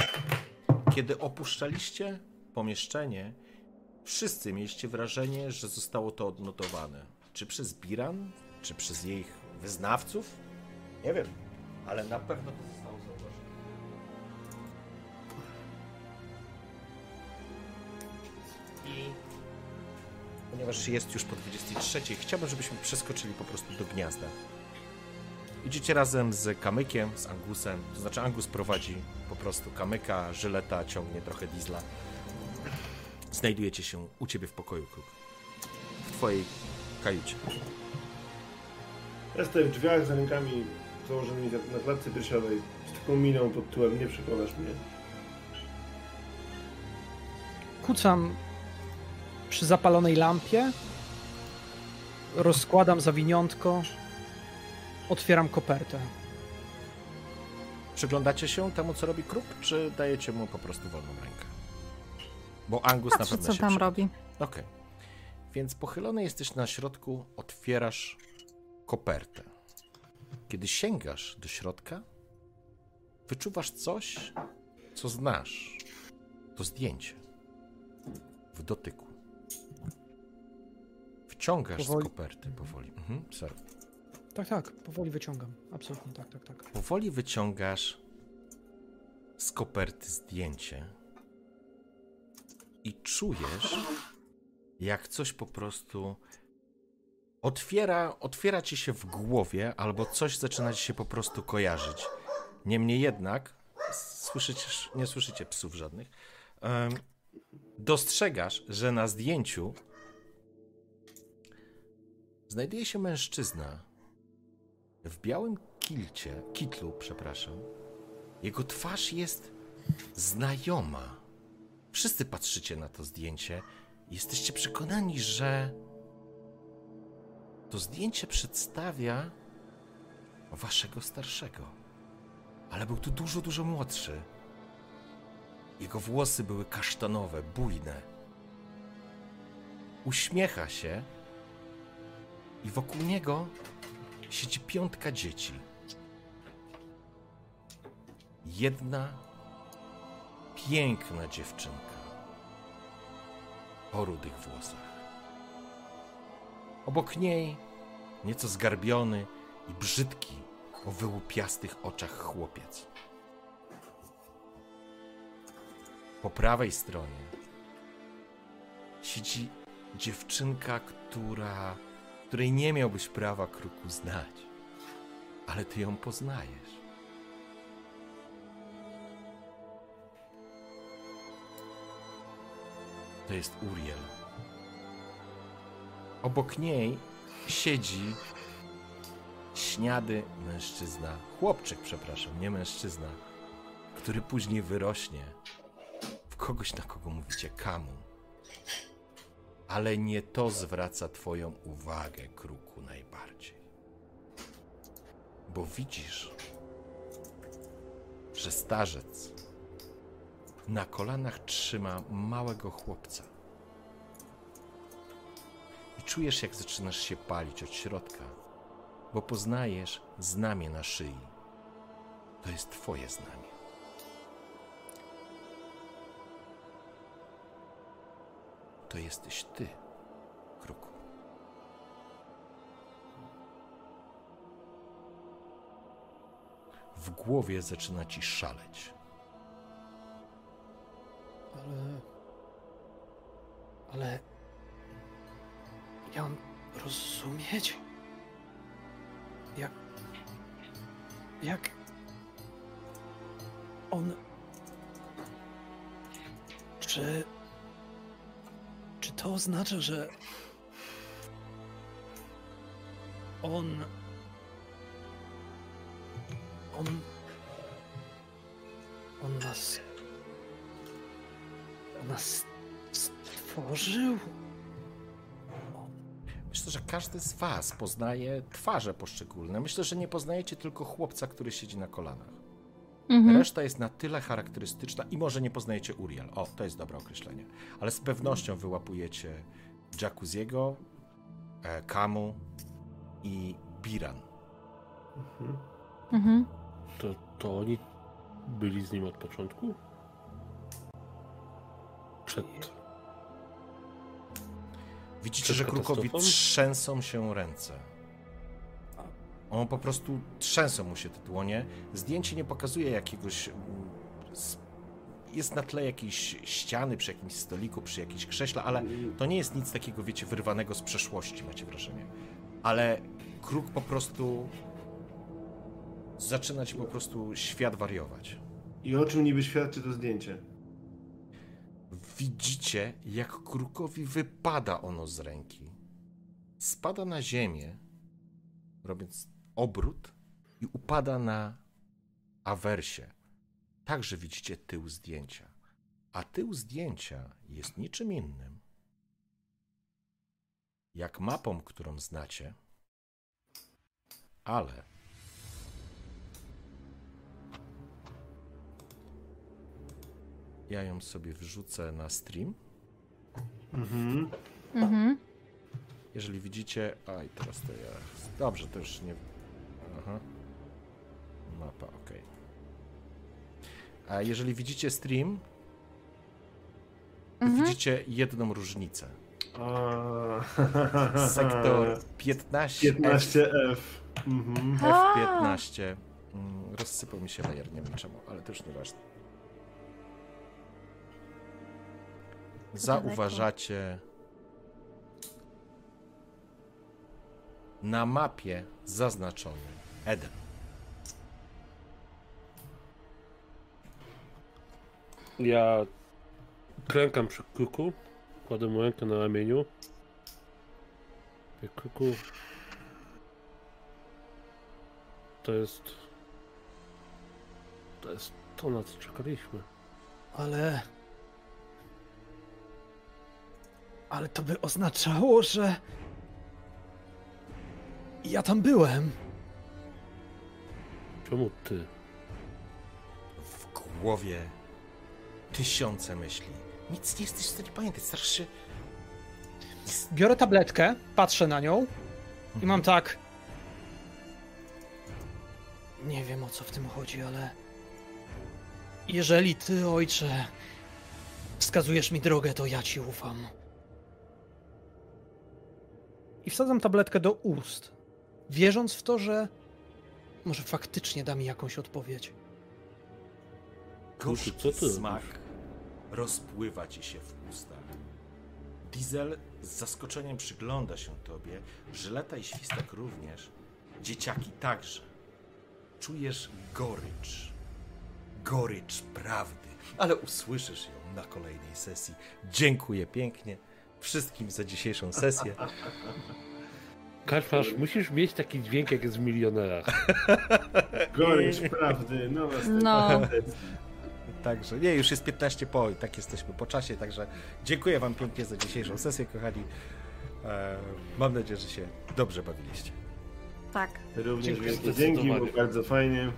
Kiedy opuszczaliście pomieszczenie, wszyscy mieliście wrażenie, że zostało to odnotowane. Czy przez Biran, czy przez jej wyznawców? Nie wiem, ale na pewno to zostało zauważone. I ponieważ jest już po 23, chciałbym, żebyśmy przeskoczyli po prostu do gniazda. Idziecie razem z Kamykiem, z Angusem, to znaczy Angus prowadzi po prostu Kamyka, Żyleta ciągnie trochę diesla. Znajdujecie się u ciebie w pokoju, Kruk. W twojej kajucie. Ja stoję w drzwiach za rękami założonymi na- na klatce piersiowej, z taką miną pod tyłem, nie przekonasz mnie. Kucam przy zapalonej lampie, rozkładam zawiniątko, otwieram kopertę. Przyglądacie się temu, co robi Kruk, czy dajecie mu po prostu wolną rękę? Bo Angus na Patrzę, pewno co się tam przyda. robi. Okej. Więc pochylony jesteś na środku, otwierasz kopertę. Kiedy sięgasz do środka, wyczuwasz coś, co znasz. To zdjęcie. W dotyku. Wciągasz Powoli- z koperty powoli. Mhm, sorry. Tak, tak, powoli wyciągam. Absolutnie, tak, tak, tak. Powoli wyciągasz z koperty zdjęcie i czujesz, jak coś po prostu otwiera, otwiera ci się w głowie, albo coś zaczyna ci się po prostu kojarzyć. Niemniej jednak, słyszycie, nie słyszycie psów żadnych, em, dostrzegasz, że na zdjęciu znajduje się mężczyzna, w białym kilcie, kitlu, przepraszam, jego twarz jest znajoma. Wszyscy patrzycie na to zdjęcie i jesteście przekonani, że to zdjęcie przedstawia waszego starszego. Ale był tu dużo, dużo młodszy. Jego włosy były kasztanowe, bujne. Uśmiecha się i wokół niego siedzi piątka dzieci. Jedna piękna dziewczynka o rudych włosach. Obok niej nieco zgarbiony i brzydki o wyłupiastych oczach chłopiec. Po prawej stronie siedzi dziewczynka, która której nie miałbyś prawa kruku znać, ale ty ją poznajesz. To jest Uriel. Obok niej siedzi śniady mężczyzna, chłopczyk, przepraszam, nie mężczyzna, który później wyrośnie w kogoś, na kogo mówicie kamu. Ale nie to zwraca Twoją uwagę, kruku, najbardziej. Bo widzisz, że starzec na kolanach trzyma małego chłopca. I czujesz, jak zaczynasz się palić od środka, bo poznajesz znamię na szyi. To jest Twoje znamie. To jesteś ty, kruku. W głowie zaczyna ci szaleć. Ale. Ale. Ja mam rozumieć? Jak. Jak. On. Czy. Czy to oznacza, że. On. On. On nas on nas stworzył? myślę, że każdy z was poznaje twarze poszczególne. Myślę, że nie poznajecie tylko chłopca, który siedzi na kolanach. Mhm. Reszta jest na tyle charakterystyczna i może nie poznajecie Uriel. O, to jest dobre określenie. Ale z pewnością wyłapujecie Jacuziego, e, Kamu i Biran. Mhm. To, to oni byli z nim od początku? Przed. Widzicie, Przed że Krukowi trzęsą się ręce. On po prostu trzęsą mu się te dłonie. Zdjęcie nie pokazuje jakiegoś. mm, Jest na tle jakiejś ściany przy jakimś stoliku, przy jakiejś krześle, ale to nie jest nic takiego, wiecie, wyrwanego z przeszłości, macie wrażenie. Ale kruk po prostu zaczyna ci po prostu świat wariować. I o czym niby świadczy to zdjęcie? Widzicie, jak krukowi wypada ono z ręki. Spada na ziemię, robiąc obrót i upada na awersie. Także widzicie tył zdjęcia. A tył zdjęcia jest niczym innym jak mapą, którą znacie, ale ja ją sobie wrzucę na stream. Mhm. Mhm. Jeżeli widzicie. Aj, teraz to ja. Dobrze, to już nie. Aha. Mapa, ok. A jeżeli widzicie stream, Mhm. widzicie jedną różnicę. A... Sektor 15. 15F. Mhm. F15. Mm, Rozsypał mi się layer, nie wiem czemu, ale to już nieważne. Zauważacie na mapie zaznaczony Eden. Ja klękam przy kruku, kładę mu rękę na ramieniu. Mówię, Kruku, to jest... To jest to, na co czekaliśmy. Ale. Ale to by oznaczało, że. Ja tam byłem. Czemu ty? W głowie tysiące myśli. Nic nie jesteś w stanie pamiętać. Starasz się. Biorę tabletkę, patrzę na nią i mam tak. Nie wiem o co w tym chodzi, ale. Jeżeli ty, ojcze, wskazujesz mi drogę, to ja ci ufam. I wsadzam tabletkę do ust, wierząc w to, że może faktycznie da mi jakąś odpowiedź. Kurczę, co Gorzki smak rozpływa ci się w ustach. Diesel z zaskoczeniem przygląda się tobie, Żyleta i Świstek również, dzieciaki także. Czujesz gorycz, gorycz prawdy, ale usłyszysz ją na kolejnej sesji. Dziękuję pięknie wszystkim za dzisiejszą sesję. Kaczmarz, musisz mieć taki dźwięk jak jest w milionerach. Gorycz prawdy. No, No. Także nie, już jest 15 po i tak jesteśmy po czasie, także dziękuję wam pięknie za dzisiejszą sesję, kochani. E, mam nadzieję, że się dobrze bawiliście. Tak. Również Dziękuję wielkie dzięki, było bardzo fajnie.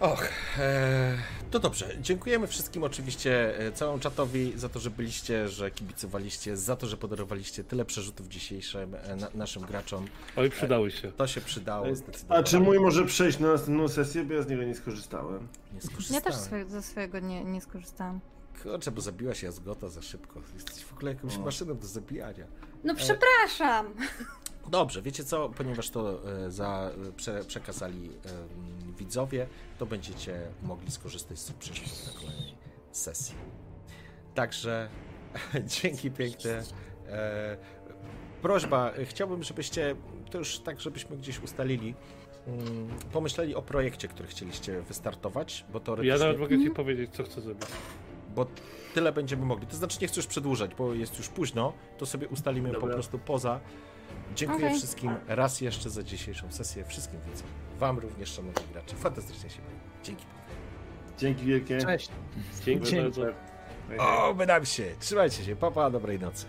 Och, e, to dobrze. Dziękujemy wszystkim oczywiście, e, całemu czatowi za to, że byliście, że kibicowaliście, za to, że podarowaliście tyle przerzutów dzisiejszym e, na, naszym graczom. Oj, przydały się. To się przydało A czy mój może przejść na następną sesję, bo ja z niego nie skorzystałem. Nie Ja skorzystałem. też swoje, ze swojego nie, nie skorzystałam. Kurczę, bo zabiła się Jazgota za szybko. Jesteś w ogóle jakąś O. maszyną do zabijania. No przepraszam! Dobrze, wiecie co? Ponieważ to e, za, e, prze, przekazali widzowie, to będziecie mogli skorzystać z przerzutów na kolejnej sesji. Także dzięki piękne. E, prośba, chciałbym, żebyście, to już tak, żebyśmy gdzieś ustalili, mm, pomyśleli o projekcie, który chcieliście wystartować, bo to Ja nawet mogę ci powiedzieć, co chcę zrobić. bo tyle będziemy mogli. To znaczy nie chcę już przedłużać, bo jest już późno, to sobie ustalimy po Dobra. prostu poza. Dziękuję Okej. wszystkim raz jeszcze za dzisiejszą sesję, wszystkim widzom. Wam również, szanowni gracze. Fantastycznie się bawię. Dzięki. Dzięki wielkie. Cześć. Dzięki Dzięki. bardzo. O, wydam się. Trzymajcie się. Papa, dobrej nocy.